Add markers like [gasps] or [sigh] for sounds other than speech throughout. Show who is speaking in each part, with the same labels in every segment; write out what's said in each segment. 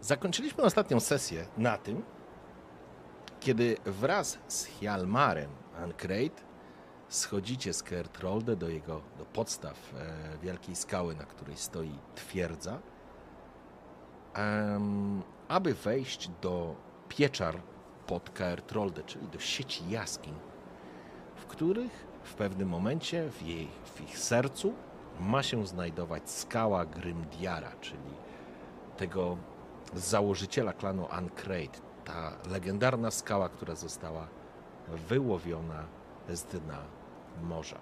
Speaker 1: Zakończyliśmy ostatnią sesję na tym, kiedy wraz z Hjalmarem Ankreid schodzicie z Kertrolde do jego do podstaw e, wielkiej skały, na której stoi twierdza, aby wejść do pieczar pod Kertrolde, czyli do sieci jaskiń, w których w pewnym momencie w, jej, w ich sercu ma się znajdować skała Grimdiara, czyli tego założyciela klanu Ankreid, ta legendarna skała, która została wyłowiona z dna morza.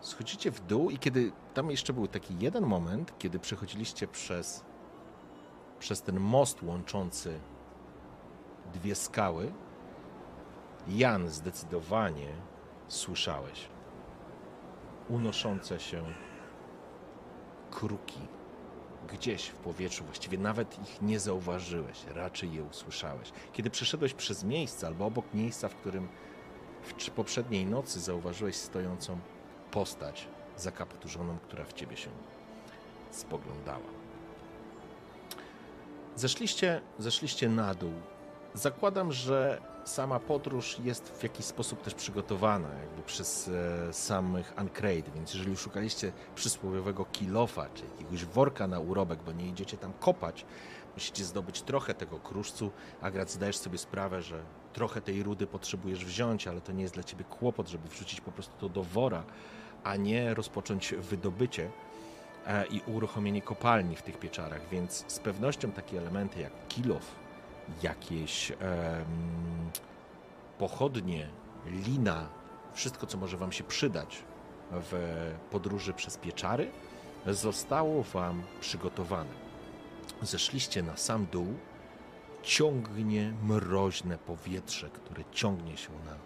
Speaker 1: Schodzicie w dół i kiedy tam jeszcze był taki jeden moment, kiedy przechodziliście przez, przez ten most łączący dwie skały, Jan zdecydowanie słyszałeś unoszące się kruki gdzieś w powietrzu, właściwie nawet ich nie zauważyłeś, raczej je usłyszałeś. Kiedy przeszedłeś przez miejsce albo obok miejsca, w którym w poprzedniej nocy zauważyłeś stojącą postać zakapturzoną, która w ciebie się spoglądała. Zeszliście, zeszliście na dół. Zakładam, że sama podróż jest w jakiś sposób też przygotowana jakby przez e, samych Uncrate, więc jeżeli szukaliście przysłowiowego kilofa, czy jakiegoś worka na urobek, bo nie idziecie tam kopać, musicie zdobyć trochę tego kruszcu, a grad zdajesz sobie sprawę, że trochę tej rudy potrzebujesz wziąć, ale to nie jest dla ciebie kłopot, żeby wrzucić po prostu to do wora, a nie rozpocząć wydobycie e, i uruchomienie kopalni w tych pieczarach, więc z pewnością takie elementy jak kilof, jakieś em, pochodnie, lina, wszystko, co może Wam się przydać w podróży przez pieczary, zostało Wam przygotowane. Zeszliście na sam dół, ciągnie mroźne powietrze, które ciągnie się na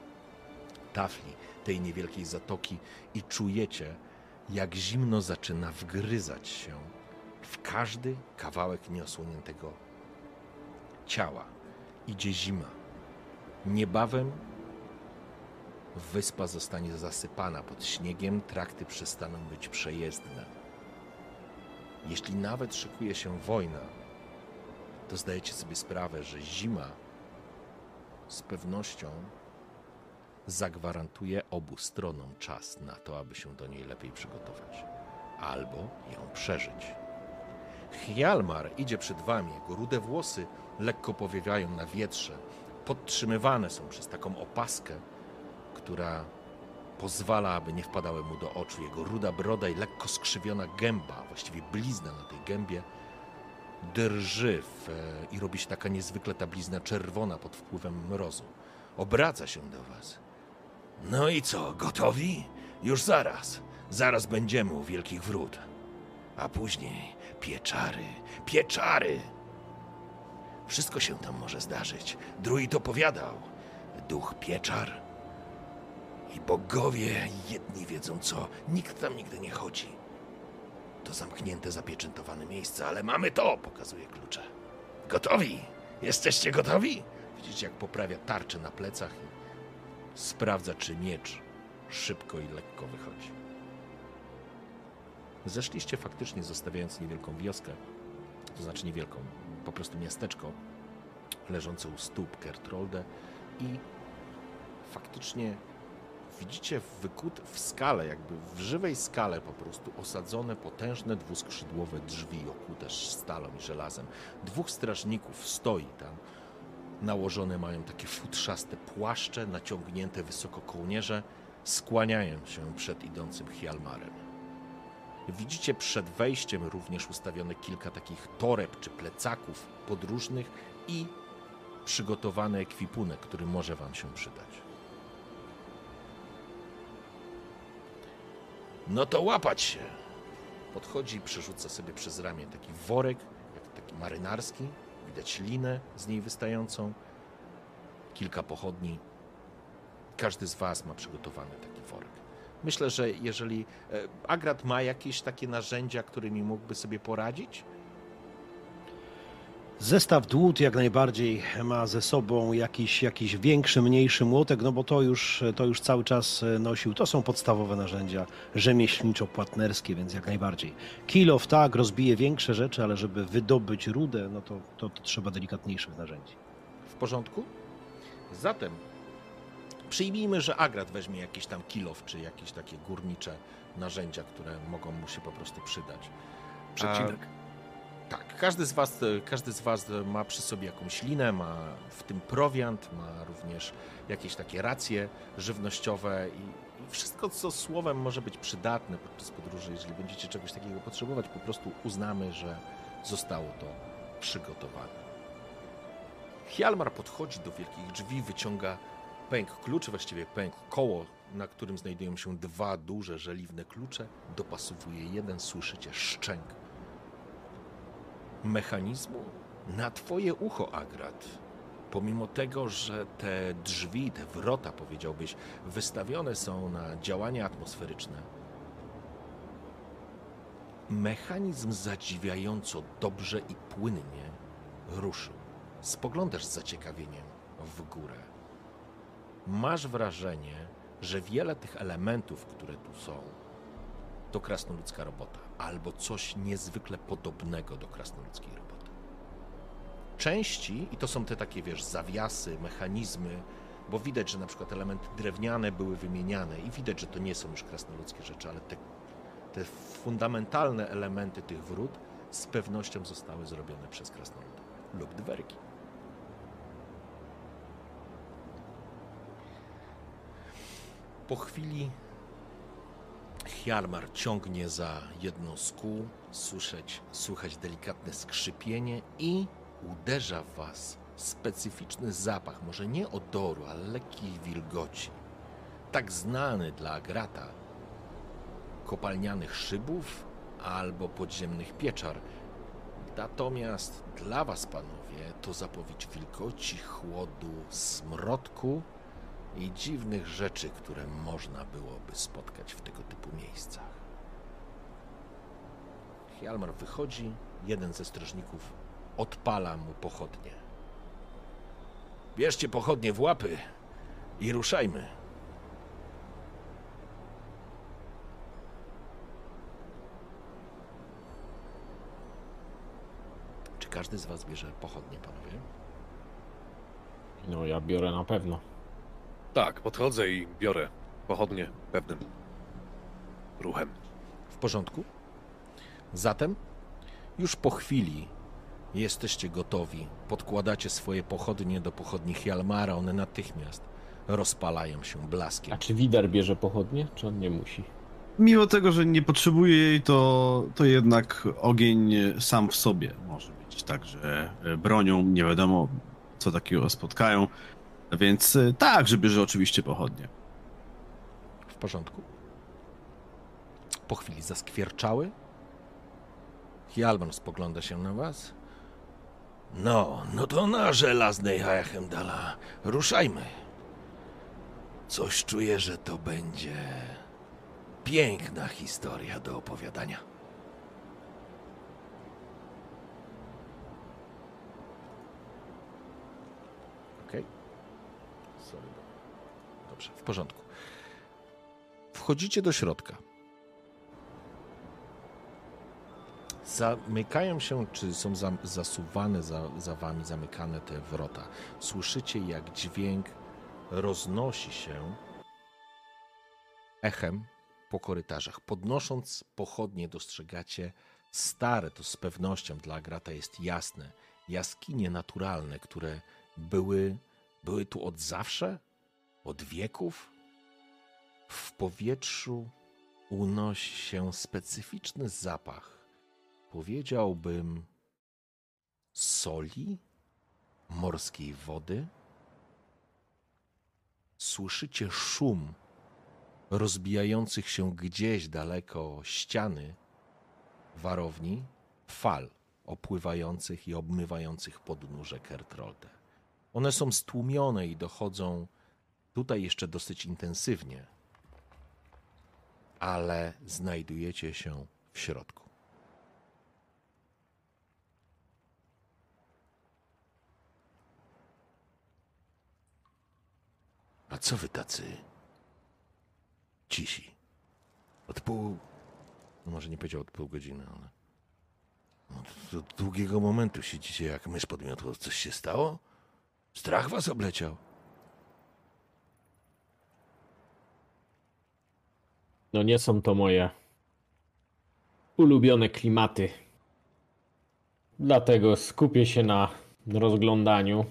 Speaker 1: tafli tej niewielkiej zatoki i czujecie, jak zimno zaczyna wgryzać się w każdy kawałek nieosłoniętego ciała. Idzie zima. Niebawem wyspa zostanie zasypana pod śniegiem, trakty przestaną być przejezdne. Jeśli nawet szykuje się wojna, to zdajecie sobie sprawę, że zima z pewnością zagwarantuje obu stronom czas na to, aby się do niej lepiej przygotować albo ją przeżyć. Hjalmar idzie przed wami, jego rude włosy lekko powiewają na wietrze, podtrzymywane są przez taką opaskę, która pozwala, aby nie wpadały mu do oczu. Jego ruda broda i lekko skrzywiona gęba, właściwie blizna na tej gębie, drży w, i robi się taka niezwykle ta blizna czerwona pod wpływem mrozu. Obraca się do was. No i co, gotowi? Już zaraz. Zaraz będziemy u Wielkich Wrót. A później pieczary, pieczary. Wszystko się tam może zdarzyć. Druid opowiadał. Duch pieczar. I bogowie jedni wiedzą co. Nikt tam nigdy nie chodzi. To zamknięte, zapieczętowane miejsce, ale mamy to, pokazuje klucze. Gotowi? Jesteście gotowi? Widzicie, jak poprawia tarczę na plecach i sprawdza, czy miecz szybko i lekko wychodzi. Zeszliście faktycznie, zostawiając niewielką wioskę, to znaczy niewielką, po prostu miasteczko leżące u stóp Kertrolde i faktycznie widzicie wykut w skale, jakby w żywej skale po prostu osadzone potężne dwuskrzydłowe drzwi okute stalą i żelazem. Dwóch strażników stoi tam. Nałożone mają takie futrzaste płaszcze, naciągnięte wysoko kołnierze, skłaniają się przed idącym Hjalmarem. Widzicie przed wejściem również ustawione kilka takich toreb czy plecaków podróżnych i przygotowany ekwipunek, który może Wam się przydać. No to łapać się. podchodzi i przerzuca sobie przez ramię taki worek, jak taki marynarski. Widać linę z niej wystającą, kilka pochodni. Każdy z Was ma przygotowany taki worek. Myślę, że jeżeli e, Agrat ma jakieś takie narzędzia, którymi mógłby sobie poradzić,
Speaker 2: Zestaw dłut jak najbardziej ma ze sobą jakiś, jakiś większy, mniejszy młotek, no bo to już, to już cały czas nosił. To są podstawowe narzędzia rzemieślniczo-płatnerskie, więc jak najbardziej. Kilof tak, rozbije większe rzeczy, ale żeby wydobyć rudę, no to, to, to trzeba delikatniejszych narzędzi.
Speaker 1: w porządku? Zatem przyjmijmy, że Agrat weźmie jakiś tam kilof, czy jakieś takie górnicze narzędzia, które mogą mu się po prostu przydać.
Speaker 3: Przecinek.
Speaker 1: Tak, każdy z, was, każdy z Was ma przy sobie jakąś linę, ma w tym prowiant, ma również jakieś takie racje żywnościowe i, i wszystko, co słowem może być przydatne podczas podróży. Jeżeli będziecie czegoś takiego potrzebować, po prostu uznamy, że zostało to przygotowane. Hjalmar podchodzi do wielkich drzwi, wyciąga pęk kluczy, właściwie pęk koło, na którym znajdują się dwa duże żeliwne klucze. Dopasowuje jeden, słyszycie szczęk mechanizmu na twoje ucho, Agrat. Pomimo tego, że te drzwi, te wrota, powiedziałbyś, wystawione są na działania atmosferyczne, mechanizm zadziwiająco dobrze i płynnie ruszył. Spoglądasz z zaciekawieniem w górę. Masz wrażenie, że wiele tych elementów, które tu są, to krasnoludzka robota, albo coś niezwykle podobnego do krasnoludzkiej roboty. Części, i to są te takie, wiesz, zawiasy, mechanizmy, bo widać, że na przykład elementy drewniane były wymieniane i widać, że to nie są już krasnoludzkie rzeczy, ale te, te fundamentalne elementy tych wrót z pewnością zostały zrobione przez krasnoludy lub dwergi. Po chwili Hjalmar ciągnie za jedną z kół, słyszeć, słychać delikatne skrzypienie i uderza w was specyficzny zapach, może nie odoru, ale lekkiej wilgoci. Tak znany dla Agrata, kopalnianych szybów albo podziemnych pieczar. Natomiast dla was, panowie, to zapowiedź wilgoci, chłodu, smrodku i dziwnych rzeczy, które można byłoby spotkać w tego typu miejscach. Hjalmar wychodzi, jeden ze strażników odpala mu pochodnie. Bierzcie pochodnie w łapy i ruszajmy. Czy każdy z was bierze pochodnie, panowie?
Speaker 4: No ja biorę na pewno.
Speaker 3: Tak, podchodzę i biorę pochodnie pewnym ruchem.
Speaker 1: W porządku? Zatem już po chwili jesteście gotowi. Podkładacie swoje pochodnie do pochodni Hjalmara. One natychmiast rozpalają się blaskiem.
Speaker 4: A czy Widar bierze pochodnie, czy on nie musi?
Speaker 5: Mimo tego, że nie potrzebuje jej, to, to jednak ogień sam w sobie może być także bronią. Nie wiadomo, co takiego spotkają. Więc e, tak, że bierze oczywiście pochodnie.
Speaker 1: W porządku? Po chwili zaskwierczały. Hjalmar spogląda się na was. No, no to na żelaznej Hajachemdala. Ruszajmy. Coś czuję, że to będzie piękna historia do opowiadania. Okej. Sorry. Dobrze, w porządku. Wchodzicie do środka. Zamykają się, czy są za, zasuwane za, za wami, zamykane te wrota. Słyszycie, jak dźwięk roznosi się echem po korytarzach. Podnosząc pochodnie, dostrzegacie stare, to z pewnością dla Grata jest jasne, jaskinie naturalne, które były, były tu od zawsze, od wieków. W powietrzu unosi się specyficzny zapach. Powiedziałbym soli, morskiej wody. Słyszycie szum rozbijających się gdzieś daleko ściany warowni fal opływających i obmywających podnóże Kertrolde. One są stłumione i dochodzą tutaj jeszcze dosyć intensywnie, ale znajdujecie się w środku. A co wy tacy cisi? Od pół. No może nie powiedział od pół godziny, ale. Od, od długiego momentu siedzicie jak mysz pod miotło. Coś się stało? Strach was obleciał.
Speaker 4: No nie są to moje ulubione klimaty. Dlatego skupię się na rozglądaniu,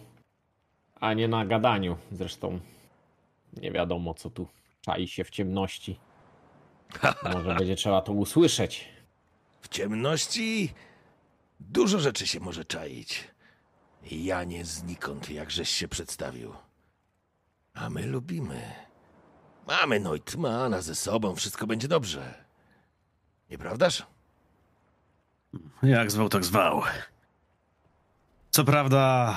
Speaker 4: a nie na gadaniu. Zresztą nie wiadomo, co tu czai się w ciemności. Może będzie trzeba to usłyszeć.
Speaker 1: W ciemności dużo rzeczy się może czaić. Ja nie znikąd, jakżeś się przedstawił. A my lubimy. Mamy Neutmana ze sobą, wszystko będzie dobrze. Nieprawdaż?
Speaker 5: Jak zwał, tak zwał. Co prawda,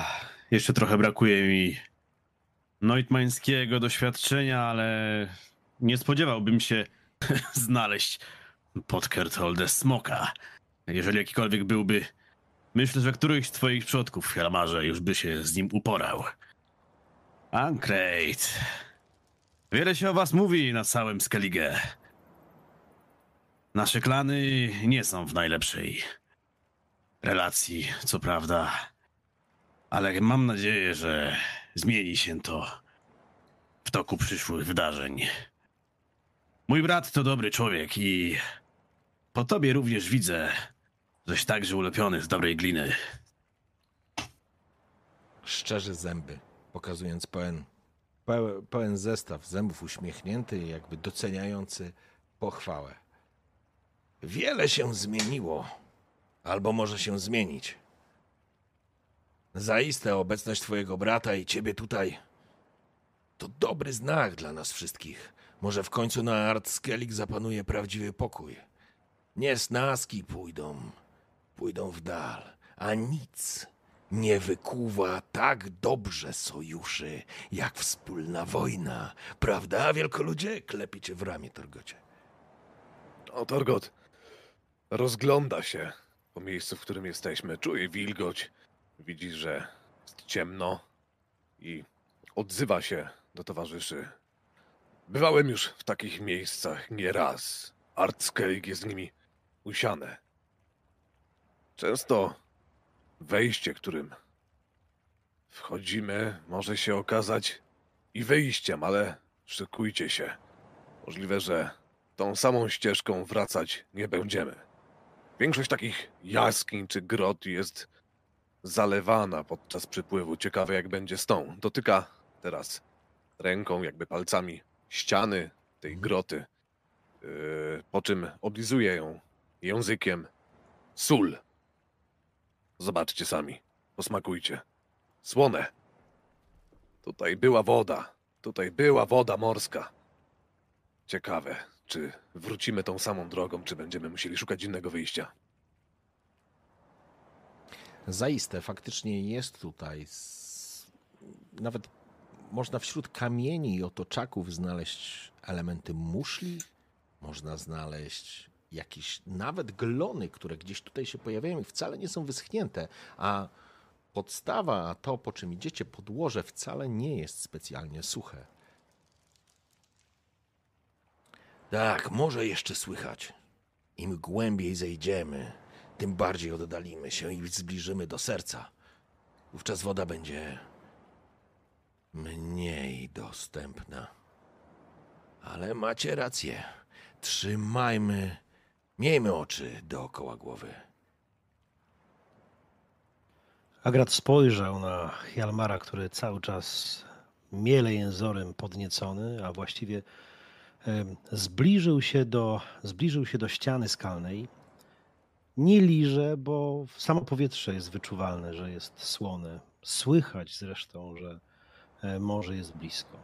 Speaker 5: jeszcze trochę brakuje mi neutmańskiego doświadczenia, ale nie spodziewałbym się [laughs] znaleźć pod Kertolde smoka. Jeżeli jakikolwiek byłby, myślę, że któryś z twoich przodków Helmarze już by się z nim uporał. Ancrate. Wiele się o was mówi na całym Skellige. Nasze klany nie są w najlepszej relacji, co prawda, ale mam nadzieję, że zmieni się to w toku przyszłych wydarzeń. Mój brat to dobry człowiek i po tobie również widzę, żeś także ulepiony z dobrej gliny.
Speaker 1: Szczerzy zęby, pokazując pełen, pełen, zestaw zębów uśmiechnięty jakby doceniający pochwałę. Wiele się zmieniło, albo może się zmienić. Zaiste obecność twojego brata i ciebie tutaj to dobry znak dla nas wszystkich. Może w końcu na Artskelik zapanuje prawdziwy pokój. Nie snaski pójdą, pójdą w dal, a nic nie wykuwa tak dobrze sojuszy, jak wspólna wojna. Prawda, wielkoludzie? Klepicie w ramię, Torgocie.
Speaker 3: O, Torgot rozgląda się po miejscu, w którym jesteśmy. Czuje wilgoć. Widzi, że jest ciemno i odzywa się do towarzyszy. Bywałem już w takich miejscach nieraz. Artskellig jest nimi usiane. Często wejście, którym wchodzimy, może się okazać i wyjściem, ale szykujcie się. Możliwe, że tą samą ścieżką wracać nie będziemy. Większość takich jaskiń czy grot jest zalewana podczas przypływu. Ciekawe jak będzie z tą. Dotyka teraz ręką, jakby palcami ściany tej groty, yy, po czym oblizuje ją językiem. Sól. Zobaczcie sami. Posmakujcie. Słone. Tutaj była woda. Tutaj była woda morska. Ciekawe, czy wrócimy tą samą drogą, czy będziemy musieli szukać innego wyjścia.
Speaker 1: Zaiste, faktycznie jest tutaj. Nawet można wśród kamieni i otoczaków znaleźć elementy muszli. Można znaleźć jakieś nawet glony, które gdzieś tutaj się pojawiają i wcale nie są wyschnięte. A podstawa, a to po czym idziecie, podłoże wcale nie jest specjalnie suche. Tak, może jeszcze słychać. Im głębiej zejdziemy, tym bardziej oddalimy się i zbliżymy do serca. Wówczas woda będzie mniej dostępna. Ale macie rację. Trzymajmy, miejmy oczy dookoła głowy.
Speaker 2: Agrat spojrzał na Hjalmara, który cały czas miele jęzorem podniecony, a właściwie zbliżył się do, zbliżył się do ściany skalnej. Nie liże, bo samo powietrze jest wyczuwalne, że jest słone. Słychać zresztą, że e, morze jest blisko.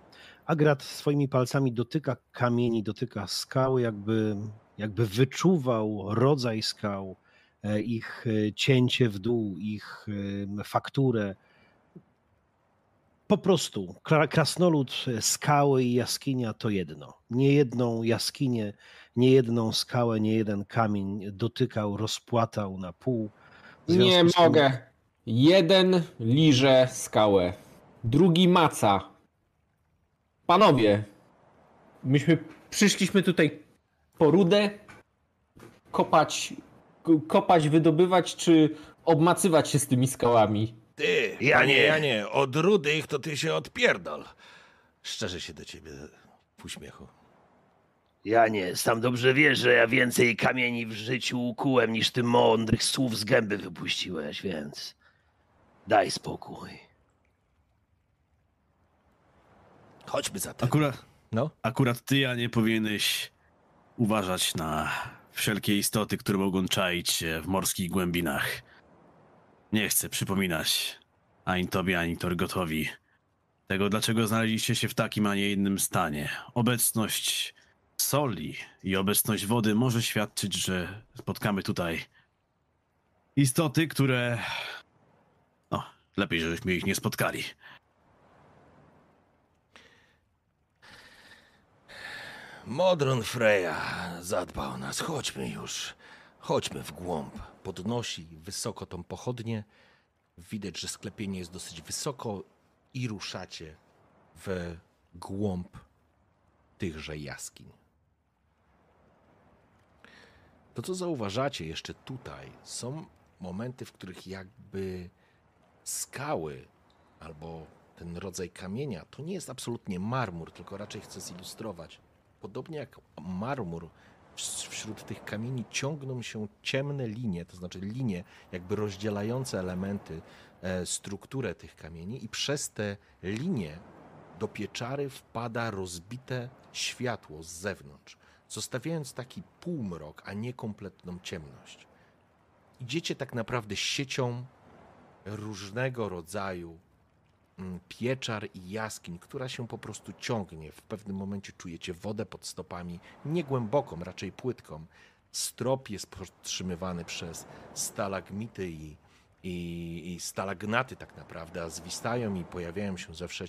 Speaker 2: Agrat swoimi palcami dotyka kamieni, dotyka skały, jakby jakby wyczuwał rodzaj skał, e, ich e, cięcie w dół, ich fakturę. Po prostu kra- krasnolud, e, skały i jaskinia to jedno. Nie jedną jaskinię, nie jedną skałę, nie jeden kamień dotykał, rozpłatał na pół.
Speaker 4: Nie
Speaker 2: tym-
Speaker 4: mogę. Jeden liże skałę, drugi maca. Panowie, myśmy przyszliśmy tutaj po rudę, kopać, kopać, wydobywać, czy obmacywać się z tymi skałami.
Speaker 1: Ty,
Speaker 2: Ja nie.
Speaker 1: Janie, od rudych to ty się odpierdol. Szczerze się do ciebie w uśmiechu.
Speaker 2: Ja nie, sam dobrze wiesz, że ja więcej kamieni w życiu ukułem niż ty mądrych słów z gęby wypuściłeś, więc daj spokój.
Speaker 1: Chodźmy zatem.
Speaker 5: Akurat,
Speaker 1: No,
Speaker 5: akurat ty, ja nie powinieneś uważać na wszelkie istoty, które mogą czaić się w morskich głębinach. Nie chcę przypominać ani tobie, ani Torgotowi tego, dlaczego znaleźliście się w takim, a nie innym stanie. Obecność soli i obecność wody może świadczyć, że spotkamy tutaj istoty, które... No, lepiej, żebyśmy ich nie spotkali.
Speaker 1: Modron Freya zadba o nas. Chodźmy już. Chodźmy w głąb. Podnosi wysoko tą pochodnię. Widać, że sklepienie jest dosyć wysoko i ruszacie w głąb tychże jaskiń. To, co zauważacie jeszcze tutaj, są momenty, w których jakby skały albo ten rodzaj kamienia to nie jest absolutnie marmur, tylko raczej chcę zilustrować. Podobnie jak marmur, wś- wśród tych kamieni ciągną się ciemne linie, to znaczy linie jakby rozdzielające elementy, e, strukturę tych kamieni, i przez te linie do pieczary wpada rozbite światło z zewnątrz, zostawiając taki półmrok, a nie kompletną ciemność. Idziecie tak naprawdę siecią różnego rodzaju pieczar i jaskiń, która się po prostu ciągnie. W pewnym momencie czujecie wodę pod stopami, nie głęboką, raczej płytką. Strop jest podtrzymywany przez stalagmity i, i, i stalagnaty tak naprawdę, a zwistają i pojawiają się zewsze,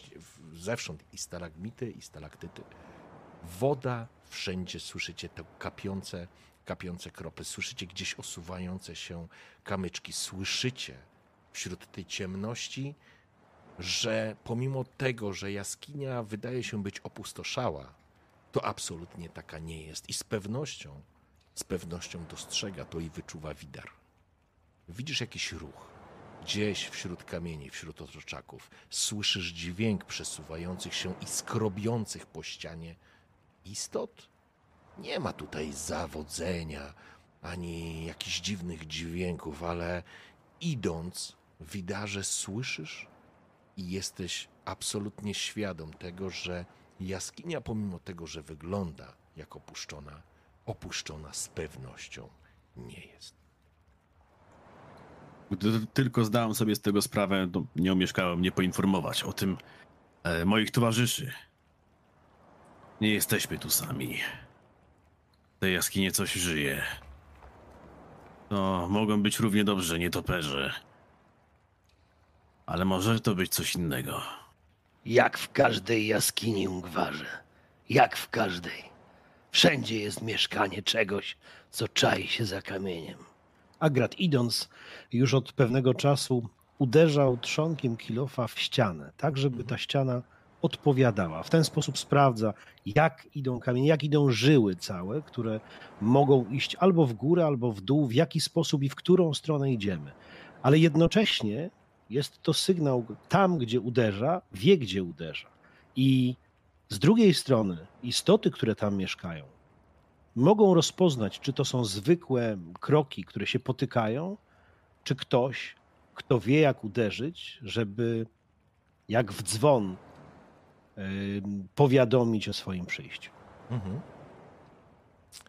Speaker 1: zewsząd i stalagmity, i stalaktyty. Woda wszędzie słyszycie te kapiące, kapiące kropy, słyszycie gdzieś osuwające się kamyczki, słyszycie wśród tej ciemności że pomimo tego, że jaskinia wydaje się być opustoszała, to absolutnie taka nie jest. I z pewnością, z pewnością dostrzega to i wyczuwa widar. Widzisz jakiś ruch. Gdzieś wśród kamieni, wśród otoczaków słyszysz dźwięk przesuwających się i skrobiących po ścianie istot. Nie ma tutaj zawodzenia ani jakichś dziwnych dźwięków, ale idąc, widarze słyszysz i jesteś absolutnie świadom tego, że jaskinia, pomimo tego, że wygląda jak opuszczona, opuszczona z pewnością nie jest.
Speaker 5: Gdy tylko zdałem sobie z tego sprawę, to nie omieszkałem mnie poinformować o tym e, moich towarzyszy. Nie jesteśmy tu sami. W tej jaskinie coś żyje. To mogą być równie dobrze nietoperze. Ale może to być coś innego.
Speaker 2: Jak w każdej jaskini Ungwarze. Jak w każdej. Wszędzie jest mieszkanie czegoś, co czai się za kamieniem. Agrat idąc już od pewnego czasu uderzał trzonkiem kilofa w ścianę, tak żeby ta ściana odpowiadała. W ten sposób sprawdza, jak idą kamienie, jak idą żyły całe, które mogą iść albo w górę, albo w dół, w jaki sposób i w którą stronę idziemy. Ale jednocześnie jest to sygnał tam, gdzie uderza, wie, gdzie uderza. I z drugiej strony istoty, które tam mieszkają, mogą rozpoznać, czy to są zwykłe kroki, które się potykają, czy ktoś, kto wie, jak uderzyć, żeby jak w dzwon ym, powiadomić o swoim przyjściu.
Speaker 1: Mhm.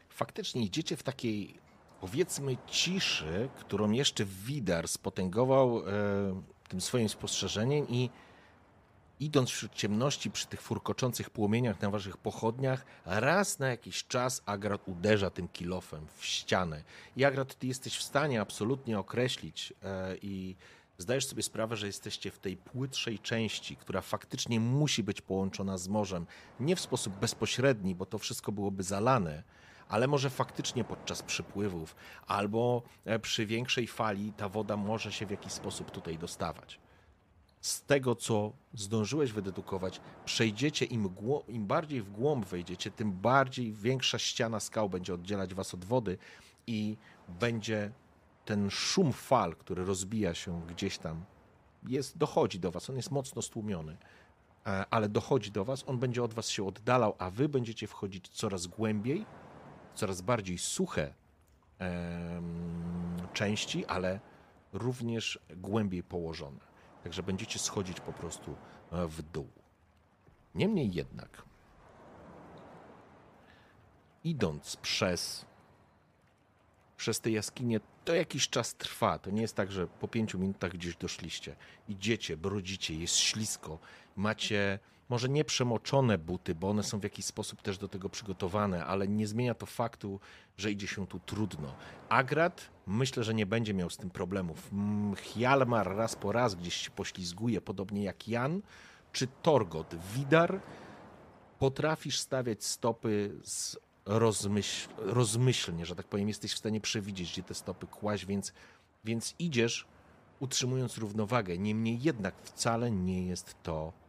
Speaker 1: Faktycznie idziecie w takiej, powiedzmy, ciszy, którą jeszcze Widar spotęgował e, tym swoim spostrzeżeniem i idąc wśród ciemności przy tych furkoczących płomieniach na waszych pochodniach, raz na jakiś czas Agrat uderza tym kilofem w ścianę. I Agrat, ty jesteś w stanie absolutnie określić e, i zdajesz sobie sprawę, że jesteście w tej płytszej części, która faktycznie musi być połączona z morzem. Nie w sposób bezpośredni, bo to wszystko byłoby zalane, ale może faktycznie podczas przypływów albo e, przy większej fali ta woda może się w jakiś sposób tutaj dostawać. Z tego, co zdążyłeś wydedukować, przejdziecie im, im bardziej w głąb wejdziecie, tym bardziej większa ściana skał będzie oddzielać was od wody i będzie ten szum fal, który rozbija się gdzieś tam, jest, dochodzi do was, on jest mocno stłumiony, e, ale dochodzi do was, on będzie od was się oddalał, a wy będziecie wchodzić coraz głębiej, coraz bardziej suche części, ale również głębiej położone. Także będziecie schodzić po prostu e, w dół. Niemniej jednak, idąc przez, przez te jaskinie, to jakiś czas trwa. To nie jest tak, że po pięciu minutach gdzieś doszliście. Idziecie, brodzicie, jest ślisko, macie może nie przemoczone buty, bo one są w jakiś sposób też do tego przygotowane, ale nie zmienia to faktu, że idzie się tu trudno. Agrat myślę, że nie będzie miał z tym problemów. Hjalmar raz po raz gdzieś się poślizguje, podobnie jak Jan, czy Torgot. Widar potrafisz stawiać stopy z rozmyśl, rozmyślnie, że tak powiem, jesteś w stanie przewidzieć, gdzie te stopy kłaść, więc, więc idziesz utrzymując równowagę. Niemniej jednak wcale nie jest to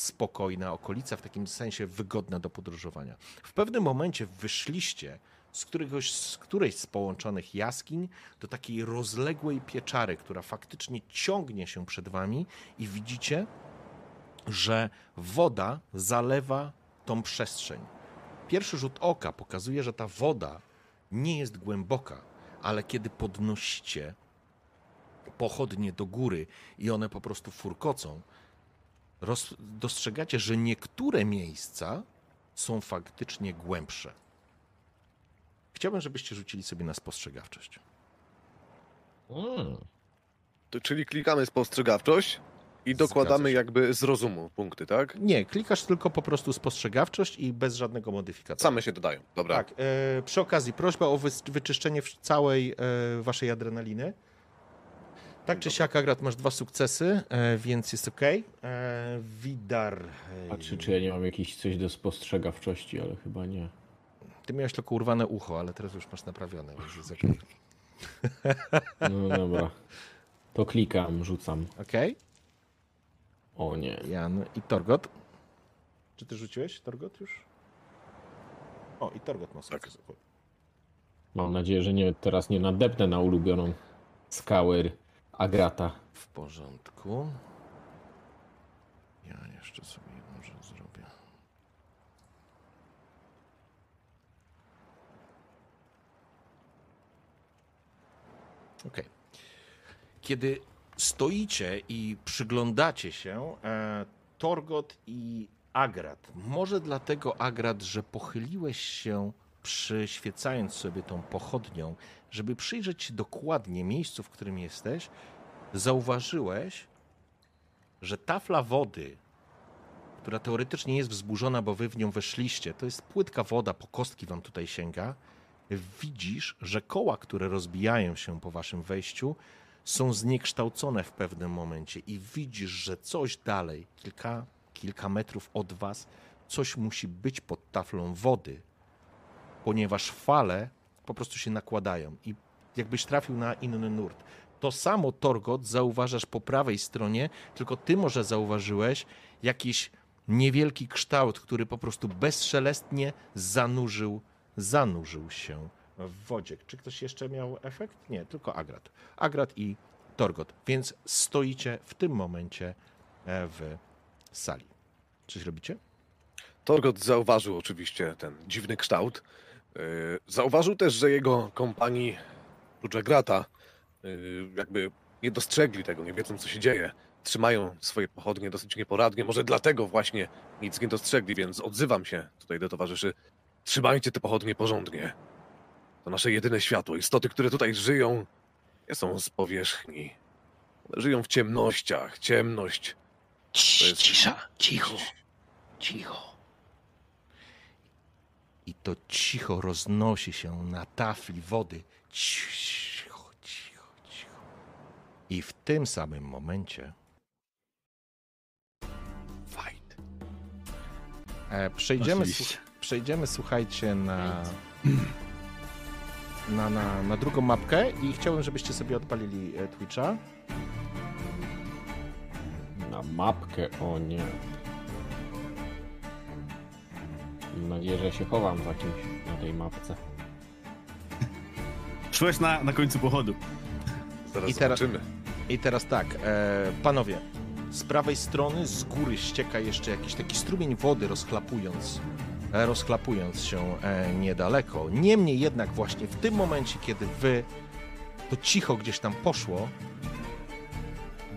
Speaker 1: spokojna okolica, w takim sensie wygodna do podróżowania. W pewnym momencie wyszliście z, któregoś, z którejś z połączonych jaskiń do takiej rozległej pieczary, która faktycznie ciągnie się przed wami i widzicie, że woda zalewa tą przestrzeń. Pierwszy rzut oka pokazuje, że ta woda nie jest głęboka, ale kiedy podnosicie pochodnie do góry i one po prostu furkocą, roz, dostrzegacie, że niektóre miejsca są faktycznie głębsze. Chciałbym, żebyście rzucili sobie na spostrzegawczość.
Speaker 4: Mm.
Speaker 3: To, czyli klikamy spostrzegawczość i dokładamy jakby z rozumu punkty, tak?
Speaker 1: Nie, klikasz tylko po prostu spostrzegawczość i bez żadnego modyfikatora.
Speaker 3: Same się dodają. Dobra.
Speaker 1: Tak, e, przy okazji prośba o wyczyszczenie w- całej e, waszej adrenaliny. Tak czy siak, Agrat, masz dwa sukcesy, e, więc jest ok. E, Widar. e,
Speaker 4: Patrzę, czy ja nie mam jakiś coś do spostrzegawczości, ale chyba nie.
Speaker 1: Ty miałeś tylko urwane ucho, ale teraz już masz naprawione. Więc jest okej.
Speaker 4: No dobra. To klikam, rzucam.
Speaker 1: Okej,
Speaker 4: O nie.
Speaker 1: Jan i Torgot. Czy ty rzuciłeś, Torgot, już? O, i Torgot ma sukces.
Speaker 4: Mam nadzieję, że nie, teraz nie nadepnę na ulubioną skałę Agrata.
Speaker 1: W porządku. Ja jeszcze sobie może zrobię. Okej. Kiedy stoicie i przyglądacie się, e, Torgot i Agrat. Może dlatego, Agrat, że pochyliłeś się, przyświecając sobie tą pochodnią, żeby przyjrzeć się dokładnie miejscu, w którym jesteś, zauważyłeś, że tafla wody, która teoretycznie jest wzburzona, bo wy w nią weszliście, to jest płytka woda, po kostki wam tutaj sięga, widzisz, że koła, które rozbijają się po waszym wejściu, są zniekształcone w pewnym momencie i widzisz, że coś dalej, kilka, kilka metrów od was, coś musi być pod taflą wody, ponieważ fale po prostu się nakładają i jakbyś trafił na inny nurt. To samo Torgot zauważasz po prawej stronie, tylko ty może zauważyłeś jakiś niewielki kształt, który po prostu bezszelestnie zanurzył, zanurzył się w wodzie. Czy ktoś jeszcze miał efekt? Nie, tylko Agrat. Agrat i Torgot. Więc stoicie w tym momencie e, w sali. Coś robicie?
Speaker 3: Torgot zauważył oczywiście ten dziwny kształt. Yy, Zauważył też, że jego kompanii Ludżagrata yy, jakby nie dostrzegli tego, nie wiedzą co się dzieje. Trzymają swoje pochodnie dosyć nieporadnie, może dlatego właśnie nic nie dostrzegli, więc odzywam się tutaj do towarzyszy. Trzymajcie te pochodnie porządnie. To nasze jedyne światło. Istoty, które tutaj żyją, nie są z powierzchni. One żyją w ciemnościach. Ciemność
Speaker 2: Cii,
Speaker 3: jest-
Speaker 2: Cisza, cicho, cicho.
Speaker 1: I to cicho roznosi się na tafli wody. Cicho. I w tym samym momencie
Speaker 3: Fight.
Speaker 1: e, przejdziemy, słuch- przejdziemy, słuchajcie, na, na, na, na drugą mapkę i chciałbym, żebyście sobie odpalili e, Twitcha.
Speaker 4: Na mapkę, o nie. Mam nadzieję, że się chowam za kimś na tej mapce.
Speaker 5: Szłeś na, na końcu pochodu.
Speaker 3: Zaraz
Speaker 1: I teraz-
Speaker 3: zobaczymy.
Speaker 1: I teraz tak, e, panowie, z prawej strony z góry ścieka jeszcze jakiś taki strumień wody, rozchlapując, e, rozchlapując się e, niedaleko. Niemniej jednak właśnie w tym momencie, kiedy wy to cicho gdzieś tam poszło,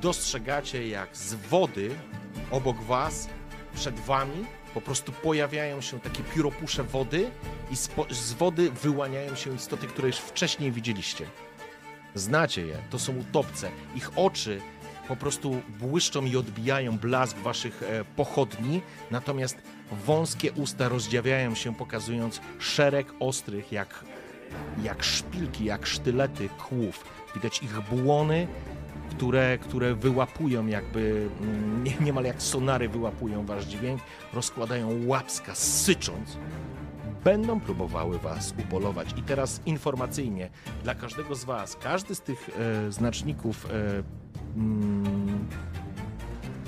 Speaker 1: dostrzegacie jak z wody obok was, przed wami, po prostu pojawiają się takie pióropusze wody i z, wody wyłaniają się istoty, które już wcześniej widzieliście. Znacie je, to są utopce. Ich oczy po prostu błyszczą i odbijają blask waszych e, pochodni, natomiast wąskie usta rozdziawiają się, pokazując szereg ostrych, jak, jak szpilki, jak sztylety kłów. Widać ich błony, które, które wyłapują jakby, mm, nie, niemal jak sonary wyłapują wasz dźwięk, rozkładają łapska, sycząc będą próbowały Was upolować. I teraz informacyjnie, dla każdego z Was, każdy z tych e, znaczników e, mm,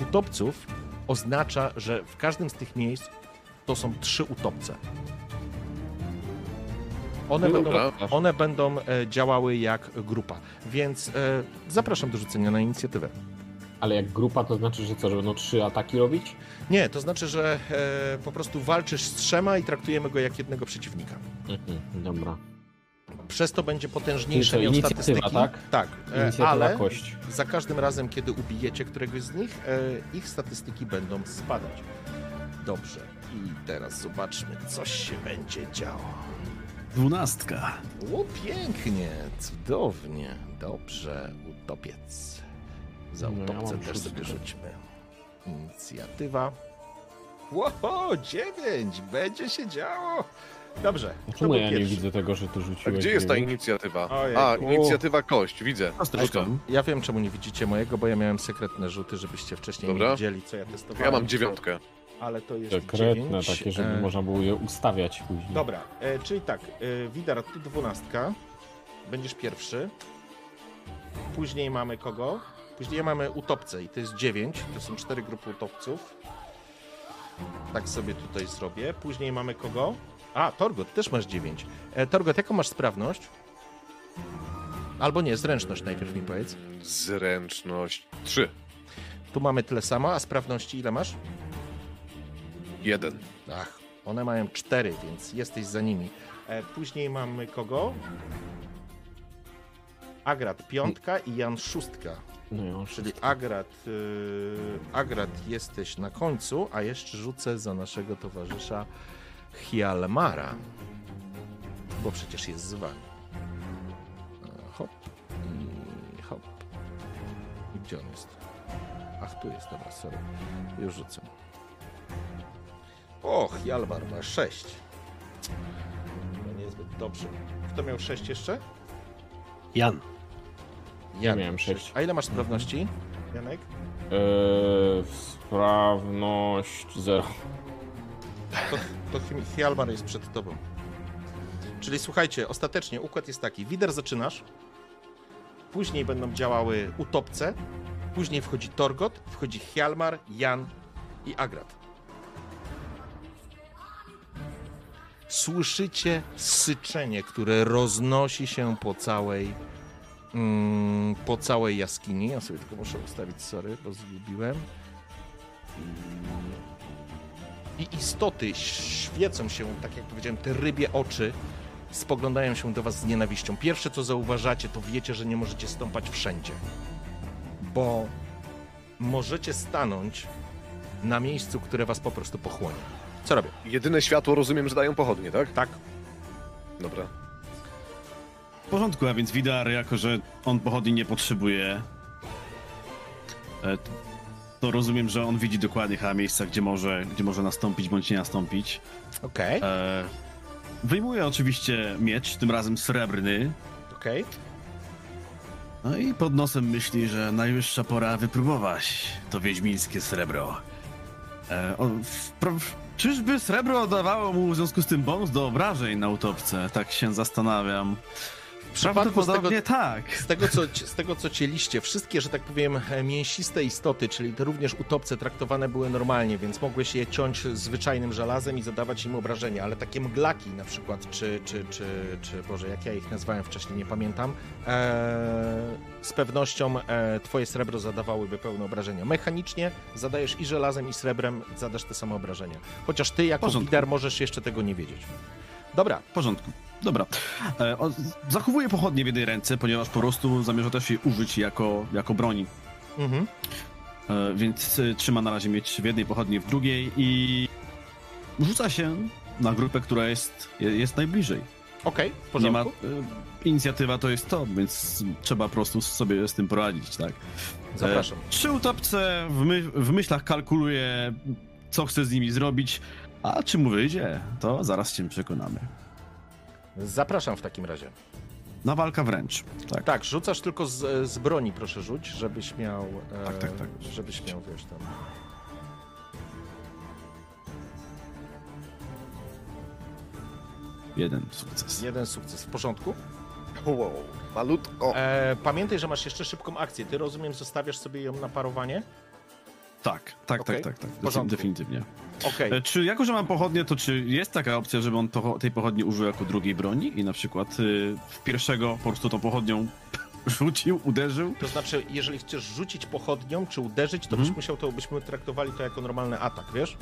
Speaker 1: utopców oznacza, że w każdym z tych miejsc to są trzy utopce. One, będą, one będą e, działały jak grupa, więc e, zapraszam do rzucenia na inicjatywę.
Speaker 4: Ale jak grupa, to znaczy, że co, że będą trzy ataki robić?
Speaker 1: Nie, to znaczy, że e, po prostu walczysz z trzema i traktujemy go jak jednego przeciwnika.
Speaker 4: Mhm, dobra.
Speaker 1: Przez to będzie potężniejsze
Speaker 4: co,
Speaker 1: miał
Speaker 4: inicjatywa,
Speaker 1: statystyki.
Speaker 4: tak?
Speaker 1: Tak, e,
Speaker 4: Inicjatywa
Speaker 1: ale
Speaker 4: kość.
Speaker 1: za każdym razem, kiedy ubijecie któregoś z nich, e, ich statystyki będą spadać. Dobrze. I teraz zobaczmy, coś się będzie działo.
Speaker 5: Dwunastka.
Speaker 1: O, pięknie, cudownie. Dobrze, utopiec. Za
Speaker 4: No, ja
Speaker 1: utopcę też sobie rzućmy. Inicjatywa. Ło, dziewięć, będzie się działo. Dobrze,
Speaker 4: Czemu ja nie
Speaker 1: pierwszy?
Speaker 4: widzę tego, że tu
Speaker 3: A
Speaker 4: rzuciłeś?
Speaker 3: gdzie jest ta inicjatywa?
Speaker 1: Ojejku.
Speaker 3: A, inicjatywa kość, widzę.
Speaker 5: Kosteczką.
Speaker 1: Ja wiem, czemu nie widzicie mojego, bo ja miałem sekretne rzuty, żebyście wcześniej nie
Speaker 3: Dobra.
Speaker 1: widzieli, co ja testowałem.
Speaker 3: Ja mam dziewiątkę.
Speaker 1: Ale to jest
Speaker 4: Sekretne
Speaker 1: dziewięć.
Speaker 4: takie, żeby
Speaker 1: E,
Speaker 4: można było je ustawiać później.
Speaker 1: Dobra, e, czyli tak, e, Widar, tu dwunastka, będziesz pierwszy. Później mamy kogo? Później mamy utopcę i to jest dziewięć, to są cztery grupy utopców. Tak sobie tutaj zrobię. Później mamy kogo? A, Torgot, też masz dziewięć. E, Torgot, jaką masz sprawność? Albo nie, zręczność najpierw mi powiedz.
Speaker 3: Zręczność 3.
Speaker 1: Tu mamy tyle samo, a sprawności ile masz?
Speaker 3: 1.
Speaker 1: Ach, one mają cztery, więc jesteś za nimi. E, później mamy kogo? Agrat piątka i Jan szóstka.
Speaker 4: No
Speaker 1: Czyli Agrat, y, Agrat jesteś na końcu, a jeszcze rzucę za naszego towarzysza Hialmara. Bo przecież jest z wami. E, Hop i hop. I gdzie on jest? Ach, tu jest, dobra, sorry. Już rzucę. O, Hjalmar ma 6. To niezbyt dobrze. Kto miał 6 jeszcze?
Speaker 2: Jan.
Speaker 1: Ja
Speaker 4: miałem sześć.
Speaker 1: A ile masz sprawności, Janek?
Speaker 4: Eee, sprawność zero.
Speaker 1: To, to Hi- Hjalmar jest przed tobą. Czyli słuchajcie, ostatecznie układ jest taki. Wider zaczynasz, później będą działały utopce, później wchodzi Torgot, wchodzi Hjalmar, Jan i Agrat. Słyszycie syczenie, które roznosi się po całej po całej jaskini. Ja sobie tylko muszę ustawić, sorry, bo zgubiłem. I istoty świecą się, tak jak powiedziałem, te rybie oczy spoglądają się do was z nienawiścią. Pierwsze, co zauważacie, to wiecie, że nie możecie stąpać wszędzie. Bo możecie stanąć na miejscu, które was po prostu pochłonie. Co robię?
Speaker 3: Jedyne światło rozumiem, że dają pochodnie, tak?
Speaker 1: Tak?
Speaker 3: Dobra.
Speaker 5: W porządku, a więc Widar, jako że on pochodni nie potrzebuje, e, to rozumiem, że on widzi dokładnie chyba miejsca, gdzie może, gdzie może nastąpić bądź nie nastąpić.
Speaker 1: Okej,
Speaker 5: E, wyjmuje oczywiście miecz, tym razem srebrny.
Speaker 1: okej.
Speaker 5: No i pod nosem myśli, że najwyższa pora wypróbować to wiedźmińskie srebro. E, o, wpra- czyżby srebro oddawało mu w związku z tym bonus do obrażeń na utopce? Tak się zastanawiam.
Speaker 1: Przypadku z
Speaker 5: Prawdopodobnie
Speaker 1: tego-
Speaker 5: tak.
Speaker 1: Z tego, co, z tego, co cieliście, wszystkie, że tak powiem, e, mięsiste istoty, czyli te również utopce, traktowane były normalnie, więc mogłeś je ciąć zwyczajnym żelazem i zadawać im obrażenia, ale takie mglaki na przykład, czy, czy, czy, czy Boże, jak ja ich nazwałem wcześniej, nie pamiętam, e, z pewnością e, twoje srebro zadawałyby pełne obrażenia. Mechanicznie zadajesz i żelazem, i srebrem zadasz te same obrażenia. Chociaż ty jako
Speaker 5: Porządku.
Speaker 1: Widar możesz jeszcze tego nie wiedzieć. Dobra,
Speaker 5: W porządku. Dobra. E, o, zachowuję pochodnie w jednej ręce, ponieważ po prostu zamierza też je użyć jako, jako broni.
Speaker 1: mhm.
Speaker 5: E, więc e, trzyma na razie mieć w jednej pochodni, w drugiej i rzuca się na grupę, która jest, je- jest najbliżej.
Speaker 1: okej, w
Speaker 5: Nie ma,
Speaker 1: porządku.
Speaker 5: e, inicjatywa to jest to, więc trzeba po prostu sobie z tym poradzić, tak?
Speaker 1: Zapraszam.
Speaker 5: E, Trzy utopce w, my, w myślach kalkuluje, co chce z nimi zrobić, a czy mu wyjdzie, to zaraz się przekonamy.
Speaker 1: Zapraszam w takim razie.
Speaker 5: Na walka wręcz, tak.
Speaker 1: Tak, rzucasz tylko z, z broni, proszę rzuć, żebyś miał. E,
Speaker 5: Tak, tak, tak.
Speaker 1: Żebyś miał, wiesz tam.
Speaker 5: Jeden sukces.
Speaker 1: Jeden sukces. W porządku.
Speaker 3: Wow, malutko.
Speaker 1: E, pamiętaj, że masz jeszcze szybką akcję. Ty rozumiem, zostawiasz sobie ją na parowanie?
Speaker 5: Tak, tak, tak, tak, tak.
Speaker 1: porządku.
Speaker 5: Definitywnie.
Speaker 1: Okej.
Speaker 5: E, Czy jako, że mam pochodnie, to czy jest taka opcja, żeby on to, tej pochodni użył jako drugiej broni i na przykład y, w pierwszego po prostu tą pochodnią [laughs] rzucił, uderzył?
Speaker 1: To znaczy, jeżeli chcesz rzucić pochodnią czy uderzyć, to
Speaker 5: Mhm.
Speaker 1: byś musiał to, byśmy traktowali to jako normalny atak, wiesz?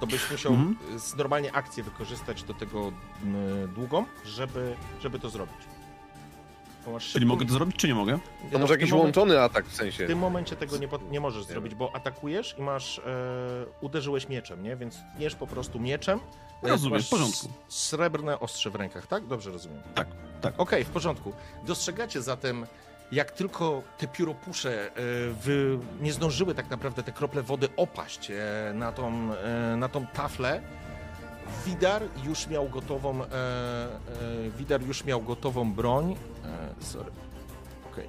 Speaker 1: To byś musiał z normalnie akcję wykorzystać do tego mm, długą, żeby, żeby to zrobić.
Speaker 5: Czyli mogę to zrobić, czy nie mogę?
Speaker 3: To
Speaker 1: No,
Speaker 3: może
Speaker 1: w
Speaker 3: jakiś
Speaker 1: momencie-
Speaker 3: łączony atak w
Speaker 1: W
Speaker 3: sensie.
Speaker 1: tym momencie tego nie, po, nie możesz zrobić, bo atakujesz i masz. E, uderzyłeś mieczem, nie? Więc tniesz po prostu mieczem.
Speaker 5: Rozumiem,
Speaker 1: masz
Speaker 5: w porządku.
Speaker 1: Srebrne ostrze w rękach, tak? Dobrze rozumiem.
Speaker 5: Tak, tak.
Speaker 1: Okej, w porządku. Dostrzegacie zatem, jak tylko te pióropusze e, nie zdążyły tak naprawdę te krople wody opaść e, na, tą, e, na tą taflę, Widar już miał gotową, e, e, Widar już miał gotową broń. E, sorry. Okej.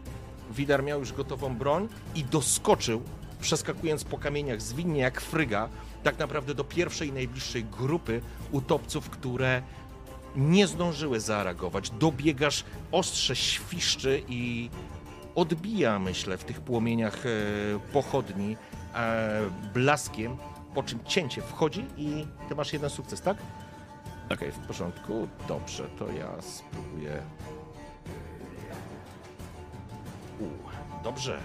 Speaker 1: Widar miał już gotową broń i doskoczył, przeskakując po kamieniach zwinnie jak fryga, tak naprawdę do pierwszej najbliższej grupy utopców, które nie zdążyły zareagować. Dobiegasz, ostrze świszczy i odbija, myślę, w tych płomieniach e, pochodni e, blaskiem, po czym cięcie wchodzi i ty masz jeden sukces, tak? Okej, w porządku. Dobrze, to ja spróbuję. U, dobrze.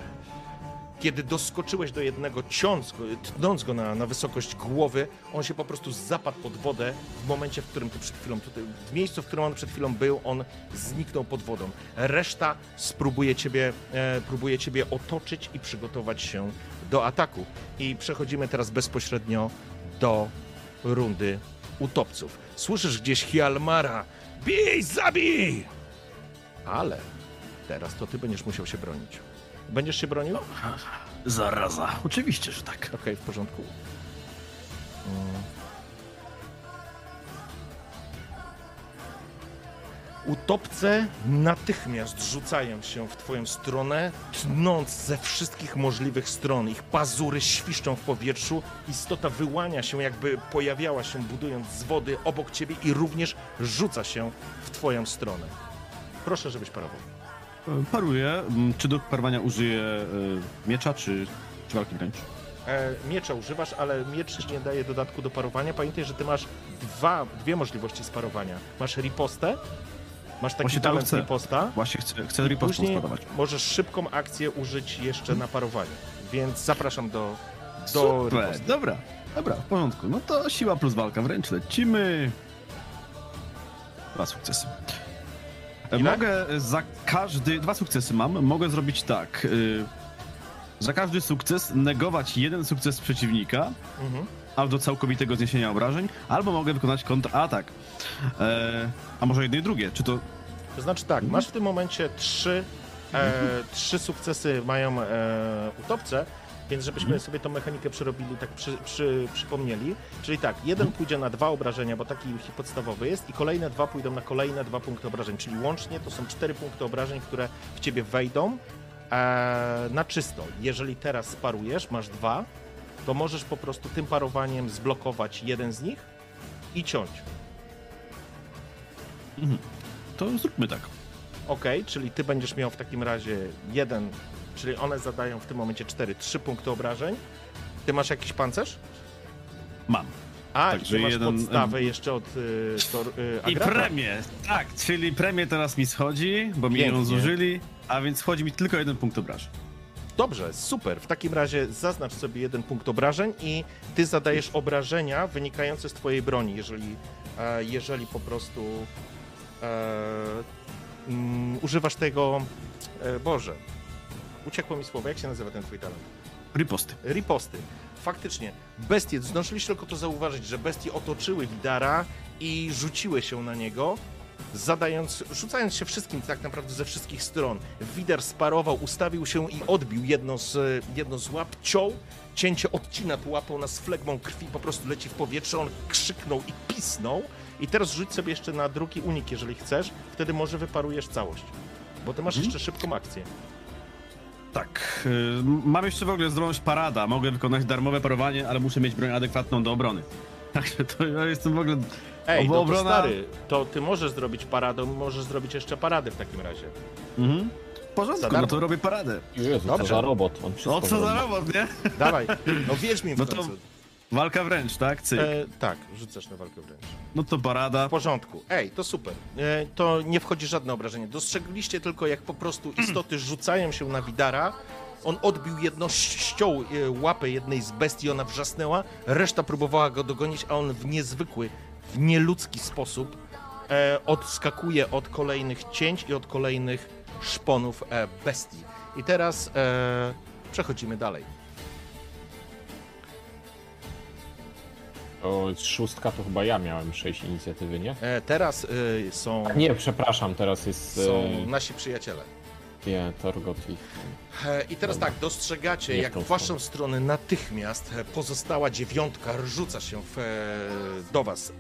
Speaker 1: Kiedy doskoczyłeś do jednego, ciąc tnąc go na, na wysokość głowy, on się po prostu zapadł pod wodę w momencie, w którym ty przed chwilą, tutaj, w miejscu, w którym on przed chwilą był, on zniknął pod wodą. Reszta spróbuje ciebie, e, próbuje ciebie otoczyć i przygotować się do ataku. I przechodzimy teraz bezpośrednio do rundy utopców. Słyszysz gdzieś Hialmara. Bij, zabij! Ale teraz to ty będziesz musiał się bronić. Będziesz się bronił?
Speaker 5: Zaraza. Oczywiście, że tak.
Speaker 1: Okej, w porządku. Mm. Utopce natychmiast rzucają się w twoją stronę, tnąc ze wszystkich możliwych stron. Ich pazury świszczą w powietrzu, istota wyłania się, jakby pojawiała się, budując z wody obok ciebie i również rzuca się w twoją stronę. Proszę, żebyś parował.
Speaker 5: Paruję. Mm, Czy do parowania użyję e, miecza, czy, czy walki wręcz?
Speaker 1: E, miecza używasz, ale miecz nie daje dodatku do parowania. Pamiętaj, że ty masz dwa, dwie możliwości sparowania. Masz ripostę, masz taki
Speaker 5: Właśnie
Speaker 1: talent
Speaker 5: chcę.
Speaker 1: riposta.
Speaker 5: Właśnie chcę, chcę
Speaker 1: później
Speaker 5: sparować.
Speaker 1: możesz szybką akcję użyć jeszcze na parowanie. Więc zapraszam do, do
Speaker 5: Super,
Speaker 1: riposty.
Speaker 5: dobra. Dobra, w porządku. No to siła plus walka wręcz. Lecimy. Dwa sukcesy. E,
Speaker 1: Ile?
Speaker 5: Mogę za każdy... Dwa sukcesy mam. Mogę zrobić tak. y, Za każdy sukces negować jeden sukces przeciwnika,
Speaker 1: Mhm.
Speaker 5: Aż do całkowitego zniesienia obrażeń, albo mogę wykonać kontratak. E, a może jedno i drugie. Czy to...
Speaker 1: To znaczy tak, masz w tym momencie trzy, e, trzy sukcesy mają e, utopce Więc żebyśmy
Speaker 2: Mhm.
Speaker 1: sobie tą mechanikę przerobili, tak przy, przy, przypomnieli. Czyli tak, jeden pójdzie na dwa obrażenia, bo taki podstawowy jest, i kolejne dwa pójdą na kolejne dwa punkty obrażeń. Czyli łącznie to są cztery punkty obrażeń, które w ciebie wejdą e, na czysto. Jeżeli teraz sparujesz, masz dwa, to możesz po prostu tym parowaniem zblokować jeden z nich i ciąć.
Speaker 5: To zróbmy tak.
Speaker 1: Ok, czyli ty będziesz miał w takim razie jeden, czyli one zadają w tym momencie cztery, trzy punkty obrażeń. Ty masz jakiś pancerz?
Speaker 5: Mam.
Speaker 1: A,
Speaker 5: Także
Speaker 1: i masz
Speaker 5: jeden-
Speaker 1: podstawę jeszcze od y, tor, y,
Speaker 5: I premię, tak, czyli premię teraz mi schodzi, bo mi ją
Speaker 1: Pięknie.
Speaker 5: zużyli, a więc schodzi mi tylko jeden punkt obrażeń.
Speaker 1: Dobrze, super. W takim razie zaznacz sobie jeden punkt obrażeń i ty zadajesz obrażenia wynikające z twojej broni, jeżeli, e, jeżeli po prostu e, mm, używasz tego... E, Boże, uciekło mi słowo. Jak się nazywa ten twój talent?
Speaker 5: Riposty.
Speaker 1: riposty. Faktycznie, bestie, zdążyliście tylko to zauważyć, że bestie otoczyły Widara i rzuciły się na niego, zadając, rzucając się wszystkim tak naprawdę ze wszystkich stron. Widar sparował, ustawił się i odbił jedno z, jedno z łap, ciął, cięcie odcina tu łapą nas flegmą krwi, po prostu leci w powietrze, on krzyknął i pisnął. I teraz rzuć sobie jeszcze na drugi unik, jeżeli chcesz, wtedy może wyparujesz całość. Bo ty masz jeszcze szybką akcję.
Speaker 5: Tak. y, Mam jeszcze w ogóle zdolność parada. Mogę wykonać darmowe parowanie, ale muszę mieć broń adekwatną do obrony. Także to ja jestem w ogóle.
Speaker 1: Ej, no to
Speaker 5: obrona-
Speaker 1: stary, to ty możesz zrobić paradę, możesz zrobić jeszcze paradę w takim razie.
Speaker 5: Mhm. W porządku, no to robię paradę.
Speaker 4: Jezu,
Speaker 1: Dobrze.
Speaker 4: co za robot. On wszystko
Speaker 5: O co za robot, nie?
Speaker 1: Dawaj, [laughs] no wierz mi w
Speaker 5: No to. Walka wręcz, tak? Cyk.
Speaker 1: E, tak, rzucasz na walkę wręcz.
Speaker 5: No to parada.
Speaker 1: W porządku. Ej, to super. E, to nie wchodzi żadne obrażenie. Dostrzegliście tylko, jak po prostu istoty [clears throat] rzucają się na Widara. On odbił jedno, ściął e, łapę jednej z bestii, ona wrzasnęła, reszta próbowała go dogonić, a on w niezwykły, nieludzki sposób e, odskakuje od kolejnych cięć i od kolejnych szponów e, bestii. I teraz e, przechodzimy dalej.
Speaker 4: O, szóstka to chyba ja miałem sześć inicjatywy, nie?
Speaker 1: E, teraz e, są,
Speaker 4: Nie, przepraszam, teraz jest
Speaker 1: są
Speaker 4: e,
Speaker 1: nasi przyjaciele.
Speaker 4: nie, Torgot i...
Speaker 1: E, I teraz tak, dostrzegacie,
Speaker 4: Nie w
Speaker 1: jak
Speaker 4: tą
Speaker 1: w waszą stronę natychmiast e, pozostała dziewiątka rzuca się w, e, do was.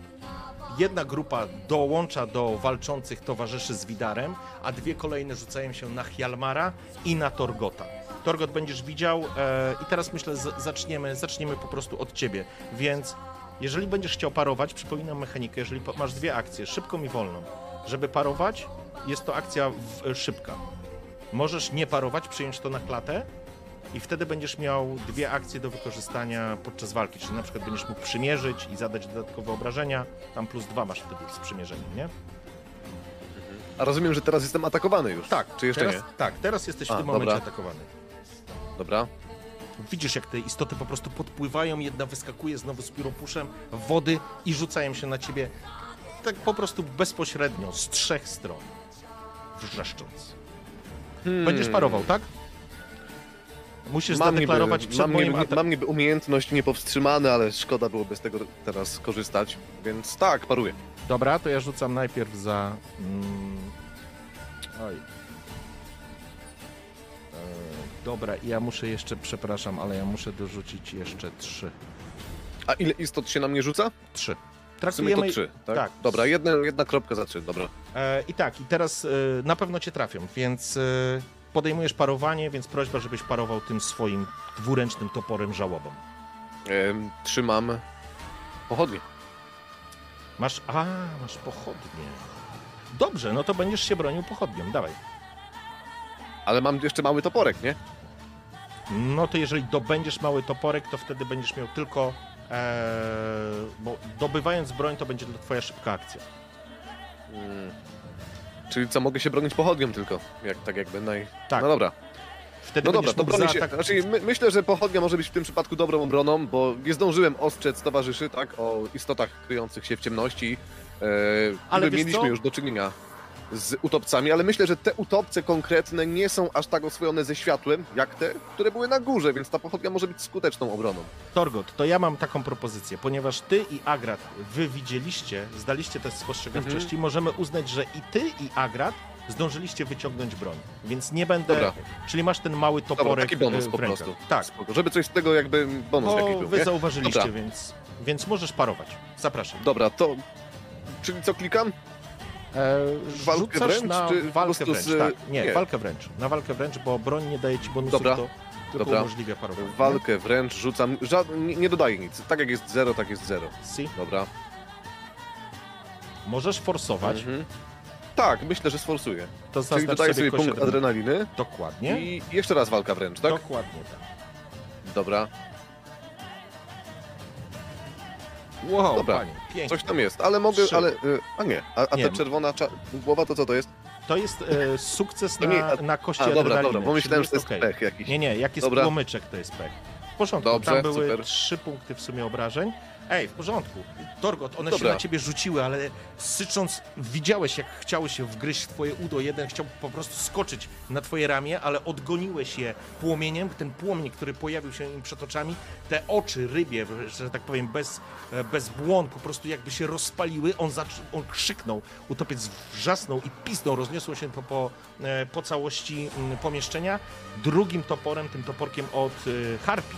Speaker 1: Jedna grupa dołącza do walczących towarzyszy z Widarem, a dwie kolejne rzucają się na Hjalmara i na Torgota. Torgot będziesz widział e, i teraz myślę, z, zaczniemy, zaczniemy po prostu od ciebie, więc jeżeli będziesz chciał parować, przypominam mechanikę, jeżeli masz dwie akcje, szybką i wolną. Żeby parować, jest to akcja w, e, szybka. Możesz nie parować, przyjąć to na klatę i wtedy będziesz miał dwie akcje do wykorzystania podczas walki, czyli na przykład będziesz mógł przymierzyć i zadać dodatkowe obrażenia, tam plus dwa masz wtedy z przymierzeniem, nie?
Speaker 3: A rozumiem, że teraz jestem atakowany już.
Speaker 1: Tak,
Speaker 3: Czy jeszcze
Speaker 1: teraz,
Speaker 3: nie?
Speaker 1: Tak, teraz jesteś w
Speaker 3: A,
Speaker 1: tym momencie
Speaker 3: dobra.
Speaker 1: atakowany.
Speaker 3: Dobra.
Speaker 1: Widzisz, jak te istoty po prostu podpływają, jedna wyskakuje znowu z pióropuszem wody i rzucają się na ciebie tak po prostu bezpośrednio, z trzech stron, wrzeszcząc.
Speaker 3: Hmm.
Speaker 1: Będziesz parował, tak? Musisz
Speaker 3: Mam niby,
Speaker 1: zadeklarować przed
Speaker 3: mam,
Speaker 1: moim
Speaker 3: niby, mam niby umiejętność niepowstrzymane, ale szkoda byłoby z tego teraz korzystać, więc tak, paruję.
Speaker 1: Dobra, to ja rzucam najpierw za. Mm, oj. E, dobra, i ja muszę jeszcze, przepraszam, ale ja muszę dorzucić jeszcze trzy.
Speaker 3: A ile istot się na mnie rzuca?
Speaker 1: Trzy.
Speaker 3: W sumie to
Speaker 1: Traktujemy.
Speaker 3: trzy, tak?
Speaker 1: tak.
Speaker 3: Dobra, jedna, jedna kropka za trzy, dobra.
Speaker 1: E, I tak, i teraz e, na pewno cię trafią, więc e, podejmujesz parowanie, więc prośba, żebyś parował tym swoim dwuręcznym toporem żałobą.
Speaker 3: Trzymam pochodnie.
Speaker 1: Masz. A, masz pochodnie. Dobrze, no to będziesz się bronił pochodnią, dawaj.
Speaker 3: Ale mam jeszcze mały toporek, nie?
Speaker 1: No to jeżeli dobędziesz mały toporek, to wtedy będziesz miał tylko. E, bo dobywając broń, to będzie to twoja szybka akcja.
Speaker 3: Mm. Czyli co, mogę się bronić pochodnią tylko, jak, tak jakby naj...
Speaker 1: Tak.
Speaker 3: No dobra,
Speaker 1: Wtedy
Speaker 3: no dobra, to
Speaker 1: mógł
Speaker 3: bronię się...
Speaker 1: zaatak-
Speaker 3: Znaczy, my, myślę, że pochodnia może być w tym przypadku dobrą obroną, bo nie zdążyłem ostrzec towarzyszy, tak, o istotach kryjących się w ciemności. E,
Speaker 1: Ale
Speaker 3: mieliśmy
Speaker 1: co?
Speaker 3: już do czynienia z utopcami, ale myślę, że te utopce konkretne nie są aż tak oswojone ze światłem, jak te, które były na górze, więc ta pochodnia może być skuteczną obroną.
Speaker 1: Torgot, to ja mam taką propozycję. Ponieważ ty i Agrat, wy widzieliście, zdaliście test spostrzegawczości,
Speaker 3: Mhm.
Speaker 1: możemy uznać, że i ty i Agrat zdążyliście wyciągnąć broń, więc nie będę...
Speaker 3: Dobra.
Speaker 1: Czyli masz ten mały
Speaker 3: Dobra,
Speaker 1: toporek
Speaker 3: taki bonus
Speaker 1: e,
Speaker 3: po prostu.
Speaker 1: Tak,
Speaker 3: Spoko. Żeby coś z tego jakby bonus jakiś
Speaker 1: bo
Speaker 3: był,
Speaker 1: wy
Speaker 3: nie?
Speaker 1: zauważyliście,
Speaker 3: Dobra.
Speaker 1: więc, więc możesz parować. Zapraszam.
Speaker 3: Dobra, to... Czyli co klikam?
Speaker 1: E,
Speaker 3: Walkę wręcz,
Speaker 1: na
Speaker 3: czy
Speaker 1: walkę wręcz,
Speaker 3: z-
Speaker 1: tak. Nie,
Speaker 3: nie.
Speaker 1: walkę wręcz. Na walkę wręcz, bo broń nie daje ci bonusów,
Speaker 3: Dobra,
Speaker 1: to tylko
Speaker 3: dobra.
Speaker 1: umożliwia parowanie.
Speaker 3: Walkę wręcz rzucam. Ża... Nie, nie dodaję nic. Tak jak jest 0, tak jest 0.
Speaker 1: Si.
Speaker 3: Dobra.
Speaker 1: Możesz forsować,
Speaker 3: Mhm. Tak, myślę, że sforsuję.
Speaker 1: to
Speaker 3: Czyli dodaję sobie
Speaker 1: kość
Speaker 3: punkt
Speaker 1: adrenaliny Dokładnie.
Speaker 3: i jeszcze raz walka wręcz, tak?
Speaker 1: Dokładnie tak.
Speaker 3: Dobra.
Speaker 1: Wow,
Speaker 3: Dobra.
Speaker 1: panie, pięknie.
Speaker 3: Coś tam jest, ale mogę,
Speaker 1: Trzy.
Speaker 3: ale... y, A nie, a, a
Speaker 1: Nie.
Speaker 3: ta czerwona cza... głowa to co to jest?
Speaker 1: To jest e, sukces
Speaker 3: To
Speaker 1: na,
Speaker 3: a-
Speaker 1: na kości
Speaker 3: A, dobra,
Speaker 1: adrenaliny.
Speaker 3: dobra, bo myślałem, że to jest
Speaker 1: okej.
Speaker 3: pech jakiś.
Speaker 1: Nie, nie, jak jest
Speaker 3: Dobra.
Speaker 1: płomyczek, to jest pech. W porządku,
Speaker 3: Dobrze,
Speaker 1: tam były
Speaker 3: super.
Speaker 1: trzy punkty w sumie obrażeń. Ej, w porządku. Torgot, one się
Speaker 3: Dobra.
Speaker 1: na ciebie rzuciły, ale sycząc, widziałeś, jak chciały się wgryźć w twoje udo. Jeden chciał po prostu skoczyć na twoje ramię, ale odgoniłeś je płomieniem. Ten płomień, który pojawił się im przed oczami, te oczy rybie, że tak powiem, bez, bez błąd, po prostu jakby się rozpaliły. On, on krzyknął, utopiec wrzasnął i pisnął, rozniosło się po, po, e, po całości mm, pomieszczenia. Drugim toporem, tym toporkiem od e, harpi,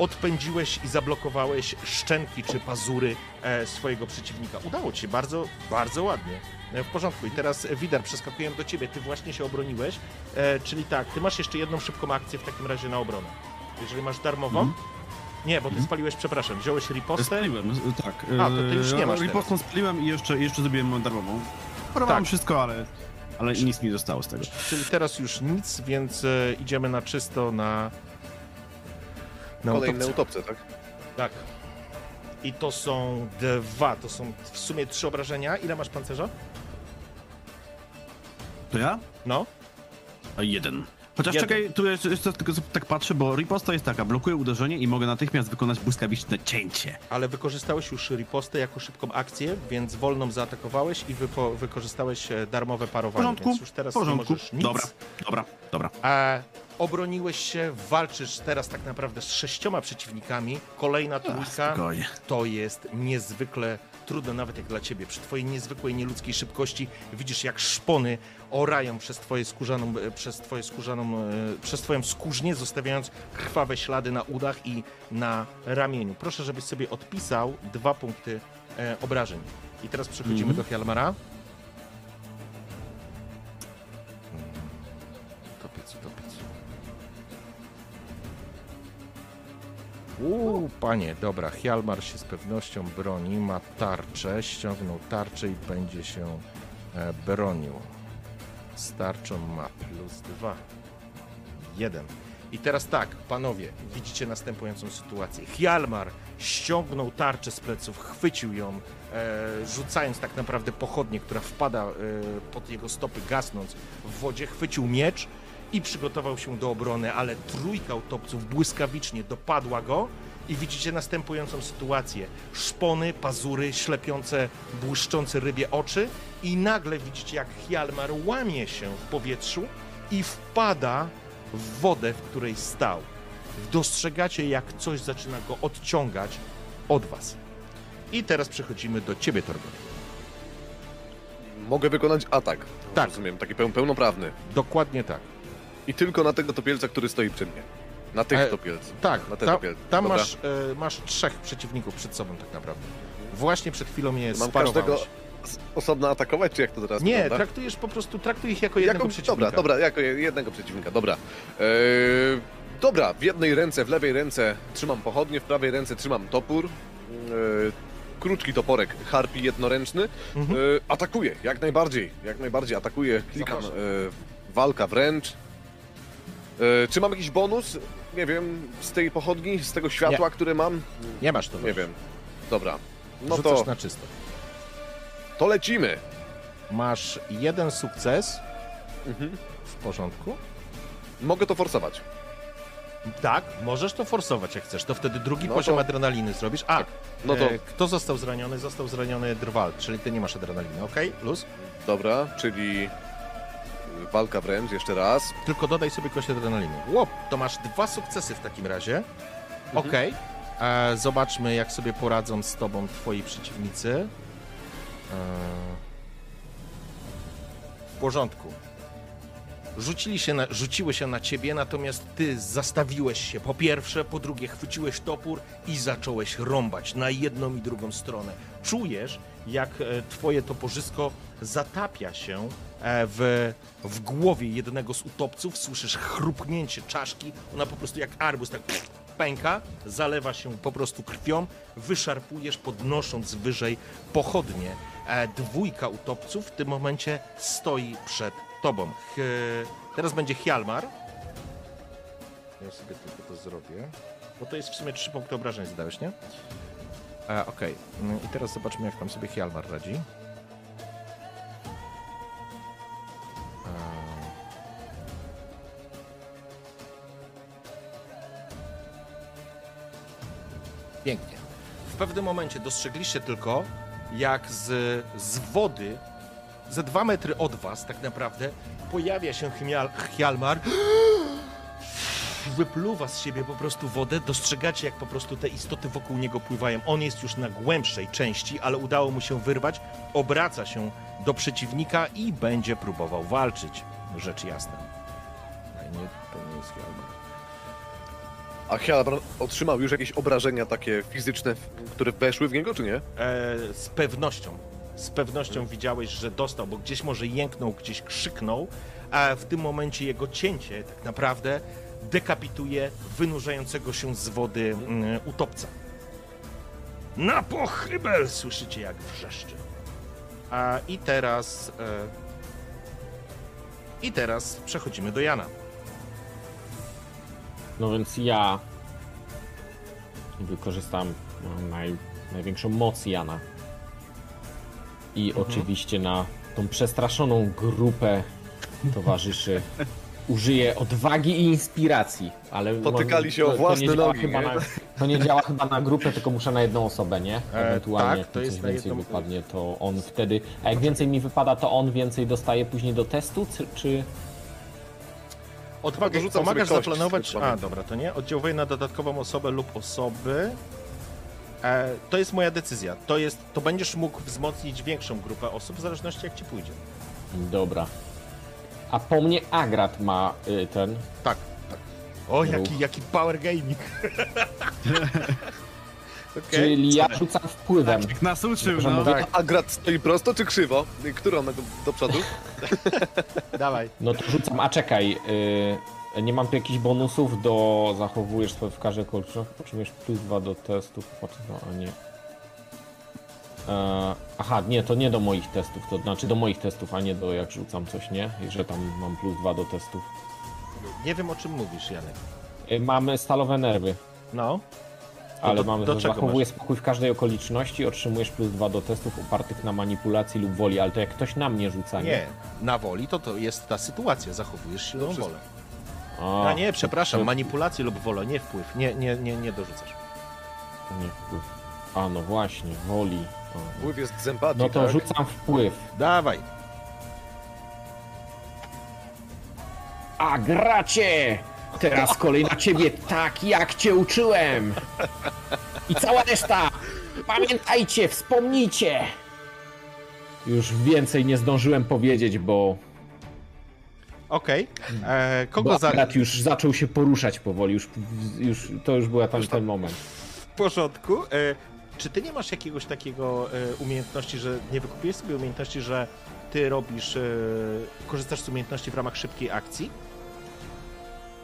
Speaker 1: odpędziłeś i zablokowałeś szczęki czy pazury e, swojego przeciwnika. Udało ci się bardzo, bardzo ładnie. E, w porządku. I teraz e, Widar, przeskakujemy do ciebie. Ty właśnie się obroniłeś, czyli tak, ty masz jeszcze jedną szybką akcję w takim razie na obronę. Jeżeli masz darmową.
Speaker 5: Mhm.
Speaker 1: Nie, bo ty spaliłeś, przepraszam, wziąłeś ripostę.
Speaker 5: Spaliłem, z- tak.
Speaker 1: A, to ty już nie masz
Speaker 5: Ripostą spaliłem i jeszcze, jeszcze zrobiłem moją darmową. Porwałem
Speaker 1: Tak.
Speaker 5: wszystko, ale, ale nic mi nie zostało z tego.
Speaker 1: Czyli teraz już nic, więc idziemy na czysto na. Na
Speaker 3: Kolejne utopce, tak?
Speaker 1: Tak. I to są dwa, to są w sumie trzy obrażenia. Ile masz pancerza?
Speaker 5: To ja?
Speaker 1: No.
Speaker 5: A jeden. Chociaż
Speaker 1: Jeden.
Speaker 5: czekaj, tu jeszcze, jeszcze tylko tak patrzę, bo riposta jest taka, blokuję uderzenie i mogę natychmiast wykonać błyskawiczne cięcie.
Speaker 1: Ale wykorzystałeś już ripostę jako szybką akcję, więc wolną zaatakowałeś i wypo, wykorzystałeś e, darmowe
Speaker 5: W
Speaker 1: parowanie,
Speaker 5: porządku,
Speaker 1: więc już teraz
Speaker 5: w porządku.
Speaker 1: nie możesz nic.
Speaker 5: Dobra, dobra, dobra.
Speaker 1: A obroniłeś się, walczysz teraz tak naprawdę z sześcioma przeciwnikami. Kolejna trójka to jest niezwykle trudne nawet jak dla ciebie. Przy twojej niezwykłej, nieludzkiej szybkości widzisz jak szpony orają przez twoje skórzaną, e, przez twoje skórzaną, e, przez twoją skórznię, zostawiając krwawe ślady na udach i na ramieniu. Proszę, żebyś sobie odpisał dwa punkty e, obrażeń. I teraz przechodzimy
Speaker 5: Mhm.
Speaker 1: do Hjalmara. Uuu, panie, dobra, Hjalmar się z pewnością broni, ma tarczę, ściągnął tarczę i będzie się e, bronił. Z tarczą ma plus dwa. Jeden. I teraz tak, panowie, widzicie następującą sytuację. Hjalmar ściągnął tarczę z pleców, chwycił ją, e, rzucając tak naprawdę pochodnię, która wpada e, pod jego stopy, gasnąc w wodzie, chwycił miecz i przygotował się do obrony, ale trójka utopców błyskawicznie dopadła go i widzicie następującą sytuację. Szpony, pazury, ślepiące, błyszczące rybie oczy i nagle widzicie, jak Hjalmar łamie się w powietrzu i wpada w wodę, w której stał. Dostrzegacie, jak coś zaczyna go odciągać od was. I teraz przechodzimy do ciebie, Torgot.
Speaker 3: Mogę wykonać atak.
Speaker 1: Tak.
Speaker 3: Rozumiem, taki peł, pełnoprawny.
Speaker 1: Dokładnie tak.
Speaker 3: I tylko na tego topielca, który stoi przy mnie. Na tych
Speaker 1: E,
Speaker 3: topielców.
Speaker 1: Tak,
Speaker 3: Na te
Speaker 1: tam,
Speaker 3: topielce.
Speaker 1: tam
Speaker 3: Dobra.
Speaker 1: masz, e, masz trzech przeciwników przed sobą tak naprawdę. Właśnie przed chwilą je
Speaker 3: Mam każdego osobno atakować, czy jak to teraz
Speaker 1: Nie,
Speaker 3: wygląda?
Speaker 1: traktujesz po prostu, traktuj ich jako jednego
Speaker 3: Jako,
Speaker 1: przeciwnika.
Speaker 3: dobra, dobra, jako jednego przeciwnika, dobra. Eee, dobra, w jednej ręce, w lewej ręce trzymam pochodnie, w prawej ręce trzymam topór. Eee, krótki toporek, harpi jednoręczny.
Speaker 1: Mhm.
Speaker 3: Eee, atakuję, jak najbardziej, jak najbardziej atakuję, klikam eee, walka wręcz. Eee, czy mam jakiś bonus? Nie wiem, z tej pochodni, z tego światła, które mam?
Speaker 1: Nie masz to.
Speaker 3: Nie wiem. Dobra, no
Speaker 1: Rzucasz
Speaker 3: to,
Speaker 1: na czysto.
Speaker 3: to lecimy.
Speaker 1: Masz jeden sukces.
Speaker 3: Mhm.
Speaker 1: W porządku.
Speaker 3: Mogę to forsować.
Speaker 1: Tak, możesz to forsować jak chcesz. To wtedy drugi
Speaker 3: No
Speaker 1: poziom
Speaker 3: to-
Speaker 1: adrenaliny zrobisz. A,
Speaker 3: No to,
Speaker 1: e, kto został zraniony? Został zraniony Drwal, czyli ty nie masz adrenaliny, okej? Luz?
Speaker 3: dobra, czyli walka wręcz, jeszcze raz.
Speaker 1: Tylko dodaj sobie kość adrenaliny. Łop, to masz dwa sukcesy w takim razie.
Speaker 3: Mhm.
Speaker 1: Okej. E, Zobaczmy, jak sobie poradzą z tobą twoi przeciwnicy. E, porządku. Rzucili się na, rzuciły się na ciebie, natomiast ty zastawiłeś się po pierwsze, po drugie chwyciłeś topór i zacząłeś rąbać na jedną i drugą stronę. Czujesz, jak e, twoje toporzysko zatapia się w, w głowie jednego z utopców, słyszysz chrupnięcie czaszki, ona po prostu jak arbuz tak pęka, zalewa się po prostu krwią, wyszarpujesz podnosząc wyżej pochodnie. E, dwójka utopców w tym momencie stoi przed tobą. Teraz będzie Hjalmar. Ja sobie tylko to zrobię. Bo to jest w sumie trzy punkty obrażeń zadałeś, nie? E, Okej. Mm, I teraz zobaczmy, jak tam sobie Hjalmar radzi. Pięknie. W pewnym momencie dostrzegliście tylko, jak z, z wody, ze dwa metry od was tak naprawdę, pojawia się Hmial, Hjalmar, [gasps] wypluwa z siebie po prostu wodę, dostrzegacie jak po prostu te istoty wokół niego pływają. On jest już na głębszej części, ale udało mu się wyrwać, obraca się do przeciwnika i będzie próbował walczyć. Rzecz jasna. Ale nie, to nie jest Hjalmar.
Speaker 3: A Hjalmar otrzymał już jakieś obrażenia takie fizyczne, które weszły w niego, czy nie?
Speaker 1: E, z pewnością. Z pewnością widziałeś, że dostał, bo gdzieś może jęknął, gdzieś krzyknął, a w tym momencie jego cięcie tak naprawdę dekapituje wynurzającego się z wody mm, utopca. Na pochybel! Słyszycie jak wrzeszczy. A i teraz. E, I teraz przechodzimy do Jana.
Speaker 4: No więc ja wykorzystam no, naj, największą moc Jana. I
Speaker 1: Mhm.
Speaker 4: oczywiście na tą przestraszoną grupę towarzyszy [laughs] użyję odwagi i inspiracji, ale
Speaker 3: Potykali
Speaker 4: może-
Speaker 3: się o
Speaker 4: to- to
Speaker 3: własne
Speaker 4: nie działa
Speaker 3: nogi,
Speaker 4: Chyba
Speaker 3: nie?
Speaker 4: na, to nie działa chyba na grupę, tylko muszę na jedną osobę, nie? Ewentualnie
Speaker 1: tak,
Speaker 4: jak
Speaker 1: to jest
Speaker 4: coś
Speaker 1: na
Speaker 4: więcej
Speaker 1: jedną-
Speaker 4: wypadnie, to on wtedy... A jak więcej mi wypada, to on więcej dostaje później do testu, czy- czy...
Speaker 1: Odwagę
Speaker 3: dorzucam
Speaker 1: pomagasz
Speaker 3: sobie kość,
Speaker 1: zaplanować. A, dobra, to nie. Oddziałuje na dodatkową osobę lub osoby. E, to jest moja decyzja. To jest. To będziesz mógł wzmocnić większą grupę osób, w zależności jak ci pójdzie.
Speaker 4: Dobra. A po mnie Agrat ma y, ten...
Speaker 1: Tak, tak. O,
Speaker 4: Ruch.
Speaker 1: jaki, jaki power gaming. [laughs] Okej.
Speaker 4: Czyli ja rzucam wpływem.
Speaker 5: Jak nas uczył,
Speaker 4: Że
Speaker 5: no.
Speaker 4: mówię-
Speaker 1: Tak,
Speaker 3: A grat stoi prosto czy krzywo? Którą do, do przodu? [laughs]
Speaker 1: dawaj.
Speaker 4: No to rzucam, a czekaj, y, nie mam tu jakichś bonusów do zachowujesz swoje w każdej okoliczności, otrzymujesz plus dwa do testów, patrz, a nie. E, aha, nie, to nie do moich testów, to znaczy do moich testów, a nie do jak rzucam coś, nie? I że tam mam plus dwa do testów.
Speaker 1: Nie wiem o czym mówisz, Janek.
Speaker 4: Y, mamy stalowe nerwy,
Speaker 1: No.
Speaker 4: ale
Speaker 1: do-
Speaker 4: mamy
Speaker 1: do
Speaker 4: zachowuje spokój w każdej okoliczności, otrzymujesz plus dwa do testów opartych na manipulacji lub woli, ale to jak ktoś na mnie rzuca, nie?
Speaker 1: Nie. Na woli to to jest ta sytuacja. Zachowujesz silną wolę.
Speaker 4: A,
Speaker 1: A nie, przepraszam,
Speaker 4: to-
Speaker 1: manipulację lub wolę, nie wpływ. Nie, nie, nie, nie dorzucasz.
Speaker 4: nie wpływ. A no właśnie, woli. O, no.
Speaker 3: Wpływ jest z empatii,
Speaker 4: No to
Speaker 3: tak?
Speaker 4: rzucam wpływ.
Speaker 1: Dawaj.
Speaker 4: A gracie! Teraz kolej na ciebie, tak jak cię uczyłem! I cała reszta! Pamiętajcie, wspomnijcie! Już więcej nie zdążyłem powiedzieć, bo,
Speaker 1: Okej. E, Kogo
Speaker 4: bo
Speaker 1: za...
Speaker 4: akurat już zaczął się poruszać powoli. Już, już, to już był tam ten moment.
Speaker 1: W porządku. E, czy ty nie masz jakiegoś takiego e, umiejętności, że nie wykupiłeś sobie umiejętności, że ty robisz, e, korzystasz z umiejętności w ramach szybkiej akcji?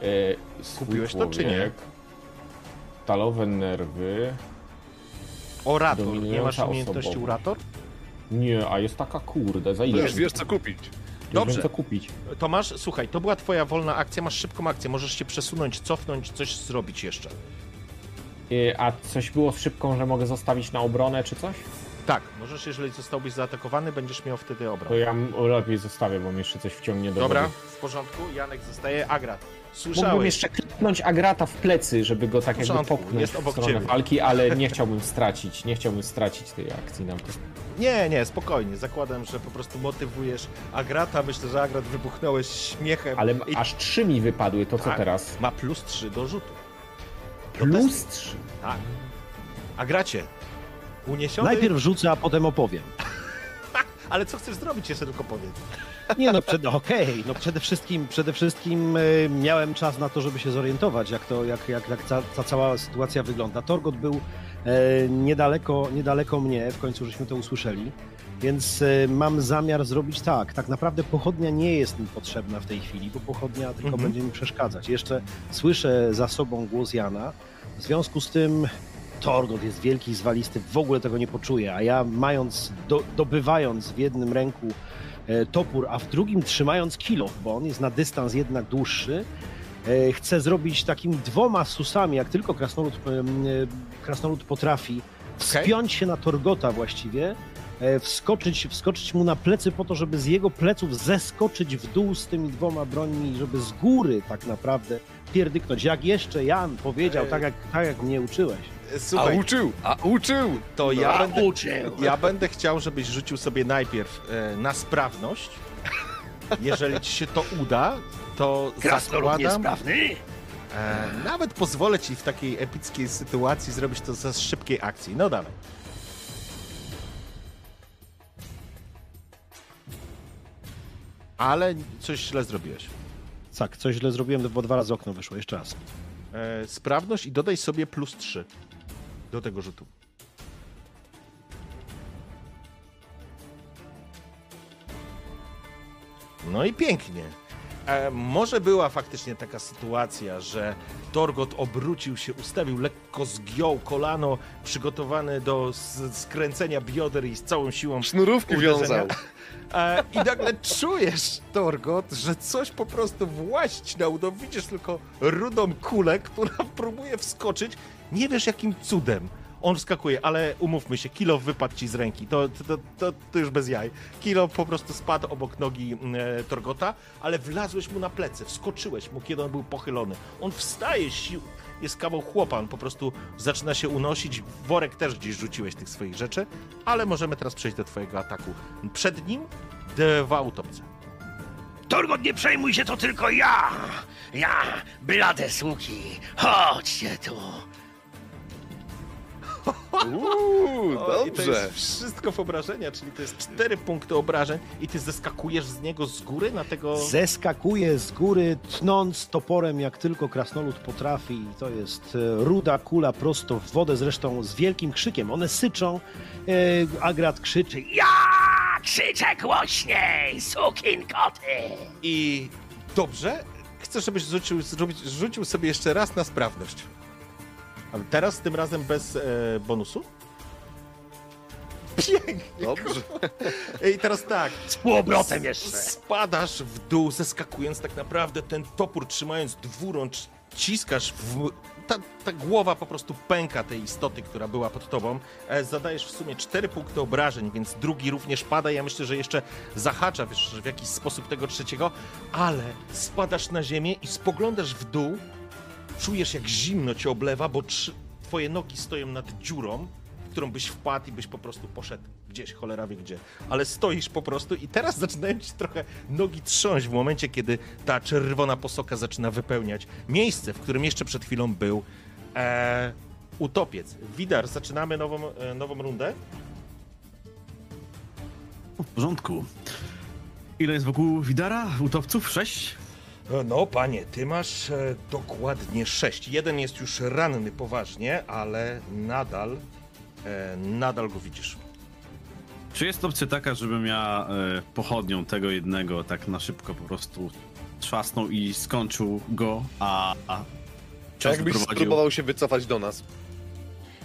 Speaker 4: E,
Speaker 1: Kupiłeś to, czy nie?
Speaker 4: Stalowe nerwy.
Speaker 1: Orator. Nie masz umiejętności
Speaker 4: osobowość.
Speaker 1: orator?
Speaker 4: Nie, a jest taka kurde, za ile?
Speaker 3: Wiesz, wiesz co kupić.
Speaker 4: Już
Speaker 1: Dobrze.
Speaker 4: Wiem, co kupić.
Speaker 1: To masz, słuchaj, to była twoja wolna akcja, masz szybką akcję, możesz się przesunąć, cofnąć, coś zrobić jeszcze.
Speaker 4: E, a coś było z szybką, że mogę zostawić na obronę czy coś?
Speaker 1: Tak, możesz, jeżeli zostałbyś zaatakowany, będziesz miał wtedy
Speaker 4: To
Speaker 1: obronę.
Speaker 4: ja m- lepiej zostawię, bo mnie jeszcze coś wciągnie do
Speaker 1: Dobra,
Speaker 4: wody.
Speaker 1: w porządku, Janek zostaje, Agrat.
Speaker 4: Mógłbym
Speaker 1: Słyszałeś?
Speaker 4: jeszcze kliknąć Agrata w plecy, żeby go tak
Speaker 1: W
Speaker 4: jakby popchnąć
Speaker 1: jest
Speaker 4: w
Speaker 1: obok
Speaker 4: stronę
Speaker 1: ciebie.
Speaker 4: walki, ale [laughs] nie chciałbym stracić, nie chciałbym stracić tej akcji na to.
Speaker 1: Nie, nie, spokojnie, zakładam, że po prostu motywujesz Agrata, myślę, że Agrat wybuchnąłeś śmiechem.
Speaker 4: Ale
Speaker 1: I
Speaker 4: aż trzy mi wypadły, to co
Speaker 1: Tak.
Speaker 4: teraz?
Speaker 1: ma plus 3 do rzutu.
Speaker 4: Plus trzy.
Speaker 1: Tak. Agracie, uniesiony...
Speaker 2: Najpierw rzucę, a potem opowiem. [laughs]
Speaker 1: Ale co chcesz zrobić, jeszcze tylko powiedz. [laughs]
Speaker 2: Nie no, przed, okej, no przede wszystkim, przede wszystkim e, miałem czas na to, żeby się zorientować, jak to, jak, jak, jak ta, ta cała sytuacja wygląda. Torgot był e, niedaleko, niedaleko mnie, w końcu żeśmy to usłyszeli, więc e, mam zamiar zrobić tak. Tak naprawdę pochodnia nie jest mi potrzebna w tej chwili, bo pochodnia tylko
Speaker 1: Mhm.
Speaker 2: będzie mi przeszkadzać. Jeszcze słyszę za sobą głos Jana, w związku z tym Torgot jest wielki i zwalisty, w ogóle tego nie poczuję, a ja mając, do, dobywając w jednym ręku e, topór, a w drugim trzymając kilo, bo on jest na dystans jednak dłuższy, e, chcę zrobić takimi dwoma susami, jak tylko krasnolud, krasnolud potrafi, wspiąć się na Torgota właściwie, wskoczyć, wskoczyć mu na plecy po to, żeby z jego pleców zeskoczyć w dół z tymi dwoma brońmi, żeby z góry tak naprawdę pierdyknąć. Jak jeszcze Jan powiedział,
Speaker 1: Ej.
Speaker 2: tak jak, tak jak mnie uczyłeś.
Speaker 3: A
Speaker 1: Słuchaj,
Speaker 3: uczył, a uczył!
Speaker 1: to ja
Speaker 2: A,
Speaker 1: będę,
Speaker 2: uczył.
Speaker 1: ja będę chciał, żebyś rzucił sobie najpierw e, na sprawność. Jeżeli ci się to uda, to zakładam,
Speaker 2: niesprawny?
Speaker 1: e, nawet pozwolę ci w takiej epickiej sytuacji zrobić to za szybkiej akcji. No dawaj. Ale coś źle zrobiłeś.
Speaker 2: Tak, coś źle zrobiłem, bo dwa razy okno wyszło. Jeszcze raz.
Speaker 1: E, sprawność i dodaj sobie plus 3 do tego rzutu. No i pięknie. E, może była faktycznie taka sytuacja, że Torgot obrócił się, ustawił, lekko zgiął kolano, przygotowany do skręcenia bioder i z całą siłą
Speaker 3: Sznurówki
Speaker 1: uderzenia.
Speaker 3: wiązał. [laughs]
Speaker 1: E, I nagle czujesz, Torgot, że coś po prostu właść na udo. Widzisz tylko rudą kulę, która próbuje wskoczyć. Nie wiesz jakim cudem. On wskakuje, ale umówmy się, kilo wypadł ci z ręki. To, to, to, to, już bez jaj. Kilo po prostu spadł obok nogi e, Torgota, ale wlazłeś mu na plecy, wskoczyłeś mu, kiedy on był pochylony. On wstaje sił. Jest kawał chłopa, on po prostu zaczyna się unosić. Worek też gdzieś rzuciłeś tych swoich rzeczy, ale możemy teraz przejść do twojego ataku. Przed nim dwa utopce.
Speaker 6: Torgot, nie przejmuj się, to tylko ja! Ja, blade słuki! Chodźcie tu!
Speaker 3: Uuu,
Speaker 1: O, I to
Speaker 3: dobrze.
Speaker 1: jest wszystko w obrażenia, czyli to jest cztery punkty obrażeń i ty zeskakujesz z niego z góry na tego...
Speaker 2: Zeskakuje z góry, tnąc toporem jak tylko krasnolud potrafi. I To jest e, ruda kula prosto w wodę, zresztą z wielkim krzykiem. One syczą, e, Agrat krzyczy.
Speaker 6: Ja krzyczę głośniej, sukin koty!
Speaker 1: I dobrze, chcę, żebyś rzucił, rzucił sobie jeszcze raz na sprawność. Teraz tym razem bez e, bonusu? Pięknie.
Speaker 3: Dobrze.
Speaker 1: I teraz tak.
Speaker 6: Z półobrotem jeszcze!
Speaker 1: Spadasz w dół, zeskakując tak naprawdę ten topór trzymając dwurącz, ciskasz w... Ta, ta głowa po prostu pęka tej istoty, która była pod tobą. E, zadajesz w sumie cztery punkty obrażeń, więc drugi również pada. Ja myślę, że jeszcze zahacza wiesz, w jakiś sposób tego trzeciego, ale spadasz na ziemię i spoglądasz w dół. Czujesz, jak zimno cię oblewa, bo trzy, twoje nogi stoją nad dziurą, w którą byś wpadł i byś po prostu poszedł gdzieś, cholera wie gdzie. Ale stoisz po prostu i teraz [laughs] zaczynają ci trochę nogi trząść w momencie, kiedy ta czerwona posoka zaczyna wypełniać miejsce, w którym jeszcze przed chwilą był e, utopiec. Widar, zaczynamy nową, e, nową rundę.
Speaker 5: W porządku. Ile jest wokół Widara? Utopców? Sześć?
Speaker 1: No, panie, ty masz e, dokładnie sześć. Jeden jest już ranny poważnie, ale nadal, e, nadal go widzisz.
Speaker 5: Czy jest opcja taka, żebym ja e, pochodnią tego jednego tak na szybko po prostu trzasnął i skończył go, a, a
Speaker 3: Czy
Speaker 5: czas
Speaker 3: jakbyś
Speaker 5: doprowadził...
Speaker 3: spróbował się wycofać do nas?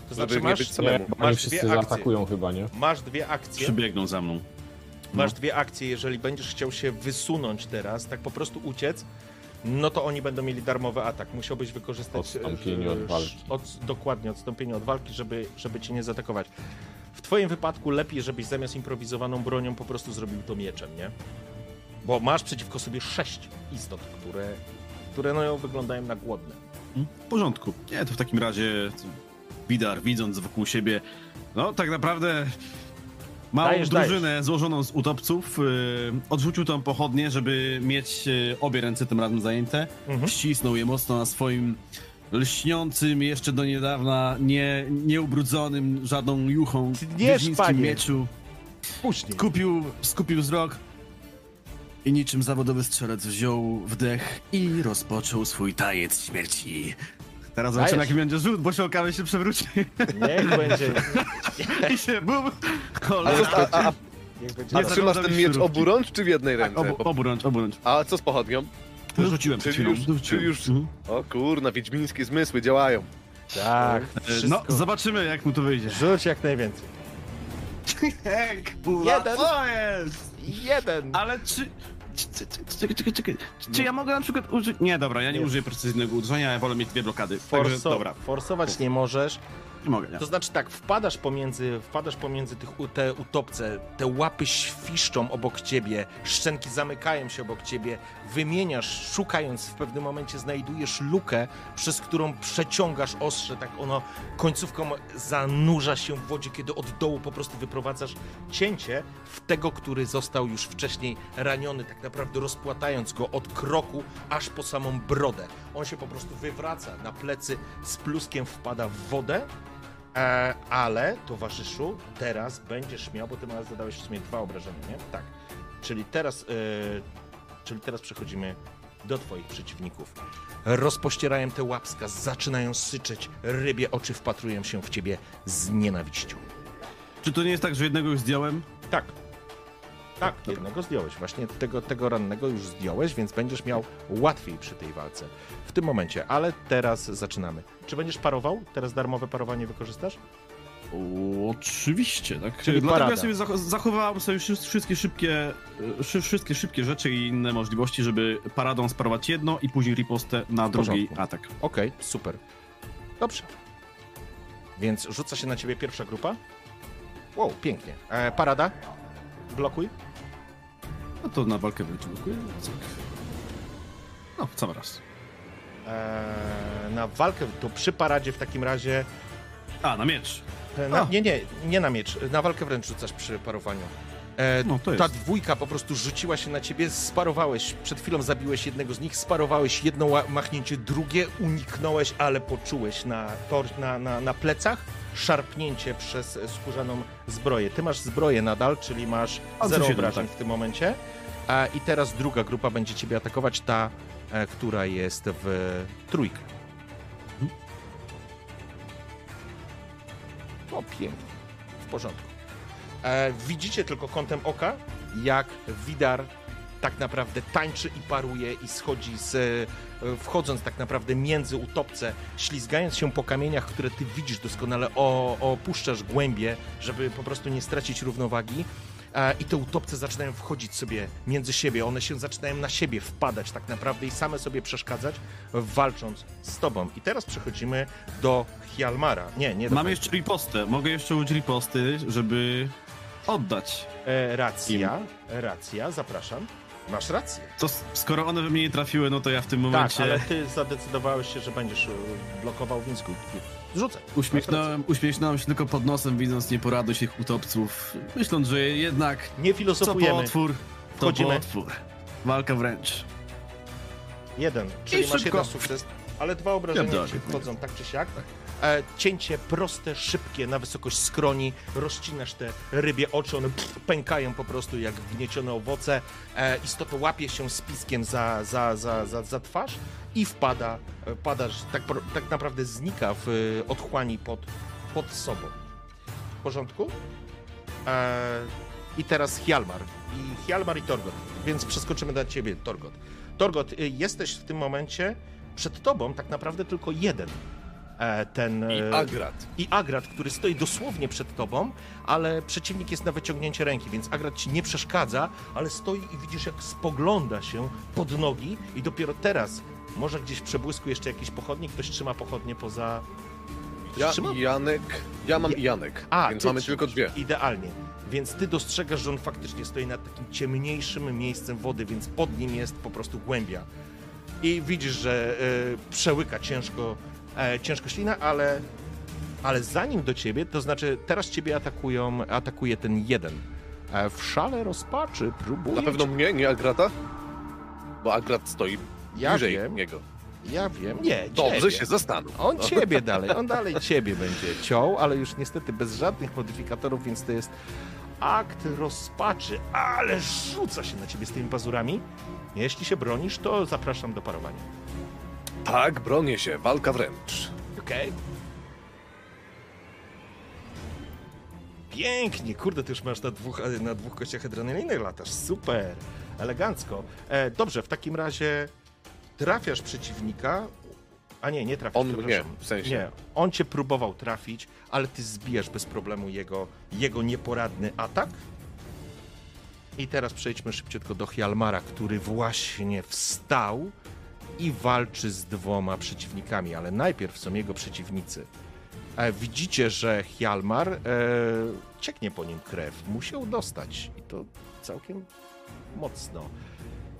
Speaker 1: To
Speaker 3: Żeby
Speaker 1: znaczy
Speaker 3: nie
Speaker 1: masz,
Speaker 3: być samemu.
Speaker 4: oni
Speaker 1: Masz
Speaker 4: wszyscy
Speaker 1: dwie akcje.
Speaker 4: zaatakują chyba, nie?
Speaker 1: masz dwie akcje.
Speaker 5: Przybiegną za mną.
Speaker 1: Masz dwie akcje, jeżeli będziesz chciał się wysunąć teraz, tak po prostu uciec, no to oni będą mieli darmowy atak. Musiałbyś wykorzystać...
Speaker 4: Odstąpienie
Speaker 1: e,
Speaker 4: od walki.
Speaker 1: Od, dokładnie, odstąpienie od walki, żeby, żeby cię nie zaatakować. W twoim wypadku lepiej, żebyś zamiast improwizowaną bronią po prostu zrobił to mieczem, nie? Bo masz przeciwko sobie sześć istot, które, które no, wyglądają na głodne.
Speaker 5: W porządku. Nie, to w takim razie Widar, widząc wokół siebie, no tak naprawdę małą
Speaker 1: Dajesz,
Speaker 5: drużynę złożoną z utopców, yy, odrzucił tą pochodnię, żeby mieć yy, obie ręce tym razem zajęte.
Speaker 1: Mhm.
Speaker 5: Ścisnął je mocno na swoim lśniącym, jeszcze do niedawna nie, nieubrudzonym żadną juchą wiedźmińskim mieczu. Skupił, skupił wzrok i niczym zawodowy strzelec wziął wdech i rozpoczął swój taniec śmierci. Teraz zobaczymy, jaki będzie rzut, bo się okaże, się przewróci.
Speaker 1: Niech będzie. [laughs]
Speaker 5: I się bum!
Speaker 3: A,
Speaker 5: Cholera.
Speaker 3: a, a, a,
Speaker 1: Niech będzie.
Speaker 3: a
Speaker 5: Nie
Speaker 3: trzymasz ten miecz
Speaker 5: śrubki.
Speaker 3: oburącz czy w jednej ręce?
Speaker 5: obu, oburącz, oburącz.
Speaker 3: A co z pochodnią?
Speaker 5: Rzuciłem przed
Speaker 3: Czyli
Speaker 5: chwilą.
Speaker 3: już, czyli już...
Speaker 5: Mhm.
Speaker 3: O kurna, wiedźmińskie zmysły działają.
Speaker 1: Tak.
Speaker 5: E,
Speaker 1: Wszystko.
Speaker 5: No, zobaczymy, jak mu to wyjdzie.
Speaker 1: Rzuć jak najwięcej. [laughs] Jeden.
Speaker 5: Co jest?
Speaker 1: Jeden.
Speaker 5: Ale czy... Czekaj, czekaj, czekaj. Czy ja mogę na przykład użyć... Nie, dobra, ja nie,
Speaker 1: Nie.
Speaker 5: użyję precyzyjnego uderzenia, ja wolę mieć dwie blokady. Także,
Speaker 1: Forso-
Speaker 5: dobra,
Speaker 1: Forsować nie możesz.
Speaker 5: Nie mogę, nie.
Speaker 1: To znaczy tak, wpadasz pomiędzy, wpadasz pomiędzy tych, te utopce, te łapy świszczą obok ciebie, szczęki zamykają się obok ciebie, wymieniasz, szukając w pewnym momencie znajdujesz lukę, przez którą przeciągasz ostrze, tak ono końcówką zanurza się w wodzie, kiedy od dołu po prostu wyprowadzasz cięcie w tego, który został już wcześniej raniony, tak naprawdę rozpłatając go od kroku aż po samą brodę. On się po prostu wywraca na plecy, z pluskiem wpada w wodę, E, ale, towarzyszu, teraz będziesz miał, bo ty masz zadałeś w sumie dwa obrażenia, nie? Tak. Czyli teraz, e, czyli teraz przechodzimy do twoich przeciwników. Rozpościerają te łapska, zaczynają syczeć, rybie oczy wpatrują się w ciebie z nienawiścią.
Speaker 5: Czy to nie jest tak, że jednego już zdjąłem?
Speaker 1: Tak. Tak, jednego zdjąłeś. Właśnie tego, tego rannego już zdjąłeś, więc będziesz miał łatwiej przy tej walce. W tym momencie, ale teraz zaczynamy. Czy będziesz parował? Teraz darmowe parowanie wykorzystasz?
Speaker 5: O, oczywiście, tak.
Speaker 1: Czyli
Speaker 5: Dlatego
Speaker 1: parada.
Speaker 5: ja sobie zach- zachowałem sobie wszy- wszystkie szybkie, e, szy- wszystkie szybkie rzeczy i inne możliwości, żeby paradą sparować jedno i później ripostę na drugi atak.
Speaker 1: Okej, super. Dobrze. Więc rzuca się na ciebie pierwsza grupa. Wow, pięknie. E, parada. Blokuj.
Speaker 5: No to na walkę wyczułuję. No, cały raz.
Speaker 1: E, na walkę, to przy paradzie w takim razie.
Speaker 5: A, na miecz.
Speaker 1: E, na, nie, nie, nie na miecz. Na walkę wręcz rzucasz przy parowaniu. E,
Speaker 5: No,
Speaker 1: ta dwójka po prostu rzuciła się na ciebie, sparowałeś, przed chwilą zabiłeś jednego z nich, sparowałeś jedno machnięcie, drugie uniknąłeś, ale poczułeś na, tor- na, na, na plecach szarpnięcie przez skórzaną zbroję. Ty masz zbroję nadal, czyli masz zero obrażeń
Speaker 5: tak.
Speaker 1: w tym momencie. A, I teraz druga grupa będzie ciebie atakować, ta, która jest w trójkę. O, pięknie. W porządku. E, widzicie tylko kątem oka, jak Widar tak naprawdę tańczy i paruje i schodzi z, e, wchodząc tak naprawdę między utopce, ślizgając się po kamieniach, które ty widzisz doskonale, o, opuszczasz głębie, żeby po prostu nie stracić równowagi. E, I te utopce zaczynają wchodzić sobie między siebie, one się zaczynają na siebie wpadać tak naprawdę i same sobie przeszkadzać, walcząc z tobą. I teraz przechodzimy do Hjalmara. Nie, nie do
Speaker 5: Mam jeszcze ripostę. Mogę jeszcze użyć riposty, żeby oddać.
Speaker 1: E, racja, racja, zapraszam. Masz rację.
Speaker 5: To skoro one we mnie nie trafiły, no to ja w tym
Speaker 1: Tak,
Speaker 5: momencie
Speaker 1: ale ty zadecydowałeś się, że będziesz e, blokował, więc kup- Rzucę.
Speaker 5: Uśmiechnąłem, uśmiechnąłem się tylko pod nosem, widząc nieporadność ich utopców, myśląc, że jednak...
Speaker 1: Nie filozofujemy.
Speaker 5: Co potwór, to
Speaker 1: Wchodzimy.
Speaker 5: potwór. Walka wręcz.
Speaker 1: Jeden, czyli I masz
Speaker 5: szybko.
Speaker 1: jeden sukces, ale dwa obrażenia
Speaker 5: Ja
Speaker 1: ci wchodzą tak czy siak. Tak. E, cięcie proste, szybkie, na wysokość skroni, rozcinasz te rybie oczy, one pff, pękają po prostu jak gniecione owoce. E, istota łapie się spiskiem za, za, za, za, za twarz i wpada, e, padasz, tak, tak naprawdę znika w otchłani pod, pod sobą. W porządku? I teraz Hjalmar. I Hjalmar i Torgot. Więc przeskoczymy do ciebie, Torgot. Torgot, jesteś w tym momencie przed tobą tak naprawdę tylko jeden. E, ten.
Speaker 3: I
Speaker 1: e,
Speaker 3: Agrat.
Speaker 1: I Agrat, który stoi dosłownie przed tobą, ale przeciwnik jest na wyciągnięcie ręki, więc Agrat ci nie przeszkadza, ale stoi i widzisz, jak spogląda się pod nogi i dopiero teraz, może gdzieś w przebłysku jeszcze jakiś pochodnik, ktoś trzyma pochodnie poza... Ktoś
Speaker 3: Ja
Speaker 1: trzyma?
Speaker 3: Janek. Ja mam
Speaker 1: Ja-
Speaker 3: Janek,
Speaker 1: A,
Speaker 3: więc mamy tylko dwie.
Speaker 1: Idealnie. Więc ty dostrzegasz, że on faktycznie stoi nad takim ciemniejszym miejscem wody, więc pod nim jest po prostu głębia. I widzisz, że e, przełyka ciężko, e, ciężko ślina, ale, ale zanim do ciebie, to znaczy teraz ciebie atakują, atakuje ten jeden. E, w szale rozpaczy próbuje...
Speaker 3: Na pewno mnie, nie Agrata? Bo Agrat stoi
Speaker 1: Ja
Speaker 3: bliżej
Speaker 1: wiem.
Speaker 3: niego.
Speaker 1: Ja wiem, nie,
Speaker 3: Dobrze
Speaker 1: ciebie.
Speaker 3: się zastanów.
Speaker 1: On
Speaker 3: No.
Speaker 1: ciebie [laughs] dalej, on dalej ciebie będzie ciął, ale już niestety bez żadnych modyfikatorów, więc to jest akt rozpaczy, ale rzuca się na ciebie z tymi pazurami. Jeśli się bronisz, to zapraszam do parowania.
Speaker 3: Tak, bronię się, walka wręcz.
Speaker 1: Okej. Pięknie, kurde, ty już masz na dwóch, na dwóch kościach adrenaliny latasz, super, elegancko. E, dobrze, w takim razie trafiasz przeciwnika, a nie, nie trafisz,
Speaker 3: On mnie,
Speaker 1: przepraszam.
Speaker 3: w sensie.
Speaker 1: Nie, on cię próbował trafić, ale ty zbijasz bez problemu jego, jego nieporadny atak. I teraz przejdźmy szybciutko do Hjalmara, który właśnie wstał i walczy z dwoma przeciwnikami, ale najpierw są jego przeciwnicy. E, widzicie, że Hjalmar e, cieknie po nim krew. Musiał dostać i to całkiem mocno.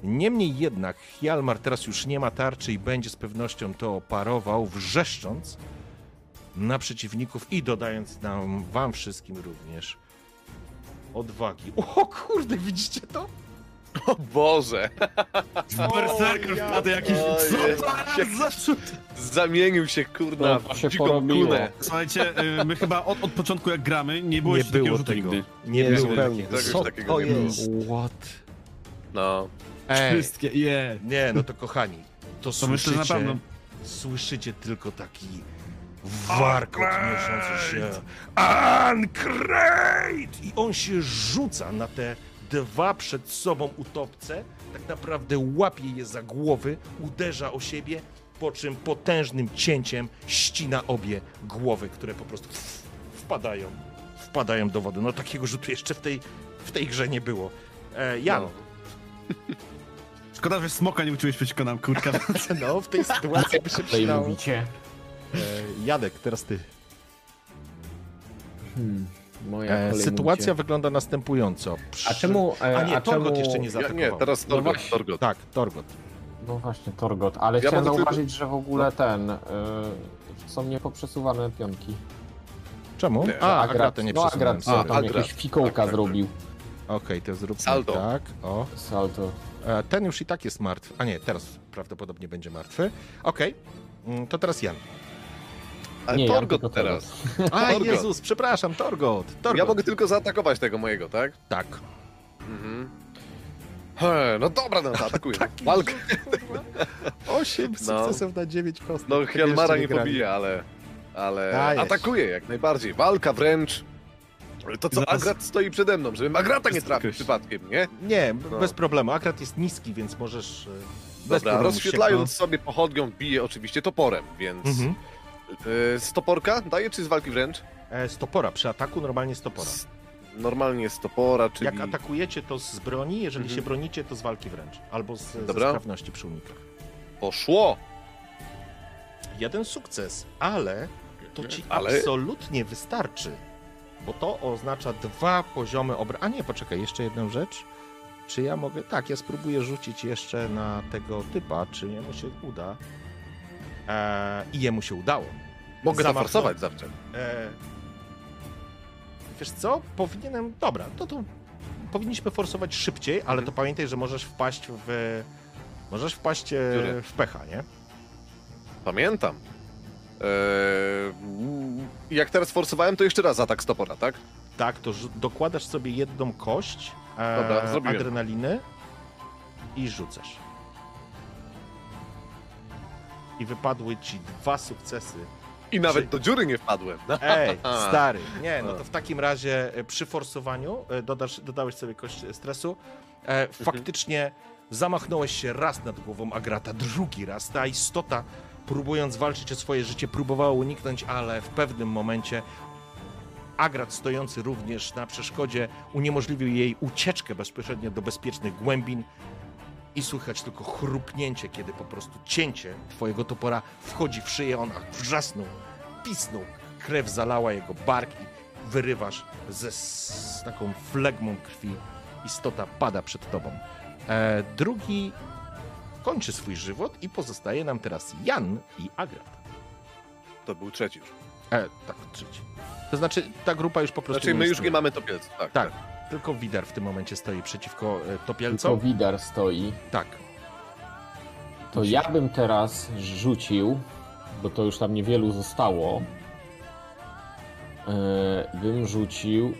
Speaker 1: Niemniej jednak Hjalmar teraz już nie ma tarczy i będzie z pewnością to parował, wrzeszcząc na przeciwników i dodając nam, wam wszystkim również odwagi. O kurde, widzicie to?
Speaker 3: O Boże!
Speaker 5: Berserker wpadł jakiś... Co to?
Speaker 3: Zamienił się, kurna,
Speaker 4: No, się
Speaker 3: w dziką
Speaker 4: porobiło.
Speaker 3: kunę.
Speaker 5: Słuchajcie, y, my chyba od, od początku jak gramy, nie było
Speaker 1: nie
Speaker 5: jeszcze takiego
Speaker 1: było
Speaker 5: rzutu
Speaker 1: tego.
Speaker 5: nigdy.
Speaker 1: Nie,
Speaker 2: Nie,
Speaker 1: było
Speaker 2: zupełnie.
Speaker 1: takiego.
Speaker 3: Czegoś
Speaker 1: Co
Speaker 3: takiego
Speaker 1: to
Speaker 3: nie było.
Speaker 1: jest? What?
Speaker 3: No.
Speaker 1: Ej,
Speaker 5: Wszystkie, je.
Speaker 1: nie, no to kochani, to,
Speaker 5: To myślę, że na
Speaker 1: słyszycie,
Speaker 5: pewno.
Speaker 1: słyszycie tylko taki warkot mieszący się. Uncrate! I on się rzuca na te dwa przed sobą utopce, tak naprawdę łapie je za głowy, uderza o siebie, po czym potężnym cięciem ścina obie głowy, które po prostu wpadają, wpadają do wody. No takiego rzutu jeszcze w tej, w tej grze nie było. E, Jan,
Speaker 3: No. [laughs]
Speaker 5: Szkoda, że smoka nie uczyłeś przeciwko nam, kurka. [laughs]
Speaker 1: no w tej sytuacji by się przydało.
Speaker 4: mówicie.
Speaker 1: E, Jadek, teraz ty.
Speaker 4: Hmm,
Speaker 1: E, sytuacja wygląda następująco. Przy...
Speaker 4: A czemu... E,
Speaker 1: A nie,
Speaker 4: a
Speaker 1: Torgot
Speaker 4: czemu...
Speaker 1: jeszcze nie
Speaker 3: Ja,
Speaker 1: zaatakował.
Speaker 3: nie, teraz
Speaker 4: No
Speaker 3: Torgot,
Speaker 4: właśnie.
Speaker 3: Torgot.
Speaker 1: Tak, Torgot.
Speaker 4: No właśnie, Torgot, ale
Speaker 3: Ja
Speaker 4: chciałem
Speaker 3: mogę tylko-
Speaker 4: zauważyć, że w ogóle ten... Y, są niepoprzesuwane pionki.
Speaker 1: Czemu?
Speaker 3: Nie.
Speaker 1: A,
Speaker 4: Agrat,
Speaker 1: Agratę nie
Speaker 4: no
Speaker 1: przesunąłem,
Speaker 4: Agrat,
Speaker 1: sorry.
Speaker 4: tam
Speaker 3: Agrat.
Speaker 4: jakieś fikołka
Speaker 3: Tak, tak, tak.
Speaker 4: zrobił.
Speaker 1: Okej, to zróbmy
Speaker 3: Salto.
Speaker 1: tak. O.
Speaker 4: Salto.
Speaker 1: E, ten już i tak jest martwy. A nie, teraz prawdopodobnie będzie martwy. Okej, mm, to teraz Jan.
Speaker 3: Ale
Speaker 4: Nie, ja
Speaker 3: Torgot
Speaker 4: tylko
Speaker 3: teraz. [laughs]
Speaker 1: A,
Speaker 3: Torgot.
Speaker 1: Jezus, przepraszam, Torgot. Torgot.
Speaker 3: Ja mogę tylko zaatakować tego mojego, tak?
Speaker 1: Tak.
Speaker 3: Mhm. He, no dobra, no to atakuję. [laughs] Walka. [laughs]
Speaker 1: Osiem
Speaker 3: No.
Speaker 1: sukcesów na dziewięć kostek.
Speaker 3: No Hjalmara nie
Speaker 1: grali.
Speaker 3: pobije, ale... Ale
Speaker 1: Dajesz.
Speaker 3: atakuje jak najbardziej. Walka wręcz. To co
Speaker 5: Zaraz-
Speaker 3: Agrat stoi przede mną, żebym Agrata nie trafił
Speaker 5: Jakoś-
Speaker 3: przypadkiem, nie?
Speaker 1: Nie,
Speaker 3: No.
Speaker 1: bez problemu. Agrat jest niski, więc możesz... e, Bez
Speaker 3: Dobra,
Speaker 1: problemu
Speaker 3: rozświetlając sobie pochodnią, bije oczywiście toporem, więc...
Speaker 1: Mhm.
Speaker 3: Y, z toporka daje czy z walki wręcz?
Speaker 1: E, z topora, przy ataku normalnie z topora.
Speaker 3: Z, normalnie z topora, czyli...
Speaker 1: Jak atakujecie, to z broni, jeżeli
Speaker 3: Mhm.
Speaker 1: się bronicie, to z walki wręcz. Albo z, ze
Speaker 3: Dobra.
Speaker 1: sprawności przy unikach.
Speaker 3: Poszło!
Speaker 1: Jeden sukces, ale to ci
Speaker 3: Ale-
Speaker 1: absolutnie wystarczy. Bo to oznacza dwa poziomy obrażeń. A nie, poczekaj, jeszcze jedną rzecz. Czy ja mogę... Tak, ja spróbuję rzucić jeszcze na tego typa, czy jemu się uda. E, I jemu się udało.
Speaker 3: Mogę
Speaker 1: Zamachnął-
Speaker 3: zaforsować zawsze.
Speaker 1: E, wiesz co? Powinienem. Dobra, to to powinniśmy forsować szybciej, ale to
Speaker 3: Mhm.
Speaker 1: pamiętaj, że możesz wpaść w. Możesz wpaść e, w pecha, nie?
Speaker 3: Pamiętam. Eee, jak teraz forsowałem, to jeszcze raz atak z topora, tak?
Speaker 1: Tak, to dokładasz sobie jedną kość e,
Speaker 3: Dobra,
Speaker 1: adrenaliny i rzucasz. I wypadły ci dwa sukcesy.
Speaker 3: I nawet do dziury nie wpadłem. [laughs]
Speaker 1: Ej, stary. Nie, no to w [laughs] takim razie e, przy forsowaniu e, dodasz, dodałeś sobie kość stresu. E, faktycznie zamachnąłeś się raz nad głową Agrata, drugi raz. Ta istota, próbując walczyć o swoje życie, próbowała uniknąć, ale w pewnym momencie Agrat, stojący również na przeszkodzie, uniemożliwił jej ucieczkę bezpośrednio do bezpiecznych głębin. I słychać tylko chrupnięcie, kiedy po prostu cięcie twojego topora wchodzi w szyję, ona wrzasnął, pisnął, krew zalała jego bark i wyrywasz ze z taką flegmą krwi. Istota pada przed tobą. E, drugi kończy swój żywot i pozostaje nam teraz Jan i Agrat.
Speaker 3: To był trzeci już.
Speaker 1: E, tak, trzeci. To znaczy, ta grupa już po prostu
Speaker 3: Znaczy, my już nie mamy topielców. Tak,
Speaker 1: Tak, tylko Widar w tym momencie stoi przeciwko e,
Speaker 4: Tylko
Speaker 1: topielcom.
Speaker 4: Widar stoi.
Speaker 1: Tak.
Speaker 4: To ja bym teraz rzucił, bo to już tam niewielu zostało. Yy, bym rzucił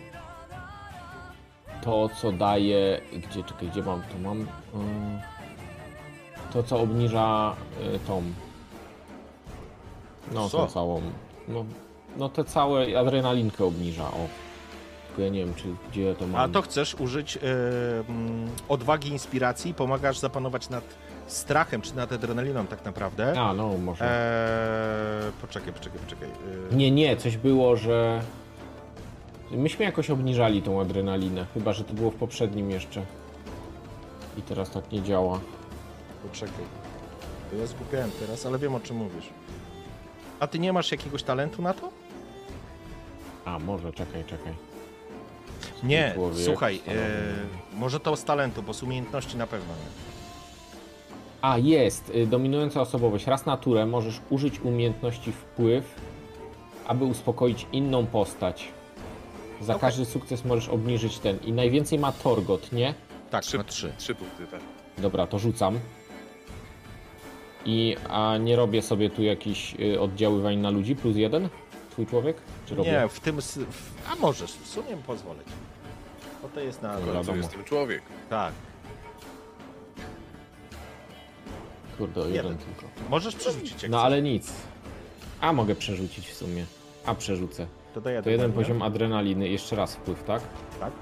Speaker 4: to, co daje. Gdzie, czekaj, gdzie mam? Tu mam. y, To, co obniża tą. No,
Speaker 1: Co?
Speaker 4: tą całą. No, no te całe adrenalinkę obniża. O. Tylko ja nie wiem, czy gdzie ja to mam.
Speaker 1: A to chcesz użyć mm, odwagi, inspiracji, pomagasz zapanować nad strachem czy nad adrenaliną tak naprawdę.
Speaker 4: A, no, może.
Speaker 1: Eee, poczekaj, poczekaj, poczekaj. Eee,
Speaker 4: Nie, nie, coś było, że. Myśmy jakoś obniżali tą adrenalinę. Chyba, że to było w poprzednim jeszcze. I teraz tak nie działa.
Speaker 1: Poczekaj. To ja zgubiłem teraz, ale wiem o czym mówisz. A ty nie masz jakiegoś talentu na to?
Speaker 4: A, może, czekaj, czekaj.
Speaker 1: Nie,
Speaker 4: Człowiek
Speaker 1: słuchaj, e, może to z talentu, bo z umiejętności na pewno nie.
Speaker 4: A, jest. y, Dominująca osobowość. Raz na turę możesz użyć umiejętności wpływ, aby uspokoić inną postać. Za
Speaker 1: Okej.
Speaker 4: każdy sukces możesz obniżyć ten. I najwięcej ma Torgot, nie?
Speaker 1: Tak,
Speaker 3: Trzy,
Speaker 1: na trzy.
Speaker 3: trzy punkty, tak.
Speaker 4: Dobra, to rzucam. I a nie robię sobie tu jakichś y, oddziaływań na ludzi plus jeden? Twój człowiek? Czy robię?
Speaker 1: Nie, w tym. s- W, a możesz, w sumie pozwolę ci. Bo to jest na.
Speaker 3: W
Speaker 4: Dobra.
Speaker 3: końcu
Speaker 4: Wiadomo.
Speaker 3: jestem człowiek.
Speaker 1: Tak.
Speaker 4: Kurde, o jeden
Speaker 1: Jeden.
Speaker 4: tylko.
Speaker 1: Możesz przerzucić jak
Speaker 4: No
Speaker 1: chcesz.
Speaker 4: ale nic. A mogę przerzucić w sumie. A przerzucę.
Speaker 1: To, daję
Speaker 4: To jeden poziom adrenaliny, jeszcze raz wpływ, tak?
Speaker 1: Tak.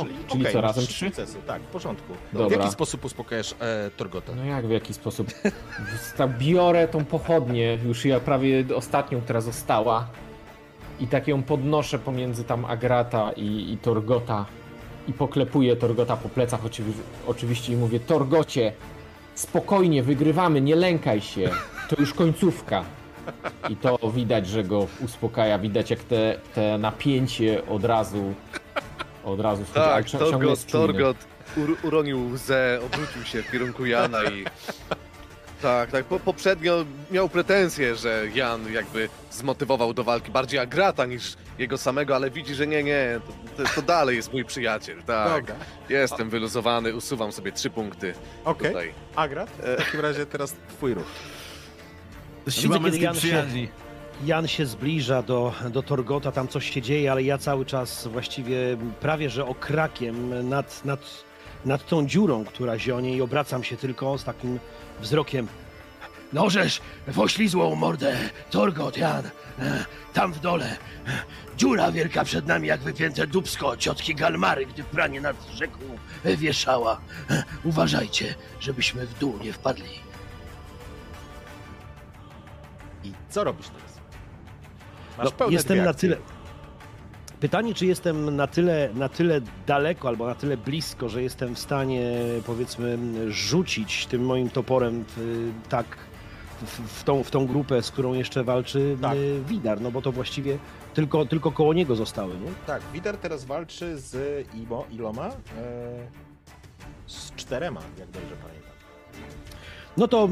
Speaker 4: O, czyli,
Speaker 1: okej,
Speaker 4: co, razem
Speaker 1: trzy sukcesy, tak, w porządku. W
Speaker 4: Dobra.
Speaker 1: jaki sposób uspokajasz e, Torgota?
Speaker 4: No jak w jaki sposób? Biorę tą pochodnię, już ja prawie ostatnią, która została. I tak ją podnoszę pomiędzy tam Agrata i, i Torgota. I poklepuję Torgota po plecach oczywi- oczywiście i mówię Torgocie, spokojnie, wygrywamy, nie lękaj się. To już końcówka. I to widać, że go uspokaja. Widać jak te, te napięcie od razu od razu schodzi.
Speaker 3: Tak, Torgot. Torgot ur, uronił łzę, obrócił się w kierunku Jana i... [laughs] Tak, tak, po, poprzednio miał pretensje, że Jan jakby zmotywował do walki bardziej Agrata niż jego samego, ale widzi, że nie, nie, to, to, dalej jest mój przyjaciel, tak.
Speaker 1: Dobra.
Speaker 3: Jestem wyluzowany, usuwam sobie trzy punkty
Speaker 1: Okej,
Speaker 3: tutaj.
Speaker 1: Agrat, w takim razie teraz twój ruch.
Speaker 5: Siła
Speaker 2: kiedy
Speaker 5: męskiej
Speaker 2: Jan się-
Speaker 5: przyjaźni.
Speaker 2: Jan się zbliża do, do Torgota, tam coś się dzieje, ale ja cały czas właściwie prawie że okrakiem nad, nad, nad tą dziurą, która zionie i obracam się tylko z takim wzrokiem.
Speaker 6: Nożesz w oślizłą mordę, Torgot, Jan. E, Tam w dole. E, Dziura wielka przed nami, jak wypięte dubsko ciotki Galmary, gdy pranie nad rzeką wieszała. E, Uważajcie, żebyśmy w dół nie wpadli.
Speaker 1: I co robisz teraz?
Speaker 2: No, jestem
Speaker 1: dwie
Speaker 2: na tyle. Pytanie, czy jestem na tyle, na tyle daleko albo na tyle blisko, że jestem w stanie, powiedzmy, rzucić tym moim toporem w, tak w, w, tą, w tą grupę, z którą jeszcze walczy
Speaker 1: Tak.
Speaker 2: Widar, no bo to właściwie tylko, tylko koło niego zostały, nie?
Speaker 1: Tak, Wider teraz walczy z Imo, iloma? E, z czterema, jak dobrze pamiętam.
Speaker 2: No to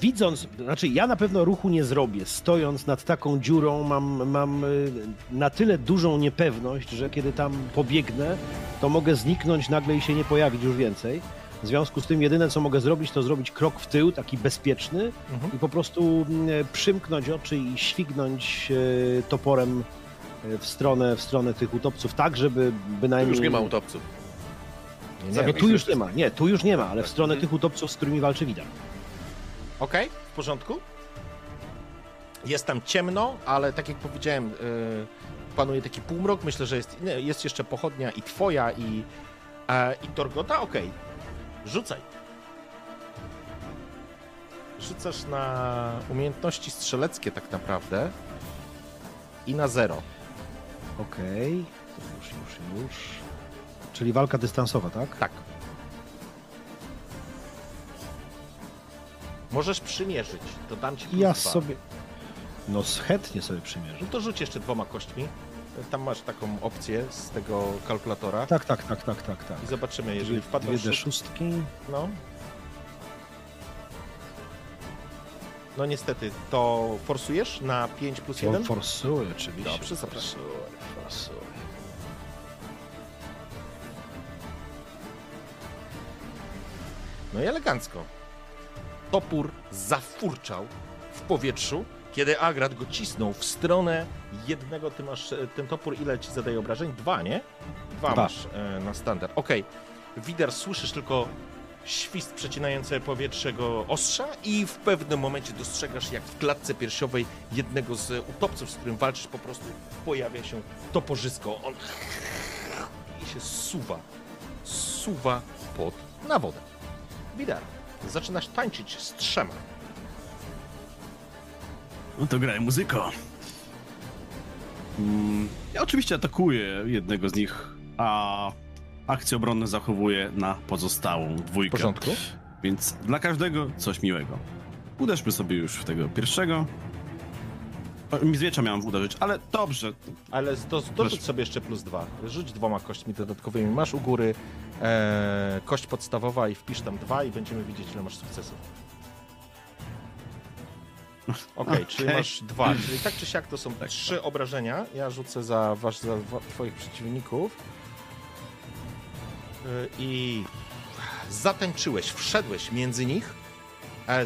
Speaker 2: widząc, znaczy ja na pewno ruchu nie zrobię. Stojąc nad taką dziurą mam, mam y, na tyle dużą niepewność, że kiedy tam pobiegnę, to mogę zniknąć nagle i się nie pojawić już więcej. W związku z tym jedyne co mogę zrobić, to zrobić krok w tył, taki bezpieczny
Speaker 1: Mhm.
Speaker 2: i po prostu mm, przymknąć oczy i śwignąć y, toporem y, w stronę, w stronę tych utopców, tak żeby
Speaker 3: Tu
Speaker 2: bynajmniej...
Speaker 3: już nie ma utopców.
Speaker 1: Nie,
Speaker 2: No, tu już nie ma, nie, tu już nie ma, ale w stronę tych utopców, z którymi walczy Widar.
Speaker 1: Okej, w porządku. Jest tam ciemno, ale tak jak powiedziałem, y, panuje taki półmrok. Myślę, że jest, nie, jest jeszcze pochodnia i twoja, i, e, i Torgota. Okej, rzucaj. Rzucasz na umiejętności strzeleckie tak naprawdę i na zero.
Speaker 2: Okej, już, już, już. Czyli walka dystansowa, tak?
Speaker 1: Tak. Możesz przymierzyć, to dam ci plus
Speaker 2: Ja
Speaker 1: dwa.
Speaker 2: sobie. No chętnie sobie przymierzę.
Speaker 1: No to rzuć jeszcze dwoma kośćmi. Tam masz taką opcję z tego kalkulatora.
Speaker 2: Tak, tak, tak, tak, tak, tak.
Speaker 1: I zobaczymy, jeżeli wpadną
Speaker 2: Dwie
Speaker 1: szóst...
Speaker 2: D6.
Speaker 1: No. No niestety, to forsujesz na 5 plus 1?
Speaker 2: Forsuję oczywiście.
Speaker 1: Dobrze, zapraszam.
Speaker 2: forsuję, forsuję.
Speaker 1: No i elegancko. Topór zafurczał w powietrzu, Kiedy Agrat go cisnął w stronę jednego, ty masz e, ten topór, ile ci zadaje obrażeń? Dwa, nie? Dwa,
Speaker 2: Dwa.
Speaker 1: masz e, na standard. Okej. Wider, słyszysz tylko świst przecinający powietrze go ostrza i w pewnym momencie dostrzegasz, jak w klatce piersiowej jednego z utopców, z którym walczysz, po prostu pojawia się toporzysko. On [laughs] i się suwa, suwa pod na wodę. Zaczynasz tańczyć z trzema.
Speaker 5: No to graj muzyko. Mm, ja oczywiście atakuję jednego z nich, a akcję obronną zachowuję na pozostałą
Speaker 1: W
Speaker 5: dwójkę.
Speaker 1: porządku?
Speaker 5: Więc dla każdego coś miłego. Uderzmy sobie już w tego pierwszego. O, Miezwiecza miałem uderzyć, ale dobrze.
Speaker 1: Ale do, dorzuć sobie jeszcze plus dwa. Rzuć dwoma kośćmi dodatkowymi. Masz u góry e, kość podstawowa i wpisz tam dwa i będziemy widzieć, ile masz sukcesów. [laughs] Okej, czyli
Speaker 5: Okej.
Speaker 1: masz dwa. Czyli tak czy siak to są trzy obrażenia. Ja rzucę za, wasz, za twoich przeciwników. Y, I zatańczyłeś, wszedłeś między nich.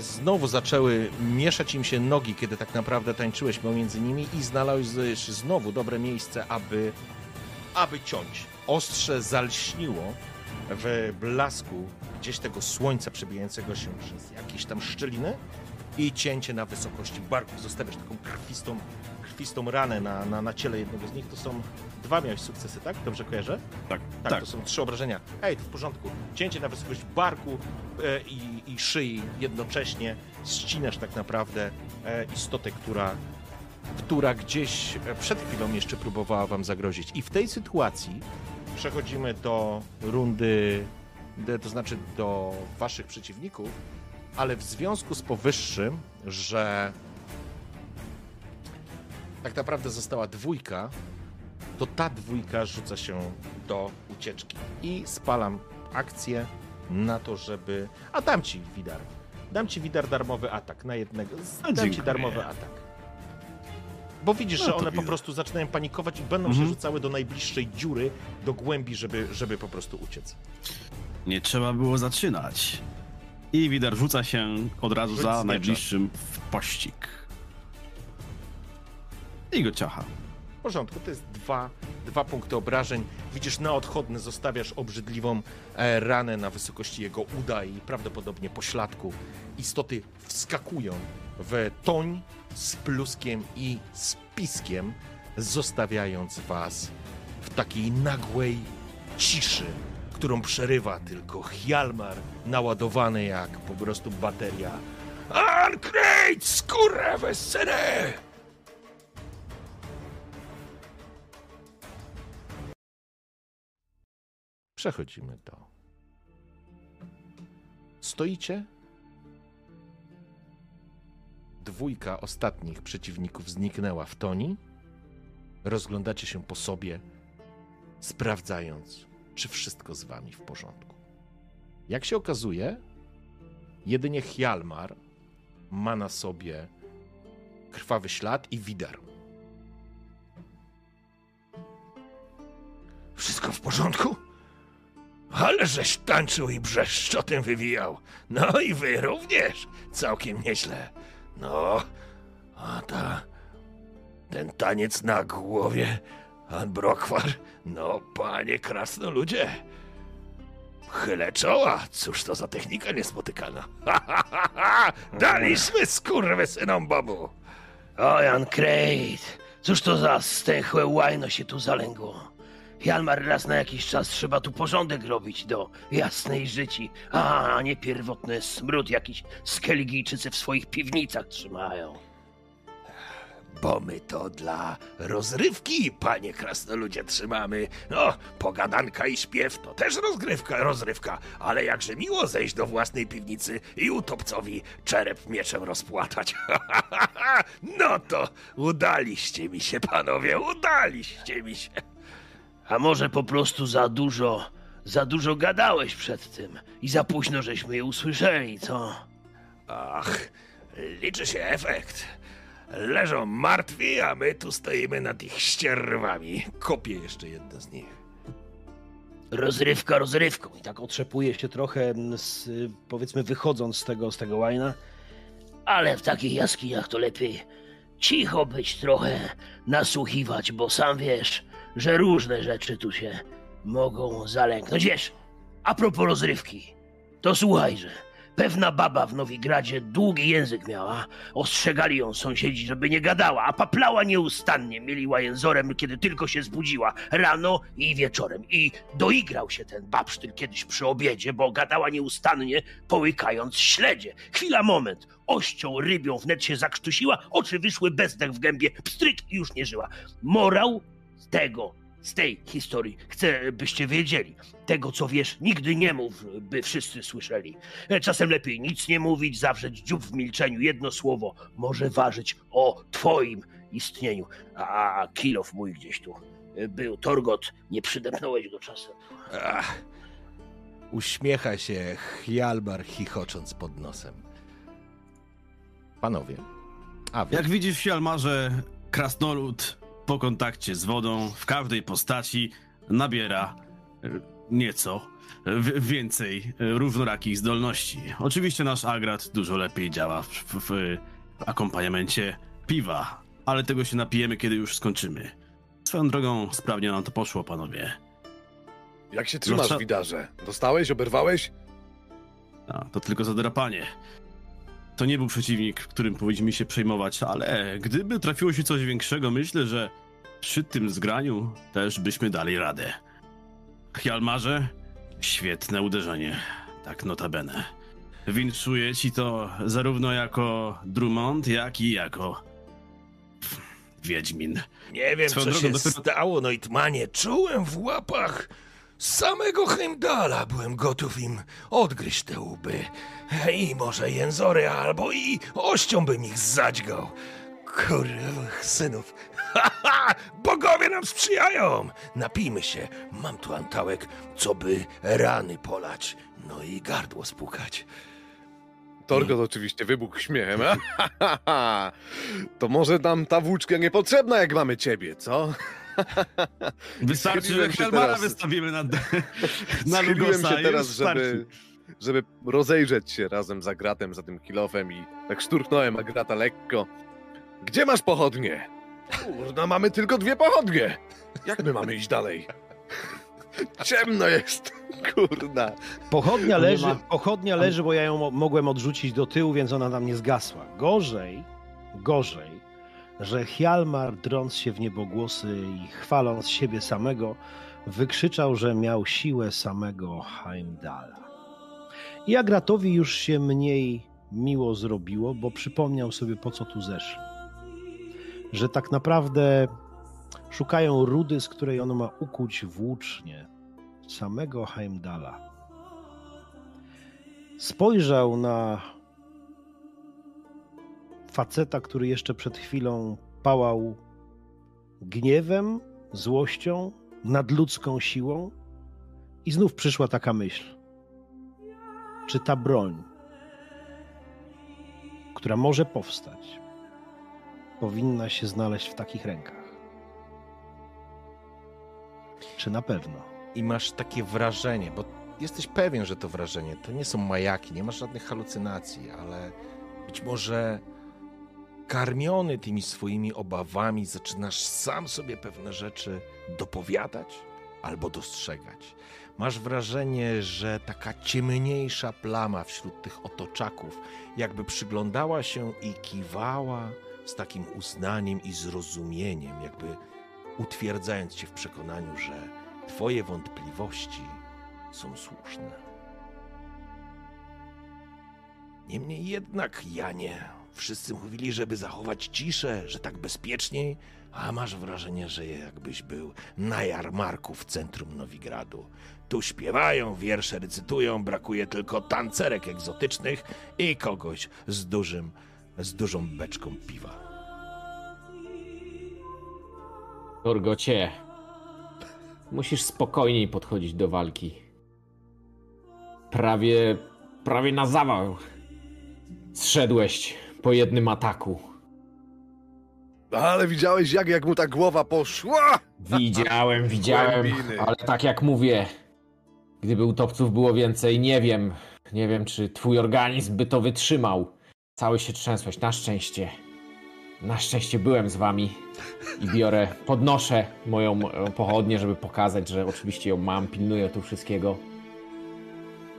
Speaker 1: Znowu zaczęły mieszać im się nogi, kiedy tak naprawdę tańczyłeś pomiędzy nimi i znalazłeś znowu dobre miejsce, aby, aby ciąć. Ostrze zalśniło w blasku gdzieś tego słońca przebijającego się przez jakieś tam szczeliny i cięcie na wysokości barku. Zostawiasz taką krwistą, krwistą ranę na, na, na ciele jednego z nich. To są dwa miałeś sukcesy, tak? Dobrze kojarzę?
Speaker 5: Tak,
Speaker 1: Tak,
Speaker 5: tak.
Speaker 1: to są trzy obrażenia. Ej, to w porządku. Cięcie na wysokość barku e, i, i szyi jednocześnie. Ścinasz tak naprawdę e, istotę, która, która gdzieś przed chwilą jeszcze próbowała wam zagrozić. I w tej sytuacji przechodzimy do rundy, to znaczy do waszych przeciwników, ale w związku z powyższym, że tak naprawdę została dwójka, to ta dwójka rzuca się do ucieczki. I spalam akcję na to, żeby. A dam ci widar. Dam ci widar darmowy atak na jednego. Dam ci
Speaker 5: dziękuję.
Speaker 1: darmowy atak. Bo widzisz,
Speaker 5: No
Speaker 1: że one po
Speaker 5: widar.
Speaker 1: prostu zaczynają panikować i będą
Speaker 5: Mhm.
Speaker 1: się rzucały do najbliższej dziury, do głębi, żeby, żeby po prostu uciec.
Speaker 5: Nie trzeba było zaczynać. I Widar rzuca się od razu
Speaker 1: Rzuć
Speaker 5: za najbliższym w pościg. I go ciacha.
Speaker 1: W porządku, to jest dwa, dwa punkty obrażeń. Widzisz, na odchodny zostawiasz obrzydliwą e, ranę na wysokości jego uda i prawdopodobnie pośladku. Istoty wskakują w toń z pluskiem i z piskiem, zostawiając was w takiej nagłej ciszy, którą przerywa tylko Hjalmar naładowany jak po prostu bateria. Arkrejt, skórę syny! Przechodzimy do. Stoicie. Dwójka ostatnich przeciwników zniknęła w toni. Rozglądacie się po sobie, sprawdzając, czy wszystko z wami w porządku. Jak się okazuje, jedynie Hjalmar ma na sobie krwawy ślad i widar. Wszystko w porządku? Ale żeś tańczył i brzeszczotem wywijał. No i wy również. Całkiem nieźle. No, a ta... Ten taniec na głowie, An Brokwar. No, panie krasnoludzie. Chylę czoła. Cóż to za technika niespotykana. [laughs] Ha, ha, ha, ha. Daliśmy bobu.
Speaker 6: O, Jan Krejt, cóż to za stęchłe łajno się tu zalęgło? Jalmar raz na jakiś czas trzeba tu porządek robić do jasnej życi, a nie pierwotny smród jakiś skeligijczycy w swoich piwnicach trzymają.
Speaker 1: Bo my to dla rozrywki, panie krasnoludzie, trzymamy. No, pogadanka i śpiew to też rozgrywka, rozrywka, ale jakże miło zejść do własnej piwnicy i utopcowi czerep mieczem rozpłatać. [laughs] no to udaliście mi się, panowie, udaliście mi się.
Speaker 6: A może po prostu za dużo, za dużo gadałeś przed tym i za późno żeśmy je usłyszeli, co?
Speaker 1: Ach, liczy się efekt. Leżą martwi, a my tu stoimy nad ich ścierwami. Kopię jeszcze jedno z nich.
Speaker 6: Rozrywka rozrywką.
Speaker 2: I tak otrzepuje się trochę, mm, z, powiedzmy, wychodząc z tego, z tego łajna.
Speaker 6: Ale w takich jaskiniach to lepiej cicho być trochę, nasłuchiwać, bo sam wiesz, że różne rzeczy tu się mogą zalęknąć. Wiesz, a propos rozrywki, to słuchajże. Pewna baba w Nowigradzie długi język miała. Ostrzegali ją sąsiedzi, żeby nie gadała, a paplała nieustannie. Mieliła jęzorem, kiedy tylko się zbudziła. Rano i wieczorem. I doigrał się ten babsztyl kiedyś przy obiedzie, bo gadała nieustannie, połykając śledzie. Chwila, moment. Ością rybią wnet się zakrztusiła, oczy wyszły bezdech w gębie, pstryk i już nie żyła. Morał tego, z tej historii chcę, byście wiedzieli. Tego, co wiesz, nigdy nie mów, by wszyscy słyszeli. E, Czasem lepiej nic nie mówić, zawrzeć dziób w milczeniu. Jedno słowo może ważyć o twoim istnieniu. A kilof mój gdzieś tu e, był. Torgot, nie przydepnąłeś go czasem.
Speaker 1: Ach, uśmiecha się Hjalmar chichocząc pod nosem. Panowie, a wy?
Speaker 5: Jak widzisz, Hjalmarze, krasnolud po kontakcie z wodą w każdej postaci nabiera nieco więcej różnorakich zdolności. Oczywiście nasz Agrat dużo lepiej działa w, w, w akompaniamencie piwa, ale tego się napijemy, kiedy już skończymy. Swoją drogą sprawnie nam to poszło, panowie.
Speaker 3: Jak się trzymasz,
Speaker 5: co-
Speaker 3: widarze? Dostałeś, oberwałeś?
Speaker 5: A, to tylko zadrapanie. To nie był przeciwnik, którym powinniśmy się przejmować, ale gdyby trafiło się coś większego, myślę, że przy tym zgraniu też byśmy dali radę. Hjalmarze, świetne uderzenie, tak notabene. Winszuję ci to zarówno jako Drummond, jak i jako Wiedźmin.
Speaker 1: Nie wiem,
Speaker 5: Swoją
Speaker 1: co
Speaker 5: drogą,
Speaker 1: się
Speaker 5: dopiero-
Speaker 1: stało, Neutmanie. Czułem w łapach samego Heimdala. Byłem gotów im odgryźć te łby. I może jęzory, albo i ością bym ich zadźgał. Kurwych synów. [laughs] Bogowie nam sprzyjają! Napijmy się. Mam tu antałek, co by rany polać, no i gardło spłukać.
Speaker 3: Torgot oczywiście wybuchł śmiechem. [laughs] to może nam ta włóczka niepotrzebna, jak mamy ciebie, co? [laughs]
Speaker 5: Wystarczy, że Hjalmara
Speaker 3: teraz-
Speaker 5: wystawimy na, na Lugosa
Speaker 3: się teraz, żeby, żeby rozejrzeć się razem z Agratem, za tym kilofem i tak szturchnąłem Agrata lekko. Gdzie masz pochodnie? Kurna, mamy tylko dwie pochodnie. Jak my mamy iść dalej? Ciemno jest, kurna.
Speaker 2: Pochodnia leży,
Speaker 4: ma-
Speaker 2: pochodnia leży, bo ja ją mo- mogłem odrzucić do tyłu, więc ona nam nie zgasła. Gorzej, gorzej, że Hjalmar, drąc się w niebogłosy i chwaląc siebie samego, wykrzyczał, że miał siłę samego Heimdala. I Agratowi już się mniej miło zrobiło, bo przypomniał sobie, po co tu zeszli. Że tak naprawdę szukają rudy, z której on ma ukuć włócznie samego Heimdala. Spojrzał na faceta, który jeszcze przed chwilą pałał gniewem, złością, nadludzką siłą, i znów przyszła taka myśl: czy ta broń, która może powstać, powinna się znaleźć w takich rękach? Czy na pewno?
Speaker 1: i masz takie wrażenie, bo jesteś pewien, że to wrażenie to nie są majaki, nie masz żadnych halucynacji, ale być może karmiony tymi swoimi obawami zaczynasz sam sobie pewne rzeczy dopowiadać albo dostrzegać. Masz wrażenie, że taka ciemniejsza plama wśród tych otoczaków jakby przyglądała się i kiwała z takim uznaniem i zrozumieniem, jakby utwierdzając cię w przekonaniu, że Twoje wątpliwości są słuszne. Niemniej jednak, Janie, wszyscy mówili, żeby zachować ciszę, że tak bezpieczniej, a masz wrażenie, że jakbyś był na jarmarku w centrum Nowigradu. Tu śpiewają, wiersze recytują, brakuje tylko tancerek egzotycznych i kogoś z dużym, z dużą beczką piwa.
Speaker 4: Torgocie, musisz spokojniej podchodzić do walki. Prawie, prawie na zawał zszedłeś po jednym ataku.
Speaker 3: Ale widziałeś, jak, jak mu ta głowa poszła?
Speaker 4: Widziałem, [laughs] widziałem,
Speaker 3: Głębiny.
Speaker 4: ale tak jak mówię, gdyby utopców było więcej, nie wiem, nie wiem, czy twój organizm by to wytrzymał. Cały się trzęsłeś, na szczęście. Na szczęście byłem z wami i biorę, podnoszę moją e, pochodnię, żeby pokazać, że oczywiście ją mam, pilnuję tu wszystkiego.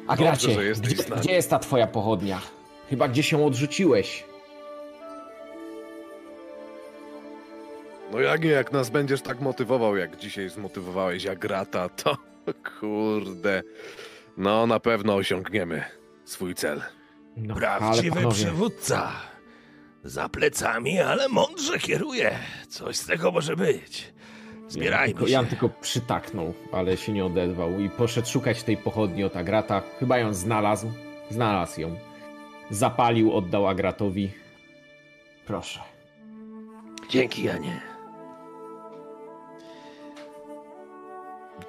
Speaker 4: A gracie, gdzie, gdzie jest ta twoja pochodnia? Chyba gdzieś ją odrzuciłeś.
Speaker 3: No jak nie, jak nas będziesz tak motywował, jak dzisiaj zmotywowałeś Agrata, to [laughs] kurde. No na pewno osiągniemy swój cel.
Speaker 4: No,
Speaker 6: Prawdziwy przywódca. Za plecami, ale mądrze kieruje. Coś z tego może być. Zbierajmy
Speaker 4: tylko,
Speaker 6: się.
Speaker 4: Jan tylko przytaknął, ale się nie odezwał i poszedł szukać tej pochodni od Agrata. Chyba ją znalazł. Znalazł ją. Zapalił, oddał Agratowi. Proszę.
Speaker 6: Dzięki, Janie.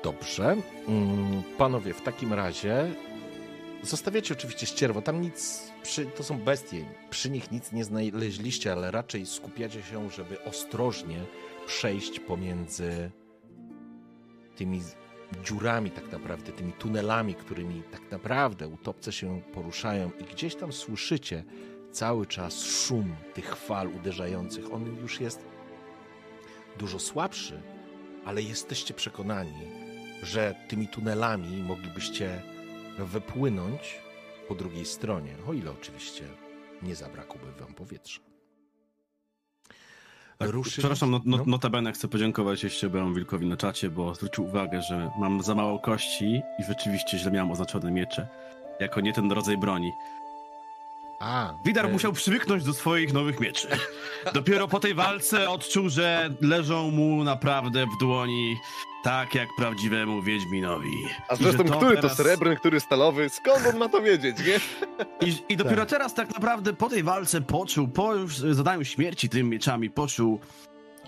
Speaker 1: Dobrze. Mm, Panowie, w takim razie zostawiacie oczywiście ścierwo. Tam nic, przy, to są bestie. Przy nich nic nie znaleźliście, ale raczej skupiacie się, żeby ostrożnie przejść pomiędzy tymi dziurami tak naprawdę, tymi tunelami, którymi tak naprawdę utopce się poruszają i gdzieś tam słyszycie cały czas szum tych fal uderzających. On już jest dużo słabszy, ale jesteście przekonani, że tymi tunelami moglibyście wypłynąć po drugiej stronie, o ile oczywiście nie zabrakłoby wam powietrza.
Speaker 5: Tak,
Speaker 1: Ruszy-
Speaker 5: Przepraszam, no, no,
Speaker 1: no.
Speaker 5: notabene chcę podziękować jeszcze Bełom Wilkowi na czacie, bo zwrócił uwagę, że mam za mało kości i rzeczywiście źle miałem oznaczone miecze. Jako nie ten rodzaj broni.
Speaker 1: A,
Speaker 5: Widar
Speaker 1: e,
Speaker 5: musiał przywyknąć do swoich nowych mieczy. Dopiero po tej walce odczuł, że leżą mu naprawdę w dłoni tak jak prawdziwemu Wiedźminowi.
Speaker 3: A zresztą, który
Speaker 5: teraz-
Speaker 3: to srebrny, który stalowy? Skąd on ma to wiedzieć, nie?
Speaker 5: I, I dopiero teraz tak naprawdę po tej walce poczuł, po już zadaniu śmierci tym mieczami, poczuł,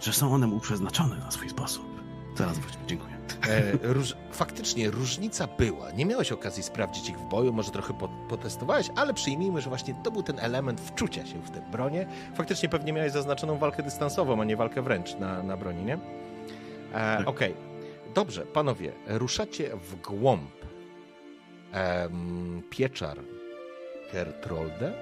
Speaker 5: że są one mu przeznaczone na swój sposób. Teraz właśnie dziękuję.
Speaker 1: E, róż, faktycznie różnica była. Nie miałeś okazji sprawdzić ich w boju, może trochę po, potestowałeś, ale przyjmijmy, że właśnie to był ten element wczucia się w tę bronię. Faktycznie pewnie miałeś zaznaczoną walkę dystansową, a nie walkę wręcz na, na broni, nie? E,
Speaker 5: Tak.
Speaker 1: Okej. Dobrze, panowie, ruszacie w głąb em, pieczar Kertrolde.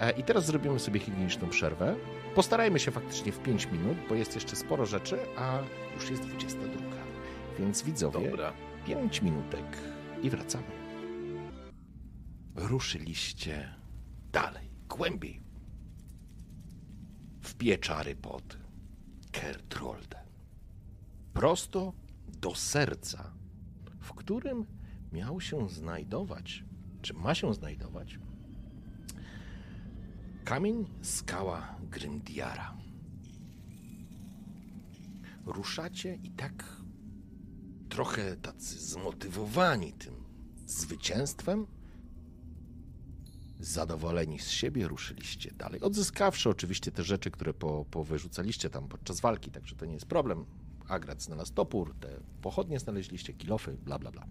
Speaker 1: E, I teraz zrobimy sobie higieniczną przerwę. Postarajmy się faktycznie w 5 minut, bo jest jeszcze sporo rzeczy, a już jest 22. Więc widzowie,
Speaker 3: Dobra.
Speaker 1: 5 minutek i wracamy. Ruszyliście dalej, głębiej. W pieczary pod Kertrolde. Prosto do serca, w którym miał się znajdować, czy ma się znajdować, kamień skała Grimdiara. Ruszacie i tak trochę tacy zmotywowani tym zwycięstwem, zadowoleni z siebie, ruszyliście dalej. Odzyskawszy oczywiście te rzeczy, które po, powyrzucaliście tam podczas walki, także to nie jest problem. Agrat znalazł topór, te pochodnie znaleźliście, kilofy, bla, bla, bla.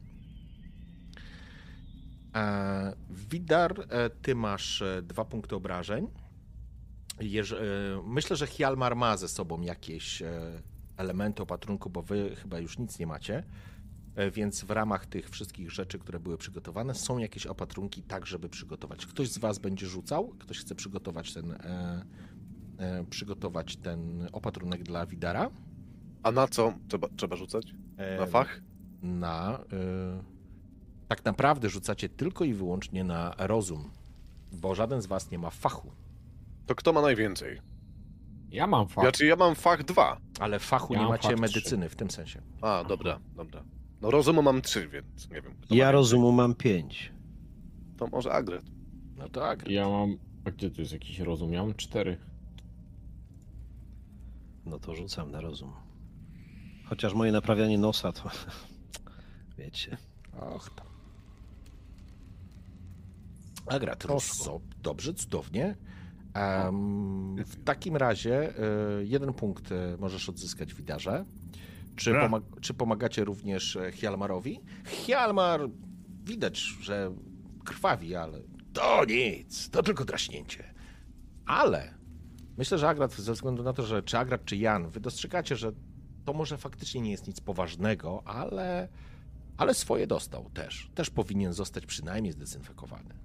Speaker 1: E, Widar, e, ty masz e, dwa punkty obrażeń. Jeż, e, myślę, że Hjalmar ma ze sobą jakieś elementy opatrunku, bo wy chyba już nic nie macie. E, Więc w ramach tych wszystkich rzeczy, które były przygotowane, są jakieś opatrunki tak, żeby przygotować. Ktoś z was będzie rzucał, ktoś chce przygotować ten, e, e, przygotować ten opatrunek dla Widara.
Speaker 3: A na co trzeba, trzeba rzucać?
Speaker 1: E,
Speaker 3: Na fach?
Speaker 1: Na. E, tak naprawdę rzucacie tylko i wyłącznie na rozum, bo żaden z was nie ma fachu.
Speaker 3: To kto ma najwięcej?
Speaker 4: Ja mam fakt.
Speaker 3: Znaczy ja mam fach dwa.
Speaker 1: Ale fachu
Speaker 4: Ja
Speaker 1: nie macie
Speaker 4: fach
Speaker 1: medycyny w tym sensie.
Speaker 3: A, dobra, dobra. No rozumu mam trzy, więc nie wiem.
Speaker 2: Ja rozumu mam pięć.
Speaker 3: To może Agret.
Speaker 1: No tak.
Speaker 4: Ja mam. A gdzie tu jest jakiś rozum? Ja mam cztery.
Speaker 2: No to rzucam na rozum. Chociaż moje naprawianie nosa to... [laughs] Wiecie.
Speaker 1: Och tam. Agrat. Dobrze, cudownie. Em, w takim razie y, jeden punkt y, możesz odzyskać Widarze. Czy, pomag- czy pomagacie również e, Hjalmarowi? Hjalmar widać, że krwawi, ale to nic, to tylko draśnięcie. Ale myślę, że Agrat, ze względu na to, że czy Agrat, czy Jan, wy dostrzegacie, że to może faktycznie nie jest nic poważnego, ale, ale swoje dostał też. Też powinien zostać przynajmniej zdezynfekowany.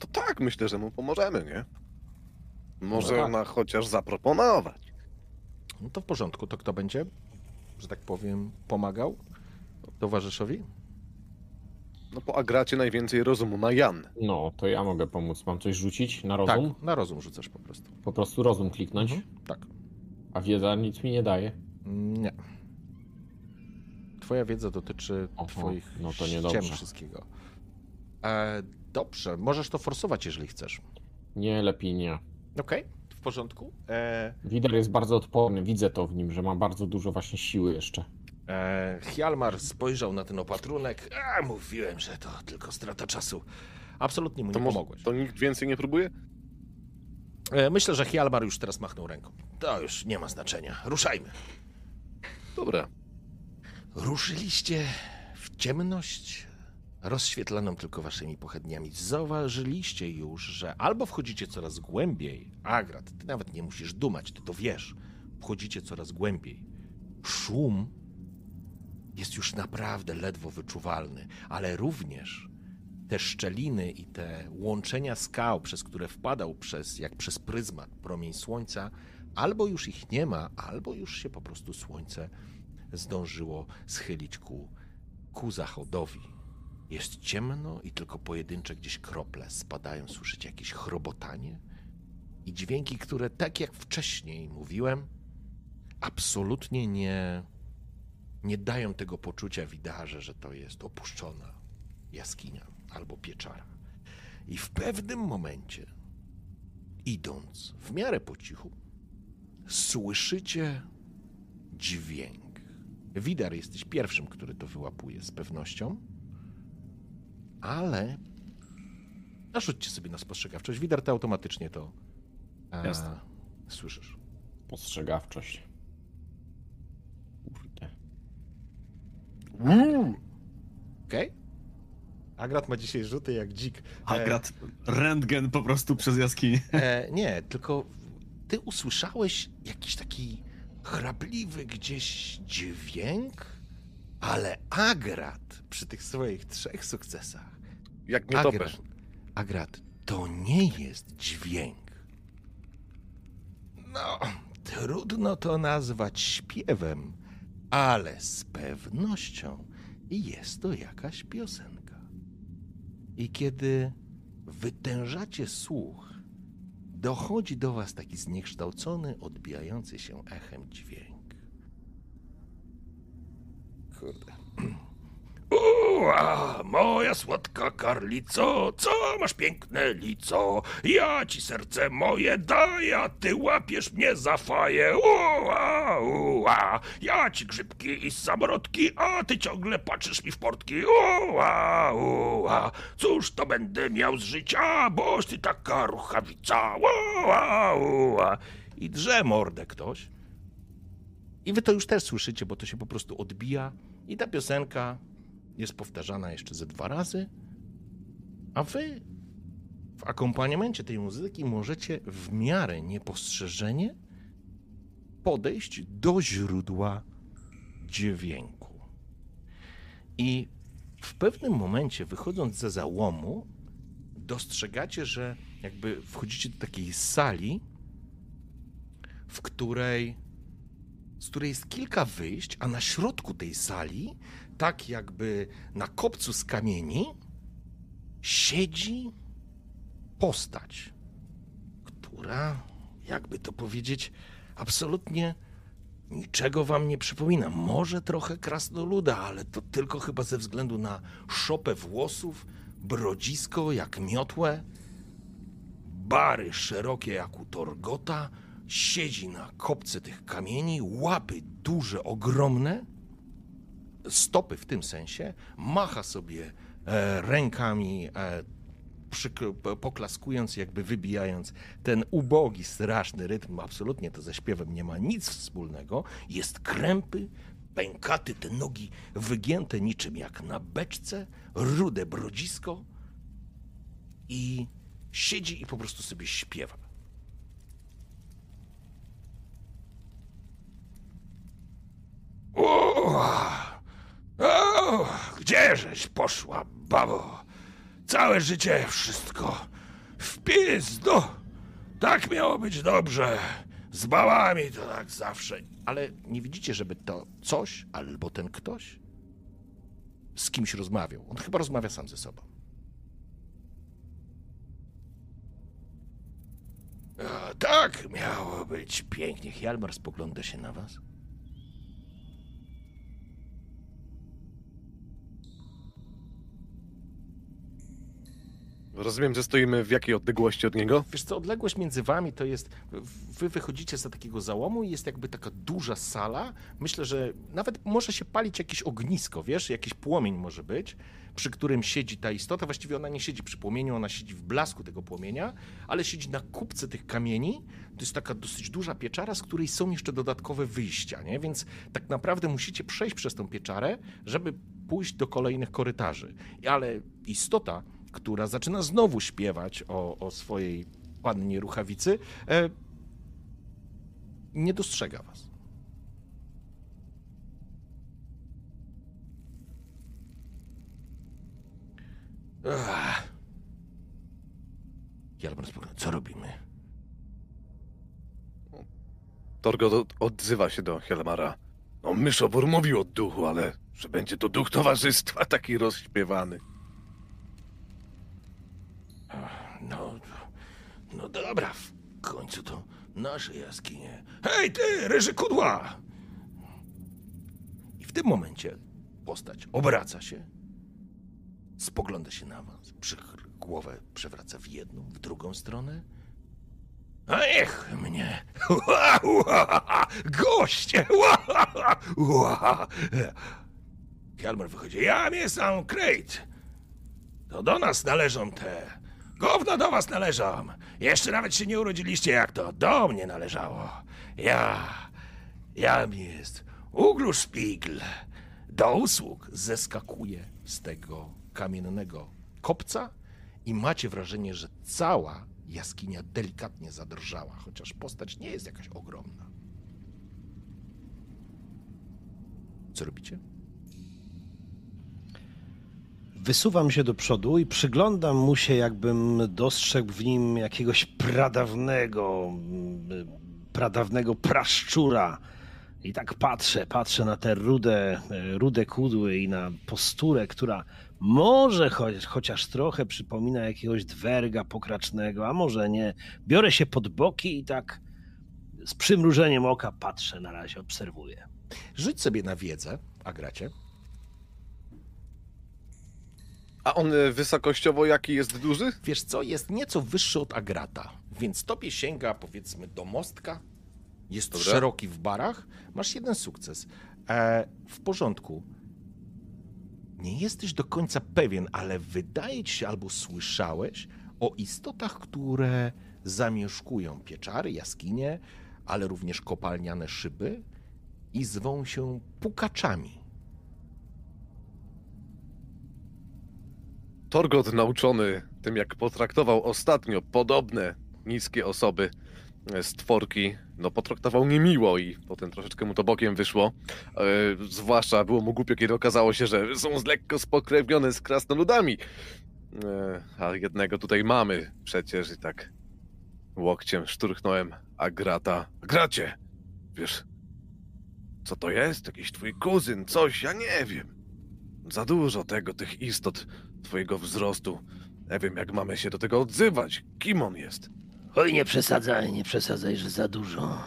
Speaker 3: To tak, myślę, że mu pomożemy, nie? Może
Speaker 4: No tak.
Speaker 3: na chociaż zaproponować.
Speaker 1: No to w porządku. To kto będzie, że tak powiem, pomagał towarzyszowi?
Speaker 3: No po Agracie najwięcej rozumu ma Jan.
Speaker 4: No, to ja mogę pomóc. Mam coś rzucić na rozum?
Speaker 1: Tak, na rozum rzucasz po prostu.
Speaker 4: Po prostu rozum kliknąć,
Speaker 1: Mhm. Tak.
Speaker 4: a wiedza nic mi nie daje.
Speaker 1: Nie. Twoja wiedza dotyczy
Speaker 4: Oho,
Speaker 1: twoich
Speaker 4: no to
Speaker 1: ściem
Speaker 4: niedobrze.
Speaker 1: wszystkiego. E, dobrze, możesz to forsować, jeżeli chcesz.
Speaker 4: Nie, lepiej nie.
Speaker 1: Okej, w porządku. E,
Speaker 4: Wider jest bardzo odporny, widzę to w nim, że ma bardzo dużo właśnie siły jeszcze.
Speaker 1: e, Hjalmar spojrzał na ten opatrunek. A, mówiłem, że to tylko strata czasu. Absolutnie mu
Speaker 3: To,
Speaker 1: nie
Speaker 3: może,
Speaker 1: pomogłeś.
Speaker 3: to nikt więcej nie próbuje?
Speaker 1: E, myślę, że Hjalmar już teraz machnął ręką. To już nie ma znaczenia. Ruszajmy.
Speaker 3: Dobra.
Speaker 1: Ruszyliście w ciemność rozświetlaną tylko waszymi pochodniami. Zauważyliście już, że albo wchodzicie coraz głębiej, Agrat, ty nawet nie musisz dumać, ty to wiesz. Wchodzicie coraz głębiej. Szum jest już naprawdę ledwo wyczuwalny, ale również te szczeliny i te łączenia skał, przez które wpadał przez, jak przez pryzmat promień słońca, albo już ich nie ma, albo już się po prostu słońce zdążyło schylić ku, ku zachodowi. Jest ciemno i tylko pojedyncze gdzieś krople spadają. Słyszycie jakieś chrobotanie i dźwięki, które, tak jak wcześniej mówiłem, absolutnie nie, nie dają tego poczucia widarze, że to jest opuszczona jaskinia albo pieczara. I w pewnym momencie, idąc w miarę po cichu, słyszycie dźwięk. Widar jesteś pierwszym, który to wyłapuje z pewnością, ale narzućcie sobie na spostrzegawczość. Widar, ty automatycznie to e,
Speaker 5: Jasne.
Speaker 1: słyszysz.
Speaker 4: Postrzegawczość. Kurde.
Speaker 1: Okej? Agrat ma dzisiaj rzuty jak dzik. E,
Speaker 5: Agrat, rentgen po prostu przez jaskinię.
Speaker 1: E, nie, tylko ty usłyszałeś jakiś taki chrapliwy gdzieś dźwięk, ale Agrat przy tych swoich trzech sukcesach.
Speaker 3: Jak nie
Speaker 1: Agrat,
Speaker 3: topesz.
Speaker 1: Agrat, to nie jest dźwięk. No, trudno to nazwać śpiewem, ale z pewnością jest to jakaś piosenka. I kiedy wytężacie słuch, dochodzi do was taki zniekształcony, odbijający się echem dźwięk. Kurde. [clears throat] Ua, moja słodka karlico, co masz piękne lico? Ja ci serce moje daję, a ty łapiesz mnie za faję. Ua, ua, ja ci grzybki i samolotki, a ty ciągle patrzysz mi w portki. Ua, ua, cóż to będę miał z życia, boś ty taka ruchawica. Ua, ua. I drze mordę ktoś. I wy to już też słyszycie, bo to się po prostu odbija. I ta piosenka jest powtarzana jeszcze ze dwa razy. A wy w akompaniamencie tej muzyki możecie w miarę niepostrzeżenie podejść do źródła dźwięku. I w pewnym momencie, wychodząc ze załomu, dostrzegacie, że jakby wchodzicie do takiej sali, w której z której jest kilka wyjść, a na środku tej sali, tak jakby na kopcu z kamieni, siedzi postać, która, jakby to powiedzieć, absolutnie niczego wam nie przypomina. Może trochę krasnoluda, ale to tylko chyba ze względu na szopę włosów, brodzisko jak miotłę, bary szerokie jak u Torgota, siedzi na kopce tych kamieni, łapy duże, ogromne, stopy w tym sensie, macha sobie e, rękami, e, poklaskując, jakby wybijając ten ubogi, straszny rytm. Absolutnie to ze śpiewem nie ma nic wspólnego. Jest krępy, pękaty, te nogi wygięte niczym jak na beczce, rude brodzisko i siedzi i po prostu sobie śpiewa. O, o, gdzieżeś poszła, babo? Całe życie wszystko, W pizdu! Tak miało być dobrze. Z bałami to tak zawsze. Ale nie widzicie, żeby to coś albo ten ktoś z kimś rozmawiał? On chyba rozmawia sam ze sobą. A, tak miało być pięknie. Hjalmar spogląda się na was.
Speaker 3: Rozumiem, że stoimy w jakiej odległości od niego?
Speaker 1: Wiesz co, odległość między wami to jest. Wy wychodzicie za takiego załomu i jest jakby taka duża sala. Myślę, że nawet może się palić jakieś ognisko, wiesz, jakiś płomień może być, przy którym siedzi ta istota. Właściwie ona nie siedzi przy płomieniu, ona siedzi w blasku tego płomienia, ale siedzi na kupce tych kamieni. To jest taka dosyć duża pieczara, z której są jeszcze dodatkowe wyjścia, nie? Więc tak naprawdę musicie przejść przez tą pieczarę, żeby pójść do kolejnych korytarzy. Ale istota która zaczyna znowu śpiewać o, o swojej pannie ruchawicy, e, nie dostrzega was. Jalmar spokojnie, co robimy?
Speaker 3: Torgot od- odzywa się do Helmara. No, myszowór mówił o duchu, ale że będzie to duch towarzystwa taki rozśpiewany.
Speaker 1: Dobra, w końcu to nasze jaskinie. Hej ty, ryży kudła! I w tym momencie postać obraca się, spogląda się na was, przy, głowę przewraca w jedną, w drugą stronę. A niech mnie! [laughs] Goście! [laughs] Ua, wychodzi. Ja jestem Krejt. To do nas należą te. Gówno do was należą. Jeszcze nawet się nie urodziliście, jak to do mnie należało. Ja. Jam jest Uglu Szpigl. Do usług zeskakuje z tego kamiennego kopca i macie wrażenie, że cała jaskinia delikatnie zadrżała, chociaż postać nie jest jakaś ogromna. Co robicie?
Speaker 2: Wysuwam się do przodu i przyglądam mu się, jakbym dostrzegł w nim jakiegoś pradawnego, mm, pradawnego praszczura. I tak patrzę, patrzę na te rude, e, rude kudły i na posturę, która może choć, chociaż trochę przypomina jakiegoś dwerga pokracznego, a może nie. Biorę się pod boki i tak z przymrużeniem oka patrzę, na razie obserwuję.
Speaker 1: Rzuć sobie na wiedzę, a gracie.
Speaker 3: A on e, wysokościowo jaki jest duży?
Speaker 1: Wiesz co, jest nieco wyższy od Agrata, więc tobie sięga powiedzmy do mostka. Jest
Speaker 3: Dobra.
Speaker 1: szeroki w barach. Masz jeden sukces. E, w porządku. Nie jesteś do końca pewien, ale wydaje ci się albo słyszałeś o istotach, które zamieszkują pieczary, jaskinie, ale również kopalniane szyby i zwą się pukaczami.
Speaker 3: Torgot nauczony tym, jak potraktował ostatnio podobne niskie osoby, stworki, no potraktował niemiło i potem troszeczkę mu to bokiem wyszło. E, zwłaszcza było mu głupio, kiedy okazało się, że są z lekko spokrewnione z krasnoludami. E, a jednego tutaj mamy przecież i tak łokciem szturchnąłem Agrata. Gracie! Wiesz, co to jest? Jakiś twój kuzyn, coś, ja nie wiem. Za dużo tego, tych istot twojego wzrostu. Nie wiem, jak mamy się do tego odzywać. Kim on jest?
Speaker 6: Oj, nie przesadzaj, nie przesadzaj, że za dużo.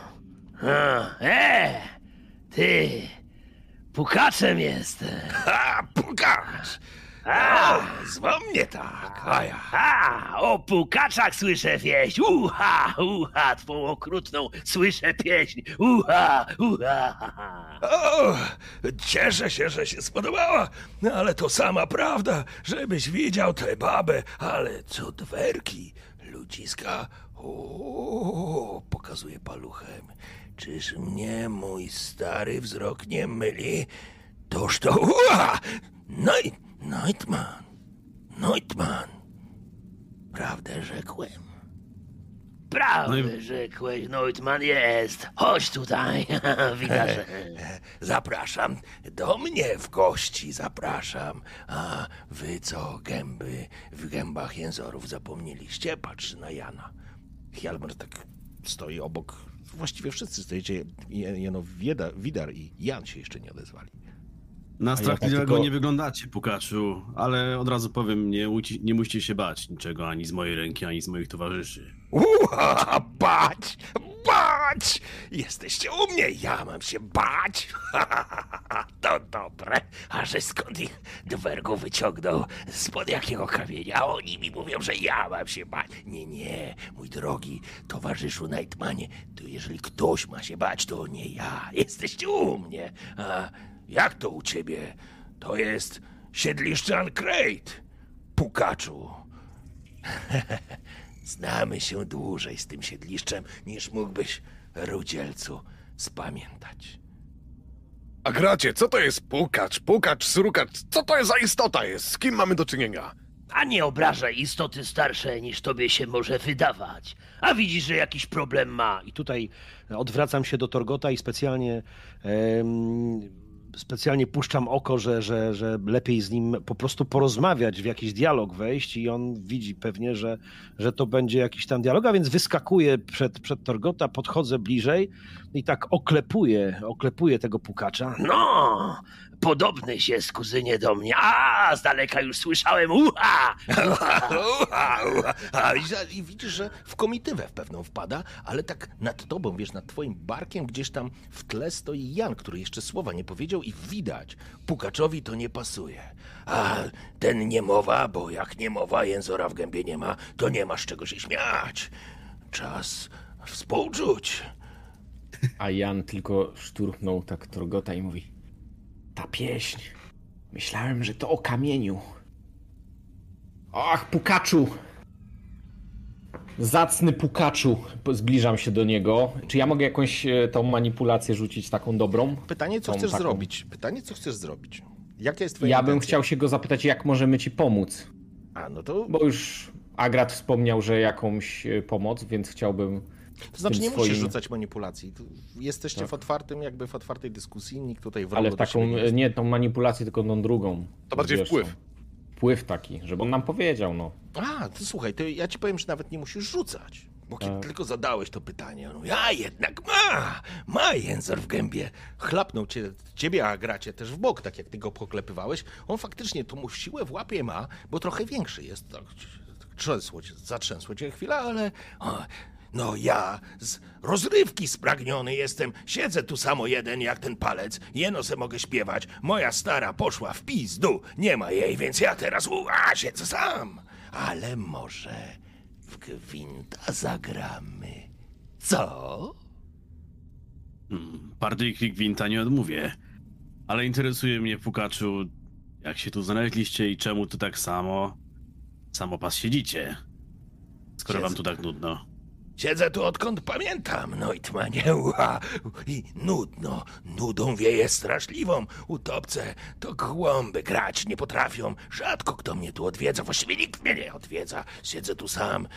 Speaker 6: A, e! Ty! Pukaczem jestem!
Speaker 1: Ha, pukacz!
Speaker 6: A!
Speaker 1: Mnie tak, a ja.
Speaker 6: A! O pukaczach słyszę pieśń! Uha! Uha! Twą okrutną słyszę pieśń! Uha! Uha!
Speaker 1: O, cieszę się, że się spodobała, no ale to sama prawda, żebyś widział tę babę, ale co dwerki, ludziska, o, pokazuje paluchem. Czyż mnie mój stary wzrok nie myli? Toż to, ua, Night, Nightman, Nightman, prawdę rzekłem.
Speaker 6: Prawdę rzekłeś, Neutman jest! Chodź tutaj, [laughs] widać. [laughs]
Speaker 1: Zapraszam do mnie w gości, zapraszam. A wy co, gęby, w gębach jęzorów zapomnieliście? Patrzy na Jana.
Speaker 7: Hjalmar tak stoi obok. Właściwie wszyscy stoicie. Je- Jeno Widar i Jan się jeszcze nie odezwali.
Speaker 5: Na
Speaker 4: ja
Speaker 5: strachliwego
Speaker 4: tak tylko-
Speaker 5: nie wyglądacie, Pukaczu, ale od razu powiem, nie, nie musicie się bać niczego ani z mojej ręki, ani z moich towarzyszy.
Speaker 1: Uha, bać! Bać! Jesteście u mnie, ja mam się bać! [laughs] To dobre. A że skąd ich dwergu wyciągnął? Spod jakiego kamienia? Oni mi mówią, że ja mam się bać. Nie, nie, mój drogi towarzyszu Nightmanie, to jeżeli ktoś ma się bać, to nie ja. Jesteście u mnie. A jak to u ciebie? To jest siedliszcze Ancrate. Pukaczu. [laughs] Znamy się dłużej z tym siedliszczem, niż mógłbyś, Rudzielcu, spamiętać.
Speaker 3: A gracie, co to jest pukacz, pukacz, srukacz? Co to jest za istota jest? Z kim mamy do czynienia?
Speaker 1: A nie obrażaj istoty starsze, niż tobie się może wydawać. A widzisz, że jakiś problem ma.
Speaker 2: I tutaj odwracam się do Torgota i specjalnie, em, specjalnie puszczam oko, że, że, że lepiej z nim po prostu porozmawiać, w jakiś dialog wejść i on widzi pewnie, że, że to będzie jakiś tam dialog, a więc wyskakuję przed, przed Torgota, podchodzę bliżej i tak oklepuję, oklepuję tego pukacza.
Speaker 1: No, podobny się z kuzynie do mnie. A, z daleka już słyszałem. Uha! Uha, uha, uha.
Speaker 7: I, widzisz, że w komitywę w pewną wpada, ale tak nad tobą, wiesz, nad twoim barkiem gdzieś tam w tle stoi Jan, który jeszcze słowa nie powiedział i widać, Pukaczowi to nie pasuje.
Speaker 1: A ten nie mowa, bo jak nie mowa, jęzora w gębie nie ma, to nie masz czego się śmiać. Czas współczuć.
Speaker 4: A Jan tylko szturchnął tak Torgota i mówi: Ta pieśń. Myślałem, że to o kamieniu. Ach, pukaczu! Zacny pukaczu. Zbliżam się do niego. Czy ja mogę jakąś e, tą manipulację rzucić taką dobrą?
Speaker 7: Pytanie, co
Speaker 4: Tą
Speaker 7: chcesz
Speaker 4: taką-
Speaker 7: zrobić? Pytanie, co chcesz zrobić? Jaka jest twoja
Speaker 4: Ja bym chciał się go zapytać, jak możemy ci pomóc.
Speaker 7: A, no to...
Speaker 4: Bo już Agrat wspomniał, że jakąś e, pomoc, więc chciałbym.
Speaker 7: To znaczy nie musisz
Speaker 4: swoim-
Speaker 7: rzucać manipulacji. Jesteście w otwartym, jakby w otwartej dyskusji, nikt tutaj w
Speaker 4: Ale w taką,
Speaker 7: nie
Speaker 4: tą manipulację, tylko tą drugą.
Speaker 3: To bardziej
Speaker 4: Wiesz,
Speaker 3: wpływ.
Speaker 4: Wpływ taki, żeby on nam powiedział, no.
Speaker 7: A, to słuchaj, to ja ci powiem, że nawet nie musisz rzucać. Bo kiedy
Speaker 4: Tak.
Speaker 7: tylko zadałeś to pytanie, on mówi,
Speaker 1: A jednak ma, ma jęzor w gębie.
Speaker 7: chlapnął cię, ciebie, a gracie też w bok, tak jak ty go poklepywałeś. On faktycznie tą siłę w łapie ma, bo trochę większy jest. Tak, trzęsło cię, zatrzęsło cię chwila, ale
Speaker 1: O, no ja z rozrywki spragniony jestem. Siedzę tu samo jeden jak ten palec. Jeno se mogę śpiewać. Moja stara poszła w pizdu. Nie ma jej, więc ja teraz ua, siedzę sam. Ale może w gwinta zagramy. Co?
Speaker 5: Hmm, partyjki Gwinta nie odmówię. Ale interesuje mnie, Pukaczu, jak się tu znaleźliście i czemu tu tak samo samo pas siedzicie? Skoro wam tu tak nudno.
Speaker 1: Siedzę tu odkąd pamiętam, no i tmanie, ua, i nudno, nudą wieje straszliwą. Utopce to głąby grać nie potrafią. Rzadko kto mnie tu odwiedza, właściwie nikt mnie nie odwiedza. Siedzę tu sam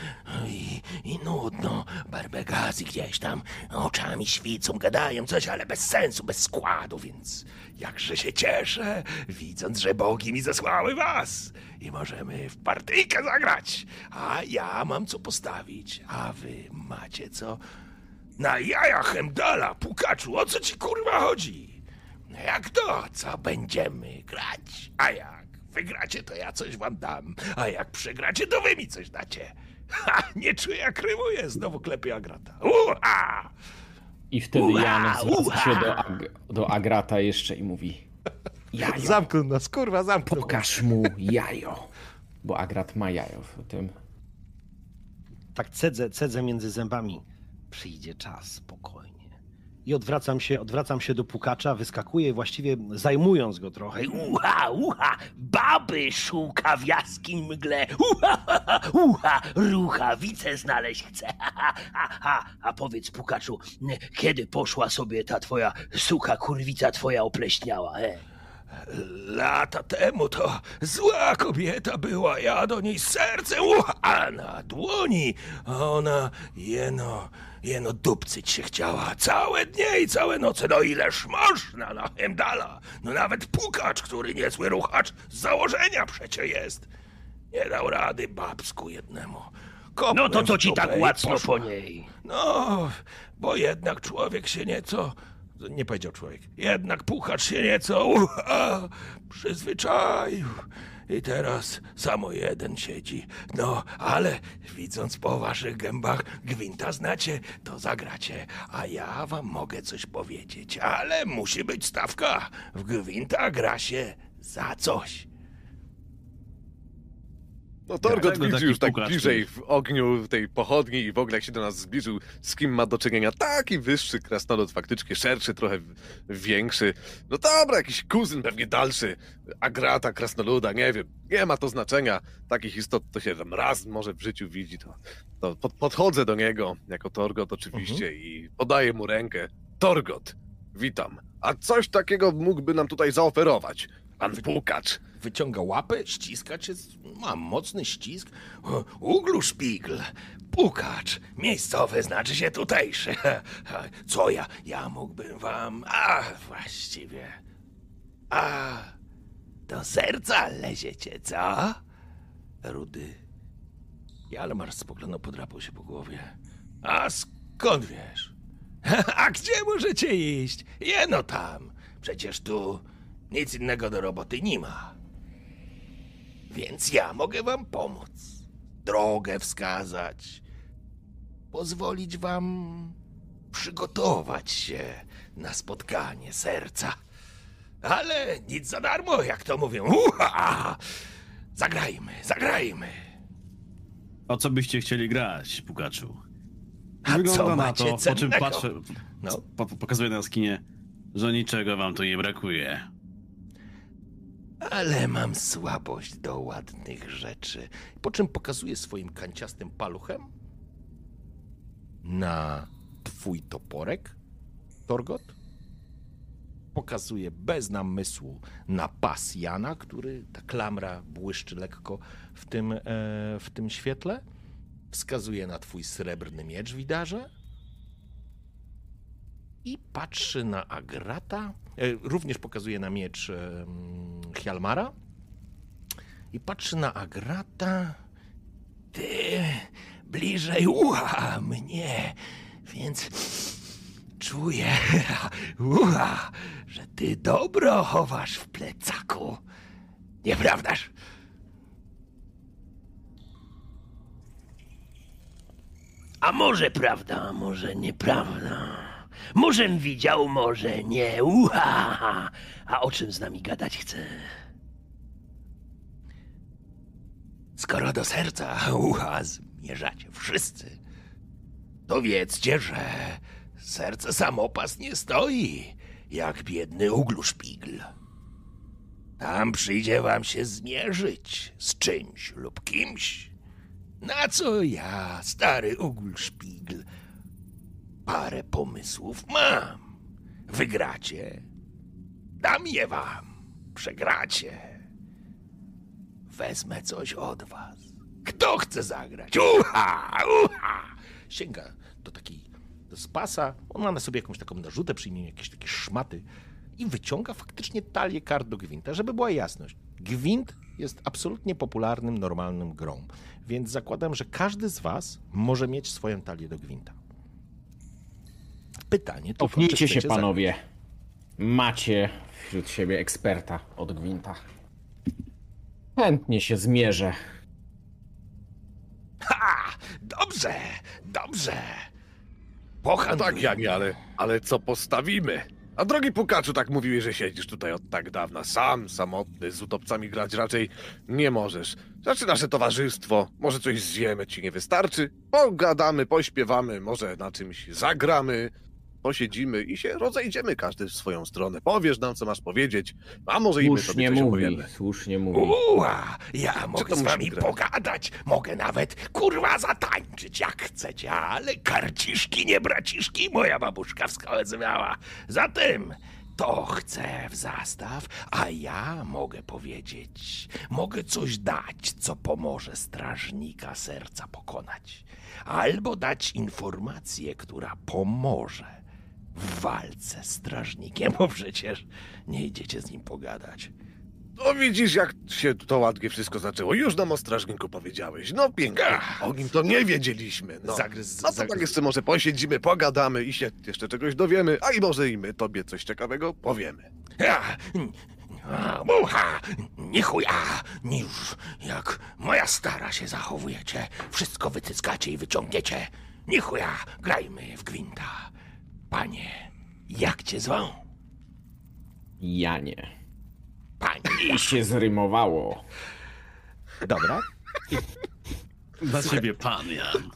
Speaker 1: i, i nudno. Barbegazy gdzieś tam oczami świcą, gadają coś, ale bez sensu, bez składu, więc jakże się cieszę, widząc, że bogi mi zesłały was. I możemy w partyjkę zagrać. A ja mam co postawić, a wy macie co? Na jaja Hemdala, pukaczu, o co ci kurwa chodzi? Jak to? Co będziemy grać? A jak wygracie, to ja coś wam dam. A jak przegracie, to wy mi coś dacie. Ha, nie czuję jak rymuje, znowu klepie Agrata.
Speaker 4: I wtedy
Speaker 1: Ua,
Speaker 4: Jan zwraca się do, Ag- do Agrata jeszcze i mówi: Jajo,
Speaker 7: Zamknął nas, kurwa, zamknął.
Speaker 4: pokaż mu jajo. Bo Agrat ma jajo w tym.
Speaker 2: tak cedzę, cedzę między zębami. Przyjdzie czas, spokojnie. I odwracam się, odwracam się do pukacza, wyskakuję, właściwie zajmując go trochę.
Speaker 1: Hej, ucha, ucha, baby szuka w jaskiń mgle. Ucha, ha, [laughs] ha, ucha, ruchawice znaleźć chce. [laughs] Ha, ha, ha. A powiedz, pukaczu, kiedy poszła sobie ta twoja suka kurwica twoja opleśniała, e? Lata temu to zła kobieta była, ja do niej sercem, ucha, a na dłoni ona jeno, jeno dupcyć się chciała. Całe dnie i całe noce, no ileż można na Hemdala. No nawet pukacz, który niezły ruchacz z założenia przecie jest. Nie dał rady babsku jednemu.
Speaker 8: No to
Speaker 1: Kopłem
Speaker 8: co ci tak
Speaker 1: poszła.
Speaker 8: po niej?
Speaker 1: No, bo jednak człowiek się nieco... Nie powiedział człowiek. Jednak puchacz się nieco przyzwyczaił. I teraz samo jeden siedzi. No, ale widząc po waszych gębach gwinta znacie, to zagracie. A ja wam mogę coś powiedzieć, ale musi być stawka. W gwinta gra się za coś.
Speaker 3: No Torgot widzi już tak
Speaker 5: pukacz
Speaker 3: bliżej w ogniu tej pochodni i w ogóle jak się do nas zbliżył, z kim ma do czynienia. Taki wyższy krasnolud, faktycznie szerszy, trochę w- większy. No dobra, jakiś kuzyn pewnie dalszy. Agrata, krasnoluda, nie wiem. Nie ma to znaczenia. Takich istot to się tam raz może w życiu widzi. To, to pod, podchodzę do niego, jako Torgot oczywiście i podaję mu rękę. Torgot, witam. A coś takiego mógłby nam tutaj zaoferować. Pan Pukacz.
Speaker 1: Wyciąga łapę, ściska cię, ma mocny ścisk. Uglu pukacz, miejscowy znaczy się tutejszy. [laughs] Co ja, ja mógłbym wam, a właściwie, a do serca leziecie, co? Rudy. Jalmar spoglądał, podrapał się po głowie. A skąd wiesz? [laughs] A gdzie możecie iść? Jeno tam. Przecież tu nic innego do roboty nie ma. Więc ja mogę wam pomóc. Drogę wskazać. Pozwolić wam przygotować się na spotkanie serca. Ale nic za darmo, jak to mówią. Uha! Zagrajmy, zagrajmy.
Speaker 5: O co byście chcieli grać, Pukaczu?
Speaker 1: A
Speaker 5: Wygląda
Speaker 1: co
Speaker 5: na to, po czym patrzę,
Speaker 1: No.
Speaker 5: po, pokazuję na skinie, że niczego wam tu nie brakuje.
Speaker 1: Ale mam słabość do ładnych rzeczy. Po czym pokazuje swoim kanciastym paluchem na twój toporek, Torgot. Pokazuje bez namysłu na pas Jana, który ta klamra błyszczy lekko w tym, e, w tym świetle. Wskazuje na twój srebrny miecz widarze. I patrzy na Agrata. E, również pokazuje na miecz Hjalmara. I patrzy na Agrata. Ty bliżej ucha mnie, więc czuję, [laughs] ucha, że ty dobro chowasz w plecaku. Nieprawdaż?
Speaker 8: A może prawda, a może nieprawda. Możem widział, może nie. Uha! A o czym z nami gadać chce?
Speaker 1: Skoro do serca ucha zmierzacie wszyscy, to wiedzcie, że serce samopas nie stoi, jak biedny ugluszpigl. Tam przyjdzie wam się zmierzyć z czymś lub kimś. Na co ja, stary ugluszpigl, parę pomysłów mam. Wygracie, dam je wam. Przegracie, wezmę coś od was. Kto chce zagrać? Uha! Uha! Sięga do takiej do spasa. On ma na sobie jakąś taką narzutę, przyjmie jakieś takie szmaty i wyciąga faktycznie talię kart do Gwinta, żeby była jasność. Gwint jest absolutnie popularnym, normalnym grą, więc zakładam, że każdy z was może mieć swoją talię do Gwinta. Pytanie tylko,
Speaker 4: Cofnijcie się, panowie. Macie wśród siebie eksperta od Gwinta. Chętnie się zmierzę.
Speaker 1: Ha! Dobrze, dobrze. Pohandluj.
Speaker 3: tak, Janie, ale, ale co postawimy? A drogi Pukaczu, tak mówiłeś, że siedzisz tutaj od tak dawna. Sam, samotny, z utopcami grać raczej nie możesz. Znaczy nasze towarzystwo, może coś zjemy ci nie wystarczy? Pogadamy, pośpiewamy, może na czymś zagramy, posiedzimy i się rozejdziemy każdy w swoją stronę. Powiesz nam, co masz powiedzieć, a może i my coś
Speaker 4: mówi, słusznie mówi.
Speaker 1: Uła, ja mogę z wami
Speaker 3: grać?
Speaker 1: pogadać, mogę nawet kurwa zatańczyć jak chcecie, ale karciszki, nie braciszki, moja babuszka wskazywała. Zatem to chcę w zastaw, a ja mogę powiedzieć, mogę coś dać, co pomoże strażnika serca pokonać. Albo dać informację, która pomoże w walce z strażnikiem, bo przecież nie idziecie z nim pogadać.
Speaker 3: No widzisz, jak się to ładnie wszystko zaczęło. Już nam o strażniku powiedziałeś. No pięknie. O nim to nie wiedzieliśmy. No.
Speaker 1: Zagryz,
Speaker 3: No to tak
Speaker 1: zagryz-
Speaker 3: jeszcze może posiedzimy, pogadamy i się jeszcze czegoś dowiemy, a i może i my tobie coś ciekawego powiemy.
Speaker 8: Ja, Mucha, ni chuja, ni już jak moja stara się zachowujecie. Wszystko wycyskacie i wyciągniecie. Ni chuja, grajmy w gwinta. Panie, jak cię zwą?
Speaker 4: Janie.
Speaker 8: Panie, [laughs]
Speaker 4: I się zrymowało.
Speaker 1: Dobra,
Speaker 5: Dla ciebie pan, Jan.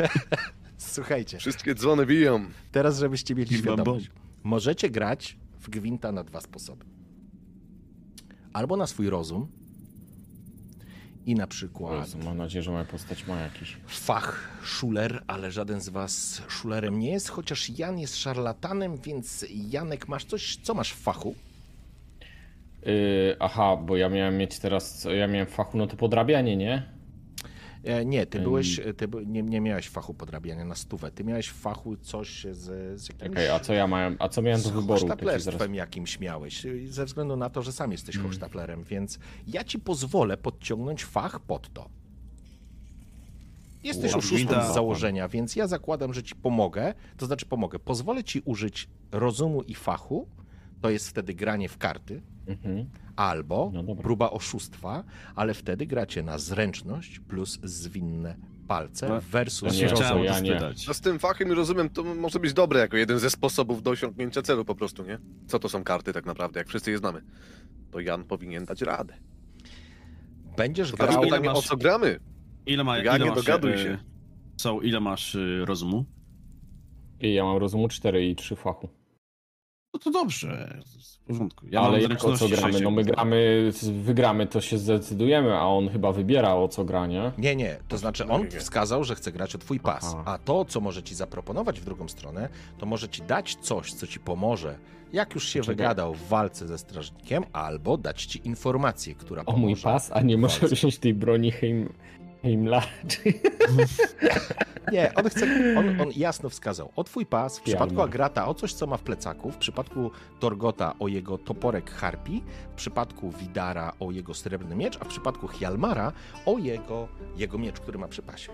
Speaker 5: [laughs]
Speaker 1: słuchajcie,
Speaker 3: Wszystkie dzwony biją.
Speaker 1: teraz żebyście mieli świadomość. Możecie grać w gwinta na dwa sposoby. Albo na swój rozum i na przykład
Speaker 4: Jezu, Mam nadzieję, że moja postać ma jakiś.
Speaker 1: fach szuler, ale żaden z was szulerem nie jest, chociaż Jan jest szarlatanem, więc Janek, masz coś, co masz w fachu?
Speaker 4: Yy, aha, bo ja miałem mieć teraz, ja miałem w fachu, no to podrabianie, nie?
Speaker 1: E, nie, ty byłeś, ty nie, nie miałeś fachu podrabiania na stówę, ty miałeś w fachu coś z, z jakimś...
Speaker 4: Okej, a co ja miałem, a co miałem do
Speaker 1: z
Speaker 4: wyboru? To ci zaraz...
Speaker 1: jakimś miałeś, y, ze względu na to, że sam jesteś
Speaker 4: Mm.
Speaker 1: hochsztaplerem, więc ja ci pozwolę podciągnąć fach pod to. Jesteś
Speaker 5: Wow. Gwinta.
Speaker 1: z założenia, więc ja zakładam, że ci pomogę, to znaczy pomogę, pozwolę ci użyć rozumu i fachu, to jest wtedy granie w karty,
Speaker 4: Mhm.
Speaker 1: Albo
Speaker 4: No
Speaker 1: próba oszustwa, ale wtedy gracie na zręczność plus zwinne palce
Speaker 5: No,
Speaker 1: versus
Speaker 4: nie,
Speaker 1: rozum.
Speaker 4: ja nie.
Speaker 3: No z tym fachem i rozumiem, to może być dobre jako jeden ze sposobów do osiągnięcia celu po prostu, nie? Co to są karty tak naprawdę, jak wszyscy je znamy? To Jan powinien dać radę.
Speaker 1: Będziesz
Speaker 3: To
Speaker 1: grał...
Speaker 5: ile
Speaker 3: pytanie, o
Speaker 5: masz-
Speaker 3: co gramy?
Speaker 5: Ile, ma,
Speaker 3: Ja
Speaker 5: ile
Speaker 3: nie
Speaker 5: masz,
Speaker 3: dogaduj
Speaker 5: e,
Speaker 3: się.
Speaker 5: Są, ile masz e, rozumu?
Speaker 4: I ja mam rozumu 4 i 3 fachu.
Speaker 5: No to dobrze, w porządku. Ja
Speaker 4: Ale jak o co gramy? No my gramy, wygramy, to się zdecydujemy, a on chyba wybiera o co gra, nie?
Speaker 1: Nie, nie, to znaczy on wskazał, że chce grać o twój pas,
Speaker 4: Aha.
Speaker 1: a to, co może ci zaproponować w drugą stronę, to może ci dać coś, co ci pomoże, jak już się
Speaker 4: Czekaj.
Speaker 1: wygadał w walce ze strażnikiem, albo dać ci informację, która
Speaker 4: O
Speaker 1: pomoże.
Speaker 4: mój pas, a nie może wziąć tej broni Heim... Heimla. [laughs]
Speaker 1: Nie, on chce, on, on jasno wskazał o twój pas, w przypadku. Agrata o coś, co ma w plecaku, w przypadku Torgota o jego toporek harpi, w przypadku Widara o jego srebrny miecz, a w przypadku Hjalmara o jego, jego miecz, który ma przy pasie.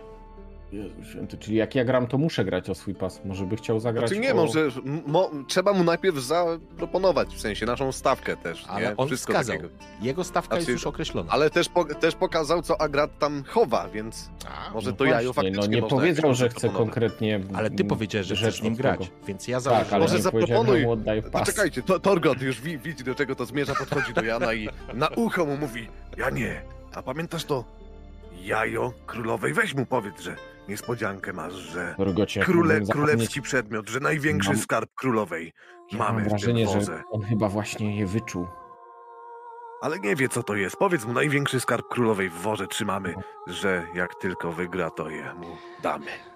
Speaker 4: Jezu święty, czyli jak ja gram, to muszę grać o swój pas. Może by chciał zagrać
Speaker 3: Znaczy nie,
Speaker 4: o...
Speaker 3: może mo, trzeba mu najpierw zaproponować, w sensie naszą stawkę też,
Speaker 1: Ale
Speaker 3: nie?
Speaker 1: on
Speaker 3: Wszystko
Speaker 1: wskazał.
Speaker 3: takiego.
Speaker 1: Jego stawka jest
Speaker 3: Znaczy,
Speaker 1: już określona.
Speaker 3: Ale też, po, też pokazał, co Agrat tam chowa, więc
Speaker 1: A,
Speaker 3: może
Speaker 4: No
Speaker 3: to jajo
Speaker 4: właśnie,
Speaker 3: faktycznie
Speaker 4: No nie powiedział, że chce konkretnie...
Speaker 1: Ale ty powiedziałeś, że chcesz nim grać, więc ja
Speaker 4: Tak,
Speaker 1: założyłem...
Speaker 4: ale
Speaker 3: Może
Speaker 4: nie
Speaker 3: zaproponuj.
Speaker 4: że mu oddaj pas.
Speaker 3: Poczekajcie, to, Torgot już wi, widzi do czego to zmierza, podchodzi do Jana i na ucho mu mówi Janie, a pamiętasz to jajo królowej? Weź mu powiedz, że niespodziankę masz, że króle, królewski przedmiot, że największy
Speaker 4: Mam-
Speaker 3: skarb królowej
Speaker 4: Ja
Speaker 3: mamy
Speaker 4: mam
Speaker 3: w
Speaker 4: wrażenie,
Speaker 3: tym
Speaker 4: że on chyba właśnie je wyczuł.
Speaker 3: Ale nie wie, co to jest. Powiedz mu, największy skarb królowej w worze trzymamy, że jak tylko wygra, to je mu damy.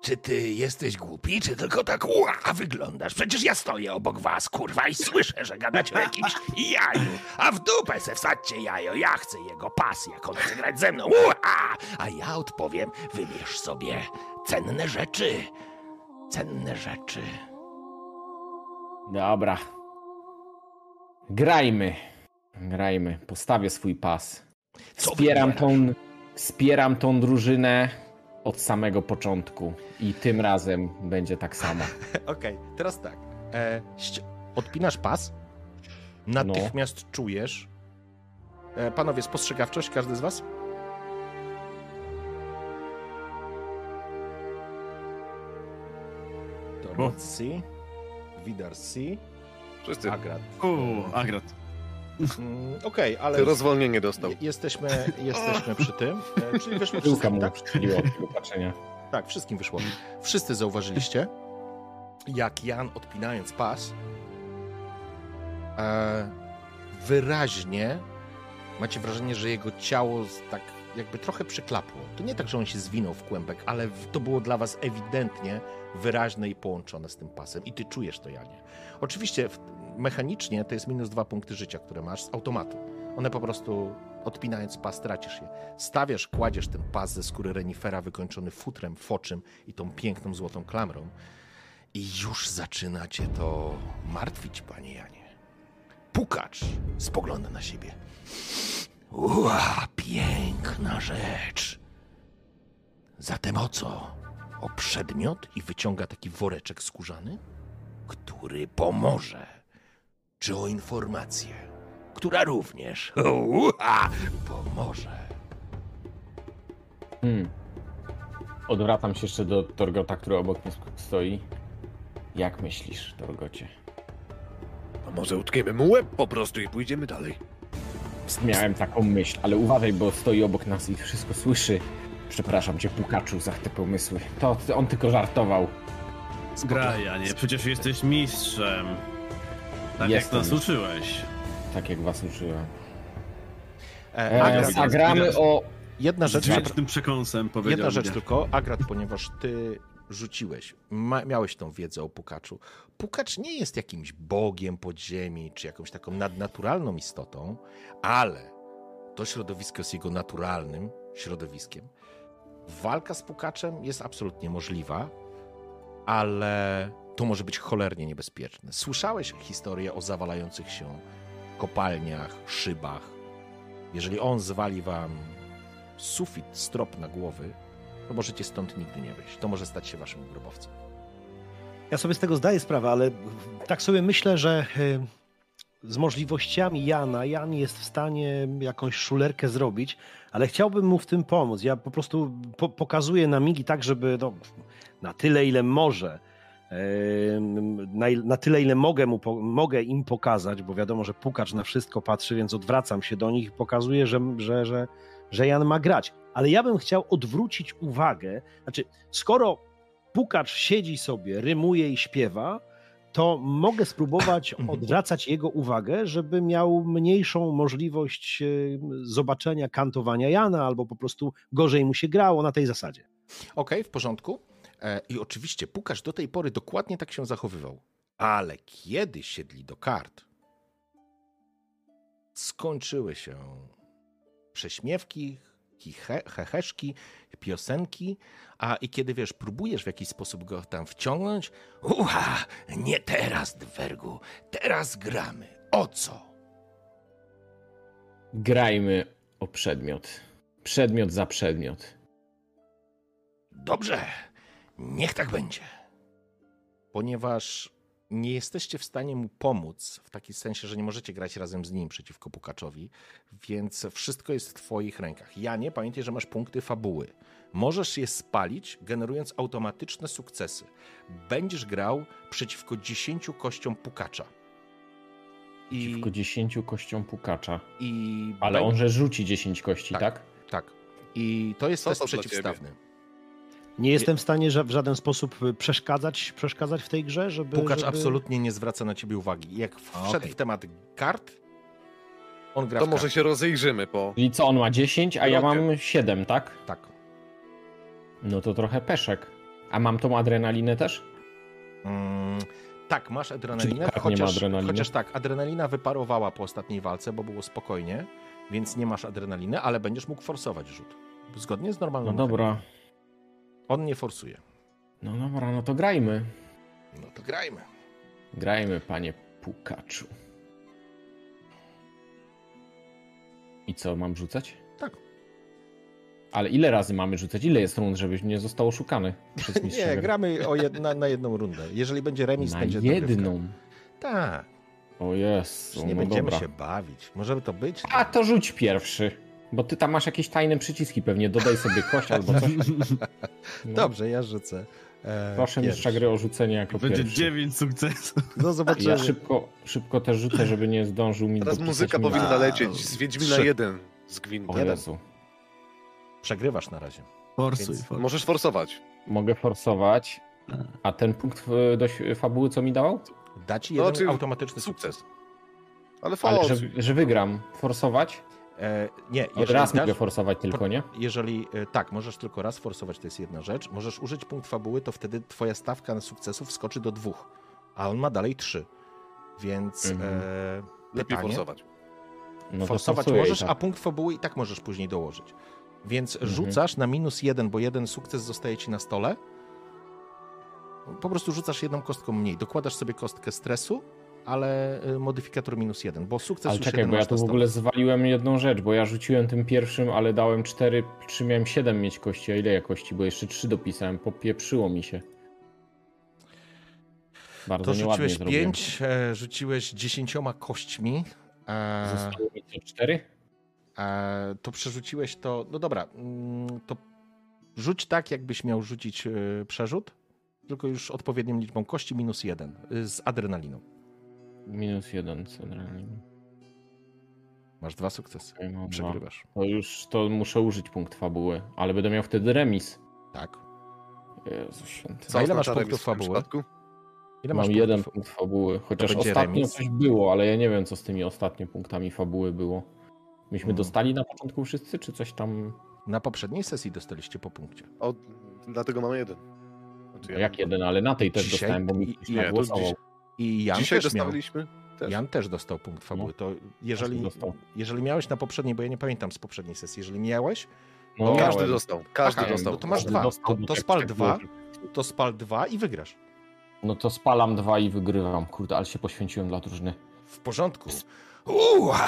Speaker 8: Czy ty jesteś głupi, czy tylko tak ła wyglądasz? Przecież ja stoję obok was, kurwa, i słyszę, że gadacie o jakimś jaju. A w dupę se wsadźcie jajo, ja chcę jego pas, jak on chce grać ze mną. Ua! A ja odpowiem, wybierz sobie cenne rzeczy. Cenne rzeczy.
Speaker 4: Dobra. Grajmy. Grajmy. Postawię swój pas. Wspieram tą, wspieram tą drużynę od samego początku. I tym razem będzie tak samo. [laughs]
Speaker 1: Okej, teraz tak. E, odpinasz pas, natychmiast czujesz... E, panowie, spostrzegawczość, każdy z was? To C, Widar C,
Speaker 3: Wszyscy.
Speaker 1: Agrat.
Speaker 5: Uuu, Agrat.
Speaker 1: Mm, Okej, ale
Speaker 3: Ty rozwolnienie dostał.
Speaker 1: je- jesteśmy, jesteśmy przy tym. [laughs] E, czyli wyszło wszystkim, tak?
Speaker 4: patrzenia.
Speaker 1: Tak, wszystkim wyszło. Wszyscy zauważyliście, jak Jan odpinając pas, e, wyraźnie macie wrażenie, że jego ciało tak jakby trochę przyklapło. To nie tak, że on się zwinął w kłębek, ale to było dla was ewidentnie wyraźne i połączone z tym pasem. I ty czujesz to, Janie. Oczywiście w, mechanicznie to jest minus dwa punkty życia, które masz z automatu. One po prostu odpinając pas tracisz je. Stawiasz, kładziesz ten pas ze skóry renifera wykończony futrem foczym i tą piękną złotą klamrą i już zaczyna cię to martwić, panie Janie.
Speaker 8: Pukacz spogląda na siebie. Ua, piękna rzecz. Zatem o co? O przedmiot i wyciąga taki woreczek skórzany, który pomoże. Czy o informację, która również [laughs] ua, pomoże.
Speaker 4: Hmm. Odwracam się jeszcze do Torgota, który obok mnie stoi. Jak myślisz, Torgocie?
Speaker 3: A może utkniemy mu łeb po prostu i pójdziemy dalej.
Speaker 4: Miałem taką myśl, ale uważaj, bo stoi obok nas i wszystko słyszy. Przepraszam cię, Pukaczu, za te pomysły. To on tylko żartował.
Speaker 5: Graj, a nie, przecież jesteś mistrzem. Tak
Speaker 4: Jestem
Speaker 5: jak nas uczyłeś.
Speaker 4: Tak jak was uczyłem.
Speaker 1: E,
Speaker 4: E,
Speaker 1: Agrat,
Speaker 4: zagramy o...
Speaker 1: jedna
Speaker 5: Z
Speaker 1: rzecz,
Speaker 5: dźwięcznym przekąsem powiedział
Speaker 1: jedna rzecz
Speaker 5: mnie.
Speaker 1: tylko, Agrat, ponieważ ty rzuciłeś, ma, miałeś tą wiedzę o Pukaczu. Pukacz nie jest jakimś bogiem podziemi, czy jakąś taką nadnaturalną istotą, ale to środowisko jest jego naturalnym środowiskiem. Walka z Pukaczem jest absolutnie możliwa, ale to może być cholernie niebezpieczne. Słyszałeś historię o zawalających się kopalniach, szybach. Jeżeli on zwali wam sufit, strop na głowy, to możecie stąd nigdy nie wyjść. To może stać się waszym grobowcem.
Speaker 2: Ja sobie z tego zdaję sprawę, ale tak sobie myślę, że y, z możliwościami Jana, Jan jest w stanie jakąś szulerkę zrobić, ale chciałbym mu w tym pomóc. Ja po prostu po, pokazuję na migi tak, żeby no, na tyle, ile może, na, na tyle, ile mogę, mu, mogę im pokazać, bo wiadomo, że pukacz na wszystko patrzy, więc odwracam się do nich i pokazuję, że, że, że, że Jan ma grać. Ale ja bym chciał odwrócić uwagę, znaczy, skoro pukacz siedzi sobie, rymuje i śpiewa, to mogę spróbować [clears throat] odwracać jego uwagę, żeby miał mniejszą możliwość e, zobaczenia kantowania Jana, albo po prostu gorzej mu się grało na tej zasadzie.
Speaker 1: Okej, w porządku. E, I oczywiście Pukasz do tej pory dokładnie tak się zachowywał. Ale kiedy siedli do kart, skończyły się prześmiewki, chiche, heheszki, piosenki, a i kiedy wiesz, próbujesz w jakiś sposób go tam wciągnąć,
Speaker 8: Uha, nie teraz, Dwergu. Teraz gramy. O co?
Speaker 4: Grajmy o przedmiot. Przedmiot za przedmiot.
Speaker 8: Dobrze, niech tak będzie.
Speaker 1: ponieważ nie jesteście w stanie mu pomóc, w takim sensie, że nie możecie grać razem z nim przeciwko Pukaczowi, więc wszystko jest w twoich rękach. Janie, pamiętaj, że masz punkty fabuły. Możesz je spalić, generując automatyczne sukcesy. Będziesz grał przeciwko 10 kościom Pukacza. I,
Speaker 4: Przeciwko 10 kościom Pukacza.
Speaker 1: i
Speaker 4: Ale on, że rzuci 10 kości,
Speaker 1: Tak.
Speaker 4: tak?
Speaker 1: Tak. I to jest
Speaker 3: Co
Speaker 1: test
Speaker 3: to
Speaker 1: przeciwstawny.
Speaker 2: Nie jestem w stanie w żaden sposób przeszkadzać, przeszkadzać w tej grze, żeby...
Speaker 1: Pukacz
Speaker 2: żeby...
Speaker 1: absolutnie nie zwraca na ciebie uwagi. Jak wszedł
Speaker 2: okej.
Speaker 1: w temat kart, on gra
Speaker 3: To może
Speaker 1: karty.
Speaker 3: się rozejrzymy po...
Speaker 4: Czyli co, on ma 10, a ja mam 7, tak?
Speaker 1: Tak.
Speaker 4: No to trochę peszek. A mam tą adrenalinę też?
Speaker 1: Mm, tak, masz adrenalinę,
Speaker 4: ma
Speaker 1: chociaż,
Speaker 4: adrenaliny?
Speaker 1: chociaż tak, adrenalina wyparowała po ostatniej walce, bo było spokojnie, więc nie masz adrenaliny, ale będziesz mógł forsować rzut. Zgodnie z normalną
Speaker 4: No dobra.
Speaker 1: On nie forsuje.
Speaker 4: No dobra, no to grajmy.
Speaker 1: No to grajmy.
Speaker 4: Grajmy, panie Pukaczu. I co, mam rzucać?
Speaker 1: Tak.
Speaker 4: Ale ile razy mamy rzucać? Ile jest rund, żebyś nie został oszukany przez mistrza [laughs]
Speaker 1: Nie, gramy jedna, na jedną rundę. Jeżeli będzie remis,
Speaker 4: Na
Speaker 1: będzie
Speaker 4: jedną.
Speaker 1: Tak,
Speaker 4: O jest.
Speaker 1: nie
Speaker 4: no
Speaker 1: będziemy
Speaker 4: dobra.
Speaker 1: się bawić. Może to być?
Speaker 4: A to rzuć pierwszy. Bo ty tam masz jakieś tajne przyciski pewnie. Dodaj sobie kość [laughs] albo coś. No.
Speaker 1: Dobrze, ja rzucę. E,
Speaker 4: Proszę
Speaker 1: pierwszy.
Speaker 4: mistrza gry o rzucenie jako
Speaker 5: Będzie
Speaker 4: pierwszy.
Speaker 5: 9 sukcesów.
Speaker 1: No zobaczymy.
Speaker 4: Ja szybko, szybko też rzucę, żeby nie zdążył mi
Speaker 3: Teraz muzyka
Speaker 4: mi-
Speaker 3: powinna
Speaker 1: A,
Speaker 3: lecieć z Wiedźmina
Speaker 1: trzy.
Speaker 3: 1 z
Speaker 4: O
Speaker 3: Gwintem.
Speaker 4: Jezu.
Speaker 1: Przegrywasz na razie.
Speaker 5: Forsuj, forsuj.
Speaker 3: Możesz forsować.
Speaker 4: Mogę forsować. A ten punkt e, do ś- fabuły co mi dawał?
Speaker 1: Da ci
Speaker 3: No,
Speaker 1: jeden
Speaker 3: czyli
Speaker 1: automatyczny sukces.
Speaker 3: Sukces. Ale
Speaker 4: Ale że, że wygram. Forsować?
Speaker 1: E, nie,
Speaker 4: Od
Speaker 1: jeżeli
Speaker 4: raz
Speaker 1: dasz-
Speaker 4: mogę forsować tylko, nie?
Speaker 1: Jeżeli e, tak, możesz tylko raz forsować, to jest jedna rzecz. Możesz użyć punkt fabuły, to wtedy twoja stawka na sukcesów skoczy do dwóch, a on ma dalej trzy. Więc
Speaker 4: Mhm.
Speaker 1: e,
Speaker 3: Lepiej
Speaker 1: pytanie,
Speaker 3: forsować.
Speaker 4: No
Speaker 1: forsować możesz,
Speaker 4: tak.
Speaker 1: a punkt fabuły i tak możesz później dołożyć. Więc
Speaker 4: Mhm.
Speaker 1: rzucasz na minus jeden, bo jeden sukces zostaje ci na stole. Po prostu rzucasz jedną kostką mniej. Dokładasz sobie kostkę stresu ale y, modyfikator minus jeden, bo sukces
Speaker 4: Ale
Speaker 1: już
Speaker 4: czekaj, bo ja
Speaker 1: na
Speaker 4: w ogóle zwaliłem jedną rzecz, bo ja rzuciłem tym pierwszym, ale dałem 4, czy miałem 7 mieć kości, a ile ja kości, bo jeszcze 3 dopisałem, popieprzyło mi się. Bardzo
Speaker 1: To rzuciłeś pięć, e, rzuciłeś dziesięcioma kośćmi. E,
Speaker 4: Zostało mi 4?
Speaker 1: e, to przerzuciłeś to. No dobra, mm, to rzuć tak, jakbyś miał rzucić przerzut, tylko już odpowiednią liczbą kości minus jeden y, z adrenaliną.
Speaker 4: Minus 1 centralnie.
Speaker 1: Masz dwa sukcesy.
Speaker 4: Dwa.
Speaker 1: Przegrywasz.
Speaker 4: To już to muszę użyć punkt fabuły, ale będę miał wtedy remis.
Speaker 1: Tak.
Speaker 4: Jezu święty.
Speaker 1: Co? A ile masz punktów fabuły? Ile
Speaker 4: Mam
Speaker 1: masz
Speaker 4: jeden punkt fabuły, chociaż ostatnio
Speaker 1: remis?
Speaker 4: coś było, ale ja nie wiem, co z tymi ostatnio punktami fabuły było. Myśmy
Speaker 1: Mhm.
Speaker 4: dostali na początku wszyscy, czy coś tam...
Speaker 1: Na poprzedniej sesji dostaliście po punkcie.
Speaker 3: O, dlatego mamy jeden. Znaczy,
Speaker 4: No
Speaker 3: ja
Speaker 4: jak jeden, ale na tej też
Speaker 1: Dzisiaj-
Speaker 4: dostałem, bo mi ktoś
Speaker 1: nie, to
Speaker 4: nagłosował.
Speaker 3: dziś-
Speaker 1: I Jan
Speaker 3: Dzisiaj
Speaker 1: też miał.
Speaker 3: dostawiliśmy też.
Speaker 1: Jan też dostał punkt fabuły. To jeżeli, jeżeli miałeś na poprzedniej, bo ja nie pamiętam z poprzedniej sesji, jeżeli miałeś,
Speaker 4: No,
Speaker 1: to
Speaker 3: Każdy
Speaker 4: miałem.
Speaker 3: dostał, każdy
Speaker 1: Aha,
Speaker 3: dostał.
Speaker 1: no to masz
Speaker 4: Każdy
Speaker 1: dwa.
Speaker 4: dostał,
Speaker 1: To, to
Speaker 4: tak-
Speaker 1: spal dwa, to spal dwa i wygrasz.
Speaker 4: No to spalam dwa i wygrywam. Kurde, ale się poświęciłem dla drużyny.
Speaker 1: W porządku.
Speaker 8: Uła,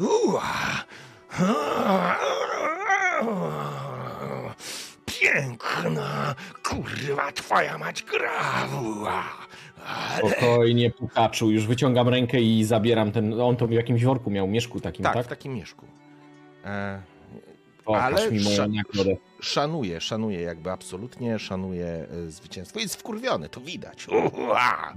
Speaker 8: uła. Piękna, kurwa, twoja mać gra. Uła.
Speaker 4: Spokojnie, Pukaczu. Już wyciągam rękę i zabieram ten... On to w jakimś worku miał, mieszku takim,
Speaker 1: Tak,
Speaker 4: tak?
Speaker 1: w takim mieszku. E,
Speaker 4: Pokaż
Speaker 1: ale
Speaker 4: mi moją nagrodę.
Speaker 1: szanuję, szanuję, jakby absolutnie szanuję e, zwycięstwo. Jest wkurwiony, to widać. [laughs]
Speaker 8: Uła,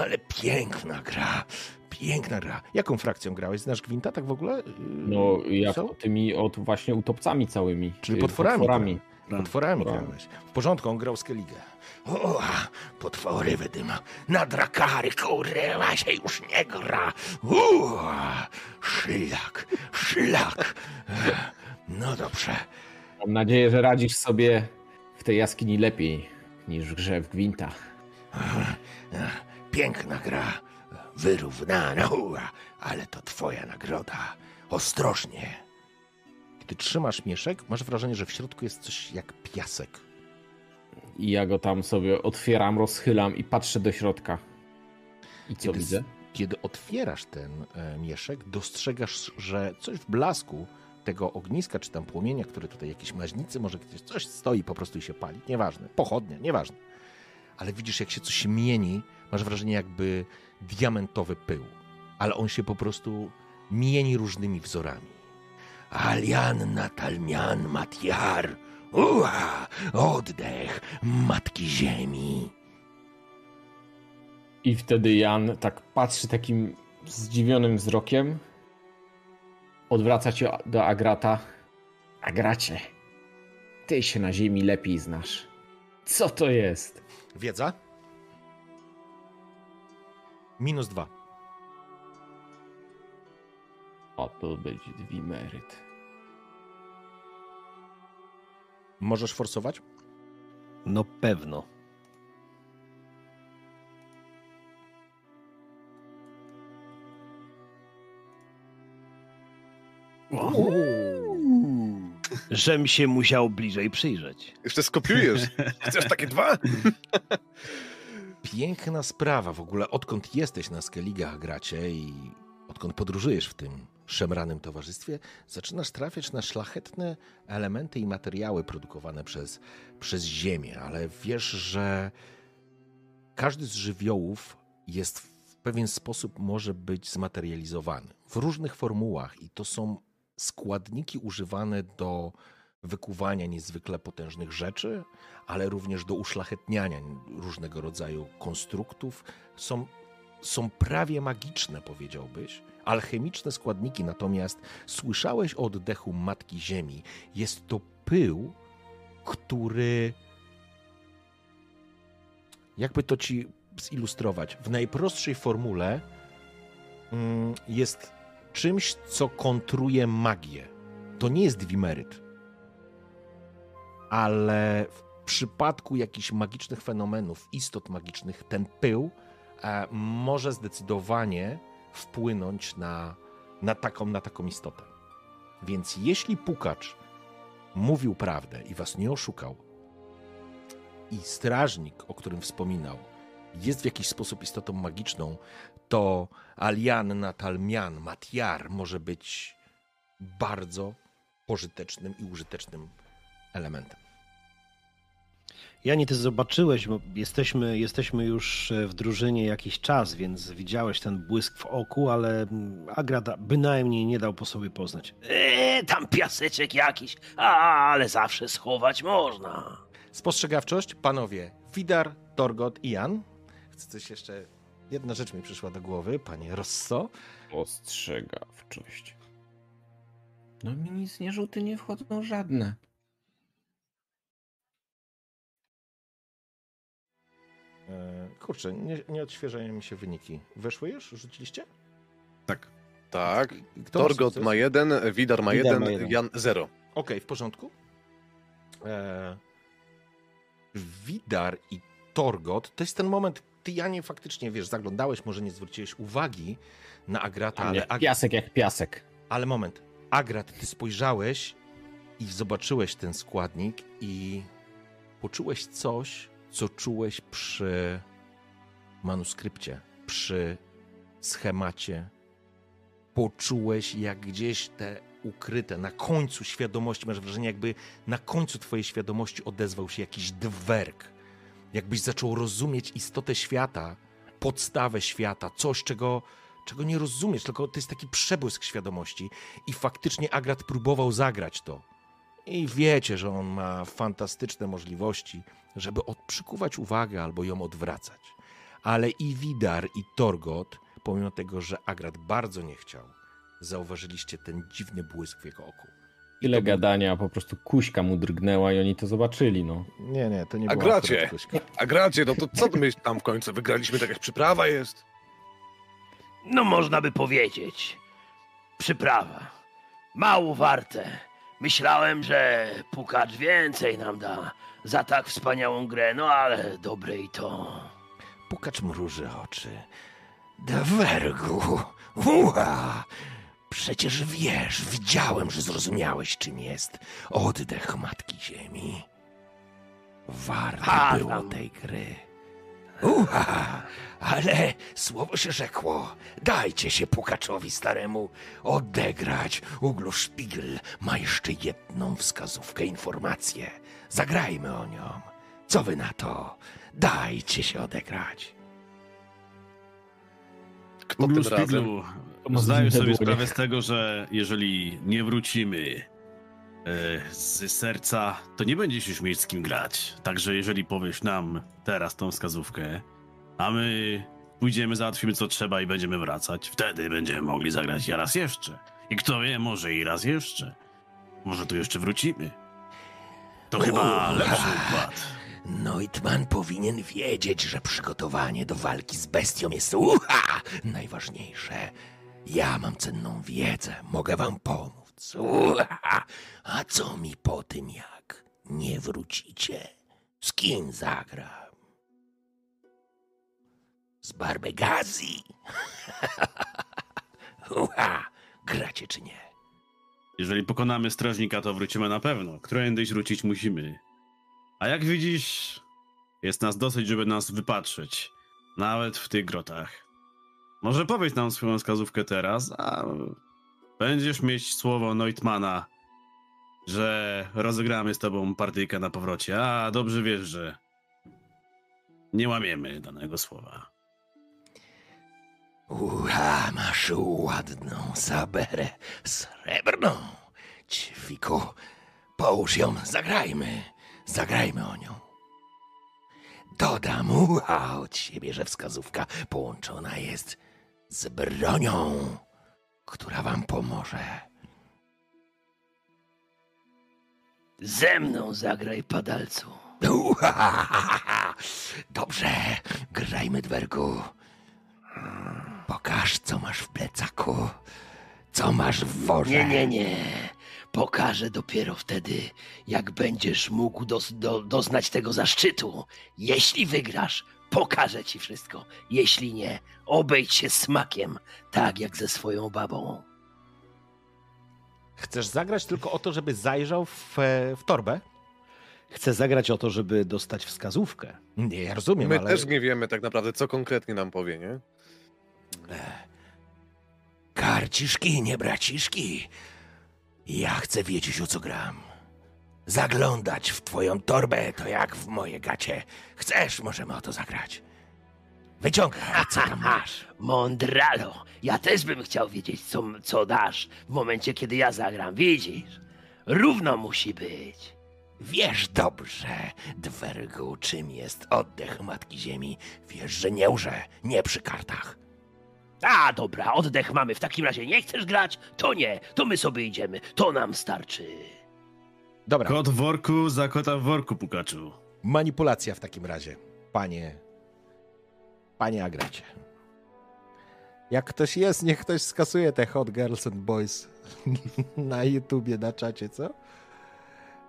Speaker 8: ale piękna gra, piękna gra.
Speaker 1: Jaką frakcją grałeś? Znasz Gwinta tak w ogóle? Y,
Speaker 4: No, jak
Speaker 1: co?
Speaker 4: tymi od właśnie utopcami całymi.
Speaker 1: Czyli
Speaker 4: y,
Speaker 1: potworami.
Speaker 4: potworami.
Speaker 1: Potworami
Speaker 4: Potworami.
Speaker 1: grałeś. W porządku, on grał Skellige.
Speaker 8: Uła, potwory wydyma. Na drakary, kurwa, się już nie gra. Uła, szlak, szlak. No dobrze.
Speaker 4: Mam nadzieję, że radzisz sobie w tej jaskini lepiej niż w grze w Gwinta.
Speaker 8: Piękna gra, wyrównana, ale to twoja nagroda. Ostrożnie.
Speaker 1: Gdy trzymasz mieszek, masz wrażenie, że w środku jest coś jak piasek.
Speaker 4: I ja go tam sobie otwieram, rozchylam i patrzę do środka. I co
Speaker 1: Kiedy,
Speaker 4: widzę?
Speaker 1: kiedy otwierasz ten e, mieszek, dostrzegasz, że coś w blasku tego ogniska, czy tam płomienia, które tutaj jakieś maźnicy, może gdzieś coś stoi po prostu i się pali. Nieważne. Pochodnia, nieważne. Ale widzisz, jak się coś mieni, masz wrażenie jakby diamentowy pył. Ale on się po prostu mieni różnymi wzorami.
Speaker 8: Alian Natalmian Matiar. Uła, oddech Matki Ziemi.
Speaker 4: I wtedy Jan tak patrzy takim zdziwionym wzrokiem. Odwraca się do Agrata. Agracie, ty się na ziemi lepiej znasz. Co to jest?
Speaker 1: Wiedza? Minus dwa.
Speaker 4: O, to będzie dwimeryt.
Speaker 1: Możesz forsować?
Speaker 2: No pewno. Żem się musiał bliżej przyjrzeć.
Speaker 3: Jeszcze skopiujesz. Chcesz takie dwa?
Speaker 1: Piękna sprawa w ogóle, odkąd jesteś na Skellige gracie i odkąd podróżujesz w tym szemranym towarzystwie, zaczynasz trafiać na szlachetne elementy i materiały produkowane przez, przez Ziemię, ale wiesz, że każdy z żywiołów jest w pewien sposób może być zmaterializowany w różnych formułach i to są składniki używane do wykuwania niezwykle potężnych rzeczy, ale również do uszlachetniania różnego rodzaju konstruktów. Są, są prawie magiczne, powiedziałbyś, alchemiczne składniki. Natomiast słyszałeś o oddechu Matki Ziemi. Jest to pył, który. Jakby to ci zilustrować? W najprostszej formule mm, jest czymś, co kontruje magię. To nie jest wimeryt ale w przypadku jakichś magicznych fenomenów, istot magicznych, ten pył może zdecydowanie wpłynąć na, na, taką, na taką istotę. Więc jeśli pukacz mówił prawdę i was nie oszukał, i strażnik, o którym wspominał, jest w jakiś sposób istotą magiczną, to Alian Natalmian Matiar może być bardzo pożytecznym i użytecznym elementem.
Speaker 2: Jani, ty zobaczyłeś, bo jesteśmy, jesteśmy już w drużynie jakiś czas, więc widziałeś ten błysk w oku, ale mm, Agrada bynajmniej nie dał po sobie poznać.
Speaker 6: Eee, tam piaseczek jakiś, a, ale zawsze schować można.
Speaker 1: Spostrzegawczość, panowie Widar, Torgot i Jan. Chcę coś jeszcze. Jedna rzecz mi przyszła do głowy, panie Rosso.
Speaker 4: Ostrzegawczość. No mi nic nie rzuty nie wchodzą żadne.
Speaker 1: Kurczę, nie, nie odświeżają mi się wyniki. Weszły już? Rzuciliście?
Speaker 5: Tak.
Speaker 3: Tak.
Speaker 1: Kto ma
Speaker 3: Torgot ma jeden, Widar ma
Speaker 2: Widar
Speaker 3: jeden,
Speaker 2: ma jeden.
Speaker 3: Jan zero.
Speaker 1: Okej, w porządku. E, Widar i Torgot, to jest ten moment, ty Janie faktycznie, wiesz, zaglądałeś, może nie zwróciłeś uwagi na Agrata, ale, Ag-
Speaker 4: piasek jak piasek.
Speaker 1: ale moment. Agrat, ty spojrzałeś i zobaczyłeś ten składnik i poczułeś coś, co czułeś przy manuskrypcie, przy schemacie. Poczułeś, jak gdzieś te ukryte, na końcu świadomości, masz wrażenie, jakby na końcu twojej świadomości odezwał się jakiś dwerg. Jakbyś zaczął rozumieć istotę świata, podstawę świata, coś, czego, czego nie rozumiesz, tylko to jest taki przebłysk świadomości. I faktycznie Agrat próbował zagrać to. I wiecie, że on ma fantastyczne możliwości, żeby od, przykuwać uwagę albo ją odwracać. Ale i Widar, i Torgot, pomimo tego, że Agrat bardzo nie chciał, zauważyliście ten dziwny błysk w jego oku.
Speaker 4: Ile gadania, po prostu kuśka mu drgnęła i oni to zobaczyli, no.
Speaker 1: Nie, nie, to nie
Speaker 3: A
Speaker 1: było
Speaker 3: gracie?
Speaker 1: akurat Kuśka.
Speaker 3: A gracie, no to co my tam w końcu wygraliśmy? To jakaś przyprawa jest?
Speaker 6: No można by powiedzieć. Przyprawa. Mało warte. Myślałem, że pukacz więcej nam da za tak wspaniałą grę, no ale dobre i to.
Speaker 8: Pukacz mruży oczy. Dwergu, ua! Przecież wiesz, widziałem, że zrozumiałeś, czym jest oddech Matki Ziemi. Warto
Speaker 6: Ha,
Speaker 8: było
Speaker 6: tam.
Speaker 8: tej gry. Ua! Ale słowo się rzekło. Dajcie się pukaczowi staremu odegrać. Uglu Szpigl ma jeszcze jedną wskazówkę, informację. Zagrajmy o nią. Co wy na to? Dajcie się odegrać.
Speaker 3: Kto tym razem?
Speaker 5: Zdaję sobie sprawę z tego, że jeżeli nie wrócimy z serca, to nie będziesz już mieć z kim grać. Także jeżeli powiesz nam teraz tą wskazówkę, a my pójdziemy, załatwimy co trzeba i będziemy wracać, wtedy będziemy mogli zagrać i raz jeszcze. I kto wie, może i raz jeszcze. Może tu jeszcze wrócimy. To chyba
Speaker 8: Uuu.
Speaker 5: lepszy układ.
Speaker 8: Neutman powinien wiedzieć, że przygotowanie do walki z bestią jest uha, najważniejsze. Ja mam cenną wiedzę, mogę wam pomóc. Uha. A co mi po tym, jak nie wrócicie? Z kim zagram? Z Barbegazi? [laughs] Uha. Gracie czy nie?
Speaker 5: Jeżeli pokonamy strażnika, to wrócimy na pewno. Którędyś wrócić musimy. A jak widzisz, jest nas dosyć, żeby nas wypatrzeć. Nawet w tych grotach. Może powiedz nam swoją wskazówkę teraz, a będziesz mieć słowo Neutmana, że rozegramy z tobą partyjkę na powrocie. A dobrze wiesz, że nie łamiemy danego słowa.
Speaker 8: Uha, masz ładną saberę srebrną. Ćwiku, połóż ją, zagrajmy. Zagrajmy o nią. Dodam uha od siebie, że wskazówka połączona jest z bronią, która wam pomoże.
Speaker 6: Ze mną zagraj, padalcu. [laughs]
Speaker 8: Dobrze, grajmy, dwergu. Pokaż, co masz w plecaku. Co masz w worze.
Speaker 6: Nie, nie, nie. Pokażę dopiero wtedy, jak będziesz mógł dos do doznać tego zaszczytu. Jeśli wygrasz, pokażę ci wszystko. Jeśli nie, obejdź się smakiem, tak jak ze swoją babą.
Speaker 1: Chcesz zagrać tylko o to, żeby zajrzał w, e, w torbę?
Speaker 2: Chcę zagrać o to, żeby dostać wskazówkę.
Speaker 1: Nie, ja rozumiem,
Speaker 3: My
Speaker 1: ale...
Speaker 3: też nie wiemy tak naprawdę, co konkretnie nam powie, nie?
Speaker 8: Karciszki, nie braciszki. Ja chcę wiedzieć, o co gram. Zaglądać w twoją torbę to jak w moje gacie. Chcesz, możemy o to zagrać. Wyciągaj, co tam [laughs] masz.
Speaker 6: Mondralo, ja też bym chciał wiedzieć, co, co dasz w momencie, kiedy ja zagram. Widzisz? Równo musi być.
Speaker 8: Wiesz dobrze, Dwergu, czym jest oddech Matki Ziemi. Wiesz, że nie łże, nie przy kartach.
Speaker 6: A, dobra, oddech mamy. W takim razie nie chcesz grać? To nie, to my sobie idziemy. To nam starczy.
Speaker 1: Dobra,
Speaker 5: Kot w worku za kota w worku, pukaczu.
Speaker 1: manipulacja w takim razie. Panie. Panie Agracie. Jak ktoś jest, niech ktoś skasuje te Hot Girls and Boys [laughs] na YouTubie, na czacie, co?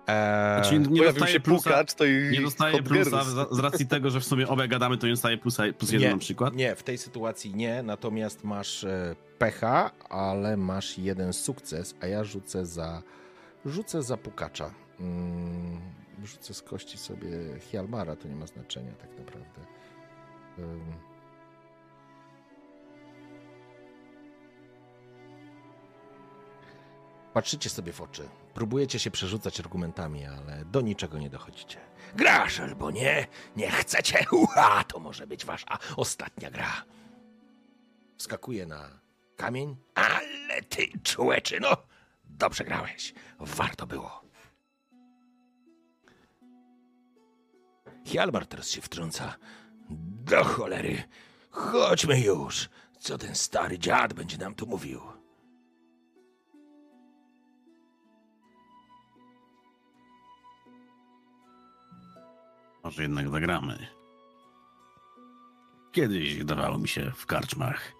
Speaker 1: Eee,
Speaker 5: Znaczy, nie dostaje
Speaker 3: się
Speaker 5: plusa,
Speaker 3: pukacz, to i
Speaker 5: nie dostaje plusa z, z racji tego, że w sumie obie gadamy, to nie dostaje plusa, plus jeden na przykład.
Speaker 1: Nie, w tej sytuacji nie, natomiast masz e, pecha, ale masz jeden sukces, a ja rzucę za rzucę za pukacza. Mm, rzucę z kości sobie Hjalmara, to nie ma znaczenia tak naprawdę. Patrzycie sobie w oczy. Próbujecie się przerzucać argumentami, ale do niczego nie dochodzicie.
Speaker 8: Grasz albo nie, nie chcecie. [laughs] Uha, to może być wasza ostatnia gra.
Speaker 1: Wskakuje na kamień,
Speaker 8: Ale ty, człeczyno, dobrze grałeś. Warto było. Hjalmar teraz się wtrąca. Do cholery, chodźmy już. Co ten stary dziad będzie nam tu mówił?
Speaker 5: Może jednak zagramy. Kiedyś dawało mi się w karczmach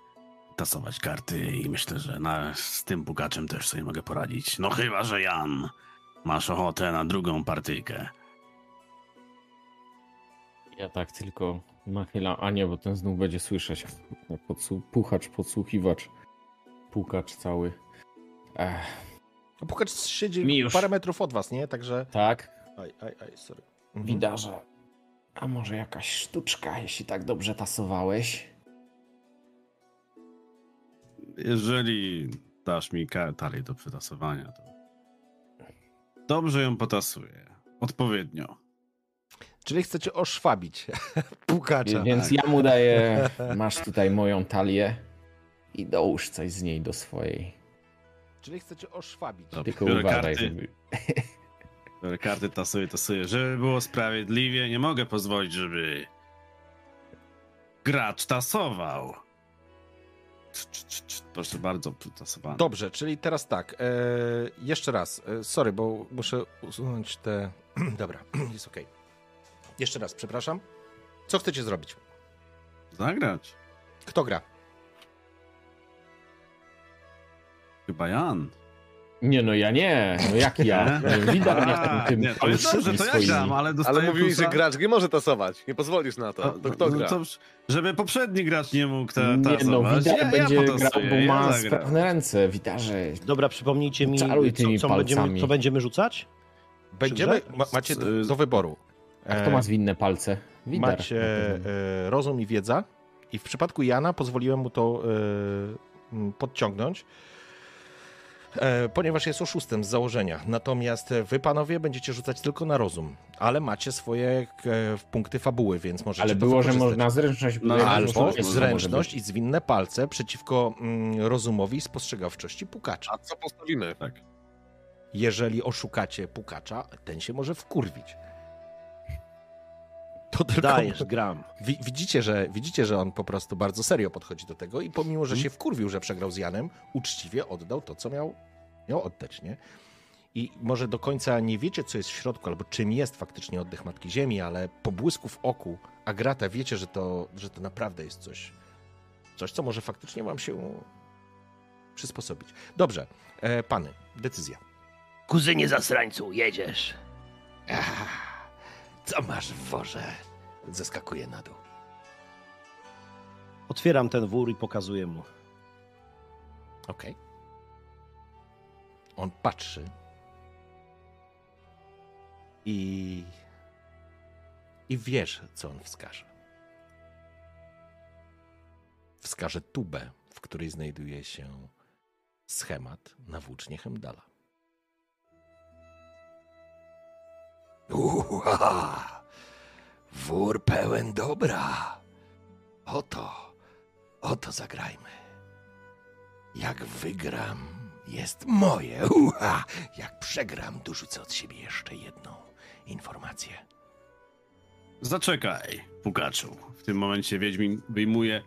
Speaker 5: tasować karty i myślę, że na, z tym pukaczem też sobie mogę poradzić. No chyba, że Jan, masz ochotę na drugą partyjkę.
Speaker 4: Ja tak tylko nachylam. A nie, bo ten znów będzie słyszeć. Podsłu- puchacz, podsłuchiwacz. Pukacz cały. Ech,
Speaker 1: A Pukacz siedzi
Speaker 4: Mi już.
Speaker 1: parę metrów od was, nie? Także.
Speaker 4: tak,
Speaker 1: Aj, aj, aj, sorry. Mhm.
Speaker 4: widarze. A może jakaś sztuczka, jeśli tak dobrze tasowałeś?
Speaker 5: Jeżeli dasz mi kartę do przetasowania, to dobrze ją potasuję. Odpowiednio.
Speaker 1: Czyli chcecie oszwabić [laughs] Pukacza.
Speaker 4: Więc ja mu daję, masz tutaj moją talię i dołóż coś z niej do swojej.
Speaker 1: Czyli chcecie oszwabić.
Speaker 5: Dobra,
Speaker 4: Tylko
Speaker 5: biorę
Speaker 4: uważaj,
Speaker 5: karty. [laughs] Biorę karty, tasuję, tasuję. Żeby było sprawiedliwie, nie mogę pozwolić, żeby gracz tasował. Proszę bardzo, tasowane.
Speaker 1: Dobrze, czyli teraz tak. E, jeszcze raz. E, sorry, bo muszę usunąć te. [clears throat] Dobra, [clears throat] jest okej. Jeszcze raz, przepraszam. Co chcecie zrobić?
Speaker 5: Zagrać.
Speaker 1: Kto gra?
Speaker 5: Chyba Jan.
Speaker 4: Nie no, ja nie. No jak ja? Widać mnie w tym, tym
Speaker 5: nie, to jest dobrze, to ja gram, ale dostaję
Speaker 3: Ale mówili, że gracz nie może tasować. Nie pozwolisz na to. To kto
Speaker 5: no
Speaker 3: gra?
Speaker 5: to, żeby poprzedni gracz nie mógł ta,
Speaker 4: Nie no,
Speaker 5: tasować.
Speaker 4: Widar
Speaker 5: ja,
Speaker 4: będzie
Speaker 5: ja
Speaker 4: grał, bo ma
Speaker 5: ja
Speaker 4: sprawne ręce. Widarze.
Speaker 2: Dobra, przypomnijcie mi, co,
Speaker 4: tymi
Speaker 2: co, będziemy, co będziemy rzucać?
Speaker 1: Będziemy. Ma, macie do, do wyboru.
Speaker 4: A kto ma zwinne palce? Widar.
Speaker 1: Macie e, rozum i wiedza. I w przypadku Jana pozwoliłem mu to e, podciągnąć, ponieważ jest oszustem z założenia. Natomiast e, wy, panowie, będziecie rzucać tylko na rozum, ale macie swoje e, punkty fabuły, więc możecie
Speaker 4: Ale
Speaker 1: to
Speaker 4: było, że można zręczność...
Speaker 5: No,
Speaker 1: Albo zręczność i zwinne palce przeciwko mm, rozumowi i spostrzegawczości pukacza.
Speaker 3: A co postawimy?
Speaker 5: Tak.
Speaker 1: Jeżeli oszukacie pukacza, ten się może wkurwić. To tylko...
Speaker 2: Dajesz, gram.
Speaker 1: Wi- Widzicie że, widzicie, że on po prostu bardzo serio podchodzi do tego i pomimo, że się wkurwił, że przegrał z Janem, uczciwie oddał to, co miał, miał oddać, nie? I może do końca nie wiecie, co jest w środku, albo czym jest faktycznie oddech Matki Ziemi, ale po błysku w oku Agrata wiecie, że to, że to naprawdę jest coś, coś, co może faktycznie wam się przysposobić. Dobrze, e, pany, decyzja.
Speaker 6: Kuzynie zasrańcu, jedziesz.
Speaker 8: Ach, co masz w worze? Zeskakuje na dół.
Speaker 2: Otwieram ten wór i pokazuję mu.
Speaker 1: Okej. On patrzy i i wiesz, co on wskaże. wskaże tubę, w której znajduje się schemat na włócznie Hemdala.
Speaker 8: Uha! Wór pełen dobra. Oto, oto zagrajmy. Jak wygram, jest moje. Uha! Jak przegram, dorzucę od siebie jeszcze jedną informację.
Speaker 5: Zaczekaj, pukaczu. W tym momencie Wiedźmin wyjmuje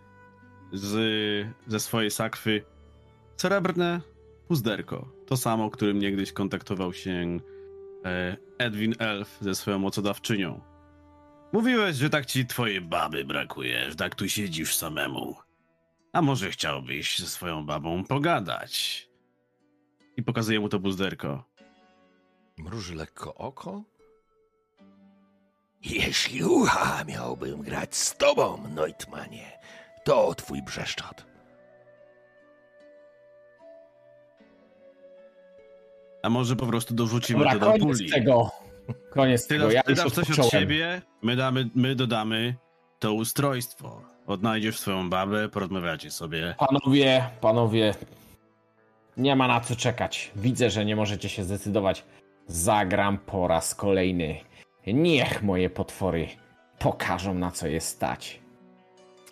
Speaker 5: z, ze swojej sakwy srebrne puzderko. To samo, którym niegdyś kontaktował się Edwin Elf ze swoją mocodawczynią. Mówiłeś, że tak ci twojej baby brakuje, że tak tu siedzisz samemu. A może chciałbyś ze swoją babą pogadać? I pokazuje mu to puzderko.
Speaker 1: Mruży lekko oko.
Speaker 8: Jeśli ucha miałbym grać z tobą, Neutmanie, to twój brzeszczot.
Speaker 5: A może po prostu dorzucimy
Speaker 4: Dobra,
Speaker 5: to do
Speaker 4: koniec
Speaker 5: puli?
Speaker 4: tego. Koniec
Speaker 5: Ty
Speaker 4: tego. Ja
Speaker 5: ty dasz coś od siebie, my, damy, my dodamy to ustrojstwo. Odnajdziesz swoją babę, porozmawiacie sobie.
Speaker 4: Panowie, panowie, nie ma na co czekać. Widzę, że nie możecie się zdecydować. Zagram po raz kolejny. Niech moje potwory pokażą na co je stać.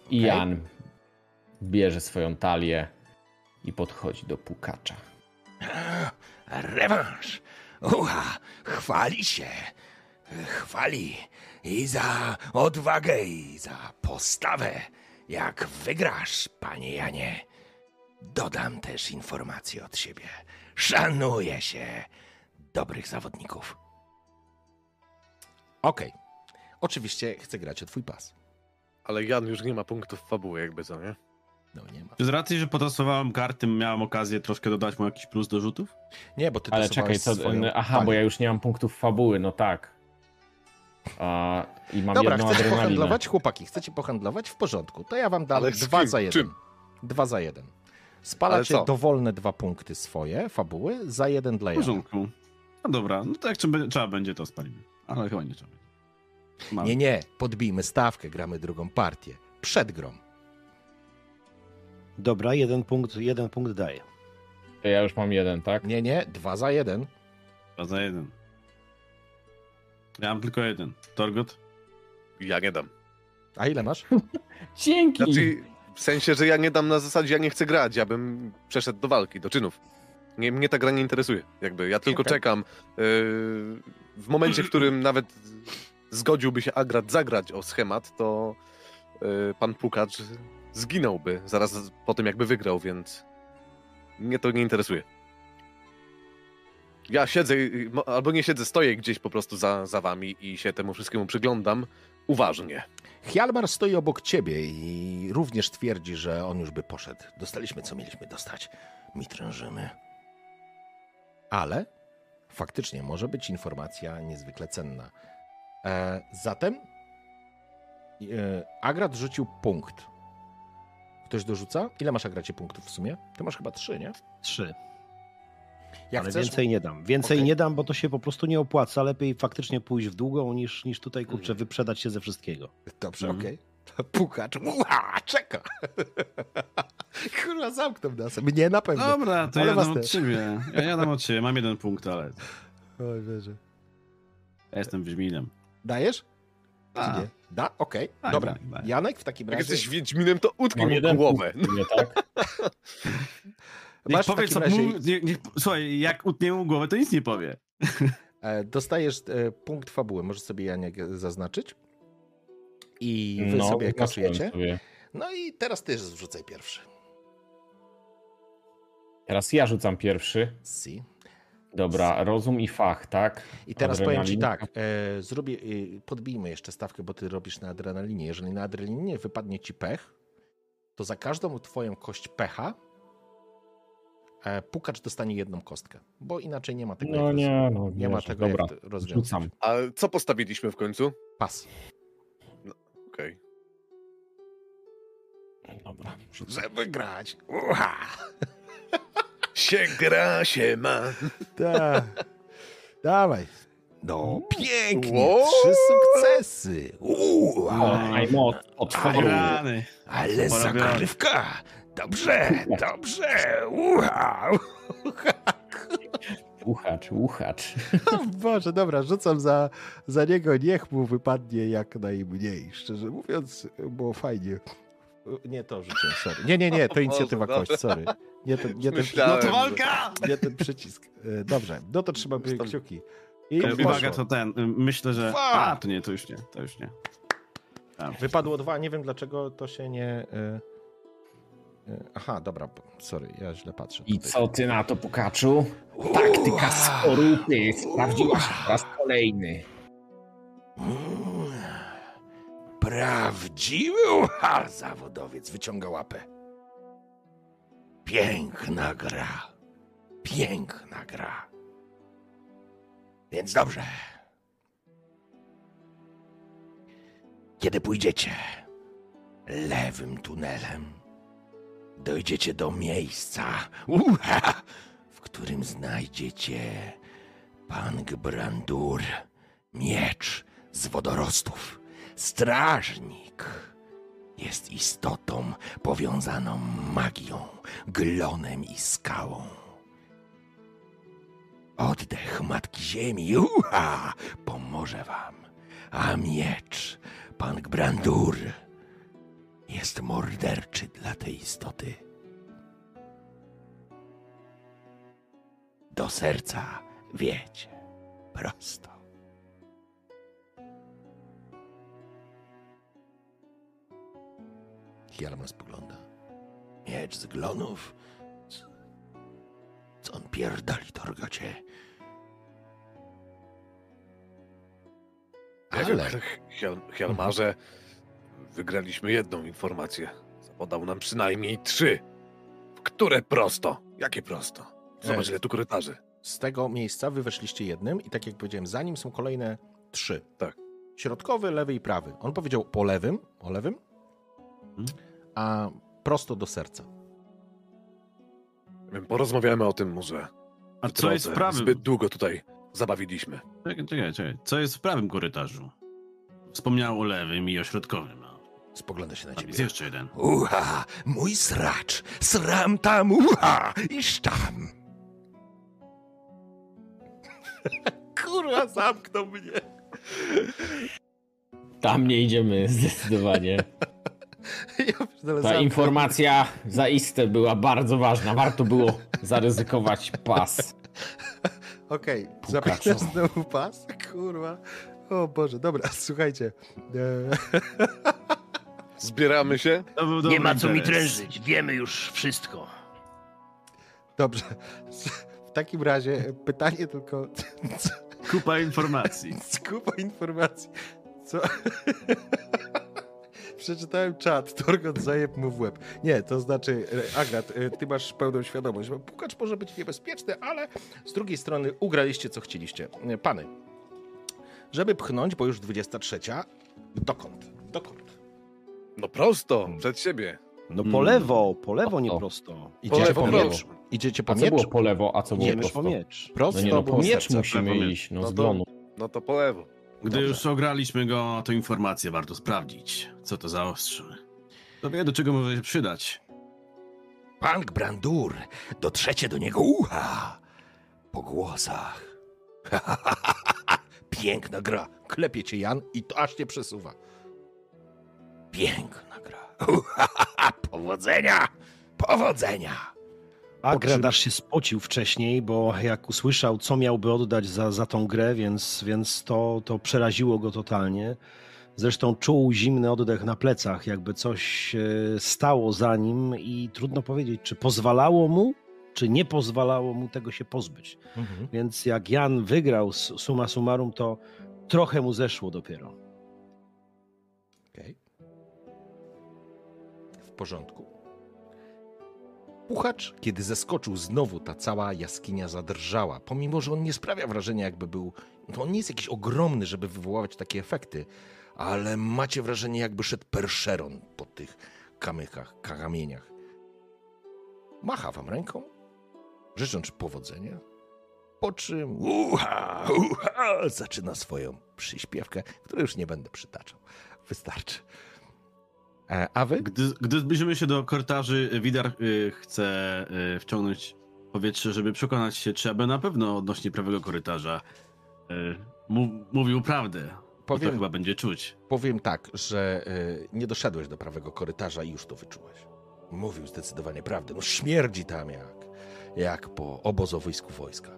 Speaker 1: Okej.
Speaker 4: Jan bierze swoją talię i podchodzi do pukacza.
Speaker 8: Rewanż! Ucha, chwali się. Chwali i za odwagę, i za postawę. Jak wygrasz, panie Janie, dodam też informację od siebie. Szanuję się dobrych zawodników.
Speaker 1: Okej. Oczywiście chcę grać o twój pas.
Speaker 3: Ale Jan już nie ma punktów fabuły, jakby co, nie?
Speaker 1: No nie ma.
Speaker 5: Czy z racji, że potasowałem karty, miałem okazję troszkę dodać mu jakiś plus do rzutów?
Speaker 1: Nie, bo ty
Speaker 4: Ale czekaj, co.
Speaker 1: swoją
Speaker 4: Aha, bo
Speaker 1: talię.
Speaker 4: ja już nie mam punktów fabuły, no tak. A, I mam
Speaker 1: Dobra,
Speaker 4: jedną
Speaker 1: chcecie
Speaker 4: adrenalinę.
Speaker 1: pohandlować? Chłopaki, chcecie pohandlować? W porządku. To ja wam dam
Speaker 3: Ale
Speaker 1: dwa
Speaker 3: kim?
Speaker 1: za jeden.
Speaker 3: Czym?
Speaker 1: Dwa za jeden. Spalacie dowolne dwa punkty swoje, fabuły, za jeden dla
Speaker 5: W
Speaker 1: Jana.
Speaker 5: porządku. No dobra, no to jak trzeba, trzeba będzie, to spalimy. Ale chyba nie trzeba. Mamy.
Speaker 1: Nie, nie, podbijmy stawkę, gramy drugą partię. Przed grą.
Speaker 2: Dobra, jeden punkt, jeden punkt daję.
Speaker 4: To Ja już mam jeden, tak?
Speaker 1: Nie, nie, dwa za jeden.
Speaker 5: Dwa za jeden. Ja mam tylko jeden. Torgot?
Speaker 3: Ja nie dam.
Speaker 1: A ile masz? [laughs]
Speaker 4: Dzięki!
Speaker 3: Znaczy, w sensie, że ja nie dam na zasadzie, ja nie chcę grać, ja bym przeszedł do walki, do czynów. Nie, mnie ta gra nie interesuje, jakby. Ja tylko
Speaker 1: Okej.
Speaker 3: czekam. Yy, w momencie, w którym nawet zgodziłby się Agrat zagrać o schemat, to yy, pan Pukacz zginąłby zaraz po tym, jakby wygrał, więc mnie to nie interesuje. Ja siedzę, albo nie siedzę, stoję gdzieś po prostu za, za wami i się temu wszystkiemu przyglądam uważnie.
Speaker 1: Hjalmar stoi obok ciebie i również twierdzi, że on już by poszedł. Dostaliśmy, co mieliśmy dostać. Mitrężymy. Ale faktycznie może być informacja niezwykle cenna. E, zatem e, Agrat rzucił punkt. Ktoś dorzuca? Ile masz, Agracie, punktów w sumie? Ty masz chyba trzy, nie?
Speaker 2: Trzy.
Speaker 1: Jak
Speaker 2: ale
Speaker 1: chcesz,
Speaker 2: więcej nie dam. Więcej
Speaker 1: Okej.
Speaker 2: nie dam, bo to się po prostu nie opłaca. Lepiej faktycznie pójść w długą, niż, niż tutaj, kurczę,
Speaker 1: Mhm.
Speaker 2: wyprzedać się ze wszystkiego.
Speaker 1: Dobrze,
Speaker 5: Mhm.
Speaker 1: okej. [laughs] Pukacz, ua, czeka. [laughs] Kurwa, zamknął nas. Mnie na pewno.
Speaker 5: Dobra, to
Speaker 1: Ale
Speaker 5: ja dam od
Speaker 1: też.
Speaker 5: siebie. Ja, [laughs] ja dam od siebie, mam jeden punkt, ale
Speaker 1: Oj, wierzę.
Speaker 5: ja jestem Wiedźminem.
Speaker 1: Dajesz? Czy
Speaker 5: A.
Speaker 1: nie? Da? Okej.
Speaker 5: Tak,
Speaker 1: Dobra.
Speaker 5: tak.
Speaker 1: Janek w takim
Speaker 3: Jak
Speaker 1: razie...
Speaker 3: jesteś Wiedźminem, to utknij
Speaker 4: jeden
Speaker 3: głowę.
Speaker 4: sumie, tak? [laughs]
Speaker 1: Masz
Speaker 5: powie, co
Speaker 1: razie...
Speaker 5: mu, nie, niech, słuchaj, jak utnie mu głowę, to nic nie powie. [laughs]
Speaker 1: E, Dostajesz e, punkt fabuły. Możesz sobie Janiek zaznaczyć. I wy
Speaker 4: No,
Speaker 1: sobie kasujecie.
Speaker 4: sobie.
Speaker 1: No i teraz ty zrzucaj pierwszy.
Speaker 4: Teraz ja rzucam pierwszy.
Speaker 1: Si.
Speaker 4: Dobra, rozum i fach, tak?
Speaker 1: I teraz powiem ci tak, e, zrobię, e, podbijmy jeszcze stawkę, bo ty robisz na adrenalinie. Jeżeli na adrenalinie wypadnie ci pech, to za każdą twoją kość pecha e, pukacz dostanie jedną kostkę, bo inaczej nie ma tego.
Speaker 4: No
Speaker 1: jak
Speaker 4: nie, no
Speaker 1: nie ma
Speaker 4: wiesz,
Speaker 1: tego
Speaker 4: dobra,
Speaker 1: jak to rozwiązać.
Speaker 4: Rzucam.
Speaker 3: A co postawiliśmy w końcu?
Speaker 1: Pas.
Speaker 3: Okej.
Speaker 4: Dobra, rzucam.
Speaker 1: Żeby grać. Uha!
Speaker 3: Się gra, się ma.
Speaker 1: Tak. Dawaj. No, pięknie,
Speaker 3: Wow.
Speaker 1: trzy sukcesy. Uuu.
Speaker 5: Rany.
Speaker 1: ale
Speaker 5: Porobione.
Speaker 1: zagrywka. Dobrze, dobrze. Uha.
Speaker 4: Uchacz, uchacz.
Speaker 1: Boże, dobra, rzucam za, za niego, niech mu wypadnie jak najmniej. Szczerze mówiąc, było fajnie. Nie to rzuciłem, sorry. Nie, nie, nie, to [laughs]
Speaker 3: Boże,
Speaker 1: inicjatywa
Speaker 3: dobra.
Speaker 1: kość, sorry. Nie ten, nie ten,
Speaker 5: No to walka!
Speaker 1: nie ten przycisk. E, Dobrze, no to trzymam
Speaker 3: Stąd-
Speaker 1: kciuki. I
Speaker 5: Uwaga, to ten. y, Myślę, że. A, to nie, to już nie, to już nie. A,
Speaker 1: Wypadło dwa, nie wiem dlaczego to się nie... e, e, Aha, dobra, sorry, ja źle patrzę.
Speaker 4: I
Speaker 1: tutaj.
Speaker 4: co ty na to, Pukaczu? Taktyka skorupy sprawdziła się po raz kolejny.
Speaker 8: Prawdziwy ucha, zawodowiec wyciąga łapę. Piękna gra. Piękna gra. Więc dobrze. Kiedy pójdziecie lewym tunelem, dojdziecie do miejsca, ucha, w którym znajdziecie Pang Brandur, miecz z wodorostów. Strażnik jest istotą powiązaną magią, glonem i skałą. Oddech Matki Ziemi, uha, pomoże wam, a miecz, pan Brandur, jest morderczy dla tej istoty. Do serca wiecie, prosto. Hjalmar spogląda. Miecz z glonów? Co, co on pierdoli, Torgocie?
Speaker 1: Ale
Speaker 3: Hjalmarze, wygraliśmy jedną informację. Podał nam przynajmniej trzy. W które prosto? Jakie prosto? Zobacz,
Speaker 1: E.
Speaker 3: ile tu korytarzy.
Speaker 1: z tego miejsca wy weszliście jednym i tak jak powiedziałem, za nim są kolejne trzy.
Speaker 3: Tak.
Speaker 1: Środkowy, lewy i prawy. On powiedział po lewym, o lewym. A prosto do serca.
Speaker 3: Porozmawiamy o tym może.
Speaker 5: A co jest w prawym?
Speaker 3: Zbyt długo tutaj zabawiliśmy.
Speaker 5: Czekaj, czekaj, czekaj. Co jest w prawym korytarzu? Wspomniał o lewym i o środkowym.
Speaker 1: Spogląda się na ciebie.
Speaker 5: jest jeszcze jeden.
Speaker 8: Uha, mój sracz, sram tam, uha, iż tam. [laughs]
Speaker 1: Kurwa, zamknął mnie.
Speaker 4: Tam nie idziemy zdecydowanie. [laughs]
Speaker 1: Ja
Speaker 4: Ta informacja zaiste była bardzo ważna. Warto było zaryzykować pas.
Speaker 1: Okej,
Speaker 4: Pukaczu.
Speaker 1: zapinasz znowu pas? Kurwa. O Boże, dobra, słuchajcie. E, [laughs]
Speaker 3: Zbieramy się?
Speaker 6: Nie ma co mi trężyć, wiemy już wszystko.
Speaker 1: dobrze. [laughs] W takim razie pytanie tylko.
Speaker 5: Kupa informacji.
Speaker 1: Skupa informacji. Co? Przeczytałem czat, [laughs] Torgot zajeb mu w łeb. Nie, to znaczy, e, Agat, e, ty masz pełną świadomość, bo pukacz może być niebezpieczny, ale z drugiej strony ugraliście, co chcieliście. E, Pany, żeby pchnąć, bo już 23, dokąd? Dokąd?
Speaker 3: No prosto, przed siebie.
Speaker 2: No po
Speaker 5: Mm.
Speaker 2: lewo, po lewo, nie prosto.
Speaker 1: Idziecie
Speaker 3: lewo,
Speaker 1: po
Speaker 3: po
Speaker 1: miecz? Idziecie po
Speaker 4: A co
Speaker 1: miecz?
Speaker 4: było po lewo, a co było
Speaker 2: Idziemy
Speaker 4: prosto?
Speaker 2: po miecz.
Speaker 1: Prosto
Speaker 4: No nie, no po miecz
Speaker 1: serce.
Speaker 4: musimy iść, no
Speaker 3: No
Speaker 4: z
Speaker 3: to-
Speaker 4: glonu.
Speaker 3: No to po lewo.
Speaker 5: Gdy
Speaker 1: Dobrze.
Speaker 5: już ograliśmy go, to informację warto sprawdzić. Co to za ostrze? To wie, do czego może się przydać.
Speaker 8: Pan Brandur, dotrzecie do niego ucha. Po głosach. [laughs] Piękna gra.
Speaker 1: Klepie cię Jan i to aż cię przesuwa.
Speaker 8: Piękna gra. [laughs] Powodzenia! Powodzenia!
Speaker 2: Agrad aż się spocił wcześniej, bo jak usłyszał, co miałby oddać za, za tą grę, więc, więc to, to przeraziło go totalnie. Zresztą czuł zimny oddech na plecach, jakby coś stało za nim i trudno powiedzieć, czy pozwalało mu, czy nie pozwalało mu tego się pozbyć. Więc jak Jan wygrał s- summa summarum, to trochę mu zeszło dopiero.
Speaker 1: Okej. W porządku. Puchacz, kiedy zeskoczył znowu, ta cała jaskinia zadrżała. Pomimo, że on nie sprawia wrażenia, jakby był. No on nie jest jakiś ogromny, żeby wywoływać takie efekty, ale macie wrażenie, jakby szedł perszeron po tych kamykach, kamieniach. Macha wam ręką, życząc powodzenia Po czym uha, uha, zaczyna swoją przyśpiewkę, której już nie będę przytaczał. Wystarczy. E, a wy?
Speaker 5: Gdy, gdy zbliżymy się do korytarzy, Widar y, chce y, wciągnąć powietrze, żeby przekonać się, czy aby na pewno odnośnie prawego korytarza y, mówił prawdę. Powiem...
Speaker 1: Powiem-
Speaker 5: To chyba będzie czuć.
Speaker 1: Powiem tak, że y, nie doszedłeś do prawego korytarza i już to wyczułeś. Mówił zdecydowanie prawdę. No śmierdzi tam jak, jak po obozowisku wojska.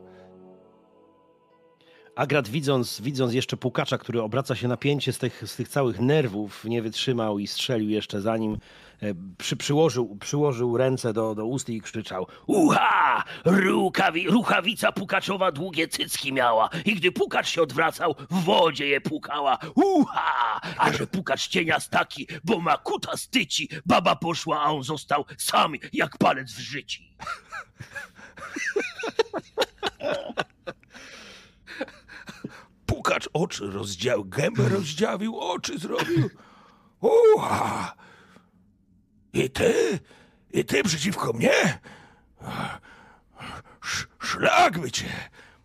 Speaker 2: Agrat widząc, widząc jeszcze pukacza, który obraca się napięcie z tych, z tych całych nerwów, nie wytrzymał i strzelił jeszcze za nim. E, Przy, przyłożył, przyłożył ręce do, do ust i krzyczał.
Speaker 6: Uha! Rukawi, ruchawica pukaczowa długie cycki miała i gdy pukacz się odwracał, w wodzie je pukała. Uha! A że pukacz cienias taki, bo ma kuta styci, baba poszła, a on został sam jak palec w życi. [laughs]
Speaker 8: Pukacz oczy rozdział, gębę rozdziawił, oczy zrobił. [laughs] Uha! I ty? I ty przeciwko mnie? Sz, szlak by cię.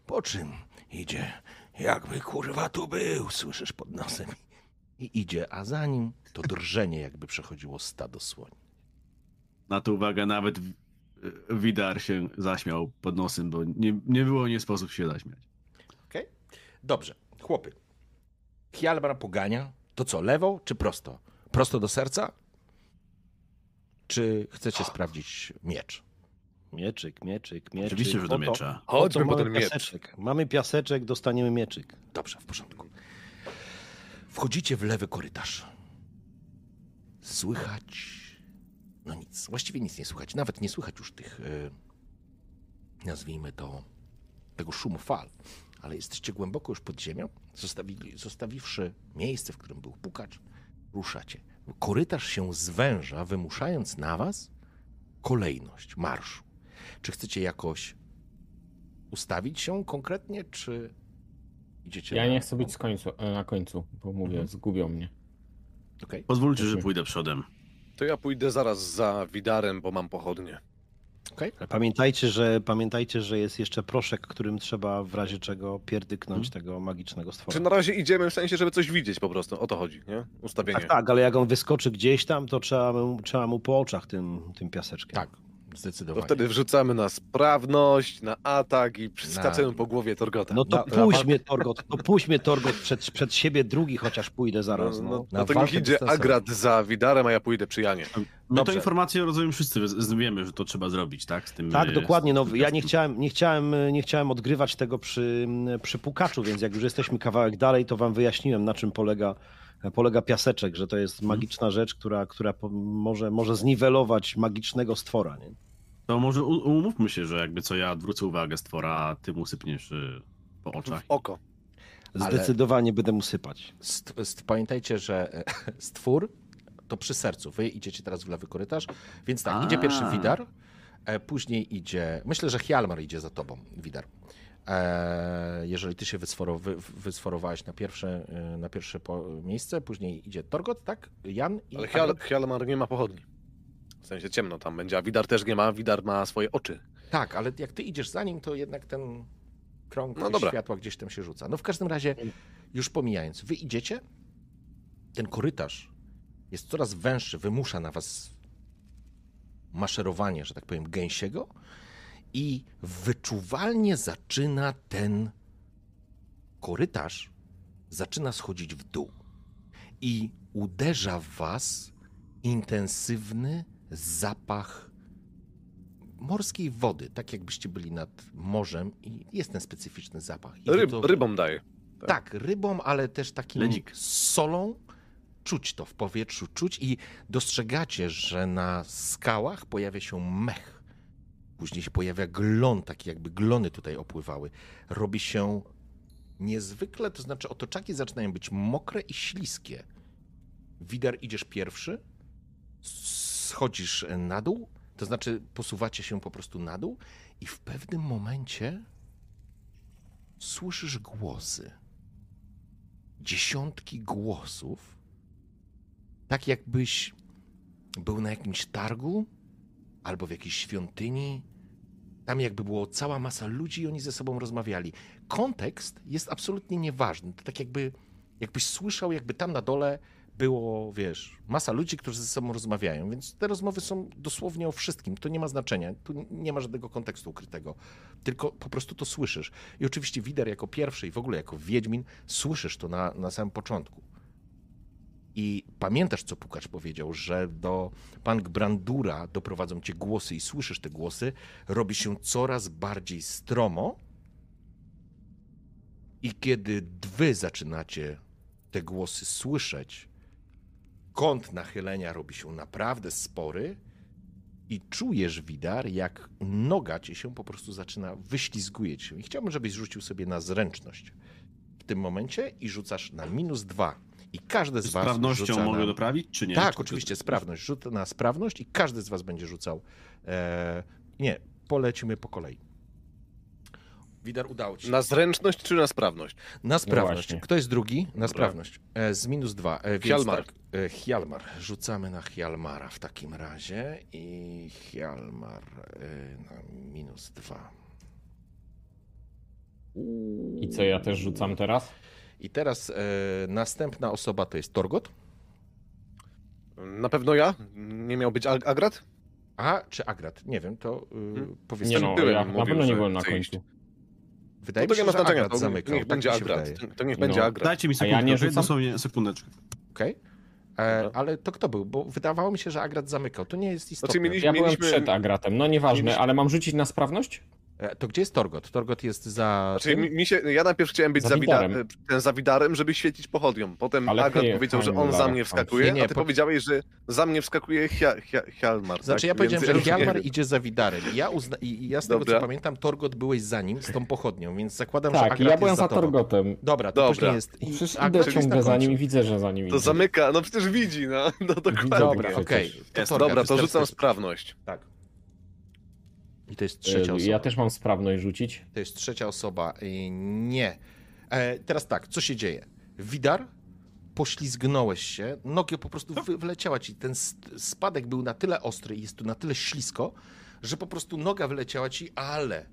Speaker 8: Po czym idzie, jakby kurwa tu był, słyszysz pod nosem.
Speaker 1: I idzie, a za nim to drżenie, jakby przechodziło stado słoni.
Speaker 5: Na to uwaga, nawet Widar się zaśmiał pod nosem, bo nie, nie było nie sposób się zaśmiać.
Speaker 1: Dobrze, chłopy. Hjalmar pogania. To co, lewo czy prosto? Prosto do serca? Czy chcecie sprawdzić miecz?
Speaker 2: Mieczyk, mieczyk, mieczyk.
Speaker 5: Oczywiście, że do miecza.
Speaker 3: Chodźmy po
Speaker 2: mamy
Speaker 3: ten miecz.
Speaker 2: piaseczek. Mamy piaseczek, dostaniemy mieczyk.
Speaker 1: Dobrze, w porządku. Wchodzicie w lewy korytarz. Słychać. No nic, właściwie nic nie słychać. Nawet nie słychać już tych. y, nazwijmy to. tego szumu fal. Ale jesteście głęboko już pod ziemią. Zostawili, zostawiwszy miejsce, w którym był pukacz, ruszacie. Korytarz się zwęża, wymuszając na was kolejność marszu. Czy chcecie jakoś ustawić się konkretnie, czy idziecie
Speaker 4: Ja
Speaker 1: na-
Speaker 4: nie chcę być z końcu, na końcu, bo mówię,
Speaker 1: Mhm.
Speaker 4: zgubią mnie.
Speaker 1: Okej.
Speaker 5: Pozwólcie, że pójdę przodem.
Speaker 3: To ja pójdę zaraz za Widarem, bo mam pochodnie.
Speaker 2: Ale Pamiętajcie, że pamiętajcie, że jest jeszcze proszek, którym trzeba w razie czego pierdyknąć tego magicznego stwora.
Speaker 3: Czy na razie idziemy w sensie, żeby coś widzieć po prostu? O to chodzi, nie? Ustawienie.
Speaker 2: Tak, tak, ale jak on wyskoczy gdzieś tam, to trzeba mu, trzeba mu po oczach tym, tym piaseczkiem.
Speaker 1: Tak,
Speaker 3: To
Speaker 1: zdecydowanie.
Speaker 3: wtedy wrzucamy na sprawność, na atak i skacemy
Speaker 1: Na-
Speaker 3: po głowie Torgota.
Speaker 2: No to
Speaker 1: Na-
Speaker 2: puść mnie, Torgot, no puść mnie, Torgot, przed, przed siebie drugi, chociaż pójdę zaraz.
Speaker 3: no,
Speaker 2: No,
Speaker 3: no, no to niech idzie. Agrat za Widarem, a ja pójdę przy Janie.
Speaker 1: Dobrze.
Speaker 5: tę informację rozumiem wszyscy, wiemy, że to trzeba zrobić, tak? Z tym,
Speaker 2: Tak,
Speaker 5: e,
Speaker 2: dokładnie. No, ja nie chciałem, nie, chciałem, nie chciałem odgrywać tego przy, przy pukaczu, więc jak już jesteśmy kawałek dalej, to wam wyjaśniłem, na czym polega, polega piaseczek, że to jest magiczna rzecz, która, która może, może zniwelować magicznego stwora. Nie?
Speaker 5: To może umówmy się, że jakby co ja odwrócę uwagę stwora, a ty mu sypniesz y, po oczach.
Speaker 3: W oko.
Speaker 1: Ale-
Speaker 2: Zdecydowanie będę mu sypać.
Speaker 1: St- st- pamiętajcie, że e, stwór to przy sercu. Wy idziecie teraz w lewy korytarz, więc tak, idzie
Speaker 5: A.
Speaker 1: pierwszy Widar, e, później idzie, myślę, że Hjalmar idzie za tobą, Widar. E, jeżeli ty się wysforo, wy, wysforowałeś na pierwsze, e, na pierwsze miejsce, później idzie Torgot, tak? Jan i
Speaker 3: Ale Hjalmar nie ma pochodni. W sensie ciemno tam będzie, a Widar też nie ma. Widar ma swoje oczy.
Speaker 1: Tak, ale jak ty idziesz za nim, to jednak ten krąg
Speaker 3: No
Speaker 1: światła gdzieś tam się rzuca. No w każdym razie, już pomijając, wy idziecie, ten korytarz jest coraz węższy, wymusza na was maszerowanie, że tak powiem, gęsiego i wyczuwalnie zaczyna ten korytarz, zaczyna schodzić w dół i uderza w was intensywny zapach morskiej wody, tak jakbyście byli nad morzem i jest ten specyficzny zapach.
Speaker 3: Ryb,
Speaker 1: to-
Speaker 3: Rybom daje.
Speaker 1: tak, rybą, ale też takim
Speaker 5: Ledzik.
Speaker 1: solą. Czuć to w powietrzu, czuć i dostrzegacie, że na skałach pojawia się mech. Później się pojawia glon, taki jakby glony tutaj opływały. Robi się niezwykle, to znaczy otoczaki zaczynają być mokre i śliskie. Wider idziesz pierwszy, schodzisz na dół, to znaczy posuwacie się po prostu na dół i w pewnym momencie słyszysz głosy. Dziesiątki głosów. Tak jakbyś był na jakimś targu albo w jakiejś świątyni. Tam jakby było cała masa ludzi i oni ze sobą rozmawiali. Kontekst jest absolutnie nieważny. To tak jakby, jakbyś słyszał, jakby tam na dole było, wiesz, masa ludzi, którzy ze sobą rozmawiają, więc te rozmowy są dosłownie o wszystkim. To nie ma znaczenia. Tu nie ma żadnego kontekstu ukrytego. Tylko po prostu to słyszysz. I oczywiście Wider jako pierwszy i w ogóle jako Wiedźmin słyszysz to na, na samym początku. I pamiętasz, co Pukacz powiedział, że do Punk Brandura doprowadzą cię głosy i słyszysz te głosy, robi się coraz bardziej stromo. I kiedy wy zaczynacie te głosy słyszeć, kąt nachylenia robi się naprawdę spory i czujesz, Widar, jak noga ci się po prostu zaczyna, wyślizguje się. I chciałbym, żebyś rzucił sobie na zręczność w tym momencie i rzucasz na minus dwa. I każdy z was
Speaker 5: sprawnością
Speaker 1: rzuca
Speaker 5: mogę
Speaker 1: na...
Speaker 5: doprawić, czy nie?
Speaker 1: Tak,
Speaker 5: Czy-
Speaker 1: oczywiście, sprawność. Rzut na sprawność i każdy z was będzie rzucał. E, nie, polecimy po kolei. Widar, udało ci się.
Speaker 3: Na zręczność czy na sprawność?
Speaker 1: Na sprawność.
Speaker 4: właśnie.
Speaker 1: Kto jest drugi? Na sprawność. E, z minus dwa. E,
Speaker 3: Hjalmar.
Speaker 1: Tak, e, Hjalmar. Rzucamy na Hjalmara w takim razie. I Hjalmar e, na minus dwa.
Speaker 4: I co ja też rzucam teraz?
Speaker 1: I teraz e, następna osoba to jest Torgot.
Speaker 3: Na pewno ja? Nie miał być Ag- Agrat?
Speaker 1: A czy Agrat? Nie wiem, to y, powiedzcie.
Speaker 4: Nie no,
Speaker 3: byłem,
Speaker 4: ja na
Speaker 3: mówił,
Speaker 4: pewno nie
Speaker 3: że
Speaker 4: byłem na
Speaker 3: chce iść.
Speaker 4: końcu.
Speaker 1: Wydaje
Speaker 3: No to
Speaker 1: mi
Speaker 3: nie
Speaker 1: się,
Speaker 3: ma
Speaker 1: że
Speaker 3: znaczenia,
Speaker 1: Agrat
Speaker 3: to
Speaker 1: zamykał.
Speaker 3: niech
Speaker 1: tak
Speaker 3: będzie
Speaker 1: mi się
Speaker 3: Agrat.
Speaker 1: wydaje.
Speaker 3: To niech
Speaker 4: No.
Speaker 3: będzie Agrat.
Speaker 5: Dajcie mi
Speaker 4: A ja
Speaker 5: sekundkę,
Speaker 4: nie
Speaker 5: okej?
Speaker 4: rzucam?
Speaker 5: dosłownie sekundeczkę.
Speaker 1: Okej. E,
Speaker 3: Dobra.
Speaker 1: Ale to kto był? Bo wydawało mi się, że Agrat zamykał. To nie jest istotne.
Speaker 3: Znaczy, mieliśmy-
Speaker 4: Ja byłem
Speaker 3: mieliśmy-
Speaker 4: przed Agratem, no nieważne,
Speaker 3: mieliśmy-
Speaker 4: ale mam rzucić na sprawność?
Speaker 1: E, To gdzie jest Torgot? Torgot jest za.
Speaker 3: Znaczy, mi, mi się, ja najpierw chciałem być
Speaker 4: Za
Speaker 3: za
Speaker 4: Widarem.
Speaker 3: widarem. ten za widarem, żeby świecić pochodnią. Potem
Speaker 4: Ale
Speaker 3: Agrat
Speaker 4: hej,
Speaker 3: powiedział, że on za mnie wskakuje,
Speaker 1: Nie, nie,
Speaker 3: a ty
Speaker 1: po-
Speaker 3: powiedziałeś, że za mnie wskakuje Hia, Hia, Hjalmar.
Speaker 1: Znaczy,
Speaker 3: tak?
Speaker 1: ja powiedziałem,
Speaker 3: Więc
Speaker 1: że Hjalmar
Speaker 3: wiem.
Speaker 1: idzie za Widarem. Ja uzna... I ja z tego,
Speaker 3: Dobra.
Speaker 1: co pamiętam, Torgot byłeś za nim, z tą pochodnią, więc zakładam, że
Speaker 4: Tak, ja byłem
Speaker 1: jest
Speaker 4: za
Speaker 1: tobą.
Speaker 4: Torgotem.
Speaker 1: Dobra, to
Speaker 3: Dobra.
Speaker 1: później jest. i
Speaker 4: Przecież
Speaker 1: Agrat
Speaker 4: idę ciągle za nim i widzę, że za nim
Speaker 3: To
Speaker 4: idzie.
Speaker 3: zamyka, no przecież widzi, no, [laughs] no dokładnie.
Speaker 1: Dobra, okej. To
Speaker 3: Dobra, to rzucam
Speaker 1: ty.
Speaker 3: sprawność.
Speaker 1: Tak. I to jest trzecia osoba.
Speaker 4: Ja też mam sprawność rzucić.
Speaker 1: To jest trzecia osoba. Y, Nie. E, teraz tak, co się dzieje? Widar, poślizgnąłeś się, noga po prostu wy, wyleciała ci. Ten spadek był na tyle ostry i jest tu na tyle ślisko, że po prostu noga wyleciała ci, ale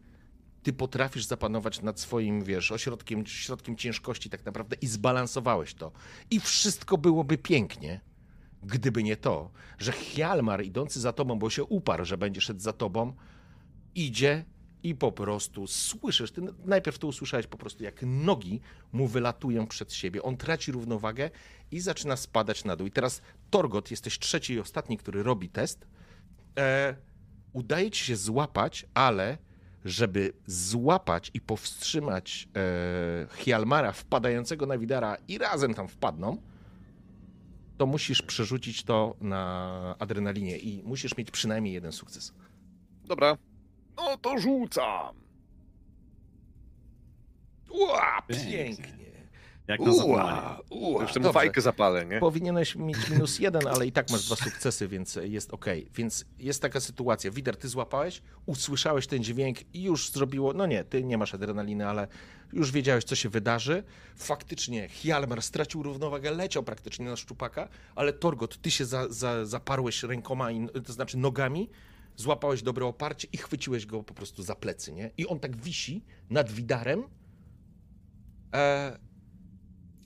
Speaker 1: ty potrafisz zapanować nad swoim, wiesz, ośrodkiem, środkiem ciężkości tak naprawdę i zbalansowałeś to. I wszystko byłoby pięknie, gdyby nie to, że Hjalmar idący za tobą, bo się uparł, że będzie szedł za tobą, idzie i po prostu słyszysz, ty najpierw to usłyszałeś po prostu, jak nogi mu wylatują przed siebie. On traci równowagę i zaczyna spadać na dół. I teraz Torgot, jesteś trzeci i ostatni, który robi test. E, udaje ci się złapać, ale żeby złapać i powstrzymać e, Hjalmara wpadającego na Widara i razem tam wpadną, to musisz przerzucić to na adrenalinie i musisz mieć przynajmniej jeden sukces.
Speaker 3: Dobra. No to rzucam.
Speaker 1: Ła,
Speaker 5: Pięknie. Jak na.
Speaker 1: Ua, ua.
Speaker 3: Już
Speaker 1: Dobrze.
Speaker 3: fajkę zapalę, nie?
Speaker 1: Powinieneś mieć [laughs] minus jeden, ale i tak masz dwa sukcesy, więc jest ok. Więc jest taka sytuacja. Wider, ty złapałeś, usłyszałeś ten dźwięk i już zrobiło. No nie, ty nie masz adrenaliny, ale już wiedziałeś, co się wydarzy. Faktycznie Hjalmar stracił równowagę, leciał praktycznie na szczupaka, ale Torgot, ty się za, za, zaparłeś rękoma, i, to znaczy nogami, złapałeś dobre oparcie i chwyciłeś go po prostu za plecy, nie? I on tak wisi nad Widarem. E,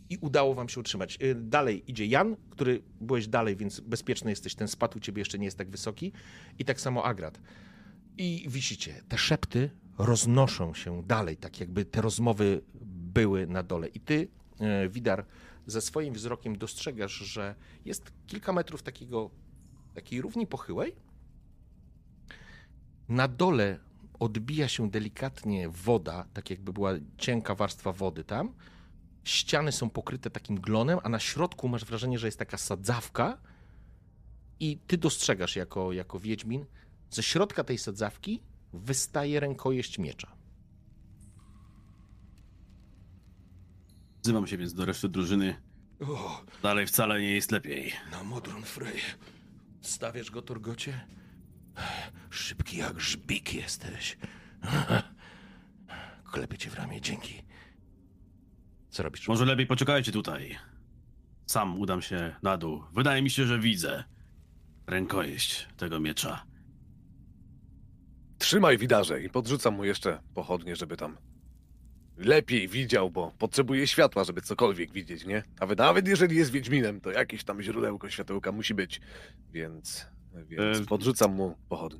Speaker 1: i udało wam się utrzymać. Y, Dalej idzie Jan, który byłeś dalej, więc bezpieczny jesteś. Ten spad u ciebie jeszcze nie jest tak wysoki. I tak samo Agrat. I wisicie. Te szepty roznoszą się dalej, tak jakby te rozmowy były na dole. I ty, y, Widar, ze swoim wzrokiem dostrzegasz, że jest kilka metrów takiego, takiej równi pochyłej. Na dole odbija się delikatnie woda, tak jakby była cienka warstwa wody tam ściany są pokryte takim glonem, a na środku masz wrażenie, że jest taka sadzawka i ty dostrzegasz jako, jako wiedźmin, ze środka tej sadzawki wystaje rękojeść miecza.
Speaker 5: Wzywam się więc do reszty drużyny.
Speaker 1: O,
Speaker 5: Dalej wcale nie jest lepiej.
Speaker 1: na Modron Frey. Stawiasz go, Torgocie? Szybki jak żbik jesteś. [laughs] Klepię cię w ramię, dzięki. Co robisz?
Speaker 5: Może lepiej poczekajcie tutaj. Sam udam się na dół. Wydaje mi się, że widzę rękojeść tego miecza.
Speaker 3: Trzymaj widarze i podrzucam mu jeszcze pochodnie, żeby tam lepiej widział, bo potrzebuje światła, żeby cokolwiek widzieć, nie? Nawet, nawet jeżeli jest Wiedźminem, to jakieś tam źródełko światełka musi być, więc, więc
Speaker 5: E,
Speaker 3: podrzucam mu pochodnie.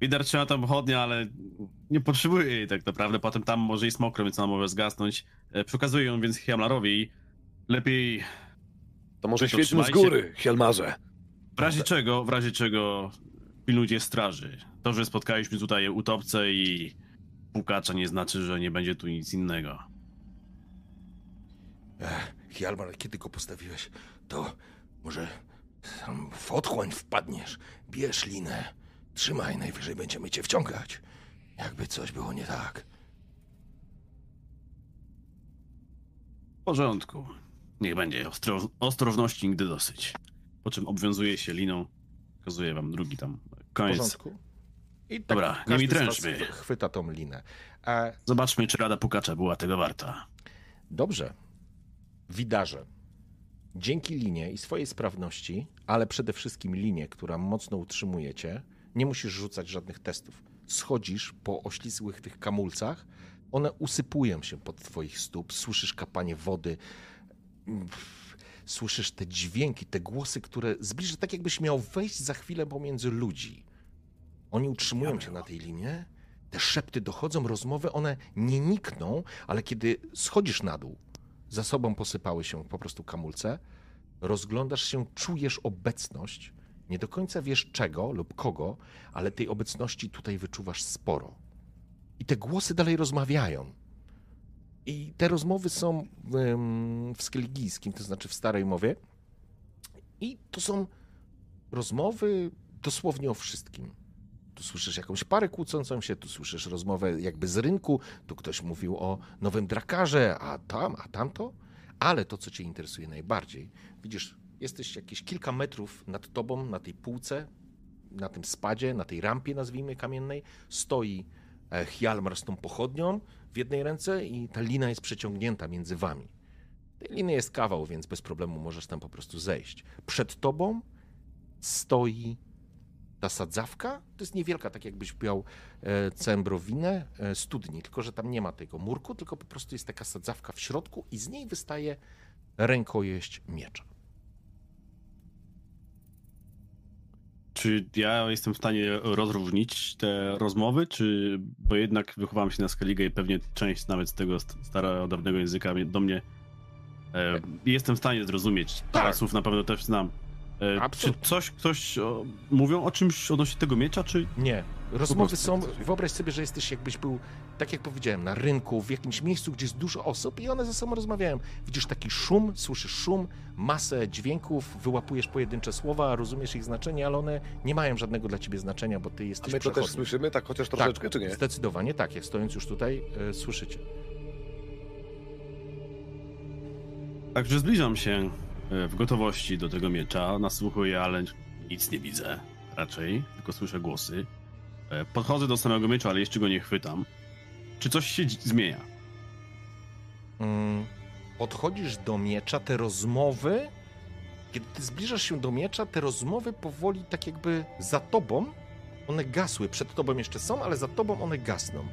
Speaker 5: Widar trzyma tam pochodnia, ale nie potrzebuje jej tak naprawdę. Potem tam może jest mokro, więc ona może zgasnąć. E, Przekazuję ją więc Hiamlarowi. Lepiej
Speaker 3: To może świeć mu z góry, Hjalmarze.
Speaker 5: w razie czego, w razie czego pilnujcie straży. To, że spotkaliśmy tutaj utopcę i pukacza nie znaczy, że nie będzie tu nic innego.
Speaker 8: Hjalmar, kiedy go postawiłeś, to może sam w otchłań wpadniesz. Bierz linę. Trzymaj, najwyżej będziemy cię wciągać. Jakby coś było nie tak.
Speaker 5: W porządku. Niech będzie. Ostro, ostrożności nigdy dosyć. Po czym obwiązuje się liną. Pokazuję wam drugi tam
Speaker 1: W
Speaker 5: koniec.
Speaker 1: porządku? I tak
Speaker 5: Dobra, nie mi dręczmy.
Speaker 1: Chwyta tą linę. E,
Speaker 5: Zobaczmy, czy rada pukacza była tego warta.
Speaker 1: Dobrze. Widarze. Dzięki linie i swojej sprawności, ale przede wszystkim linie, która mocno utrzymujecie, nie musisz rzucać żadnych testów. Schodzisz po oślizłych tych kamulcach, one usypują się pod twoich stóp, słyszysz kapanie wody, słyszysz te dźwięki, te głosy, które zbliża tak jakbyś miał wejść za chwilę pomiędzy ludzi. Oni utrzymują cię na tej linie, te szepty dochodzą, rozmowy, one nie nikną, ale kiedy schodzisz na dół, za sobą posypały się po prostu kamulce, rozglądasz się, czujesz obecność, nie do końca wiesz czego lub kogo, ale tej obecności tutaj wyczuwasz sporo. I te głosy dalej rozmawiają. I te rozmowy są w skeligijskim, to znaczy w starej mowie. I to są rozmowy dosłownie o wszystkim. Tu słyszysz jakąś parę kłócącą się, tu słyszysz rozmowę jakby z rynku, tu ktoś mówił o nowym drakarze, a tam, a tamto. Ale to, co cię interesuje najbardziej, widzisz, jesteś jakieś kilka metrów nad tobą, na tej półce, na tym spadzie, na tej rampie, nazwijmy kamiennej, stoi e, Hjalmar z tą pochodnią w jednej ręce i ta lina jest przeciągnięta między wami. Tej liny jest kawał, więc bez problemu możesz tam po prostu zejść. Przed tobą stoi ta sadzawka to jest niewielka, tak jakbyś miał e, cembrowinę e, studni, tylko że tam nie ma tego murku, tylko po prostu jest taka sadzawka w środku i z niej wystaje rękojeść miecza.
Speaker 5: Czy ja jestem w stanie rozróżnić te rozmowy, czy bo jednak wychowałem się na Skellige i pewnie część nawet z tego st- starodawnego języka do mnie e, jestem w stanie zrozumieć. Parę
Speaker 1: Tak.
Speaker 5: słów na pewno też znam. E, czy
Speaker 1: Absolutnie.
Speaker 5: coś, ktoś o, mówią o czymś odnośnie tego miecza, czy
Speaker 1: Nie. Rozmowy są, wyobraź sobie, że jesteś jakbyś był, tak jak powiedziałem, na rynku, w jakimś miejscu, gdzie jest dużo osób i one ze sobą rozmawiają. Widzisz taki szum, słyszysz szum, masę dźwięków, wyłapujesz pojedyncze słowa, rozumiesz ich znaczenie, ale one nie mają żadnego dla ciebie znaczenia, bo ty
Speaker 3: A
Speaker 1: jesteś
Speaker 3: my to też słyszymy, tak chociaż troszeczkę,
Speaker 1: tak,
Speaker 3: czy nie?
Speaker 1: Zdecydowanie tak, jak stojąc już tutaj, e, słyszycie.
Speaker 5: Także zbliżam się w gotowości do tego miecza, nasłuchuję, ale nic nie widzę raczej, tylko słyszę głosy. E, Podchodzę do samego miecza, ale jeszcze go nie chwytam. Czy coś się zmienia?
Speaker 1: Mm, Podchodzisz do miecza, te rozmowy, kiedy ty zbliżasz się do miecza, te rozmowy powoli tak jakby za tobą, one gasły. Przed tobą jeszcze są, ale za tobą one gasną.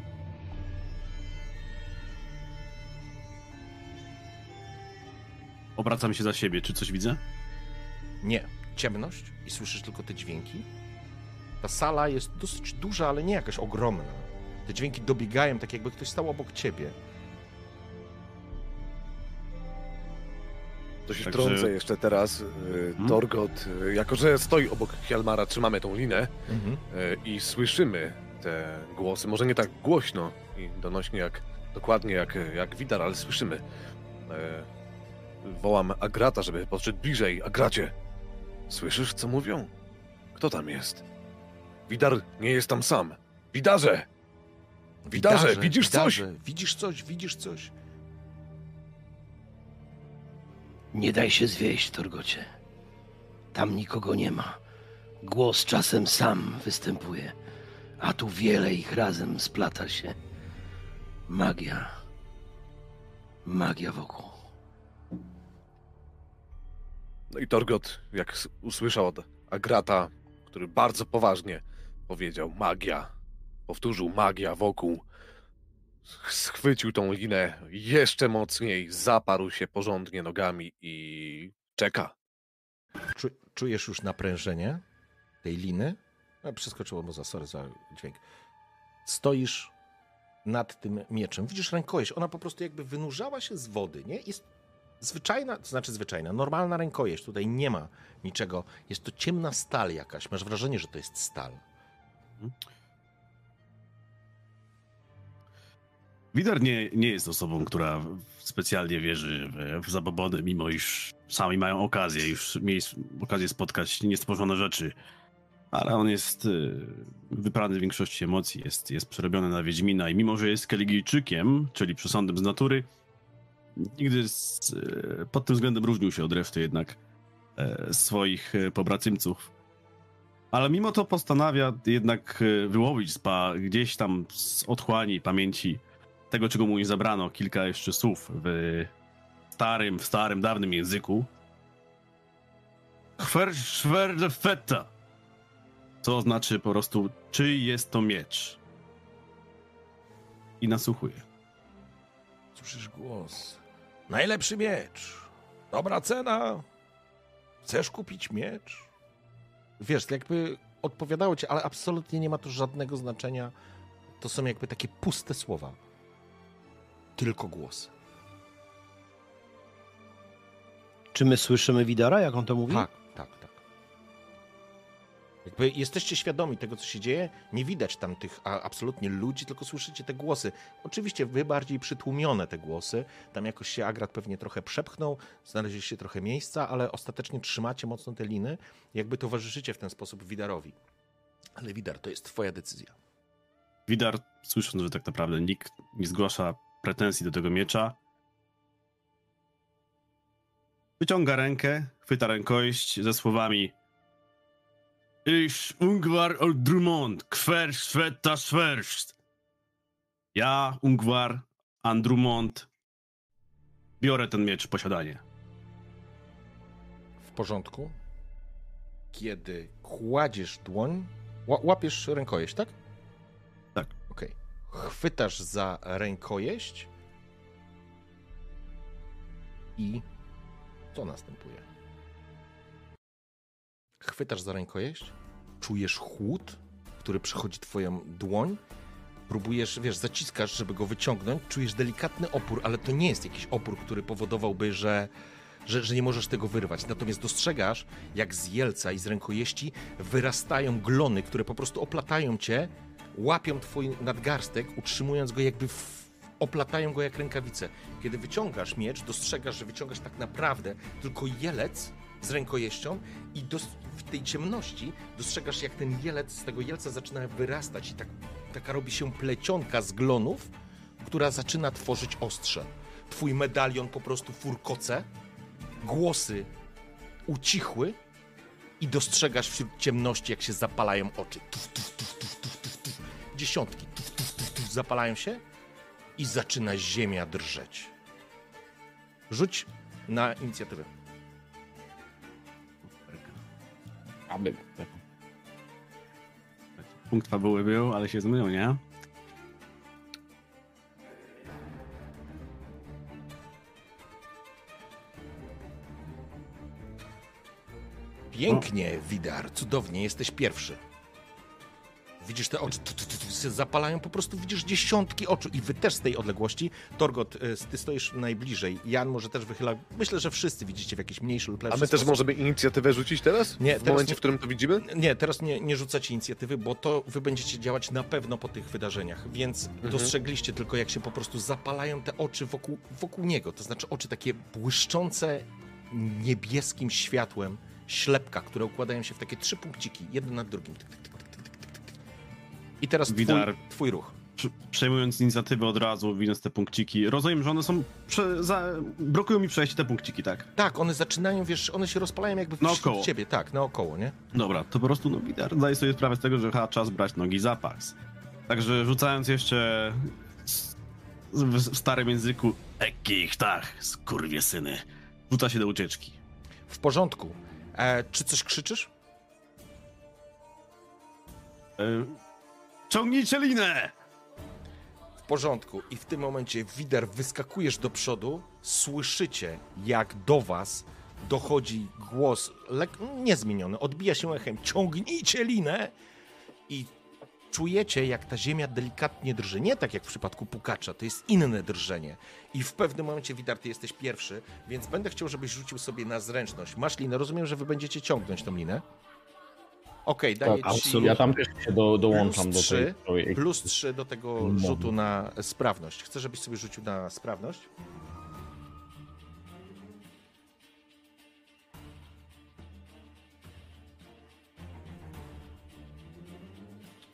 Speaker 5: Obracam się za siebie, czy coś widzę?
Speaker 1: Nie, ciemność i słyszysz tylko te dźwięki. Ta sala jest dosyć duża, ale nie jakaś ogromna. Te dźwięki dobiegają, tak jakby ktoś stał obok ciebie.
Speaker 3: To się
Speaker 5: Także-
Speaker 3: wtrącę jeszcze teraz.
Speaker 5: Hmm?
Speaker 3: Torgot, y, jako że stoi obok Hjalmara, trzymamy tą linę
Speaker 1: Mhm.
Speaker 3: y, i słyszymy te głosy. Może nie tak głośno i donośnie jak dokładnie jak, jak Widar, ale słyszymy. Wołam Agrata, żeby podszedł bliżej. Agracie, słyszysz co mówią? Kto tam jest? Widar nie jest tam sam. Widarze! Widarze, widzisz coś?
Speaker 1: Widzisz coś, widzisz coś.
Speaker 6: Nie daj się zwieść, Torgocie. Tam nikogo nie ma. Głos czasem sam występuje, a tu wiele ich razem splata się. Magia. Magia wokół.
Speaker 3: No i Torgot, jak usłyszał od Agrata, który bardzo poważnie powiedział magia, powtórzył magia wokół, schwycił tą linę jeszcze mocniej, zaparł się porządnie nogami i czeka.
Speaker 1: Czu, czujesz już naprężenie tej liny? A, przeskoczyło mu za, sorry za dźwięk. Stoisz nad tym mieczem. Widzisz rękojeść. Ona po prostu jakby wynurzała się z wody, nie? Jest zwyczajna, to znaczy zwyczajna, normalna rękojeść. Tutaj nie ma niczego. Jest to ciemna stal jakaś. Masz wrażenie, że to jest stal.
Speaker 5: Widar nie, nie jest osobą, która specjalnie wierzy w, zabobony, mimo iż sami mają okazję, już mieli okazję spotkać niestworzone rzeczy. Ale on jest y, wyprany w większości emocji, jest, jest przerobiony na Wiedźmina i mimo, że jest Keligijczykiem, czyli przesądem z natury, nigdy z, y, pod tym względem różnił się od reszty jednak e, swoich e, pobracymców. Ale mimo to postanawia jednak e, wyłowić z pa, gdzieś tam z otchłani pamięci tego, czego mu nie zabrano, kilka jeszcze słów w starym, w starym, dawnym języku. Chwerschwerdefeta. Co znaczy po prostu, czy jest to miecz. I nasłuchuje.
Speaker 1: Słyszysz głos. Najlepszy miecz. Dobra cena. Chcesz kupić miecz? Wiesz, jakby odpowiadało ci, ale absolutnie nie ma to żadnego znaczenia. To są jakby takie puste słowa. Tylko głos.
Speaker 2: Czy my słyszymy Widara, jak on to mówi?
Speaker 1: Tak. Jakby jesteście świadomi tego, co się dzieje, nie widać tam tych absolutnie ludzi, tylko słyszycie te głosy. Oczywiście wy bardziej przytłumione te głosy. Tam jakoś się Agrat pewnie trochę przepchnął, znaleźliście trochę miejsca, ale ostatecznie trzymacie mocno te liny, jakby towarzyszycie w ten sposób Widarowi. Ale Widar, to jest twoja decyzja.
Speaker 5: Widar, słysząc, że tak naprawdę nikt nie zgłasza pretensji do tego miecza, wyciąga rękę, chwyta rękojeść ze słowami Ich Ungvar Oldrumond, kwer Sveta Schwerst. Ja, Ungvar Andrumond, biorę ten miecz w posiadanie.
Speaker 1: W porządku? Kiedy kładziesz dłoń, ła- łapiesz rękojeść, tak?
Speaker 5: Tak.
Speaker 1: Okej. Chwytasz za rękojeść i co następuje? Chwytasz za rękojeść, czujesz chłód, który przechodzi twoją dłoń, próbujesz, wiesz, zaciskasz, żeby go wyciągnąć, czujesz delikatny opór, ale to nie jest jakiś opór, który powodowałby, że, że, że nie możesz tego wyrwać. Natomiast dostrzegasz, jak z jelca i z rękojeści wyrastają glony, które po prostu oplatają cię, łapią twój nadgarstek, utrzymując go jakby w, oplatają go jak rękawice. Kiedy wyciągasz miecz, dostrzegasz, że wyciągasz tak naprawdę tylko jelec z rękojeścią i w tej ciemności dostrzegasz, jak ten jelec z tego jelca zaczyna wyrastać i tak, taka robi się plecionka z glonów, która zaczyna tworzyć ostrze. Twój medalion po prostu furkoce, głosy ucichły i dostrzegasz wśród ciemności, jak się zapalają oczy. Tuf, tuf, tuf, tuf, tuf, tuf, tuf. Dziesiątki tuf, tuf, tuf, tuf, zapalają się i zaczyna ziemia drżeć. Rzuć na inicjatywę.
Speaker 4: Aby.
Speaker 5: Punkt fabuły był, ale się zmył, nie?
Speaker 1: Pięknie, Widar, cudownie, jesteś pierwszy. Widzisz te oczy, tu, tu, tu, tu, się zapalają, po prostu widzisz dziesiątki oczu i wy też z tej odległości. Torgot, y, ty stoisz najbliżej, Jan może też wychyla, myślę, że wszyscy widzicie w jakiś mniejszy lub
Speaker 3: A
Speaker 1: lepszy
Speaker 3: my też
Speaker 1: sposób.
Speaker 3: możemy inicjatywę rzucić teraz?
Speaker 1: Nie,
Speaker 3: w
Speaker 1: teraz
Speaker 3: momencie,
Speaker 1: nie.
Speaker 3: w którym to widzimy?
Speaker 1: Nie, teraz nie, nie rzucacie inicjatywy, bo to wy będziecie działać na pewno po tych wydarzeniach, więc dostrzegliście tylko, jak się po prostu zapalają te oczy wokół, wokół niego. To znaczy oczy takie błyszczące niebieskim światłem, ślepka, które układają się w takie trzy punkciki, jeden nad drugim. Tyk, tyk, tyk. I teraz twój,
Speaker 5: Widar.
Speaker 1: twój ruch.
Speaker 5: Prze- Przejmując inicjatywę od razu, widząc te punkciki, rozumiem, że one są. Prze- za- blokują mi przejście te punkciki, tak?
Speaker 1: Tak, one zaczynają, wiesz, one się rozpalają jakby
Speaker 5: Naokoło.
Speaker 1: wśród ciebie, tak, naokoło, nie?
Speaker 5: Dobra, to po prostu, no widać, zdaję sobie sprawę z tego, że chyba czas brać nogi za pas. Także rzucając jeszcze w, w starym języku Ekich, tak, skurwysyny, rzuca się do ucieczki.
Speaker 1: W porządku. E, czy coś krzyczysz?
Speaker 5: E, Ciągnijcie linę!
Speaker 1: W porządku. I w tym momencie, Wider, wyskakujesz do przodu, słyszycie, jak do was dochodzi głos, lek- niezmieniony, odbija się echem. Ciągnijcie linę! I czujecie, jak ta ziemia delikatnie drży. Nie tak jak w przypadku pukacza, to jest inne drżenie. I w pewnym momencie, Widar, ty jesteś pierwszy, więc będę chciał, żebyś rzucił sobie na zręczność. Masz linę, rozumiem, że wy będziecie ciągnąć tą linę. Okej, daję
Speaker 4: Tak,
Speaker 1: ci
Speaker 4: Ja tam też się do, dołączam
Speaker 1: plus
Speaker 4: do
Speaker 1: 3,
Speaker 4: tej
Speaker 1: plus 3 do tego rzutu na sprawność. Chcę, żebyś sobie rzucił na sprawność.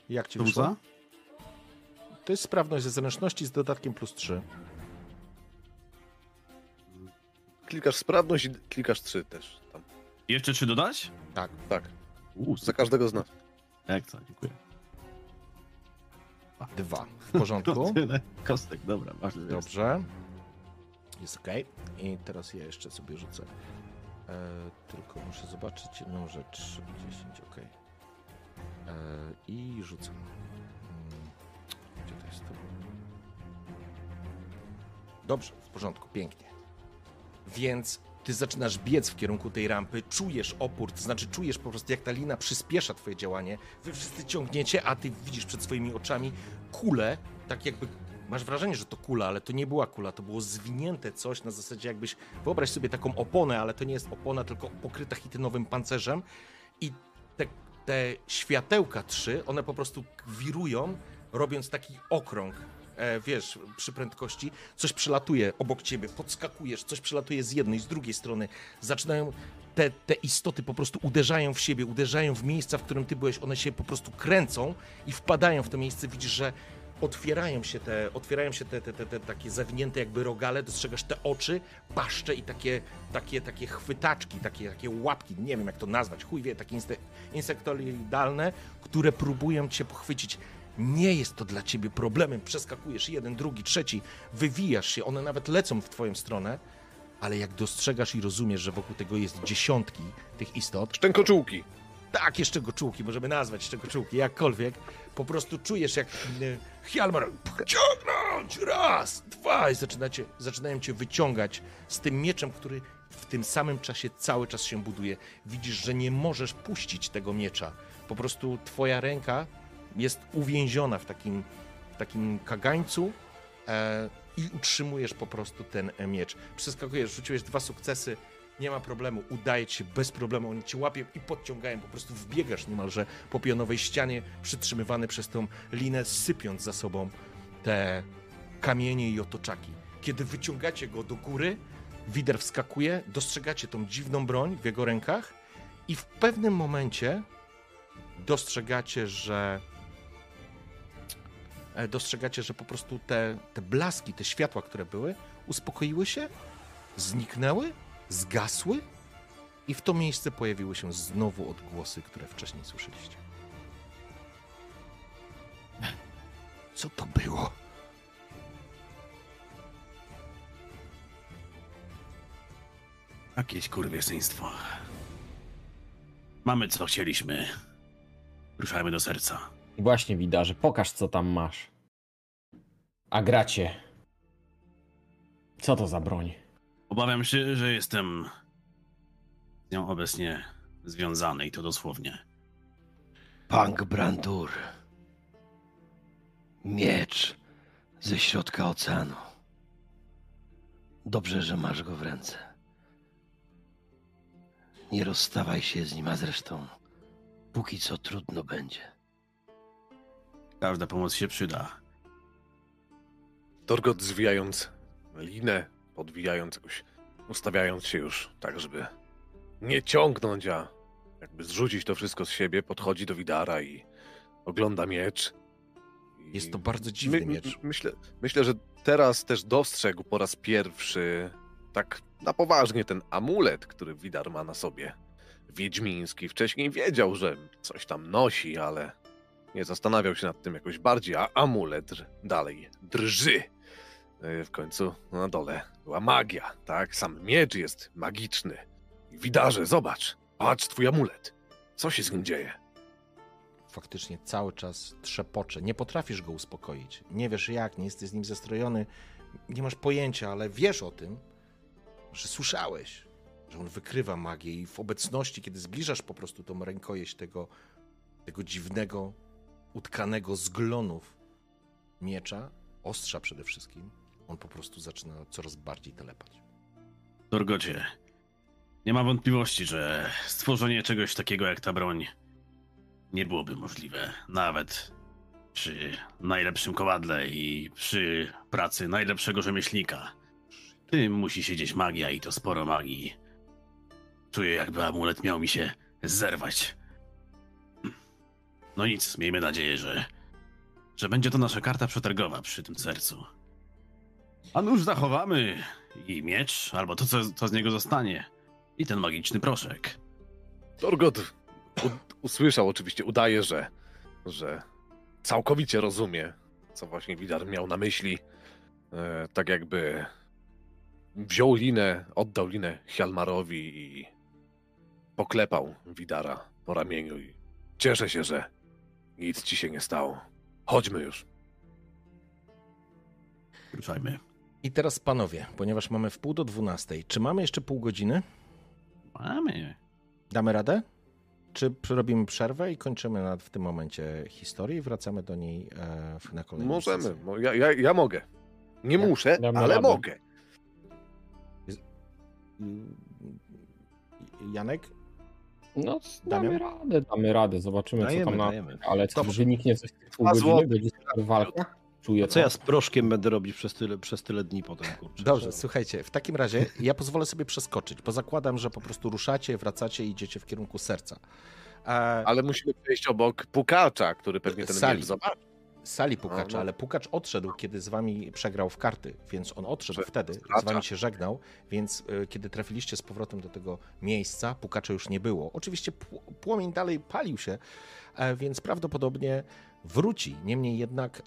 Speaker 1: Jak ci wyszło?
Speaker 5: Dobrze?
Speaker 1: To jest sprawność ze zręczności z dodatkiem plus 3.
Speaker 3: Klikasz sprawność i klikasz 3 też. Tam.
Speaker 5: Jeszcze trzy dodać?
Speaker 1: Tak.
Speaker 3: Tak,
Speaker 5: Uuu,
Speaker 3: za każdego z nas.
Speaker 5: Jak to? Dziękuję.
Speaker 1: Dwa. W porządku. [laughs]
Speaker 5: Tyle kostek, dobra, ważne.
Speaker 1: Dobrze. Jest ok. I teraz ja jeszcze sobie rzucę. E, tylko muszę zobaczyć jedną rzecz. 10, ok. E, I rzucę. Mm, Gdzie to jest to? Dobrze, w porządku, pięknie. Więc ty zaczynasz biec w kierunku tej rampy, czujesz opór, to znaczy czujesz po prostu, jak ta lina przyspiesza twoje działanie. Wy wszyscy ciągniecie, a ty widzisz przed swoimi oczami kulę, tak jakby masz wrażenie, że to kula, ale to nie była kula, to było zwinięte coś na zasadzie jakbyś, wyobraź sobie taką oponę, ale to nie jest opona, tylko pokryta chitynowym pancerzem i te, te światełka trzy, one po prostu wirują, robiąc taki okrąg, e, wiesz, przy prędkości, coś przelatuje obok ciebie, podskakujesz, coś przelatuje z jednej, z drugiej strony, zaczynają te, te istoty po prostu uderzają w siebie, uderzają w miejsca, w którym ty byłeś, one się po prostu kręcą i wpadają w to miejsce, widzisz, że otwierają się te, otwierają się te, te, te, te takie zawinięte jakby rogale, dostrzegasz te oczy, paszcze i takie, takie, takie chwytaczki, takie, takie łapki, nie wiem jak to nazwać, chuj wie, takie insektoidalne, które próbują cię pochwycić. Nie jest to dla ciebie problemem, przeskakujesz jeden, drugi, trzeci, wywijasz się, one nawet lecą w twoją stronę, ale jak dostrzegasz i rozumiesz, że wokół tego jest dziesiątki tych istot,
Speaker 3: Szczękoczułki.
Speaker 1: takie szczegoczułki, możemy nazwać szczegoczułki, jakkolwiek, po prostu czujesz jak y, Hjalmar, ciągnąć, raz, dwa i zaczynacie, zaczynają cię wyciągać z tym mieczem, który w tym samym czasie cały czas się buduje. Widzisz, że nie możesz puścić tego miecza. Po prostu twoja ręka jest uwięziona w takim, w takim kagańcu e, i utrzymujesz po prostu ten miecz. Przeskakujesz, rzuciłeś dwa sukcesy, nie ma problemu, udaje ci się bez problemu, oni cię łapią i podciągają, po prostu wbiegasz niemalże po pionowej ścianie, przytrzymywany przez tą linę, sypiąc za sobą te kamienie i otoczaki. Kiedy wyciągacie go do góry, Wider wskakuje, dostrzegacie tą dziwną broń w jego rękach i w pewnym momencie dostrzegacie, że dostrzegacie, że po prostu te, te blaski, te światła, które były, uspokoiły się, zniknęły, zgasły i w to miejsce pojawiły się znowu odgłosy, które wcześniej słyszeliście. Co to było?
Speaker 5: Jakieś kurwiesyństwo. Mamy co chcieliśmy. Ruszajmy do serca.
Speaker 4: Właśnie widarze, pokaż co tam masz. A gracie. Co to za broń?
Speaker 5: Obawiam się, że jestem z nią obecnie związany i to dosłownie.
Speaker 6: Punk Brandur. Miecz ze środka oceanu. Dobrze, że masz go w ręce. Nie rozstawaj się z nim, a zresztą póki co trudno będzie.
Speaker 5: Każda pomoc się przyda.
Speaker 3: Torgot zwijając linę, podwijając jakoś, ustawiając się już tak, żeby nie ciągnąć, a jakby zrzucić to wszystko z siebie, podchodzi do Widara i ogląda miecz. I
Speaker 1: Jest to bardzo dziwny
Speaker 3: my-
Speaker 1: miecz.
Speaker 3: my- Myślę, myślę, że teraz też dostrzegł po raz pierwszy tak na poważnie ten amulet, który Widar ma na sobie. Wiedźmiński. Wcześniej wiedział, że coś tam nosi, ale nie zastanawiał się nad tym jakoś bardziej, a amulet dalej drży. Yy, W końcu na dole była magia, tak? Sam miecz jest magiczny. Widarze, zobacz, patrz twój amulet. Co się z nim dzieje?
Speaker 1: faktycznie cały czas trzepocze. Nie potrafisz go uspokoić. Nie wiesz jak, nie jesteś z nim zestrojony, nie masz pojęcia, ale wiesz o tym, że słyszałeś, że on wykrywa magię i w obecności, kiedy zbliżasz po prostu tą rękojeść tego, tego dziwnego, utkanego z glonów miecza, ostrza przede wszystkim, on po prostu zaczyna coraz bardziej telepać.
Speaker 5: Dorgocie, nie ma wątpliwości, że stworzenie czegoś takiego jak ta broń nie byłoby możliwe. Nawet przy najlepszym kowadle i przy pracy najlepszego rzemieślnika. Tym musi siedzieć magia i to sporo magii. Czuję, jakby amulet miał mi się zerwać. No nic, miejmy nadzieję, że, że będzie to nasza karta przetargowa przy tym sercu. A nuż zachowamy i miecz, albo to, co, co z niego zostanie, i ten magiczny proszek.
Speaker 3: Torgot usłyszał oczywiście, udaje, że, że całkowicie rozumie, co właśnie Widar miał na myśli. E, tak jakby wziął linę, oddał linę Hjalmarowi i poklepał Widara po ramieniu i cieszę się, że nic ci się nie stało. Chodźmy już.
Speaker 5: Ruszajmy.
Speaker 1: I teraz panowie, ponieważ mamy w pół do dwunastej, czy mamy jeszcze pół godziny?
Speaker 5: Mamy.
Speaker 1: Damy radę? Czy robimy przerwę i kończymy na, w tym momencie historię i wracamy do niej e, w- na kolejny
Speaker 3: Możemy. Mo- Ja, ja, ja mogę. Nie
Speaker 1: Ja-
Speaker 3: muszę, ale
Speaker 4: radę.
Speaker 3: mogę.
Speaker 1: Janek?
Speaker 4: No,
Speaker 1: Damian?
Speaker 4: damy radę, damy radę, zobaczymy
Speaker 2: Dajemy,
Speaker 4: co tam na...
Speaker 2: dajemy.
Speaker 4: Ale co,
Speaker 1: Dobrze.
Speaker 4: wyniknie coś tych pół godziny? Będzie walka? Czuję
Speaker 2: A co ja
Speaker 4: to.
Speaker 2: z proszkiem będę robić przez tyle, przez tyle dni potem, kurczę?
Speaker 1: Dobrze, słuchajcie, w takim razie ja pozwolę sobie przeskoczyć, bo zakładam, że po prostu ruszacie, wracacie i idziecie w kierunku serca. E,
Speaker 3: Ale musimy przejść obok pukacza, który pewnie ten
Speaker 1: Sali.
Speaker 3: miecz zobaczy.
Speaker 1: Sali pukacza,
Speaker 3: no.
Speaker 1: ale pukacz odszedł, kiedy z wami przegrał w karty, więc on odszedł
Speaker 3: Że-
Speaker 1: wtedy, z wami się żegnał, więc e, kiedy trafiliście z powrotem do tego miejsca, pukacza już nie było. Oczywiście pł- płomień dalej palił się, e, więc prawdopodobnie wróci, niemniej jednak e,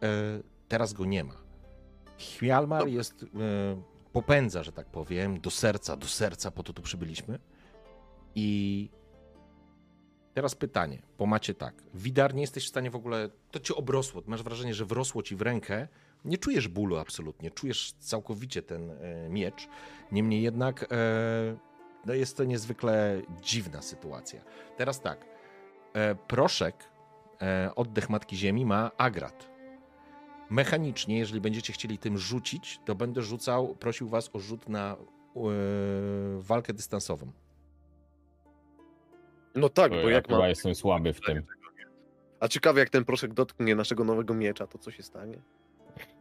Speaker 1: teraz go nie ma. Hjalmar
Speaker 3: Dobra.
Speaker 1: jest, popędza, że tak powiem, do serca, do serca, po to tu przybyliśmy i Teraz pytanie, bo macie tak. Widar, nie jesteś w stanie w ogóle. To cię obrosło. Masz wrażenie, że wrosło ci w rękę. Nie czujesz bólu absolutnie. Czujesz całkowicie ten e, miecz. Niemniej jednak e, no jest to niezwykle dziwna sytuacja. Teraz tak. E, proszek, e, oddech Matki Ziemi ma agrat. Mechanicznie, jeżeli będziecie chcieli tym rzucić, to będę rzucał, prosił was o rzut na e, walkę dystansową.
Speaker 3: No tak,
Speaker 4: Bo
Speaker 3: bo
Speaker 4: ja
Speaker 3: jak
Speaker 4: chyba
Speaker 3: mam...
Speaker 4: jestem słaby w tym.
Speaker 3: A ciekawe, jak ten proszek dotknie naszego nowego miecza, to co się stanie?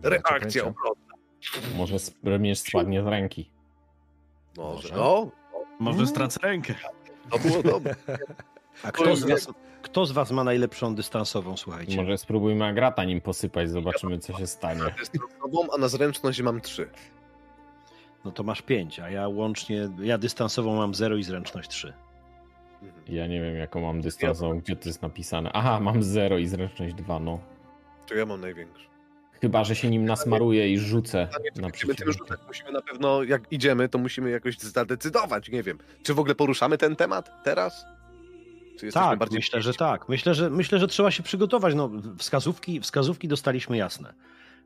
Speaker 3: Reakcja obronna.
Speaker 4: Może miecz spadnie z ręki.
Speaker 3: Może.
Speaker 1: Może.
Speaker 3: No,
Speaker 5: Może stracę rękę.
Speaker 3: to było dobre.
Speaker 2: A kto z, was, kto z was ma najlepszą dystansową, słuchajcie?
Speaker 4: Może spróbujmy agrata nim posypać, zobaczymy co się stanie.
Speaker 3: Jestem sobą, a na zręczność mam trzy.
Speaker 2: No to masz pięć, a ja łącznie, ja dystansową mam 0 i zręczność 3.
Speaker 3: Mhm.
Speaker 4: Ja nie wiem jaką mam dystansową, gdzie to jest napisane. Aha, mam 0 i zręczność 2, no.
Speaker 3: To ja mam największy.
Speaker 4: Chyba, że się nim nasmaruję i rzucę na
Speaker 3: będziemy tym rzucać? Musimy na pewno, jak idziemy, to musimy jakoś zadecydować, nie wiem. Czy w ogóle poruszamy ten temat teraz?
Speaker 2: Tak,
Speaker 3: bardziej
Speaker 2: myślę, że tak. Myślę że, myślę, że trzeba się przygotować. No, wskazówki, wskazówki dostaliśmy jasne.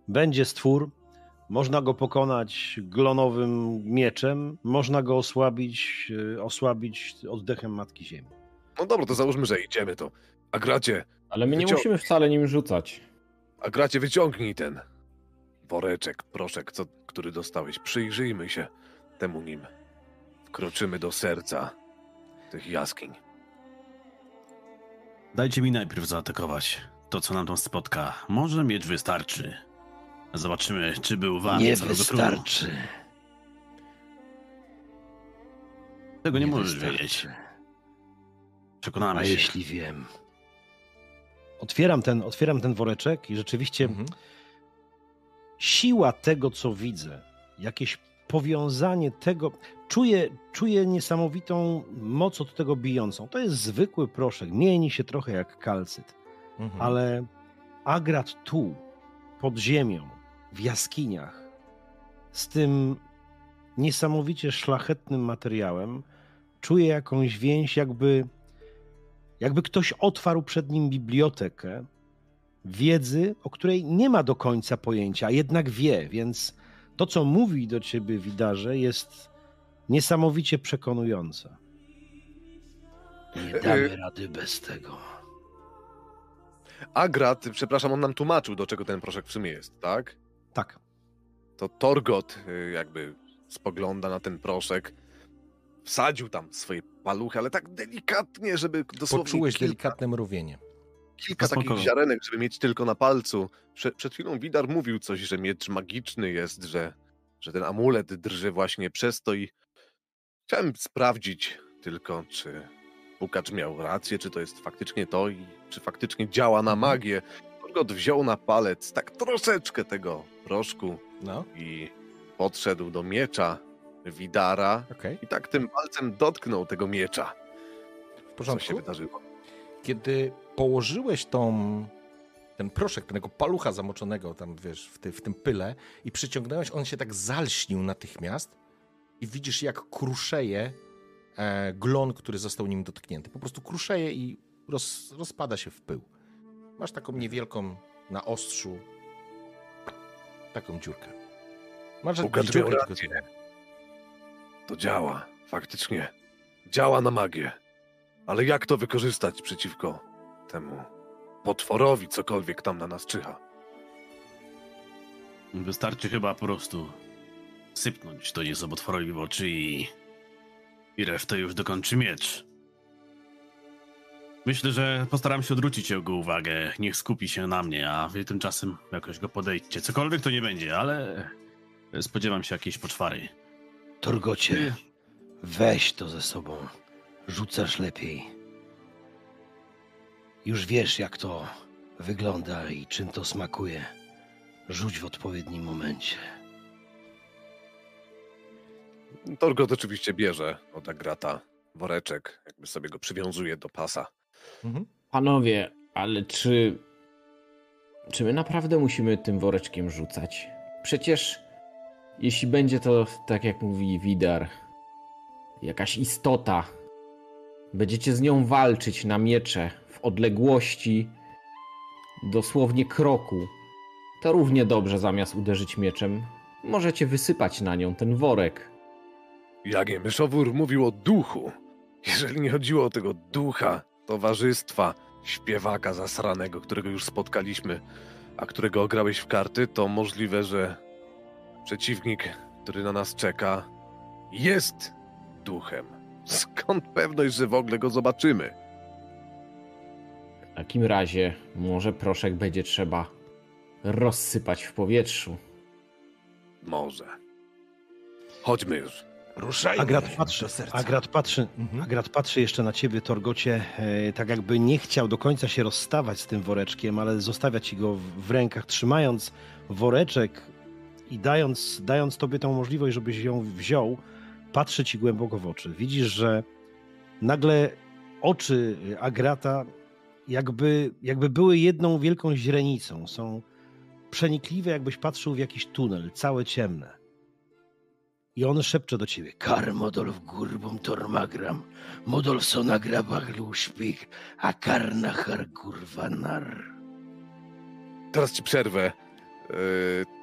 Speaker 2: Będzie stwór, można go pokonać glonowym mieczem, można go osłabić, e, osłabić oddechem Matki Ziemi.
Speaker 3: No dobra, to załóżmy, że idziemy to. A gracie,
Speaker 4: Ale my nie
Speaker 3: Wycią-
Speaker 4: musimy wcale nim rzucać.
Speaker 3: a gracie, wyciągnij ten woreczek, proszek, co, który dostałeś. Przyjrzyjmy się temu nim. Wkroczymy do serca tych jaskiń.
Speaker 5: Dajcie mi najpierw zaatakować to, co nam tam spotka. Może miecz wystarczy. Zobaczymy, czy był wart
Speaker 6: Nie
Speaker 5: trudu.
Speaker 6: wystarczy.
Speaker 5: Tego nie, możesz
Speaker 6: wystarczy.
Speaker 5: wiedzieć.
Speaker 6: A
Speaker 5: Przekonamy się.
Speaker 6: jeśli wiem?
Speaker 2: Otwieram ten, otwieram ten woreczek i rzeczywiście
Speaker 1: Mhm.
Speaker 2: siła tego, co widzę, jakieś powiązanie tego, czuję, czuję niesamowitą moc od tego bijącą. To jest zwykły proszek, mieni się trochę jak kalcyt,
Speaker 1: Mhm.
Speaker 2: ale agrat tu, pod ziemią, w jaskiniach, z tym niesamowicie szlachetnym materiałem, czuję jakąś więź, jakby, jakby ktoś otwarł przed nim bibliotekę wiedzy, o której nie ma do końca pojęcia, a jednak wie, więc to, co mówi do ciebie Widarze, jest niesamowicie przekonujące.
Speaker 6: Nie damy rady bez tego.
Speaker 3: Agrat, przepraszam, on nam tłumaczył, do czego ten proszek w sumie jest, tak?
Speaker 2: Tak.
Speaker 3: To Torgot y, jakby spogląda na ten proszek, wsadził tam swoje paluchy, ale tak delikatnie, żeby dosłownie
Speaker 1: Poczułeś
Speaker 3: kilka,
Speaker 1: delikatne mrowienie.
Speaker 3: kilka takich ziarenek, żeby mieć tylko na palcu. Prze, przed chwilą Widar mówił coś, że miecz magiczny jest, że, że ten amulet drży właśnie przez to i chciałem sprawdzić tylko, czy Pukacz miał rację, czy to jest faktycznie to i czy faktycznie działa na magię. Torgot wziął na palec tak troszeczkę tego proszku
Speaker 1: No,
Speaker 3: i podszedł do miecza Widara
Speaker 1: okej,
Speaker 3: i tak tym palcem dotknął tego miecza.
Speaker 1: w
Speaker 3: Co się
Speaker 1: porządku.
Speaker 3: wydarzyło?
Speaker 1: Kiedy położyłeś tą, ten proszek, tego palucha zamoczonego tam, wiesz, w, ty, w tym pyle i przyciągnąłeś, on się tak zalśnił natychmiast i widzisz, jak kruszeje e, glon, który został nim dotknięty. Po prostu kruszeje i roz, rozpada się w pył. Masz taką niewielką na ostrzu taką dziurkę. Masz dziurkę tylko.
Speaker 3: To działa, faktycznie. Działa na magię. Ale jak to wykorzystać przeciwko temu potworowi, cokolwiek tam na nas czyha?
Speaker 5: Wystarczy chyba po prostu sypnąć to niesobotworowi w oczy i... i resztę już dokończy miecz. Myślę, że postaram się odwrócić jego uwagę. Niech skupi się na mnie, a wy tymczasem jakoś go podejdźcie. Cokolwiek to nie będzie, ale spodziewam się jakiejś poczwary.
Speaker 6: Torgocie, weź to ze sobą. Rzucasz lepiej. Już wiesz, jak to wygląda i czym to smakuje. Rzuć w odpowiednim momencie.
Speaker 3: Torgot oczywiście bierze od Agrata woreczek, jakby sobie go przywiązuje do pasa.
Speaker 1: Mhm.
Speaker 4: Panowie, ale czy. Czy my naprawdę musimy tym woreczkiem rzucać? Przecież jeśli będzie to, tak jak mówi Widar, jakaś istota, będziecie z nią walczyć na miecze w odległości dosłownie kroku, to równie dobrze zamiast uderzyć mieczem, możecie wysypać na nią ten worek.
Speaker 3: Jagie Myszowór mówił o duchu. Jeżeli nie chodziło o tego ducha, towarzystwa, śpiewaka zasranego, którego już spotkaliśmy, a którego ograłeś w karty, to możliwe, że przeciwnik, który na nas czeka, jest duchem. Skąd pewność, że w ogóle go zobaczymy?
Speaker 4: W takim razie może proszek będzie trzeba rozsypać w powietrzu.
Speaker 3: Może. Chodźmy już.
Speaker 8: Ruszajmy
Speaker 2: Agrat patrzy. Agrat patrzy,
Speaker 1: Mhm.
Speaker 2: Agrat patrzy jeszcze na ciebie, Torgocie, e, tak jakby nie chciał do końca się rozstawać z tym woreczkiem, ale zostawia ci go w, w rękach, trzymając woreczek i dając, dając tobie tą możliwość, żebyś ją wziął, patrzy ci głęboko w oczy. Widzisz, że nagle oczy Agrata jakby, jakby były jedną wielką źrenicą. Są przenikliwe, jakbyś patrzył w jakiś tunel, całe ciemne. I on szepcze do ciebie.
Speaker 6: Kar modolf gurbum tormagram, modol sonagra baglu szpik, a karnachar kurwa nar.
Speaker 3: Teraz ci przerwę. Yy,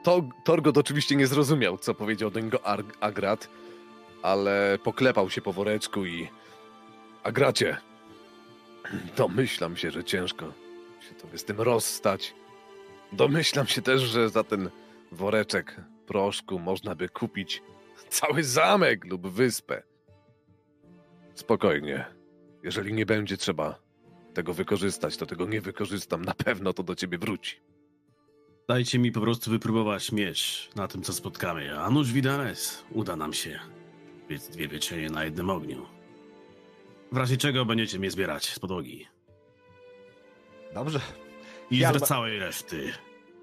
Speaker 3: To, Torgot oczywiście nie zrozumiał, co powiedział do niego Agrat, ale poklepał się po woreczku i... Agracie, domyślam się, że ciężko się tobie z tym rozstać. Domyślam się też, że za ten woreczek proszku można by kupić cały zamek lub wyspę. Spokojnie. Jeżeli nie będzie trzeba tego wykorzystać, to tego nie wykorzystam. Na pewno to do ciebie wróci.
Speaker 5: Dajcie mi po prostu wypróbować miecz na tym, co spotkamy, a nuż Widanes uda nam się. Więc dwie pieczenie na jednym ogniu. W razie czego będziecie mnie zbierać z podłogi.
Speaker 1: Dobrze.
Speaker 5: I
Speaker 1: Ja-
Speaker 5: z całej reszty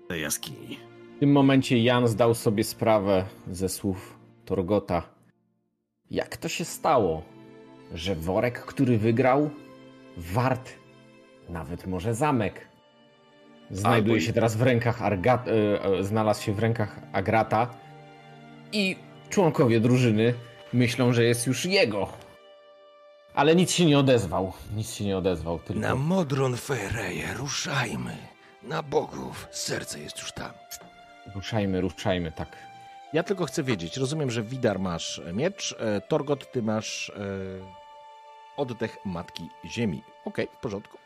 Speaker 5: tej jaskini.
Speaker 4: W tym momencie Jan zdał sobie sprawę ze słów Torgota. Jak to się stało, że worek, który wygrał, wart nawet może zamek, znajduje się teraz w rękach Arga... e, e, znalazł się w rękach Agrata i członkowie drużyny myślą, że jest już jego. Ale nic się nie odezwał. Nic się nie odezwał. Tylko...
Speaker 8: Na Modron Fereje ruszajmy. Na bogów, serce jest już tam.
Speaker 4: Ruszajmy, ruszajmy, tak.
Speaker 1: Ja tylko chcę wiedzieć, rozumiem, że Widar masz miecz, e, Torgot, ty masz e, oddech Matki Ziemi. Okej, w porządku.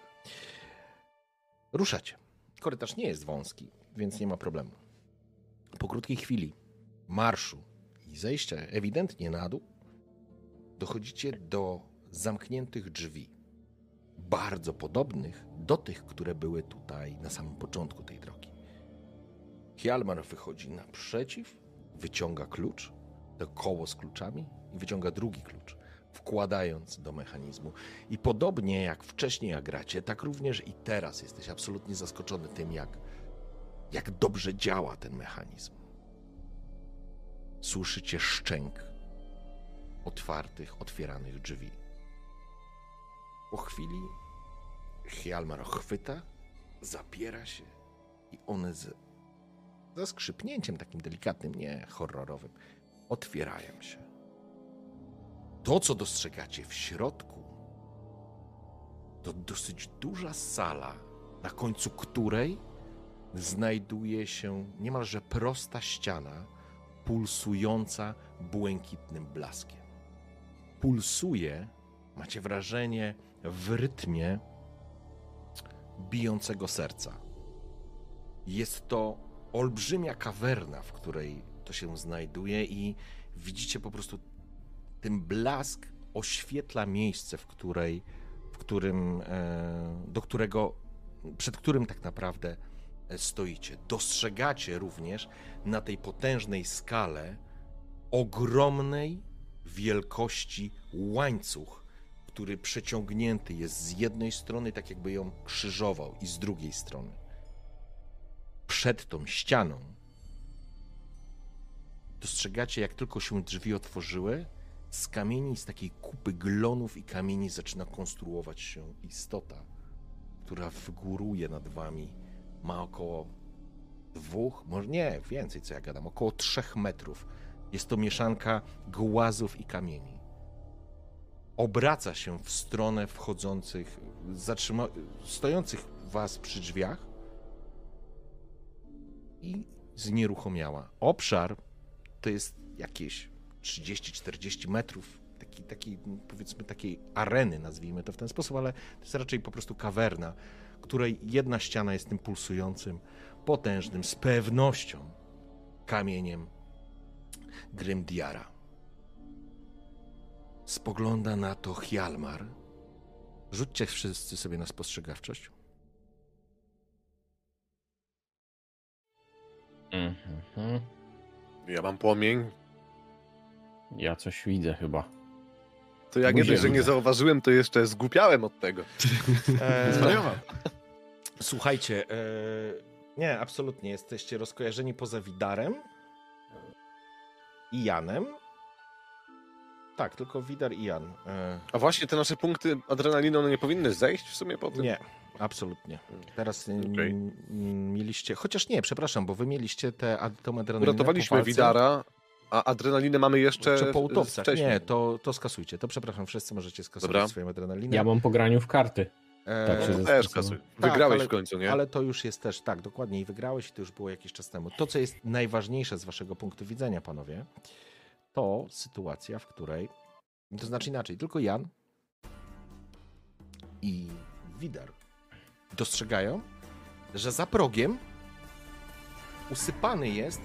Speaker 1: Ruszacie. Korytarz nie jest wąski, więc nie ma problemu. Po krótkiej chwili marszu i zejścia ewidentnie na dół, dochodzicie do zamkniętych drzwi. Bardzo podobnych do tych, które były tutaj na samym początku tej drogi. Hjalmar wychodzi naprzeciw, wyciąga klucz, to koło z kluczami i wyciąga drugi klucz, wkładając do mechanizmu. I podobnie jak wcześniej jak gracie, tak również i teraz jesteś absolutnie zaskoczony tym, jak, jak dobrze działa ten mechanizm. Słyszycie szczęk otwartych, otwieranych drzwi. Po chwili Hjalmar chwyta, zapiera się i one z, ze skrzypnięciem takim delikatnym, nie horrorowym, otwierają się. To, co dostrzegacie w środku, to dosyć duża sala, na końcu której znajduje się niemalże prosta ściana, pulsująca błękitnym blaskiem. Pulsuje, macie wrażenie, w rytmie bijącego serca. Jest to olbrzymia kawerna, w której to się znajduje, i widzicie po prostu ten blask oświetla miejsce, w której, w którym, e, do którego, przed którym tak naprawdę e, stoicie. Dostrzegacie również na tej potężnej skale ogromnej wielkości łańcuch, który przeciągnięty jest z jednej strony, tak jakby ją krzyżował, i z drugiej strony. Przed tą ścianą dostrzegacie, jak tylko się drzwi otworzyły, z kamieni, z takiej kupy glonów i kamieni zaczyna konstruować się istota, która wygóruje nad wami. Ma około dwóch, może nie, więcej co ja gadam, około trzech metrów. Jest to mieszanka głazów i kamieni. Obraca się w stronę wchodzących, zatrzyma, stojących was przy drzwiach i znieruchomiała. Obszar to jest jakieś 30-40 metrów taki, taki, powiedzmy takiej areny, nazwijmy to w ten sposób, ale to jest raczej po prostu kawerna, której jedna ściana jest tym pulsującym, potężnym, z pewnością kamieniem Grimdiara. Spogląda na to Hjalmar. Rzućcie wszyscy sobie na spostrzegawczość.
Speaker 4: Mhm.
Speaker 3: Ja mam płomień.
Speaker 4: Ja coś widzę chyba.
Speaker 3: To jak nie dość, że nie zauważyłem, to jeszcze zgłupiałem od tego. [laughs]
Speaker 1: Eee. Słuchajcie, e, nie, absolutnie jesteście rozkojarzeni poza Widarem i Janem. Tak, tylko Widar i Jan. E,
Speaker 3: A właśnie te nasze punkty adrenaliny, one nie powinny zejść w sumie po tym?
Speaker 1: nie, absolutnie. Teraz e,
Speaker 3: Okej.
Speaker 1: m- m- mieliście, chociaż nie, przepraszam, bo wy mieliście te, tą adrenalinę
Speaker 3: Uratowaliśmy. Widara, a adrenalinę mamy jeszcze
Speaker 1: Czy po utopcach?
Speaker 3: wcześniej.
Speaker 1: Nie, to, to skasujcie. To przepraszam, wszyscy możecie skasować
Speaker 3: Dobra.
Speaker 1: swoją adrenalinę.
Speaker 4: Ja mam po graniu w karty.
Speaker 1: E,
Speaker 4: tak się
Speaker 3: No też kasuj.
Speaker 1: Tak,
Speaker 3: Wygrałeś
Speaker 1: ale-
Speaker 3: w końcu, nie?
Speaker 1: Ale to już jest też, tak, dokładnie, i wygrałeś i to już było jakiś czas temu. To, co jest najważniejsze z waszego punktu widzenia, panowie, to sytuacja, w której, to znaczy inaczej, tylko Jan i Widar dostrzegają, że za progiem usypany jest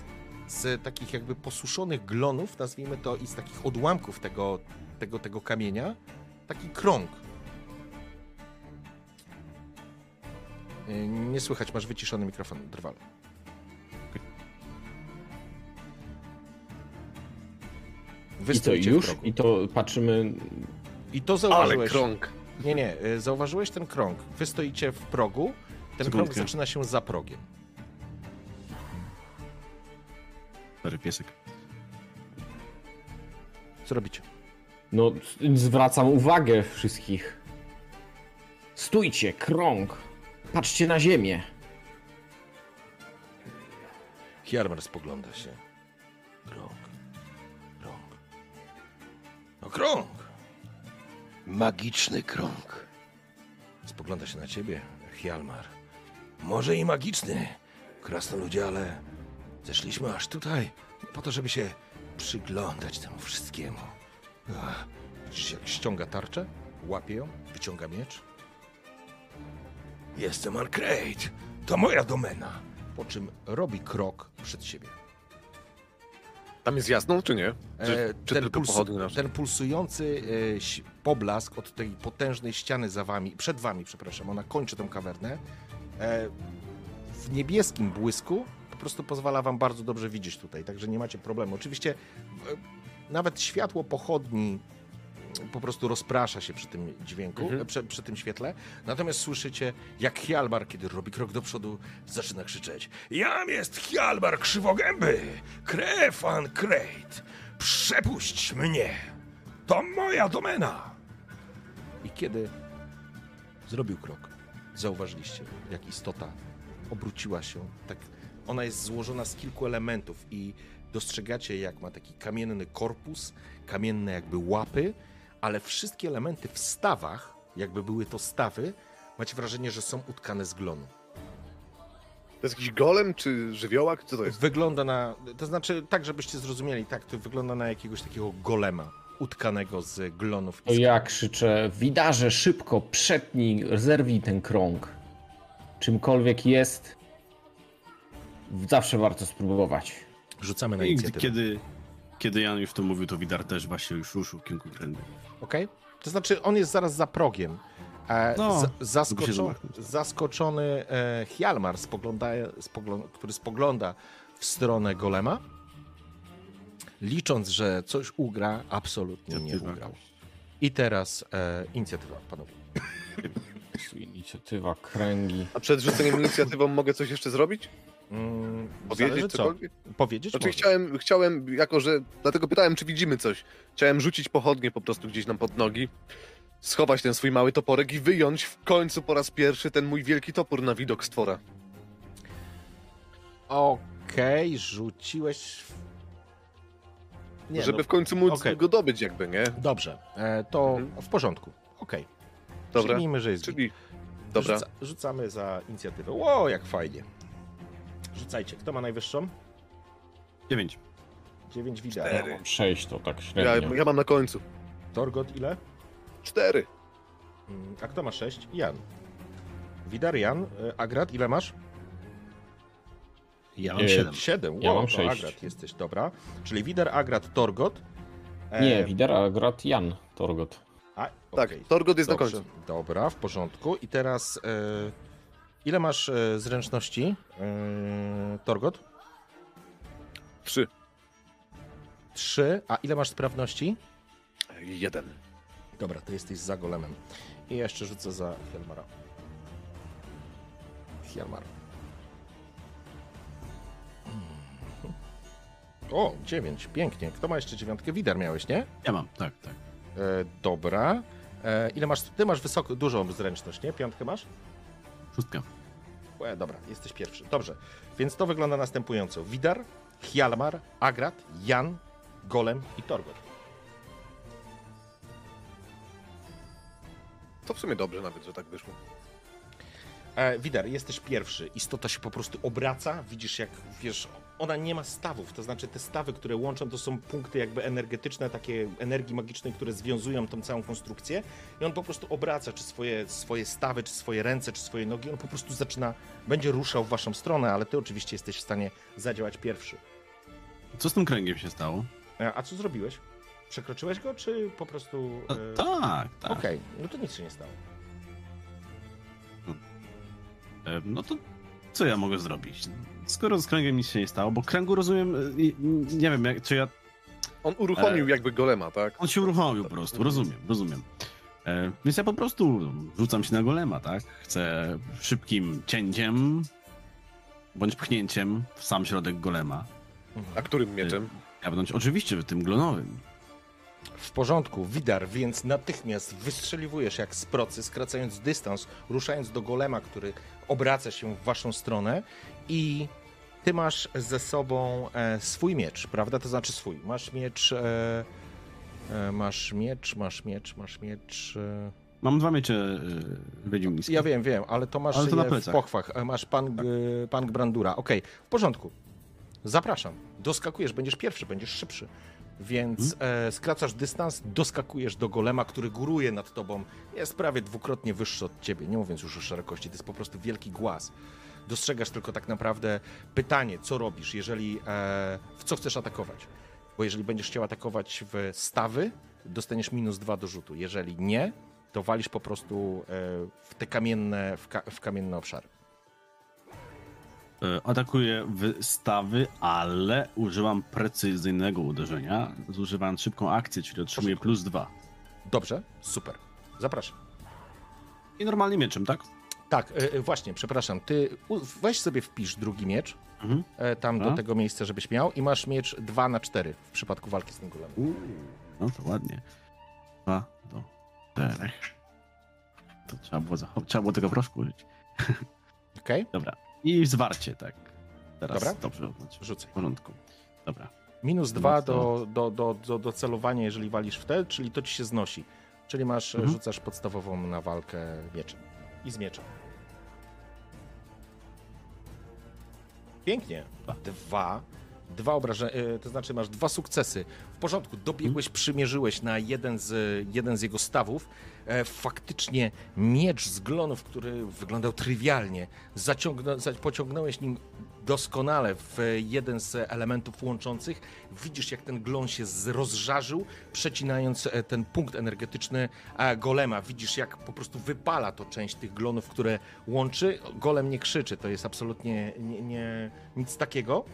Speaker 1: z takich jakby posuszonych glonów, nazwijmy to, i z takich odłamków tego, tego, tego kamienia, taki krąg. Y, Nie słychać, masz wyciszony mikrofon, drwal.
Speaker 4: I to już? I to patrzymy.
Speaker 1: I to
Speaker 3: Ale
Speaker 1: zauważyłeś.
Speaker 3: krąg.
Speaker 1: Nie, nie, y, zauważyłeś ten krąg. Wy stoicie w progu, ten krąg zaczyna się za progiem.
Speaker 5: Stary piesek.
Speaker 1: Co robicie?
Speaker 4: No, zwracam uwagę wszystkich. Stójcie, krąg. Patrzcie na ziemię.
Speaker 1: Hjarmar spogląda się. Krąg. Krąg. No krąg!
Speaker 6: Magiczny krąg.
Speaker 8: Spogląda się na ciebie, Hjalmar. Może i magiczny, krasnoludzie, ale zeszliśmy aż tutaj po to, żeby się przyglądać temu wszystkiemu. Ach,
Speaker 1: Widzisz, jak ściąga tarczę, łapie ją, wyciąga miecz,
Speaker 8: jestem Arcade. To moja domena.
Speaker 1: po czym robi krok przed siebie.
Speaker 3: Tam jest jasno, czy nie? Czy,
Speaker 1: E,
Speaker 3: czy
Speaker 1: ten, pulsu- ten pulsujący e, poblask od tej potężnej ściany za wami, przed wami, przepraszam, ona kończy tę kawernę. E, w niebieskim błysku po prostu pozwala wam bardzo dobrze widzieć tutaj, także nie macie problemu. Oczywiście nawet światło pochodni po prostu rozprasza się przy tym dźwięku,
Speaker 3: Mhm.
Speaker 1: przy, przy tym świetle. Natomiast słyszycie, jak Hjalmar, kiedy robi krok do przodu, zaczyna krzyczeć.
Speaker 8: Jam jest Hjalmar Krzywogęby, krew Ancrate. Przepuść mnie. To moja domena.
Speaker 1: I kiedy zrobił krok, zauważyliście, jak istota obróciła się. Tak, ona jest złożona z kilku elementów i dostrzegacie, jak ma taki kamienny korpus, kamienne jakby łapy, ale wszystkie elementy w stawach, jakby były to stawy, macie wrażenie, że są utkane z glonu.
Speaker 3: To jest jakiś golem, czy żywiołak? Co to jest?
Speaker 1: Wygląda na, to znaczy tak, żebyście zrozumieli, tak, to wygląda na jakiegoś takiego golema utkanego z glonów.
Speaker 4: To ja krzyczę, widarze, szybko, przetnij, zerwij ten krąg. Czymkolwiek jest, zawsze warto spróbować.
Speaker 1: Rzucamy na
Speaker 5: I
Speaker 1: inicjatywę.
Speaker 5: kiedy, kiedy Jan już to mówił, to Widar też właśnie już ruszył w kierunku kręgu.
Speaker 1: Okej? To znaczy, on jest zaraz za progiem. E,
Speaker 5: No,
Speaker 1: z, zaskoczo, zaskoczony e, Hjalmar, spogląda, spoglą, który spogląda w stronę golema, licząc, że coś ugra, absolutnie nie ugrał. I teraz e, inicjatywa, panowie.
Speaker 4: Inicjatywa, kręgi.
Speaker 3: A przed rzuceniem inicjatywą mogę coś jeszcze zrobić?
Speaker 1: Mm,
Speaker 3: Powiedzieć
Speaker 1: zależy co.
Speaker 3: cokolwiek?
Speaker 1: Powiedzieć
Speaker 3: Znaczy chciałem, chciałem, jako że, dlatego pytałem, czy widzimy coś. Chciałem rzucić pochodnie po prostu gdzieś nam pod nogi, schować ten swój mały toporek i wyjąć w końcu po raz pierwszy ten mój wielki topór na widok stwora.
Speaker 1: Okej, rzuciłeś... w- Nie,
Speaker 3: żeby
Speaker 1: no,
Speaker 3: w końcu móc
Speaker 1: okej.
Speaker 3: go dobyć jakby, nie?
Speaker 1: Dobrze, e, to
Speaker 3: Mhm.
Speaker 1: w porządku. Okej.
Speaker 3: Dobra,
Speaker 1: Przyjmijmy, że jest
Speaker 3: czyli... Dobra,
Speaker 1: Rzuca, rzucamy za inicjatywę. Ło, jak fajnie. Rzucajcie. Kto ma najwyższą?
Speaker 5: Dziewięć.
Speaker 1: 9 widać.
Speaker 4: Mam sześć, to tak
Speaker 3: ja,
Speaker 4: średnio.
Speaker 3: ja mam na końcu.
Speaker 1: Torgot ile?
Speaker 3: Cztery.
Speaker 1: Mm, A kto ma 6? Jan. Widar, Jan. Y, Agrat, ile masz?
Speaker 2: Ja mam
Speaker 4: E,
Speaker 2: siedem.
Speaker 1: 7.
Speaker 4: Ja mam sześć.
Speaker 1: Agrat jesteś, dobra. Czyli Widar, Agrat, Torgot. E,
Speaker 4: Nie, Widar, Agrat, Jan, Torgot.
Speaker 1: A,
Speaker 3: Tak,
Speaker 1: okej.
Speaker 3: Torgot jest
Speaker 1: Dobrze,
Speaker 3: na końcu.
Speaker 1: Dobra, w porządku. I teraz e, ile masz e, zręczności, e, Torgot?
Speaker 3: Trzy.
Speaker 1: 3. A ile masz sprawności?
Speaker 3: Jeden.
Speaker 1: Dobra, to jesteś za golemem. I jeszcze rzucę za Hjalmara. Hjalmar. Mm. O, dziewięć, pięknie. Kto ma jeszcze dziewiątkę? Widar miałeś, nie?
Speaker 5: Ja mam, tak, tak.
Speaker 1: E, dobra. E, ile masz? Ty masz wysoko, dużą zręczność, nie? Piątkę masz?
Speaker 5: Szóstka.
Speaker 1: E, dobra, jesteś pierwszy. Dobrze. Więc to wygląda następująco. Widar, Hjalmar, Agrat, Jan, Golem i Torgot.
Speaker 3: To w sumie dobrze nawet, że tak wyszło.
Speaker 1: E, Widar, jesteś pierwszy. Istota się po prostu obraca. Widzisz, jak wiesz, ona nie ma stawów. To znaczy, te stawy, które łączą, to są punkty jakby energetyczne, takie energii magicznej, które związują tą całą konstrukcję. I on po prostu obraca, czy swoje, swoje stawy, czy swoje ręce, czy swoje nogi. On po prostu zaczyna, będzie ruszał w waszą stronę, ale ty oczywiście jesteś w stanie zadziałać pierwszy.
Speaker 5: Co z tym kręgiem się stało?
Speaker 1: E, a co zrobiłeś? Przekroczyłeś go, czy po prostu.
Speaker 5: No,
Speaker 1: e,
Speaker 5: tak, tak.
Speaker 1: Okej, no to nic się nie stało.
Speaker 5: E, No to co ja mogę zrobić? Skoro z kręgiem nic się nie stało, bo kręgu rozumiem, e, nie wiem, jak, czy ja
Speaker 3: On uruchomił
Speaker 5: E,
Speaker 3: jakby golema, tak?
Speaker 5: On się uruchomił po prostu, rozumiem, rozumiem. E, więc ja po prostu rzucam się na golema, tak? Chcę szybkim cięciem bądź pchnięciem w sam środek golema.
Speaker 3: A którym mieczem?
Speaker 5: Jawność, oczywiście tym glonowym.
Speaker 1: W porządku, Widar, więc natychmiast wystrzeliwujesz jak z procy, skracając dystans, ruszając do golema, który obraca się w waszą stronę i ty masz ze sobą e, swój miecz, prawda? To znaczy swój. Masz miecz e, E, Masz miecz, masz miecz, masz miecz. e,
Speaker 5: Mam dwa miecze y, wiedźmińskie.
Speaker 1: Ja wiem, wiem, ale to masz
Speaker 5: Ale to na
Speaker 1: w pochwach. E, Masz pan, e, pan Brandura. Okej, w porządku. Zapraszam. Doskakujesz, będziesz pierwszy, będziesz szybszy. Więc
Speaker 5: Mhm.
Speaker 1: e, skracasz dystans, doskakujesz do golema, który góruje nad tobą. Jest prawie dwukrotnie wyższy od ciebie, nie mówiąc już o szerokości. To jest po prostu wielki głaz. Dostrzegasz tylko tak naprawdę pytanie, co robisz, jeżeli e, w co chcesz atakować. Bo jeżeli będziesz chciał atakować w stawy, dostaniesz minus dwa do rzutu. Jeżeli nie, to walisz po prostu e, w te kamienne, w, ka, w kamienne obszary.
Speaker 5: Y, Atakuję w stawy, ale używam precyzyjnego uderzenia, zużywając szybką akcję, czyli otrzymuję plus dwa.
Speaker 1: Dobrze, super. Zapraszam.
Speaker 5: I normalnie mieczem, tak?
Speaker 1: Tak, e, e, właśnie, przepraszam. Ty weź sobie wpisz drugi miecz
Speaker 5: Mhm.
Speaker 1: e, tam do
Speaker 5: Dobra.
Speaker 1: tego miejsca, żebyś miał i masz miecz 2 na 4 w przypadku walki z.
Speaker 5: Uuu, no to ładnie. Dwa do czterech. To trzeba było, trzeba było tego proszku użyć. [laughs]
Speaker 1: Okej?
Speaker 5: Dobra. I zwarcie, tak. Teraz
Speaker 1: Dobra.
Speaker 5: dobrze oznaczyłem.
Speaker 1: Rzucaj.
Speaker 5: W porządku. Dobra.
Speaker 1: Minus 2
Speaker 5: No to-
Speaker 1: do, do, do, do, do celowania, jeżeli walisz w te, czyli to ci się znosi. Czyli masz,
Speaker 5: Mhm.
Speaker 1: rzucasz podstawową na walkę mieczem. I z mieczem. Pięknie. Dwa. Dwa obrażenia, e, to znaczy masz dwa sukcesy. W porządku, dobiegłeś, przymierzyłeś na jeden z, jeden z jego stawów. E, Faktycznie miecz z glonów, który wyglądał trywialnie, zaciągna, za- pociągnąłeś nim doskonale w jeden z elementów łączących. Widzisz, jak ten glon się rozżarzył, przecinając e, ten punkt energetyczny e, golema. Widzisz, jak po prostu wypala to część tych glonów, które łączy. Golem nie krzyczy, to jest absolutnie nie, nie, nic takiego.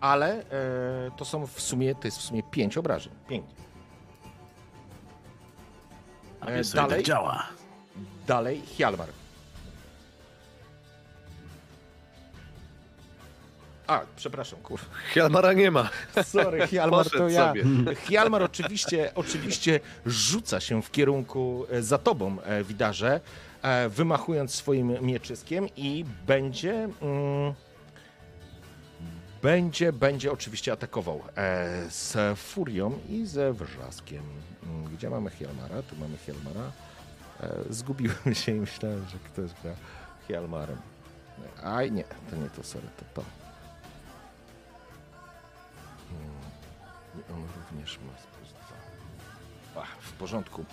Speaker 1: Ale e, to są w sumie, to jest w sumie pięć obrażeń. Pięknie.
Speaker 5: A
Speaker 1: E,
Speaker 5: więc
Speaker 1: dalej?
Speaker 5: tak działa.
Speaker 1: Dalej Hjalmar. A, przepraszam, kurwa.
Speaker 3: Hjalmara nie ma.
Speaker 1: Sorry, [laughs] Hjalmar to ja.
Speaker 3: sobie.
Speaker 1: Hjalmar oczywiście, oczywiście rzuca się w kierunku e, za tobą, e, widarze, wymachując swoim mieczyskiem i będzie... Mm, będzie, będzie oczywiście atakował e, z furią i ze wrzaskiem. Mm, Gdzie mamy Hjalmara? Tu mamy Hjalmara. E, zgubiłem się i myślałem, że ktoś gra Hjalmarem. Aj, nie, to nie to, sorry, to to. I on również ma plus dwa. Ach, w porządku.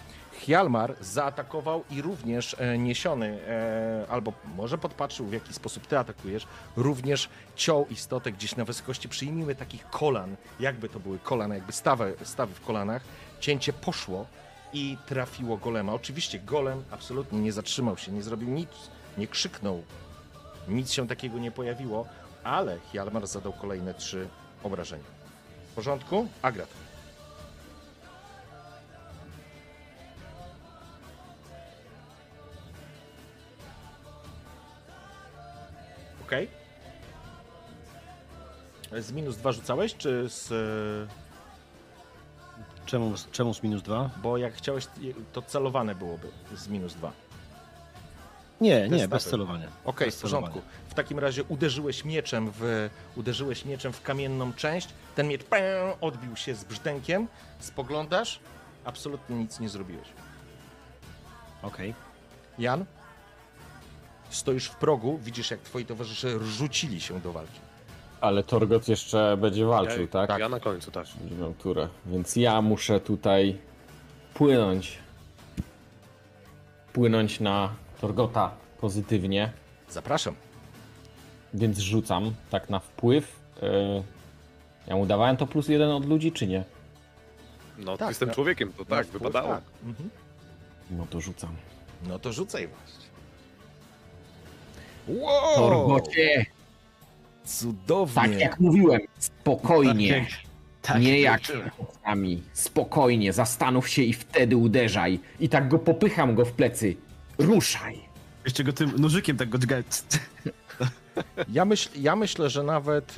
Speaker 1: Hjalmar zaatakował i również e, niesiony, e, albo może podpatrzył w jaki sposób ty atakujesz, również ciął istotę gdzieś na wysokości, przyjmijmy takich kolan, jakby to były kolana, jakby stawy, stawy w kolanach. Cięcie poszło i trafiło golema. Oczywiście golem absolutnie nie zatrzymał się, nie zrobił nic, nie krzyknął, nic się takiego nie pojawiło, ale Hjalmar zadał kolejne trzy obrażenia. W porządku? Agrat. Okej. Z minus dwa rzucałeś, czy z... e,
Speaker 2: Czemu, czemu z minus dwa?
Speaker 1: Bo jak chciałeś, to celowane byłoby z minus dwa.
Speaker 2: Nie, nie, bez celowania.
Speaker 1: Okej,
Speaker 2: Bez
Speaker 1: w porządku. W takim razie uderzyłeś mieczem w, uderzyłeś mieczem w kamienną część. Ten miecz pę, odbił się z brzdękiem. Spoglądasz, absolutnie nic nie zrobiłeś.
Speaker 2: Okej.
Speaker 1: Jan? Stoisz w progu, widzisz jak twoi towarzysze rzucili się do walki.
Speaker 4: Ale Torgot jeszcze będzie walczył,
Speaker 3: Ja-
Speaker 4: tak?
Speaker 3: Ja na końcu też.
Speaker 4: Będzie miał turę. Więc ja muszę tutaj płynąć. Płynąć na Torgota pozytywnie.
Speaker 1: Zapraszam.
Speaker 4: Więc rzucam tak na wpływ. Yy, ja mu dawałem to plus jeden od ludzi, czy nie?
Speaker 3: No,
Speaker 1: Tak,
Speaker 3: jestem
Speaker 1: no.
Speaker 3: człowiekiem, to tak,
Speaker 1: wpływ,
Speaker 3: wypadało.
Speaker 1: Tak. Mhm.
Speaker 4: No to rzucam.
Speaker 1: No to rzucaj właśnie. Wow!
Speaker 9: Torgocie,
Speaker 1: Cudownie.
Speaker 9: tak jak mówiłem, spokojnie.
Speaker 5: Tak,
Speaker 9: nie
Speaker 5: jak
Speaker 9: chłopcami. Spokojnie, zastanów się i wtedy uderzaj. I tak go popycham go w plecy. Ruszaj.
Speaker 5: Jeszcze go tym nożykiem tak go dźgać. [laughs]
Speaker 1: Ja, myśl, ja myślę, że nawet.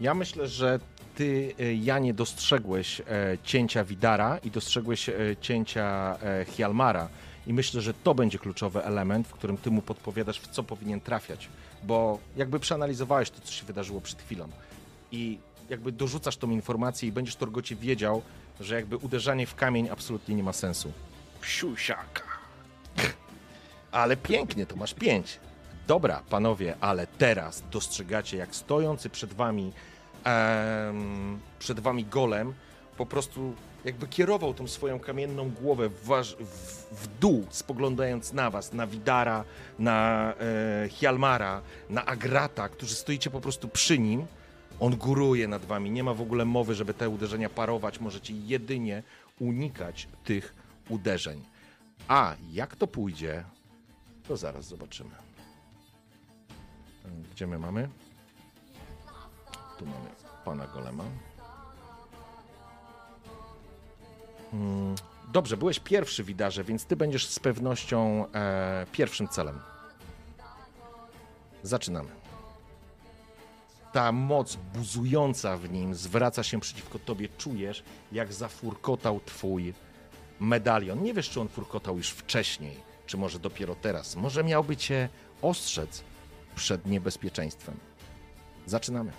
Speaker 1: ja myślę, że ty, y, Janie, dostrzegłeś e, cięcia Widara i dostrzegłeś e, cięcia e, Hjalmara. I myślę, że to będzie kluczowy element, w którym ty mu podpowiadasz, w co powinien trafiać. Bo jakby przeanalizowałeś to, co się wydarzyło przed chwilą. I jakby dorzucasz tą informację i będziesz Torgocie wiedział, że jakby uderzanie w kamień absolutnie nie ma sensu.
Speaker 3: Psiusiaka.
Speaker 1: Ale pięknie, to masz pięć. Dobra, panowie, ale teraz dostrzegacie, jak stojący przed wami, em, przed wami golem, po prostu jakby kierował tą swoją kamienną głowę w, w, w dół, spoglądając na was, na Widara, na e, Hjalmara, na Agrata, którzy stoicie po prostu przy nim. On góruje nad wami, nie ma w ogóle mowy, żeby te uderzenia parować, możecie jedynie unikać tych uderzeń. A jak to pójdzie, to zaraz zobaczymy. Gdzie my mamy? Tu mamy pana Golema. Dobrze, byłeś pierwszy widarze, więc ty będziesz z pewnością e, pierwszym celem. Zaczynamy. Ta moc buzująca w nim zwraca się przeciwko tobie. Czujesz, jak zafurkotał twój medalion. Nie wiesz, czy on furkotał już wcześniej, czy może dopiero teraz. Może miałby cię ostrzec przed niebezpieczeństwem. Zaczynamy.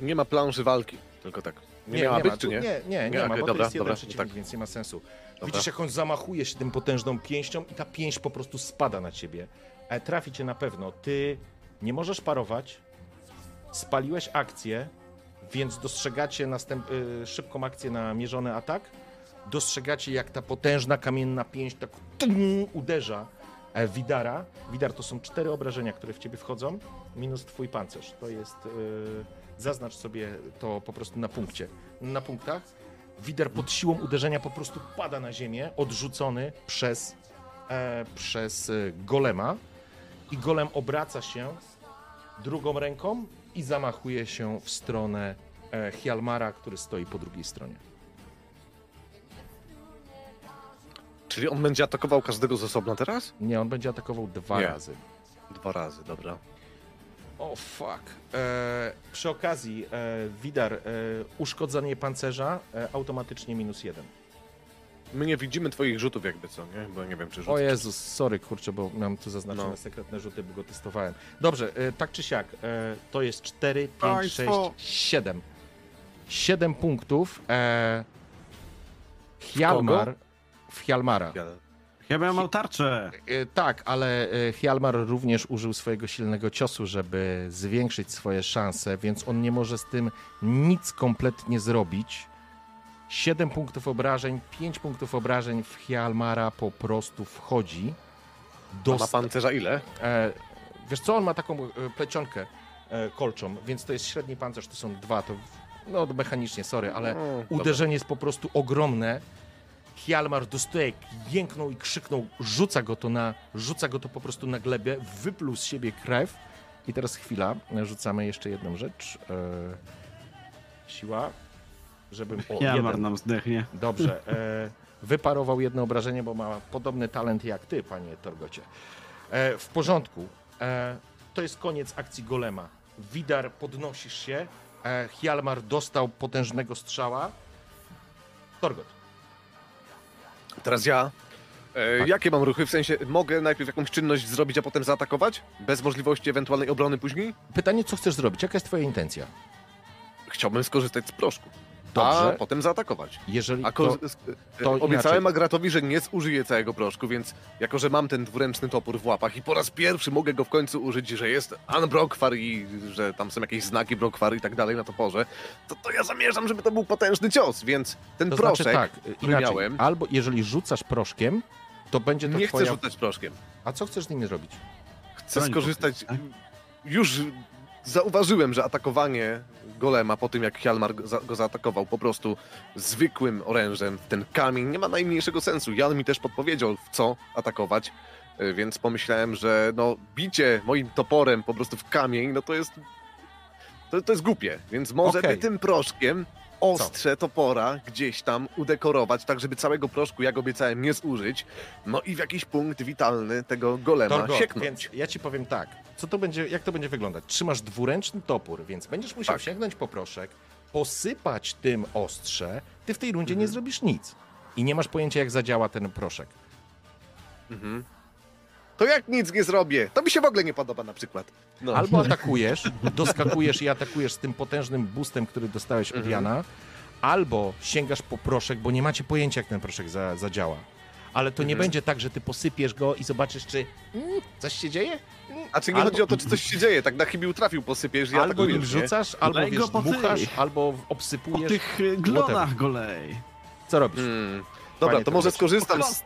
Speaker 3: Nie ma planszy walki, tylko tak. Nie, miała być,
Speaker 1: ma,
Speaker 3: czy nie?
Speaker 1: Nie, nie, nie,
Speaker 3: Nie,
Speaker 1: ma,
Speaker 3: okej,
Speaker 1: bo
Speaker 3: dobra,
Speaker 1: to jest jeden
Speaker 3: dobra,
Speaker 1: przeciwnik,
Speaker 3: tak.
Speaker 1: więc nie ma sensu.
Speaker 3: Dobra.
Speaker 1: Widzisz, jak on zamachuje się tym potężną pięścią i ta pięść po prostu spada na ciebie. E, trafi cię na pewno. Ty nie możesz parować, spaliłeś akcję, więc dostrzegacie następ... y, szybką akcję na mierzony atak. Dostrzegacie, jak ta potężna kamienna pięść tak tum, uderza e, Widara. Widar to są cztery obrażenia, które w ciebie wchodzą, minus twój pancerz. To jest... y, zaznacz sobie to po prostu na punkcie. Na punktach. Widar pod siłą uderzenia po prostu pada na ziemię, odrzucony przez, e, przez e, golema. I golem obraca się drugą ręką i zamachuje się w stronę e, Hjalmara, który stoi po drugiej stronie.
Speaker 3: Czyli on będzie atakował każdego z osobna teraz?
Speaker 1: Nie, on będzie atakował dwa
Speaker 3: Nie.
Speaker 1: razy.
Speaker 3: Dwa razy, dobra.
Speaker 1: O fuck. E, przy okazji, e, Widar, e, uszkodzenie pancerza e, automatycznie minus jeden.
Speaker 3: My nie widzimy twoich rzutów jakby co, nie? Bo nie wiem, czy rzuty.
Speaker 1: O Jezus, sorry kurczę, bo mam tu zaznaczone
Speaker 3: No.
Speaker 1: sekretne rzuty, bo go testowałem. Dobrze, e, tak czy siak, e, to jest 4, 5,
Speaker 5: Państwo.
Speaker 1: 6, 7. 7 punktów. E, Hjalmar, w Hjalmara.
Speaker 3: Ja-
Speaker 5: Ja miałem tarczę.
Speaker 1: E, tak, ale e, Hjalmar również użył swojego silnego ciosu, żeby zwiększyć swoje szanse, więc on nie może z tym nic kompletnie zrobić. 7 punktów obrażeń, 5 punktów obrażeń w Hjalmara po prostu wchodzi.
Speaker 3: A ma pancerza ile?
Speaker 1: E, wiesz co, on ma taką e, plecionkę e, kolczą, więc to jest średni pancerz, to są dwa, to no mechanicznie, sorry, ale
Speaker 3: dobra.
Speaker 1: uderzenie jest po prostu ogromne. Hjalmar dostaje, jęknął i krzyknął, rzuca go to na, rzuca go to po prostu na glebę, wypluł z siebie krew i teraz chwila, rzucamy jeszcze jedną rzecz. E, siła, żebym... O,
Speaker 5: Jamar
Speaker 1: jeden.
Speaker 5: nam zdechnie.
Speaker 1: Dobrze. [laughs] E, wyparował jedno obrażenie, bo ma podobny talent jak ty, panie Torgocie. E, w porządku. E, to jest koniec akcji golema. Widar, podnosisz się. E, Hjalmar dostał potężnego strzała. Torgot.
Speaker 3: Teraz ja. E,
Speaker 1: Tak.
Speaker 3: Jakie mam ruchy? W sensie, mogę najpierw jakąś czynność zrobić, a potem zaatakować? Bez możliwości ewentualnej obrony później?
Speaker 1: Pytanie, co chcesz zrobić? Jaka jest twoja intencja?
Speaker 3: Chciałbym skorzystać z proszku.
Speaker 1: Dobrze.
Speaker 3: A potem zaatakować.
Speaker 1: Jeżeli
Speaker 3: A
Speaker 1: to, to
Speaker 3: obiecałem
Speaker 1: inaczej.
Speaker 3: Agratowi, że nie zużyję całego proszku, więc jako, że mam ten dwuręczny topór w łapach i po raz pierwszy mogę go w końcu użyć, że jest Unbrokwar i że tam są jakieś znaki Brokwar i tak dalej na toporze, to, to ja zamierzam, żeby to był potężny cios, więc ten
Speaker 1: to
Speaker 3: proszek,
Speaker 1: znaczy tak,
Speaker 3: który
Speaker 1: inaczej.
Speaker 3: miałem,
Speaker 1: Albo jeżeli rzucasz proszkiem, to będzie to
Speaker 3: nie chcę
Speaker 1: twoja...
Speaker 3: rzucać proszkiem.
Speaker 1: A co chcesz z nimi zrobić?
Speaker 3: Chcę
Speaker 5: Broń
Speaker 3: skorzystać. Już zauważyłem, że atakowanie golema po tym, jak Hjalmar go, za, go zaatakował po prostu zwykłym orężem w ten kamień nie ma najmniejszego sensu. Jan mi też podpowiedział, w co atakować, y, więc pomyślałem, że no, bicie moim toporem po prostu w kamień, no to jest. To, to jest głupie, więc może
Speaker 1: Okej.
Speaker 3: by tym proszkiem ostrze topora gdzieś tam udekorować, tak żeby całego proszku, jak obiecałem, nie zużyć, no i w jakiś punkt witalny tego golema
Speaker 1: Torgot,
Speaker 3: sieknąć.
Speaker 1: więc ja ci powiem tak. Co to będzie, jak to będzie wyglądać? Trzymasz dwuręczny topór, więc będziesz musiał
Speaker 3: Tak.
Speaker 1: sięgnąć po proszek, posypać tym ostrze. Ty w tej rundzie
Speaker 3: Mhm.
Speaker 1: nie zrobisz nic. I nie masz pojęcia, jak zadziała ten proszek.
Speaker 3: Mhm. To jak nic nie zrobię? To mi się w ogóle nie podoba na przykład. No.
Speaker 1: Albo atakujesz, doskakujesz i atakujesz z tym potężnym boostem, który dostałeś od
Speaker 3: Mhm.
Speaker 1: Jana, albo sięgasz po proszek, bo nie macie pojęcia, jak ten proszek za, zadziała. Ale to nie
Speaker 3: Mhm.
Speaker 1: będzie tak, że ty posypiesz go i zobaczysz, czy mm, coś się dzieje.
Speaker 3: A czy nie
Speaker 1: albo-
Speaker 3: chodzi o to, czy coś się dzieje? Tak na chybiu trafił, posypiesz i
Speaker 1: albo
Speaker 3: atakujesz,
Speaker 1: nim
Speaker 3: nie?
Speaker 1: rzucasz, albo
Speaker 5: Lej go
Speaker 1: wiesz,
Speaker 5: po
Speaker 1: dmuchasz,
Speaker 5: tych-
Speaker 1: albo
Speaker 5: Po
Speaker 1: obsypujesz.
Speaker 5: tych y, glonach golej.
Speaker 1: Co robisz?
Speaker 3: Hmm. Dobra, to może skorzystam z,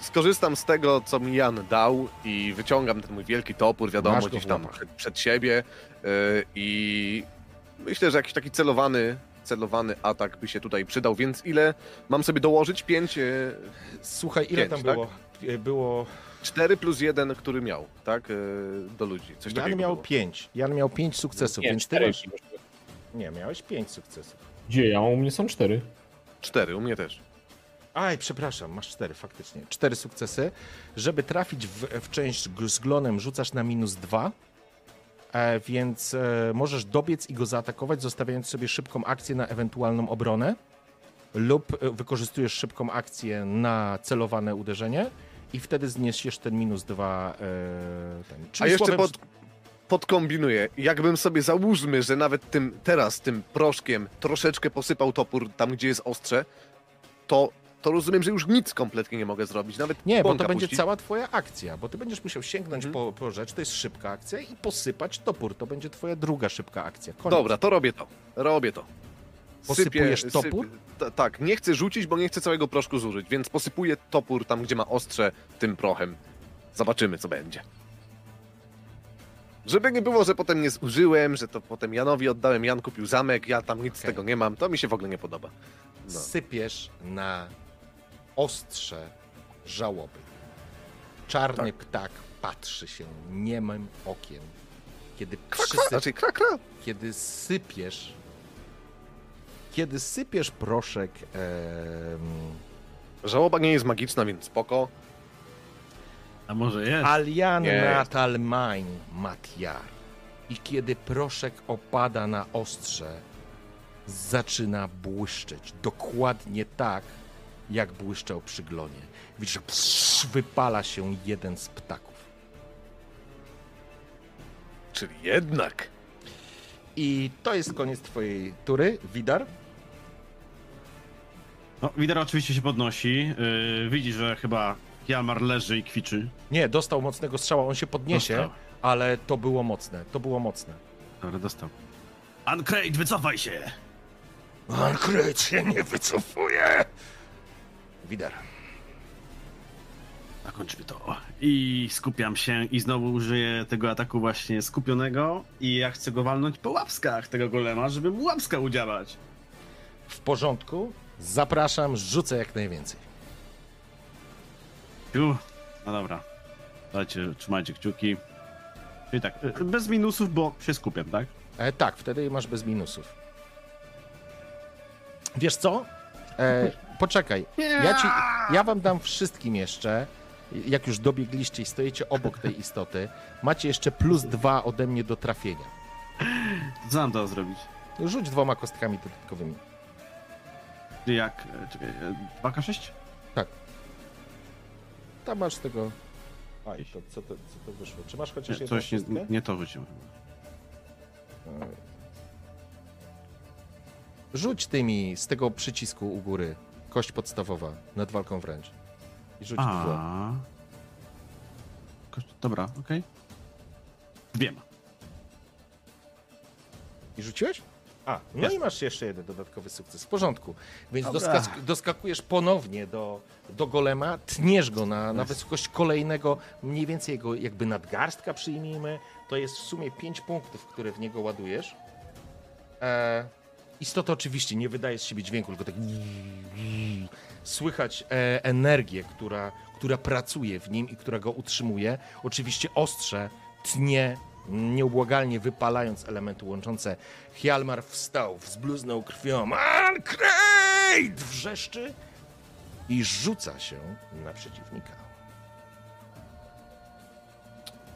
Speaker 3: skorzystam z tego, co mi Jan dał i wyciągam ten mój wielki topór, wiadomo,
Speaker 1: Masz
Speaker 3: gdzieś tam przed, przed siebie yy, i myślę, że jakiś taki celowany, celowany atak by się tutaj przydał, więc ile mam sobie dołożyć? 5,
Speaker 1: Słuchaj, ile
Speaker 3: Pięć,
Speaker 1: tam
Speaker 3: tak?
Speaker 1: było? E, Było.
Speaker 3: 4 plus 1, który miał, tak? Yy, do ludzi. Coś
Speaker 1: Jan miał
Speaker 3: było.
Speaker 1: pięć. Jan miał pięć sukcesów,
Speaker 4: Nie,
Speaker 1: więc ty
Speaker 4: cztery.
Speaker 1: masz. Nie, miałeś pięć sukcesów.
Speaker 4: Gdzie ja? U mnie są cztery.
Speaker 3: 4, u mnie też.
Speaker 1: Aj, przepraszam, masz cztery faktycznie. Cztery sukcesy. Żeby trafić w, w część z glonem, rzucasz na minus dwa. E, więc e, możesz dobiec i go zaatakować, zostawiając sobie szybką akcję na ewentualną obronę. Lub e, wykorzystujesz szybką akcję na celowane uderzenie. I wtedy zniesiesz ten minus dwa. E, ten.
Speaker 3: A jeszcze
Speaker 1: słowem,
Speaker 3: pod, podkombinuję. Jakbym sobie załóżmy, że nawet tym teraz tym proszkiem troszeczkę posypał topór tam, gdzie jest ostrze, to, to rozumiem, że już nic kompletnie nie mogę zrobić. Nawet
Speaker 1: Nie, bo to będzie
Speaker 3: puścić.
Speaker 1: cała twoja akcja, bo ty będziesz musiał sięgnąć
Speaker 3: Mhm.
Speaker 1: po, po rzecz, to jest szybka akcja i posypać topór. To będzie twoja druga szybka akcja. Koniec.
Speaker 3: Dobra, to robię to. Robię to.
Speaker 1: Posypujesz topór?
Speaker 3: ta- tak, nie chcę rzucić, bo nie chcę całego proszku zużyć, więc posypuję topór tam, gdzie ma ostrze, tym prochem. Zobaczymy, co będzie. Żeby nie było, że potem nie zużyłem, że to potem Janowi oddałem, Jan kupił zamek, ja tam nic z
Speaker 1: Okej.
Speaker 3: tego nie mam, to mi się w ogóle nie podoba. No.
Speaker 1: sypiesz na ostrze żałoby. Czarny
Speaker 3: Tak.
Speaker 1: ptak patrzy się niemym okiem. Kiedy,
Speaker 3: Kra, znaczy kra, kra.
Speaker 1: kiedy sypiesz, kiedy sypiesz proszek em,
Speaker 3: Żałoba nie jest magiczna, więc spoko.
Speaker 5: A może jest?
Speaker 1: Alian. Natal Mine Matiar. I kiedy proszek opada na ostrze, zaczyna błyszczeć. Dokładnie tak, jak błyszczał przy glonie. Widzisz, że psz, wypala się jeden z ptaków.
Speaker 3: Czyli jednak.
Speaker 1: I to jest koniec twojej tury, Widar.
Speaker 5: No, Widar oczywiście się podnosi. Yy, widzi, że chyba Hjalmar leży i kwiczy.
Speaker 1: Nie, dostał mocnego strzała, on się podniesie,
Speaker 5: Dostał.
Speaker 1: ale to było mocne, to było mocne.
Speaker 5: Dobra, dostał. Uncrate, wycofaj się!
Speaker 8: Ankryt się nie wycofuje.
Speaker 1: Widar.
Speaker 5: Zakończmy to. I skupiam się i znowu użyję tego ataku właśnie skupionego i ja chcę go walnąć po łapskach tego golema, żeby mu łapska udziałać.
Speaker 1: W porządku, zapraszam, rzucę jak najwięcej.
Speaker 5: Piu. No dobra. Dajcie, trzymajcie kciuki. Czyli tak, y, bez minusów, bo się skupiam, tak?
Speaker 1: E, tak, wtedy masz bez minusów. Wiesz co? E, poczekaj. Ja, ci, ja wam dam wszystkim jeszcze, jak już dobiegliście i stoicie obok tej istoty, macie jeszcze plus dwa ode mnie do trafienia.
Speaker 5: Co mam to zrobić?
Speaker 1: Rzuć dwoma kostkami dodatkowymi.
Speaker 5: Jak? e, Czekaj, e, 2K6?
Speaker 1: Tak. Tam masz tego... Aj, to, co, to, co to wyszło? Czy masz chociaż
Speaker 5: Nie,
Speaker 1: jedną
Speaker 5: coś nie, nie to rzuciłem.
Speaker 1: Rzuć tymi z tego przycisku u góry. Kość podstawowa nad walką wręcz. I rzuć dwa.
Speaker 5: A. Kość- Dobra, okej. Dwiema.
Speaker 1: I rzuciłeś? A, no
Speaker 5: Jest.
Speaker 1: i masz jeszcze jeden dodatkowy sukces. W porządku. Więc doskak- doskakujesz ponownie do, do golema, tniesz go na, na wysokość kolejnego, mniej więcej jego jakby nadgarstka przyjmijmy. To jest w sumie 5 punktów, które w niego ładujesz. E, istota oczywiście nie wydaje z siebie dźwięku, tylko tak słychać e, energię, która, która pracuje w nim i która go utrzymuje. Oczywiście ostrze tnie, nieubłagalnie wypalając elementy łączące. Hjalmar wstał, wzbluznął krwią. Ankreid! Wrzeszczy i rzuca się na przeciwnika.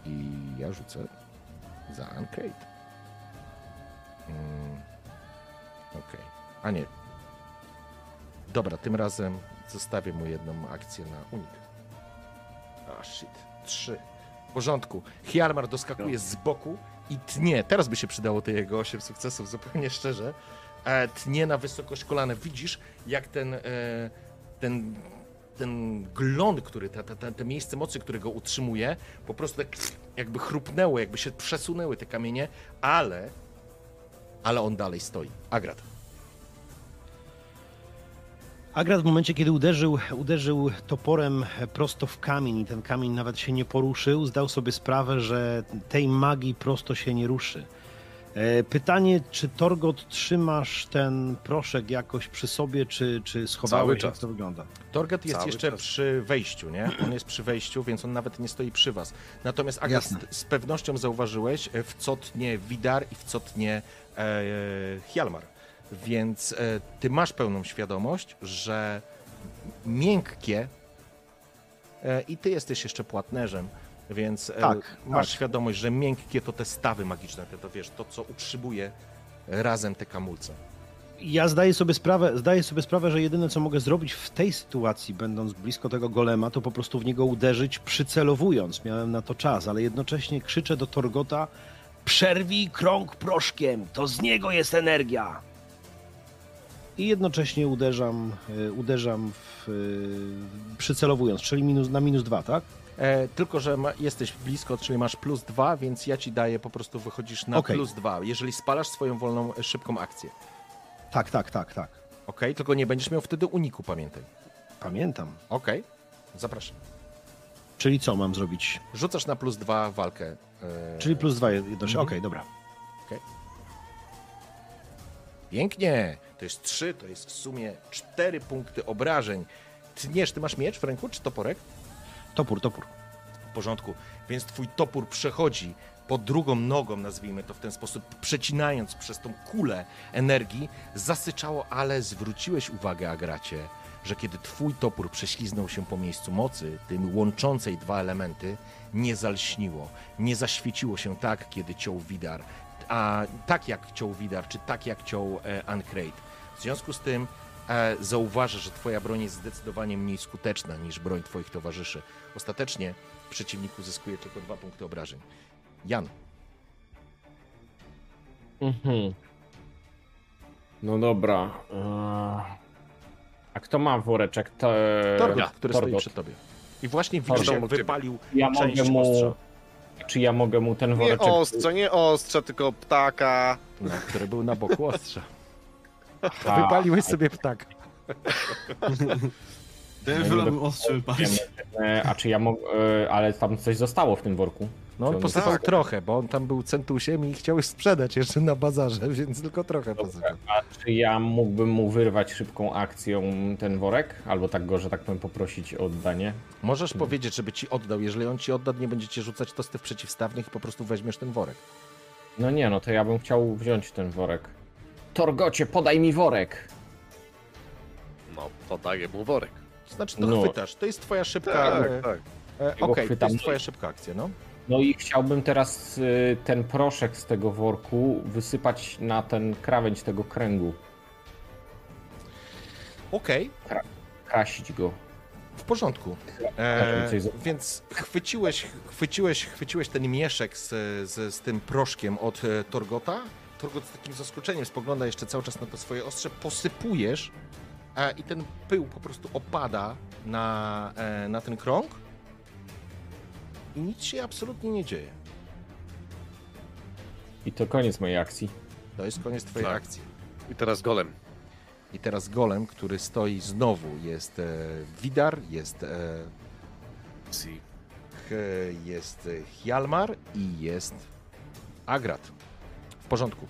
Speaker 1: I ja rzucę za Ankreid. Mm, Okej. A nie. Dobra, tym razem zostawię mu jedną akcję na unik. A shit. Trzy. W porządku. Hjalmar doskakuje z boku i tnie. Teraz by się przydało te jego 8 sukcesów, zupełnie szczerze. E, tnie na wysokość kolana. Widzisz, jak ten, e, ten, ten glon, który, ta, ta, ta, te miejsce mocy, które go utrzymuje, po prostu tak jakby chrupnęło, jakby się przesunęły te kamienie, ale, ale on dalej stoi. Agrat.
Speaker 2: Agrat w momencie, kiedy uderzył, uderzył toporem prosto w kamień i ten kamień nawet się nie poruszył, zdał sobie sprawę, że tej magii prosto się nie ruszy. E, Pytanie, czy Torgot trzymasz ten proszek jakoś przy sobie, czy, czy schowałeś?
Speaker 3: Cały
Speaker 2: Jak
Speaker 3: czas.
Speaker 2: to wygląda?
Speaker 1: Torget jest
Speaker 3: Cały
Speaker 1: jeszcze
Speaker 3: czas.
Speaker 1: przy wejściu, nie? On jest przy wejściu, więc on nawet nie stoi przy was. Natomiast Agrat, z, pewnością zauważyłeś, e, w co tnie Widar i w co tnie Hjalmar. Więc e, ty masz pełną świadomość, że miękkie e, i ty jesteś jeszcze płatnerzem, więc e,
Speaker 2: Tak,
Speaker 1: masz
Speaker 2: tak.
Speaker 1: świadomość, że miękkie to te stawy magiczne, te, to wiesz, to co utrzymuje razem te kamulce.
Speaker 2: Ja zdaję sobie sprawę, zdaję sobie sprawę, że jedyne co mogę zrobić w tej sytuacji, będąc blisko tego golema, to po prostu w niego uderzyć, przycelowując. Miałem na to czas, ale jednocześnie krzyczę do Torgota:
Speaker 6: Przerwij krąg proszkiem, to z niego jest energia.
Speaker 2: i jednocześnie uderzam, y, uderzam w, y, przycelowując, czyli minus, na minus dwa, tak?
Speaker 1: E, tylko, że ma, jesteś blisko, czyli masz plus dwa, więc ja ci daję, po prostu wychodzisz na
Speaker 2: Okej.
Speaker 1: plus dwa, jeżeli spalasz swoją wolną, e, szybką akcję.
Speaker 2: Tak, tak, tak, tak.
Speaker 1: Ok? Tylko nie będziesz miał wtedy uniku, pamiętaj.
Speaker 2: Pamiętam.
Speaker 1: Ok? Zapraszam.
Speaker 2: Czyli co mam zrobić?
Speaker 1: Rzucasz na plus dwa walkę. E,
Speaker 2: Czyli plus dwa jednocześnie.
Speaker 1: Mhm.
Speaker 2: Okej, dobra.
Speaker 1: Pięknie! To jest trzy, to jest w sumie cztery punkty obrażeń. Tniesz, ty masz miecz w ręku, czy toporek?
Speaker 2: Topór, topór.
Speaker 1: W porządku. Więc twój topór przechodzi pod drugą nogą, nazwijmy to w ten sposób, przecinając przez tą kulę energii, zasyczało, ale zwróciłeś uwagę, Agracie, że kiedy twój topór prześliznął się po miejscu mocy, tym łączącej dwa elementy, nie zalśniło, nie zaświeciło się tak, kiedy ciął Widar, a tak jak ciął Widar, czy tak jak ciął e, Uncrate. W związku z tym e, zauważasz, że twoja broń jest zdecydowanie mniej skuteczna niż broń twoich towarzyszy. Ostatecznie przeciwnik uzyskuje tylko dwa punkty obrażeń. Jan,
Speaker 4: Mhm. No dobra. eee, A kto ma woreczek? To,
Speaker 1: Torgot, który stoi
Speaker 4: Torgot.
Speaker 1: przed tobie. I właśnie widzisz, jak wypalił
Speaker 4: Ja
Speaker 1: część
Speaker 4: mogę mu.
Speaker 1: ostrza,
Speaker 4: Czy ja mogę mu ten
Speaker 10: Nie
Speaker 4: woreczek.
Speaker 10: ostrze, nie ostrze, tylko ptaka.
Speaker 1: no, który był na boku ostrza.
Speaker 4: A,
Speaker 1: Wypaliłeś sobie ptak.
Speaker 5: Ten
Speaker 4: nie
Speaker 5: ostrze wypalić.
Speaker 4: e, A czy ja mogę. e, Ale tam coś zostało w tym worku.
Speaker 1: No, on posypał
Speaker 10: tak.
Speaker 1: trochę, bo on tam był centusiem i chciał sprzedać jeszcze na bazarze, [laughs] więc tylko trochę posypał.
Speaker 4: A czy ja mógłbym mu wyrwać szybką akcją ten worek? Albo tak go, że tak powiem, poprosić o oddanie?
Speaker 1: Możesz powiedzieć, żeby ci oddał. Jeżeli on ci odda, nie będziecie rzucać tostów przeciwstawnych i po prostu weźmiesz ten worek.
Speaker 4: No nie, no to ja bym chciał wziąć ten worek. Torgocie, podaj mi worek!
Speaker 3: No, podaję mu worek.
Speaker 1: To znaczy, to
Speaker 4: No.
Speaker 1: chwytasz. To jest twoja szybka...
Speaker 3: Tak,
Speaker 1: e,
Speaker 3: tak.
Speaker 1: e, Okej, to
Speaker 4: chwytam.
Speaker 1: jest twoja szybka akcja, no.
Speaker 4: No i chciałbym teraz y, ten proszek z tego worku wysypać na ten krawędź tego kręgu.
Speaker 1: Okej,
Speaker 4: Krasić go.
Speaker 1: w porządku. E, więc chwyciłeś, chwyciłeś, chwyciłeś ten mieszek z, z, z tym proszkiem od e, Torgota. Torgot z takim zaskoczeniem spogląda jeszcze cały czas na to swoje ostrze. Posypujesz e, i ten pył po prostu opada na, e, na ten krąg. I nic się absolutnie nie dzieje.
Speaker 4: I to koniec mojej akcji.
Speaker 1: To jest koniec twojej
Speaker 3: Tak.
Speaker 1: akcji.
Speaker 3: I teraz golem.
Speaker 1: I teraz golem, który stoi znowu, jest e, Widar, jest, e,
Speaker 3: Si.
Speaker 1: H, jest e, Hjalmar i jest Agrat. W porządku.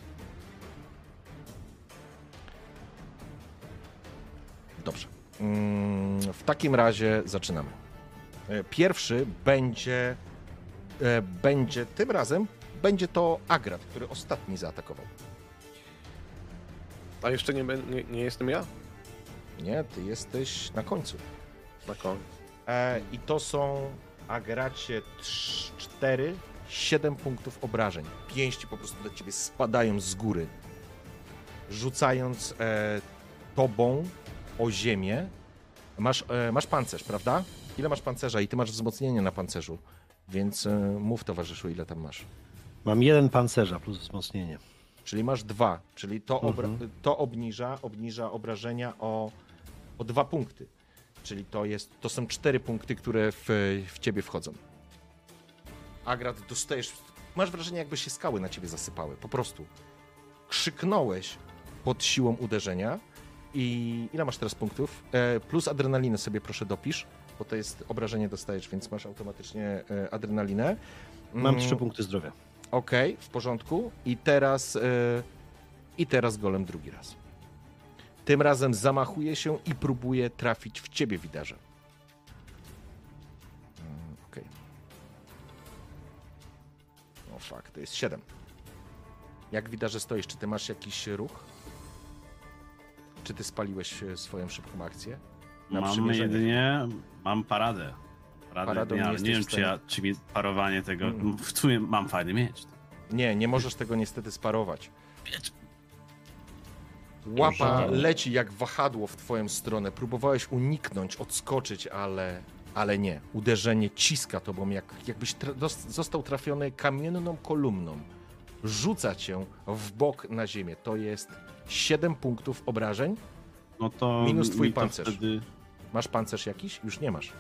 Speaker 1: Dobrze. Mm, W takim razie zaczynamy. E, Pierwszy będzie, e, będzie tym razem, będzie to Agrat, który ostatni zaatakował.
Speaker 3: A jeszcze nie, nie, nie jestem ja?
Speaker 1: Nie, ty jesteś na końcu.
Speaker 3: Na koniec.
Speaker 1: E, I to są Agracie 4, 7 punktów obrażeń. Pięści po prostu do ciebie spadają z góry, rzucając e, tobą o ziemię. Masz, e, masz pancerz, prawda? Ile masz pancerza i ty masz wzmocnienie na pancerzu? Więc e, mów towarzyszu, ile tam masz.
Speaker 2: Mam jeden pancerza plus wzmocnienie.
Speaker 1: Czyli masz dwa, czyli to,
Speaker 2: Mhm.
Speaker 1: to obniża, obniża obrażenia o, o dwa punkty. Czyli to, jest, to są cztery punkty, które w, w ciebie wchodzą. Agrat, dostajesz. Masz wrażenie, jakby się skały na ciebie zasypały. Po prostu. Krzyknąłeś pod siłą uderzenia. I ile masz teraz punktów? E, plus adrenalinę sobie proszę dopisz, bo to jest obrażenie dostajesz, więc masz automatycznie e, adrenalinę.
Speaker 2: Mam
Speaker 1: Mm,
Speaker 2: trzy punkty zdrowia.
Speaker 1: Okej, w porządku. I teraz, e, I teraz golem drugi raz. Tym razem zamachuje się i próbuje trafić w ciebie, widarze. Mm, Okej. O fuck, to jest 7. Jak widarze stoisz? Czy ty masz jakiś ruch? Czy ty spaliłeś e, swoją szybką akcję? Na
Speaker 5: Mam jedynie, mam paradę. Paradę
Speaker 1: Paradą
Speaker 5: dnia,
Speaker 1: nie
Speaker 5: nie wiem, czy, ja, czy mi parowanie tego...
Speaker 1: Mm.
Speaker 5: W sumie mam fajny miecz.
Speaker 1: Nie, nie możesz tego niestety sparować. Łapa leci jak wahadło w twoją stronę. Próbowałeś uniknąć, odskoczyć, ale, ale nie. Uderzenie ciska tobą, jak, jakbyś tra- został trafiony kamienną kolumną. Rzuca cię w bok na ziemię. To jest 7 punktów obrażeń.
Speaker 5: No to
Speaker 1: Minus twój
Speaker 5: mi to
Speaker 1: pancerz.
Speaker 5: Wtedy,
Speaker 1: Masz pancerz jakiś? Już nie masz.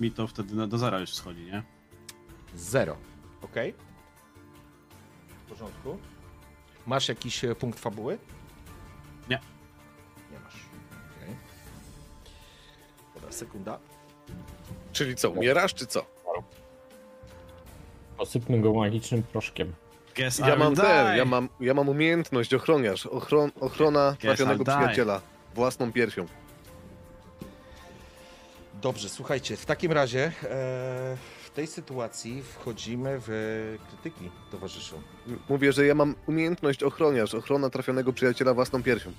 Speaker 5: mi to wtedy na- do zera już schodzi, nie?
Speaker 1: Zero. Ok? W porządku. Masz jakiś e, punkt fabuły?
Speaker 5: Nie.
Speaker 1: Nie masz. Okay. Dobra, sekunda.
Speaker 3: Czyli co, umierasz czy co?
Speaker 4: Posypmy go magicznym proszkiem.
Speaker 5: Guess I
Speaker 3: Ja mam ten, ja mam, ja mam umiejętność ochroniarz, ochron, ochrona trafionego
Speaker 5: I'll die.
Speaker 3: przyjaciela własną piersią.
Speaker 1: Dobrze, słuchajcie, w takim razie e, w tej sytuacji wchodzimy w krytyki, towarzyszu.
Speaker 3: Mówię, że ja mam umiejętność ochroniarz, ochrona trafionego przyjaciela własną piersią.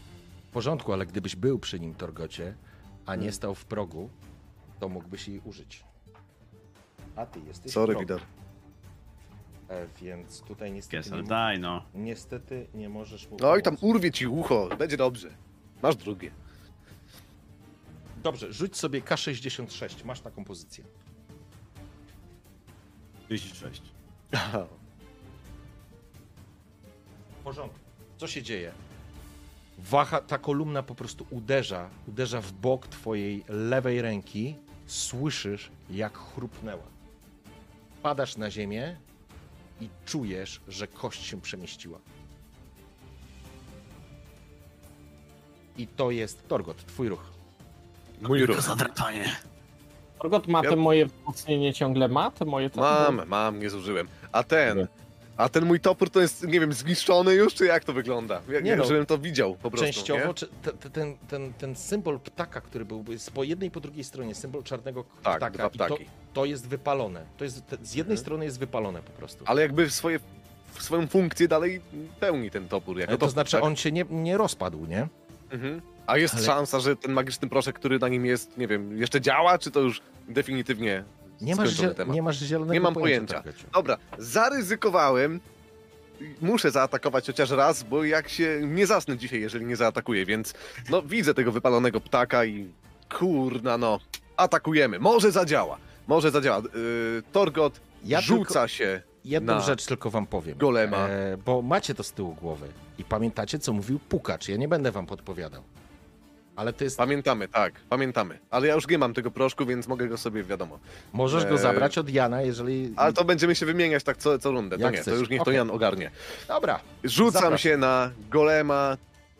Speaker 1: W porządku, ale gdybyś był przy nim, Torgocie, a nie stał w progu, to mógłbyś jej użyć. A ty jesteś
Speaker 3: Sorry,
Speaker 1: w progu.
Speaker 3: Widar.
Speaker 1: E, więc tutaj niestety nie, mo-
Speaker 5: die, no.
Speaker 1: niestety nie możesz mu
Speaker 3: Oj, tam
Speaker 1: pomóc.
Speaker 3: urwie ci ucho, będzie dobrze. Masz drugie.
Speaker 1: Dobrze, rzuć sobie K66, masz taką pozycję.
Speaker 5: 36.
Speaker 1: W porządku. Co się dzieje? Waha, ta kolumna po prostu uderza, uderza w bok twojej lewej ręki. Słyszysz, jak chrupnęła. Padasz na ziemię i czujesz, że kość się przemieściła. I to jest Torgot, twój ruch.
Speaker 3: Mój ruch.
Speaker 5: Zadrapanie.
Speaker 4: Torgot ma
Speaker 3: Ja-
Speaker 4: te moje wzmocnienie ciągle ma? Te moje te...
Speaker 3: Mam, mam, nie zużyłem. A ten, a ten mój topór to jest, nie wiem, zniszczony już, czy jak to wygląda? Jak,
Speaker 1: Nie
Speaker 3: nie
Speaker 1: no.
Speaker 3: żebym to widział po prostu,
Speaker 1: Częściowo
Speaker 3: nie?
Speaker 1: czy, te, te, ten, ten, ten symbol ptaka, który był jest po jednej i po drugiej stronie, symbol czarnego
Speaker 3: Tak,
Speaker 1: ptaka,
Speaker 3: dwa
Speaker 1: i to,
Speaker 3: ptaki.
Speaker 1: to jest wypalone. To jest, te, z jednej
Speaker 3: Mhm.
Speaker 1: strony jest wypalone po prostu.
Speaker 3: Ale jakby swoje, swoją funkcję dalej pełni ten topór. Jako
Speaker 1: Ale to
Speaker 3: topór,
Speaker 1: znaczy
Speaker 3: tak?
Speaker 1: on się nie, nie rozpadł, nie?
Speaker 3: Mhm. A jest
Speaker 1: Ale-
Speaker 3: szansa, że ten magiczny proszek, który na nim jest, nie wiem, jeszcze działa, czy to już definitywnie
Speaker 1: Nie masz,
Speaker 3: temat?
Speaker 1: nie masz zielonego
Speaker 3: Nie mam
Speaker 1: pojęcia.
Speaker 3: pojęcia. Dobra, zaryzykowałem. Muszę zaatakować chociaż raz, bo jak się nie zasnę dzisiaj, jeżeli nie zaatakuję, więc no widzę tego wypalonego ptaka i kurna no, atakujemy. Może zadziała, może zadziała. Yy, Torgot
Speaker 1: Ja
Speaker 3: rzuca się.
Speaker 1: Jedną rzecz tylko wam powiem.
Speaker 3: golema.
Speaker 1: E, bo macie to z tyłu głowy i pamiętacie, co mówił Pukacz. Ja nie będę wam podpowiadał. Ale to jest...
Speaker 3: Pamiętamy, tak, pamiętamy. Ale ja już nie mam tego proszku, więc mogę go sobie, wiadomo.
Speaker 1: Możesz go
Speaker 3: e,
Speaker 1: zabrać od Jana, jeżeli...
Speaker 3: Ale to będziemy się wymieniać tak co, co rundę. To
Speaker 1: Jak
Speaker 3: nie,
Speaker 1: chcesz.
Speaker 3: to już niech to. Jan ogarnie.
Speaker 1: Dobra,
Speaker 3: Rzucam
Speaker 1: Zapraszam.
Speaker 3: się na golema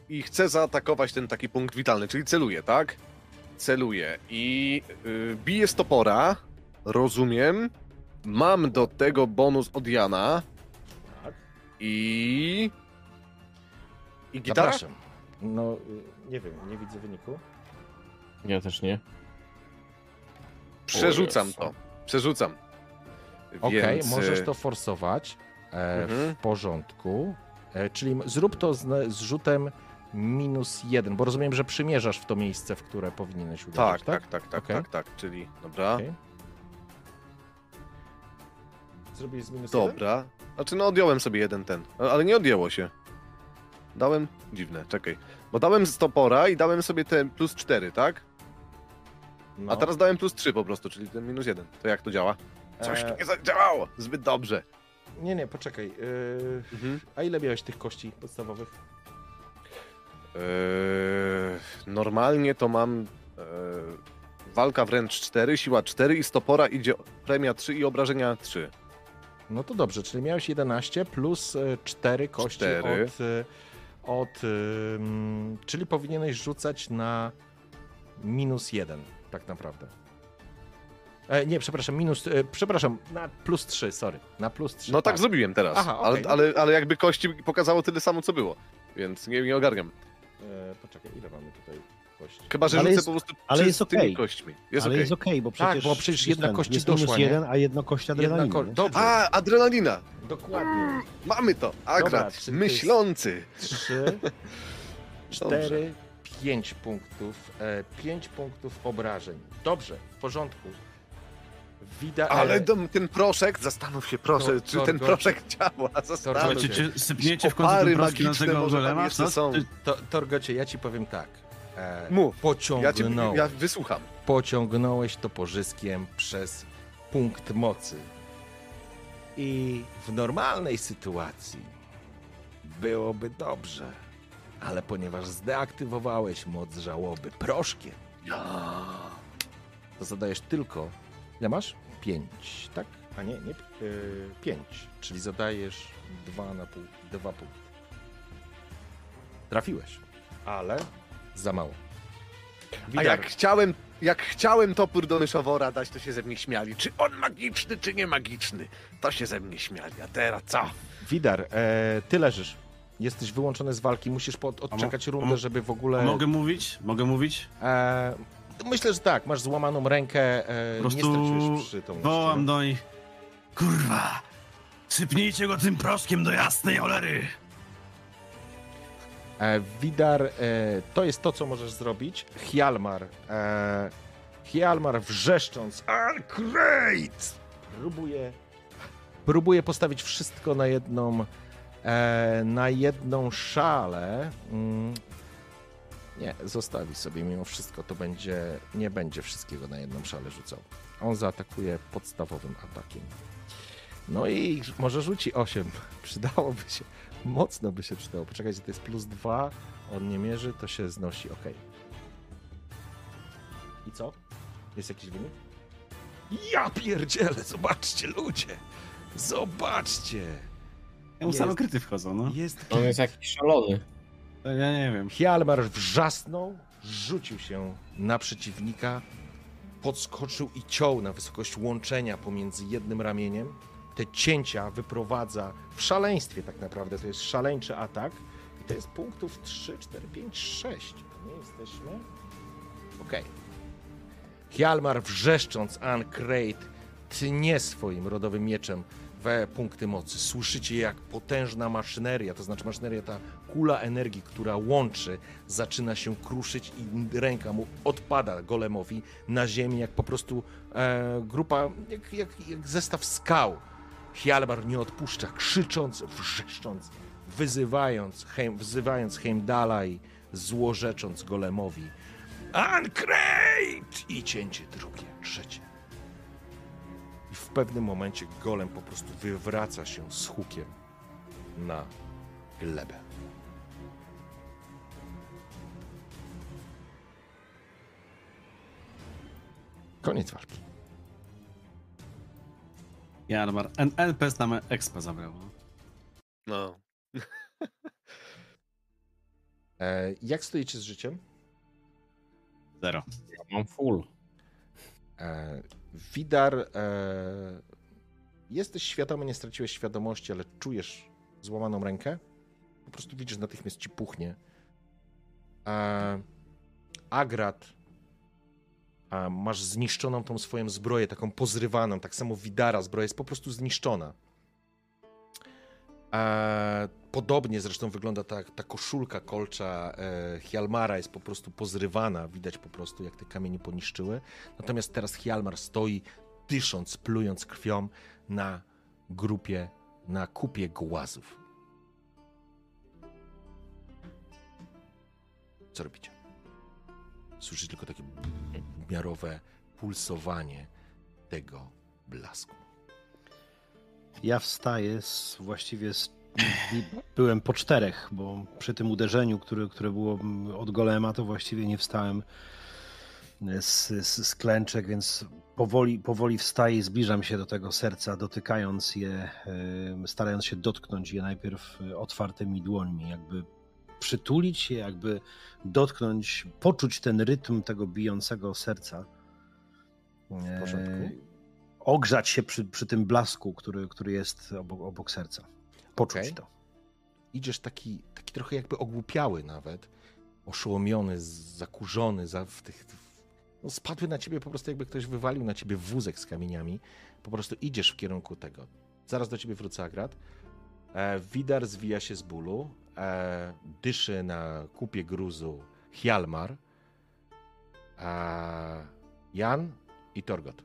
Speaker 3: i chcę zaatakować ten taki punkt witalny, czyli celuję, tak? Celuję i yy, biję z topora, rozumiem. Mam do tego bonus od Jana
Speaker 1: Tak.
Speaker 3: i... I gitara?
Speaker 1: zapraszam. No, y, nie wiem, nie widzę wyniku.
Speaker 4: Ja też nie.
Speaker 3: Przerzucam to, przerzucam.
Speaker 1: Okej,
Speaker 3: Więc,
Speaker 1: możesz
Speaker 3: y,
Speaker 1: to forsować. E,
Speaker 3: Mhm.
Speaker 1: W porządku. E, czyli zrób to z, z rzutem minus jeden, bo rozumiem, że przymierzasz w to miejsce, w które powinieneś uderzyć,
Speaker 3: Tak,
Speaker 1: tak?
Speaker 3: tak, tak, tak,
Speaker 1: Okej.
Speaker 3: tak, tak, czyli dobra,
Speaker 1: Okej. Zrobiłeś z minus jeden?
Speaker 3: dobra. Znaczy no odjąłem sobie jeden ten, ale nie odjęło się. Dałem, dziwne, czekaj. Bo dałem z topora i dałem sobie ten plus 4, tak?
Speaker 1: No.
Speaker 3: A teraz dałem plus 3 po prostu, czyli ten minus 1. To jak to działa? Coś tu
Speaker 1: E,
Speaker 3: nie zadziałało zbyt dobrze.
Speaker 1: Nie, nie, poczekaj. Yy,
Speaker 3: Mhm.
Speaker 1: a ile miałeś tych kości podstawowych?
Speaker 3: Eee, normalnie to mam eee, walka wręcz 4, siła 4 i stopora idzie premia 3 i obrażenia 3.
Speaker 1: No to dobrze, czyli miałeś 11 plus 4 kości
Speaker 3: Cztery.
Speaker 1: od. Od ym, czyli powinieneś rzucać na minus 1, tak naprawdę. E, nie, przepraszam, minus. E, przepraszam, na plus 3, sorry. Na plus 3.
Speaker 3: No tak zrobiłem teraz,
Speaker 1: Aha, okej.
Speaker 3: ale, ale, ale jakby kości pokazało tyle samo co było, więc nie, nie ogarniam.
Speaker 1: E, poczekaj, ile mamy tutaj kości?
Speaker 3: Chyba, że
Speaker 2: Ale
Speaker 3: rzucę
Speaker 2: jest-
Speaker 3: po prostu
Speaker 2: ale jest
Speaker 3: czystymi
Speaker 2: okej.
Speaker 3: kośćmi. Jest
Speaker 2: Ale
Speaker 3: okej.
Speaker 2: jest okej, bo przecież...
Speaker 1: bo przecież jedna
Speaker 2: ten,
Speaker 1: kości
Speaker 2: jest
Speaker 1: doszła,
Speaker 2: minus
Speaker 1: nie?
Speaker 2: jeden, a jedna kość
Speaker 1: Jedna
Speaker 2: adrenaliny.
Speaker 1: ko-? Dobrze,
Speaker 3: A, adrenalina!
Speaker 1: Dokładnie.
Speaker 3: Mamy to! Agrat, myślący!
Speaker 1: 3, 4, 5 punktów. E, 5 punktów obrażeń. Dobrze, w porządku. Widać.
Speaker 3: Ale dom, ten proszek, zastanów się proszę,
Speaker 1: To-
Speaker 3: czy
Speaker 1: to-
Speaker 3: ten
Speaker 1: to-
Speaker 3: proszek działa, zastanów
Speaker 5: Słuchajcie,
Speaker 3: się.
Speaker 5: czy sypniecie w końcu
Speaker 3: Opary
Speaker 5: na
Speaker 3: magiczne
Speaker 5: tego
Speaker 3: może tam
Speaker 5: golema?
Speaker 3: jeszcze
Speaker 5: Co?
Speaker 3: są.
Speaker 5: Ty-
Speaker 1: To, Torgocie, ja ci powiem tak. E,
Speaker 3: Mów. Ja, cię,
Speaker 1: pociągnąłeś,
Speaker 3: ja wysłucham.
Speaker 1: pociągnąłeś to pożyskiem przez punkt mocy. I w normalnej sytuacji byłoby dobrze. Ale ponieważ zdeaktywowałeś moc żałoby proszkiem, to zadajesz tylko. Ile masz? 5, tak? A nie, nie. 5. czyli zadajesz 2 na pół, 2 punkty. Trafiłeś, ale za mało.
Speaker 3: A
Speaker 1: Widar,
Speaker 3: jak chciałem, jak chciałem topór do myszowora dać, to się ze mnie śmiali. Czy on magiczny, czy nie magiczny? To się ze mnie śmiali. A teraz co?
Speaker 1: Widar e, ty leżysz. Jesteś wyłączony z walki, musisz pod, odczekać
Speaker 5: a mo-
Speaker 1: rundę, żeby w ogóle.
Speaker 5: Mogę mówić? Mogę mówić?
Speaker 1: E, myślę, że tak, masz złamaną rękę, e,
Speaker 5: Po
Speaker 1: nie
Speaker 5: prostu
Speaker 1: straciłeś przytomności.
Speaker 5: wołam do nich. Kurwa! Sypnijcie go tym proszkiem do jasnej cholery!
Speaker 1: E, Widar, e, to jest to, co możesz zrobić. Hjalmar, e, Hjalmar wrzeszcząc, Arkreit! Próbuje, próbuje postawić wszystko na jedną, na jedną szalę. Mm, nie, zostawi sobie mimo wszystko, to będzie, nie będzie wszystkiego na jedną szalę rzucał. On zaatakuje podstawowym atakiem. No i może rzuci 8. [laughs] Przydałoby się. Mocno by się przydało. Poczekajcie, to jest plus 2. On nie mierzy, to się znosi. Ok. I co? Jest jakiś wynik? Ja pierdzielę, zobaczcie ludzie! Zobaczcie!
Speaker 5: Ja mu same kryty wchodzą, no.
Speaker 1: Jest
Speaker 4: On jest jakiś szalony.
Speaker 5: Ja nie wiem.
Speaker 1: Hjalmar wrzasnął, rzucił się na przeciwnika, podskoczył i ciął na wysokość łączenia pomiędzy jednym ramieniem. Te cięcia wyprowadza w szaleństwie tak naprawdę. To jest szaleńczy atak. I to jest punktów 3, 4, 5, 6. Nie jesteśmy? Okej. Hjalmar wrzeszcząc Ancrate tnie swoim rodowym mieczem we punkty mocy. Słyszycie jak potężna maszyneria, to znaczy maszyneria, ta kula energii, która łączy, zaczyna się kruszyć i ręka mu odpada golemowi na ziemi, jak po prostu e, grupa, jak, jak, jak zestaw skał. Hjalmar nie odpuszcza, krzycząc, wrzeszcząc, wyzywając, heim, wzywając Heimdala i złorzecząc golemowi. Ancrate! I cięcie drugie, trzecie. I w pewnym momencie golem po prostu wywraca się z hukiem na glebę. Koniec walki.
Speaker 5: Jarmar. N- NPS nam expa zabrał. no.
Speaker 3: No. [laughs]
Speaker 1: E, jak stoicie z życiem?
Speaker 5: Zero.
Speaker 4: Ja mam full.
Speaker 1: E, Widar, e, jesteś świadomy, nie straciłeś świadomości, ale czujesz złamaną rękę. Po prostu widzisz, natychmiast ci puchnie. E, Agrat, masz zniszczoną tą swoją zbroję, taką pozrywaną, tak samo Widara, zbroja jest po prostu zniszczona. E, podobnie zresztą wygląda ta, ta koszulka kolcza e, Hjalmara, jest po prostu pozrywana, widać po prostu jak te kamienie poniszczyły. Natomiast teraz Hjalmar stoi, dysząc, plując krwią na grupie, na kupie głazów. Co robicie? Słyszycie tylko takie miarowe pulsowanie tego blasku.
Speaker 2: Ja wstaję z, właściwie z, byłem po czterech, bo przy tym uderzeniu, które, które było od golema, to właściwie nie wstałem z, z, z klęczek, więc powoli, powoli wstaję i zbliżam się do tego serca, dotykając je, em, starając się dotknąć je najpierw e, otwartymi dłońmi, jakby przytulić je, jakby dotknąć, poczuć ten rytm tego bijącego serca.
Speaker 1: W porządku.
Speaker 2: E, ogrzać się przy, przy tym blasku, który, który jest obok, obok serca. Poczuć
Speaker 1: Okej.
Speaker 2: to.
Speaker 1: Idziesz taki, taki trochę jakby ogłupiały nawet, oszołomiony, zakurzony, za, w tych, no spadły na ciebie po prostu jakby ktoś wywalił na ciebie wózek z kamieniami. Po prostu idziesz w kierunku tego. Zaraz do ciebie wrócę, Agrat. E, Widar zwija się z bólu, e, dyszy na kupie gruzu Hjalmar, e, Jan i Torgot.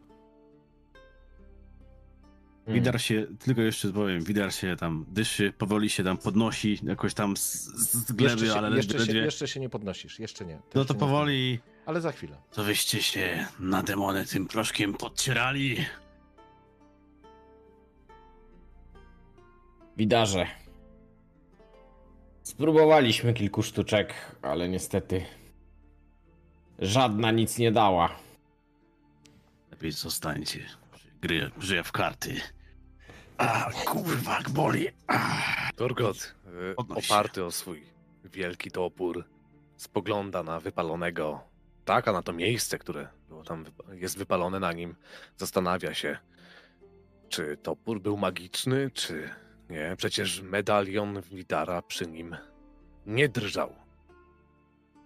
Speaker 4: Hmm.
Speaker 5: Widar się, tylko jeszcze powiem, Widar się tam dyszy, powoli się tam podnosi, jakoś tam z, z gleby,
Speaker 1: Jeszcze się,
Speaker 5: ale ledwie,
Speaker 1: jeszcze, się, jeszcze się nie podnosisz, jeszcze nie.
Speaker 5: No
Speaker 1: jeszcze
Speaker 5: to
Speaker 1: nie
Speaker 5: powoli,
Speaker 1: Ale za chwilę.
Speaker 5: to wyście się na demony tym proszkiem podcierali.
Speaker 4: Widarze. Spróbowaliśmy kilku sztuczek, ale niestety żadna nic nie dała.
Speaker 5: Lepiej zostańcie. Gry, żyję w karty. A, kurwa, boli. A.
Speaker 3: Torgot, y, oparty o swój wielki topór, spogląda na wypalonego ptaka, na to miejsce, które było tam, jest wypalone na nim. Zastanawia się, czy topór był magiczny, czy nie. Przecież medalion Widara przy nim nie drżał.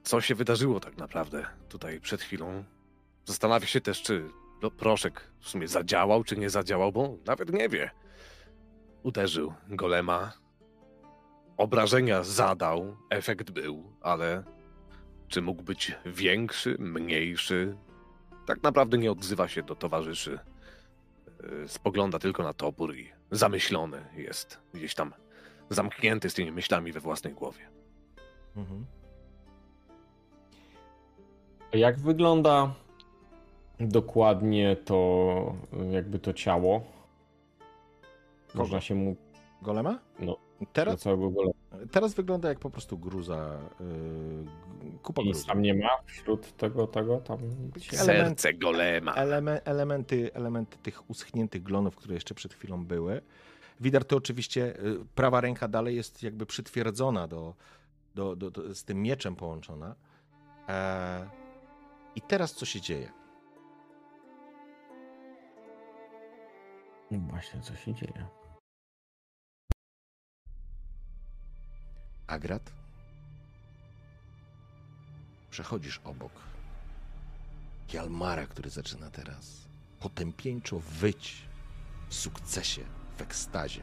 Speaker 3: Co się wydarzyło tak naprawdę tutaj przed chwilą? Zastanawia się też, czy no, proszek w sumie zadziałał, czy nie zadziałał, bo nawet nie wie. Uderzył golema, obrażenia zadał, efekt był, ale czy mógł być większy, mniejszy? Tak naprawdę nie odzywa się do towarzyszy. Yy, Spogląda tylko na topór i zamyślony jest gdzieś tam zamknięty z tymi myślami we własnej głowie.
Speaker 1: Mhm.
Speaker 4: Jak wygląda dokładnie to, jakby to ciało? Można się mu
Speaker 1: Golema?
Speaker 4: No.
Speaker 1: Teraz, teraz wygląda jak po prostu gruza, yy, kupa
Speaker 4: Nic
Speaker 1: gruzu.
Speaker 4: tam nie ma wśród tego, tego tam.
Speaker 1: Element-
Speaker 3: Serce golema.
Speaker 1: Eleme, elementy, elementy tych uschniętych glonów, które jeszcze przed chwilą były. Widar to oczywiście, y, prawa ręka dalej jest jakby przytwierdzona do, do, do, do, z tym mieczem połączona. E, I teraz co się dzieje?
Speaker 4: No Właśnie, co się dzieje?
Speaker 1: Agrat? Przechodzisz obok Hjalmara, który zaczyna teraz potępieńczo wyć w sukcesie, w ekstazie.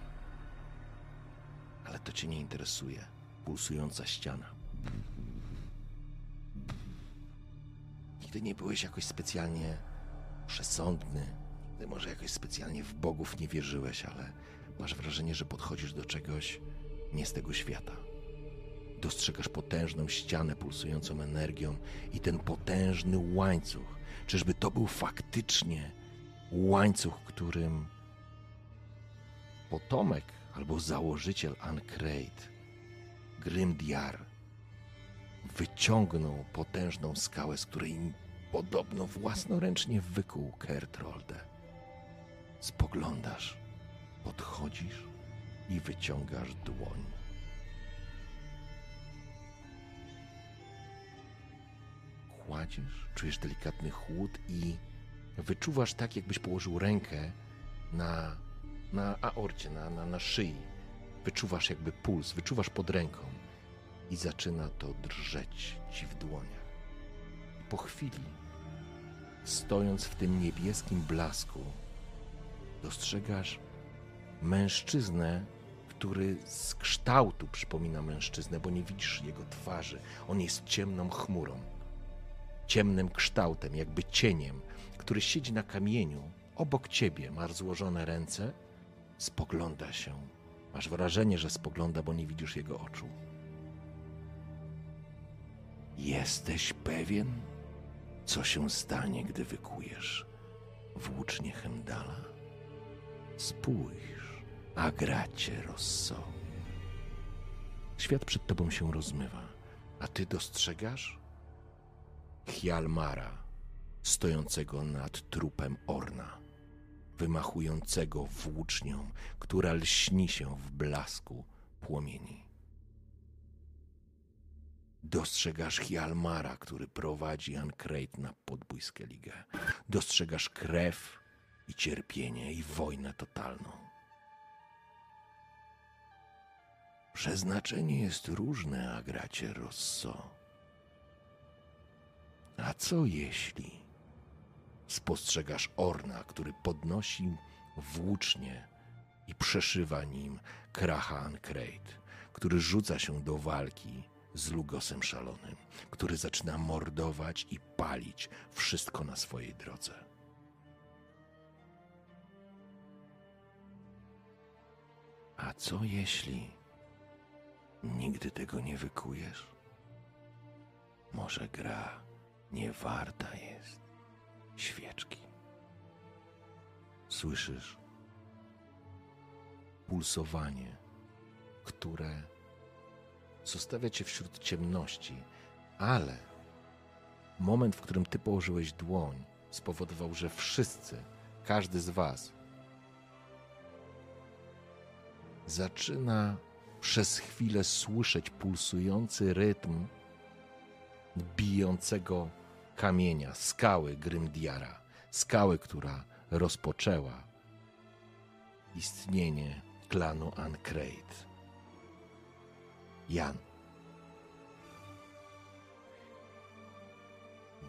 Speaker 1: Ale to cię nie interesuje. Pulsująca ściana. Nigdy nie byłeś jakoś specjalnie przesądny. Nigdy może jakoś specjalnie w bogów nie wierzyłeś, ale masz wrażenie, że podchodzisz do czegoś nie z tego świata. Dostrzegasz potężną ścianę pulsującą energią i ten potężny łańcuch. Czyżby to był faktycznie łańcuch, którym potomek albo założyciel Ankreid, Grimdiar, wyciągnął potężną skałę, z której podobno własnoręcznie wykuł Kertrolde. Spoglądasz, podchodzisz i wyciągasz dłoń. Kładziesz, czujesz delikatny chłód i wyczuwasz tak, jakbyś położył rękę na, na aorcie, na, na, na szyi. Wyczuwasz jakby puls, wyczuwasz pod ręką i zaczyna to drżeć ci w dłoniach. Po chwili, stojąc w tym niebieskim blasku, dostrzegasz mężczyznę, który z kształtu przypomina mężczyznę, bo nie widzisz jego twarzy. On jest ciemną chmurą, ciemnym kształtem, jakby cieniem, który siedzi na kamieniu obok ciebie. Masz złożone ręce, spogląda się. Masz wrażenie, że spogląda, bo nie widzisz jego oczu. Jesteś pewien, co się stanie, gdy wykujesz włócznie Hemdala? Spójrz. a gracie Rosso. Świat przed tobą się rozmywa, a ty dostrzegasz Hjalmara stojącego nad trupem Orna, wymachującego włócznią, która lśni się w blasku płomieni. Dostrzegasz Hjalmara, który prowadzi Ankreid na podbój Skellige. Dostrzegasz krew i cierpienie i wojnę totalną. Przeznaczenie jest różne, a gracie Rosso. A co jeśli spostrzegasz Orna, który podnosi włócznie i przeszywa nim Kracha Ankreid, który rzuca się do walki z Lugosem Szalonym, który zaczyna mordować i palić wszystko na swojej drodze. A co jeśli nigdy tego nie wykujesz? Może gra nie warta jest świeczki. Słyszysz pulsowanie, które zostawia cię wśród ciemności, ale moment, w którym ty położyłeś dłoń, spowodował, że wszyscy, każdy z was zaczyna przez chwilę słyszeć pulsujący rytm bijącego kamienia, skały Grymdiara, skały, która rozpoczęła istnienie klanu Ankreid. Jan,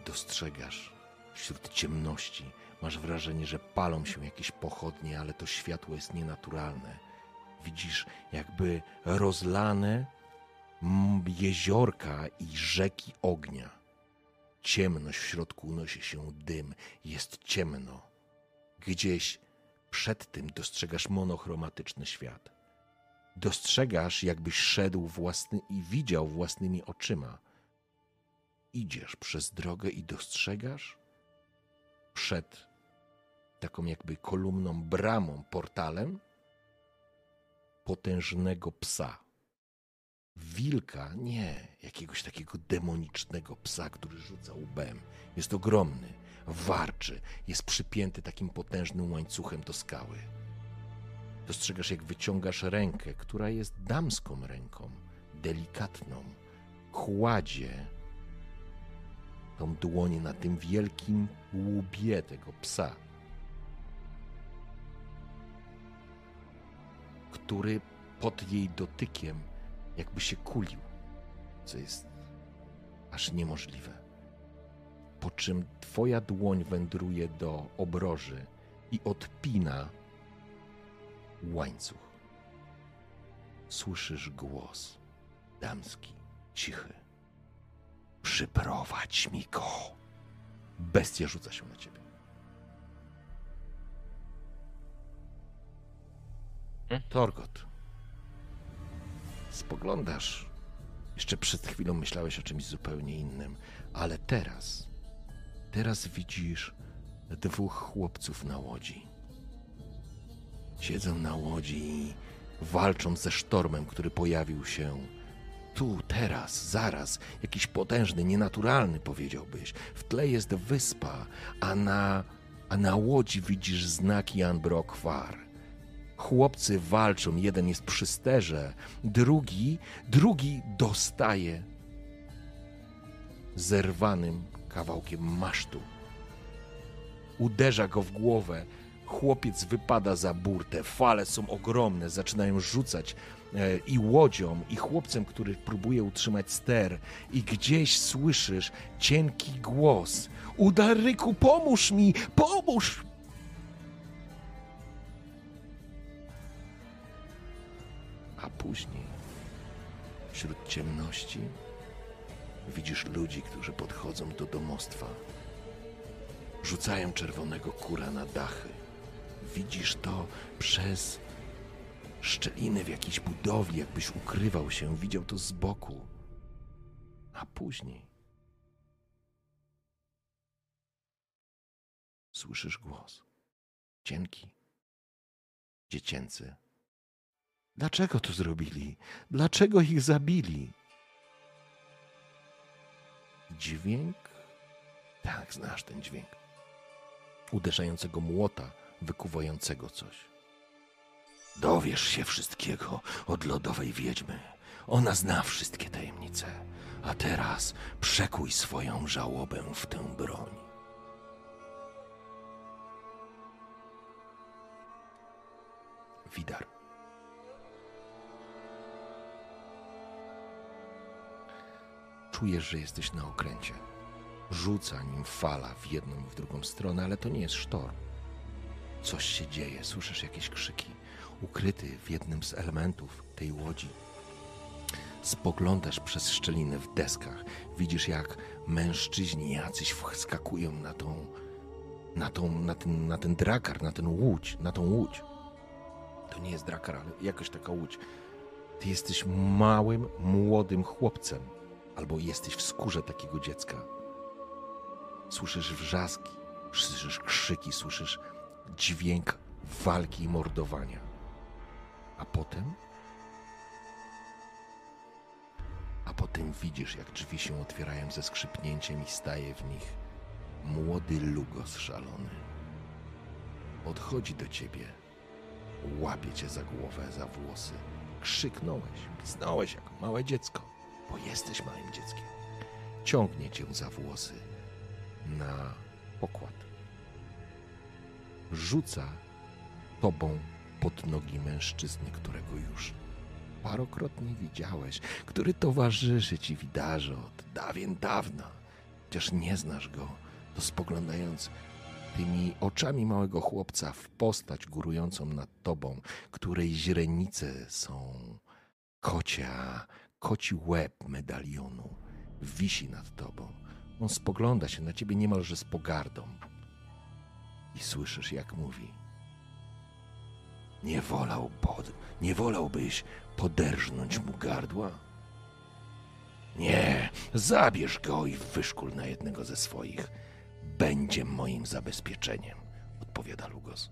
Speaker 1: dostrzegasz wśród ciemności, masz wrażenie, że palą się jakieś pochodnie, ale to światło jest nienaturalne. Widzisz jakby rozlane jeziorka i rzeki ognia. Ciemność w środku unosi się dym, jest ciemno. Gdzieś przed tym dostrzegasz monochromatyczny świat. Dostrzegasz, jakbyś szedł własny i widział własnymi oczyma. Idziesz przez drogę i dostrzegasz przed taką jakby kolumną, bramą, portalem potężnego psa. Wilka, nie, jakiegoś takiego demonicznego psa, który rzuca łbem. Jest ogromny, warczy, jest przypięty takim potężnym łańcuchem do skały. Dostrzegasz, jak wyciągasz rękę, która jest damską ręką, delikatną, kładzie tą dłoń na tym wielkim łbie tego psa, który pod jej dotykiem jakby się kulił, co jest aż niemożliwe. Po czym twoja dłoń wędruje do obroży i odpina łańcuch. Słyszysz głos damski, cichy. Przyprowadź mi go. Bestia rzuca się na ciebie. Torgot. Spoglądasz. Jeszcze przed chwilą myślałeś o czymś zupełnie innym, ale teraz, teraz widzisz dwóch chłopców na łodzi. Siedzą na łodzi i walczą ze sztormem, który pojawił się tu, teraz, zaraz. Jakiś potężny, nienaturalny, powiedziałbyś. W tle jest wyspa, a na, a na łodzi widzisz znak Jan Brokwar. Chłopcy walczą, jeden jest przy sterze, drugi, drugi dostaje zerwanym kawałkiem masztu. Uderza go w głowę. Chłopiec wypada za burtę. Fale są ogromne, zaczynają rzucać e, i łodzią, i chłopcem, który próbuje utrzymać ster. I gdzieś słyszysz cienki głos: Udaryku, pomóż mi, pomóż! A później, wśród ciemności, widzisz ludzi, którzy podchodzą do domostwa. Rzucają czerwonego kura na dachy. Widzisz to przez szczeliny w jakiejś budowie, jakbyś ukrywał się, widział to z boku. A później słyszysz głos. Cienki, dziecięcy, Dlaczego to zrobili? Dlaczego ich zabili? Dźwięk? Tak, znasz ten dźwięk. Uderzającego młota, wykuwającego coś.
Speaker 8: Dowiesz się wszystkiego od lodowej wiedźmy. Ona zna wszystkie tajemnice. A teraz przekuj swoją żałobę w tę broń.
Speaker 1: Widar. Czujesz, że jesteś na okręcie. Rzuca nim fala w jedną i w drugą stronę, ale to nie jest sztorm. Coś się dzieje, słyszysz jakieś krzyki. Ukryty w jednym z elementów tej łodzi. Spoglądasz przez szczeliny w deskach. Widzisz, jak mężczyźni jacyś wskakują na tą, na tą, na ten, na ten drakar, na ten łódź, na tą łódź. To nie jest drakar, ale jakoś taka łódź. Ty jesteś małym, młodym chłopcem, albo jesteś w skórze takiego dziecka. Słyszysz wrzaski, słyszysz krzyki, słyszysz dźwięk walki i mordowania. A potem. A potem widzisz, jak drzwi się otwierają ze skrzypnięciem i staje w nich młody Lugos szalony. Podchodzi do ciebie, łapie cię za głowę, za włosy. Krzyknąłeś, pisnąłeś jak małe dziecko, bo jesteś małym dzieckiem. Ciągnie cię za włosy na pokład. Rzuca tobą pod nogi mężczyzny, którego już parokrotnie widziałeś, który towarzyszy ci widarze od dawien dawna. Chociaż nie znasz go, to spoglądając tymi oczami małego chłopca w postać górującą nad tobą, której źrenice są kocia, koci łeb medalionu wisi nad tobą. On spogląda się na ciebie niemalże z pogardą. I słyszysz, jak mówi. Nie wolał pod, nie wolałbyś poderżnąć mu gardła? Nie, zabierz go i wyszkól na jednego ze swoich. Będzie moim zabezpieczeniem, odpowiada Lugos.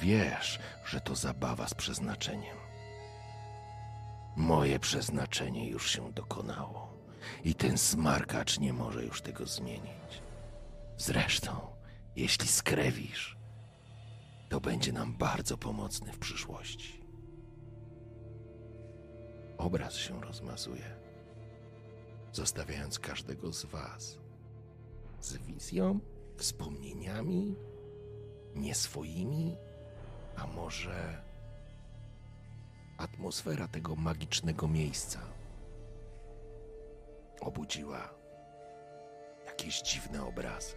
Speaker 1: Wiesz, że to zabawa z przeznaczeniem. Moje przeznaczenie już się dokonało i ten smarkacz nie może już tego zmienić. Zresztą, jeśli skrewisz, to będzie nam bardzo pomocny w przyszłości. Obraz się rozmazuje, zostawiając każdego z Was z wizją, wspomnieniami, nie swoimi, a może atmosfera tego magicznego miejsca obudziła jakieś dziwne obrazy.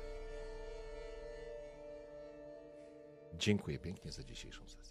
Speaker 1: Dziękuję pięknie za dzisiejszą sesję.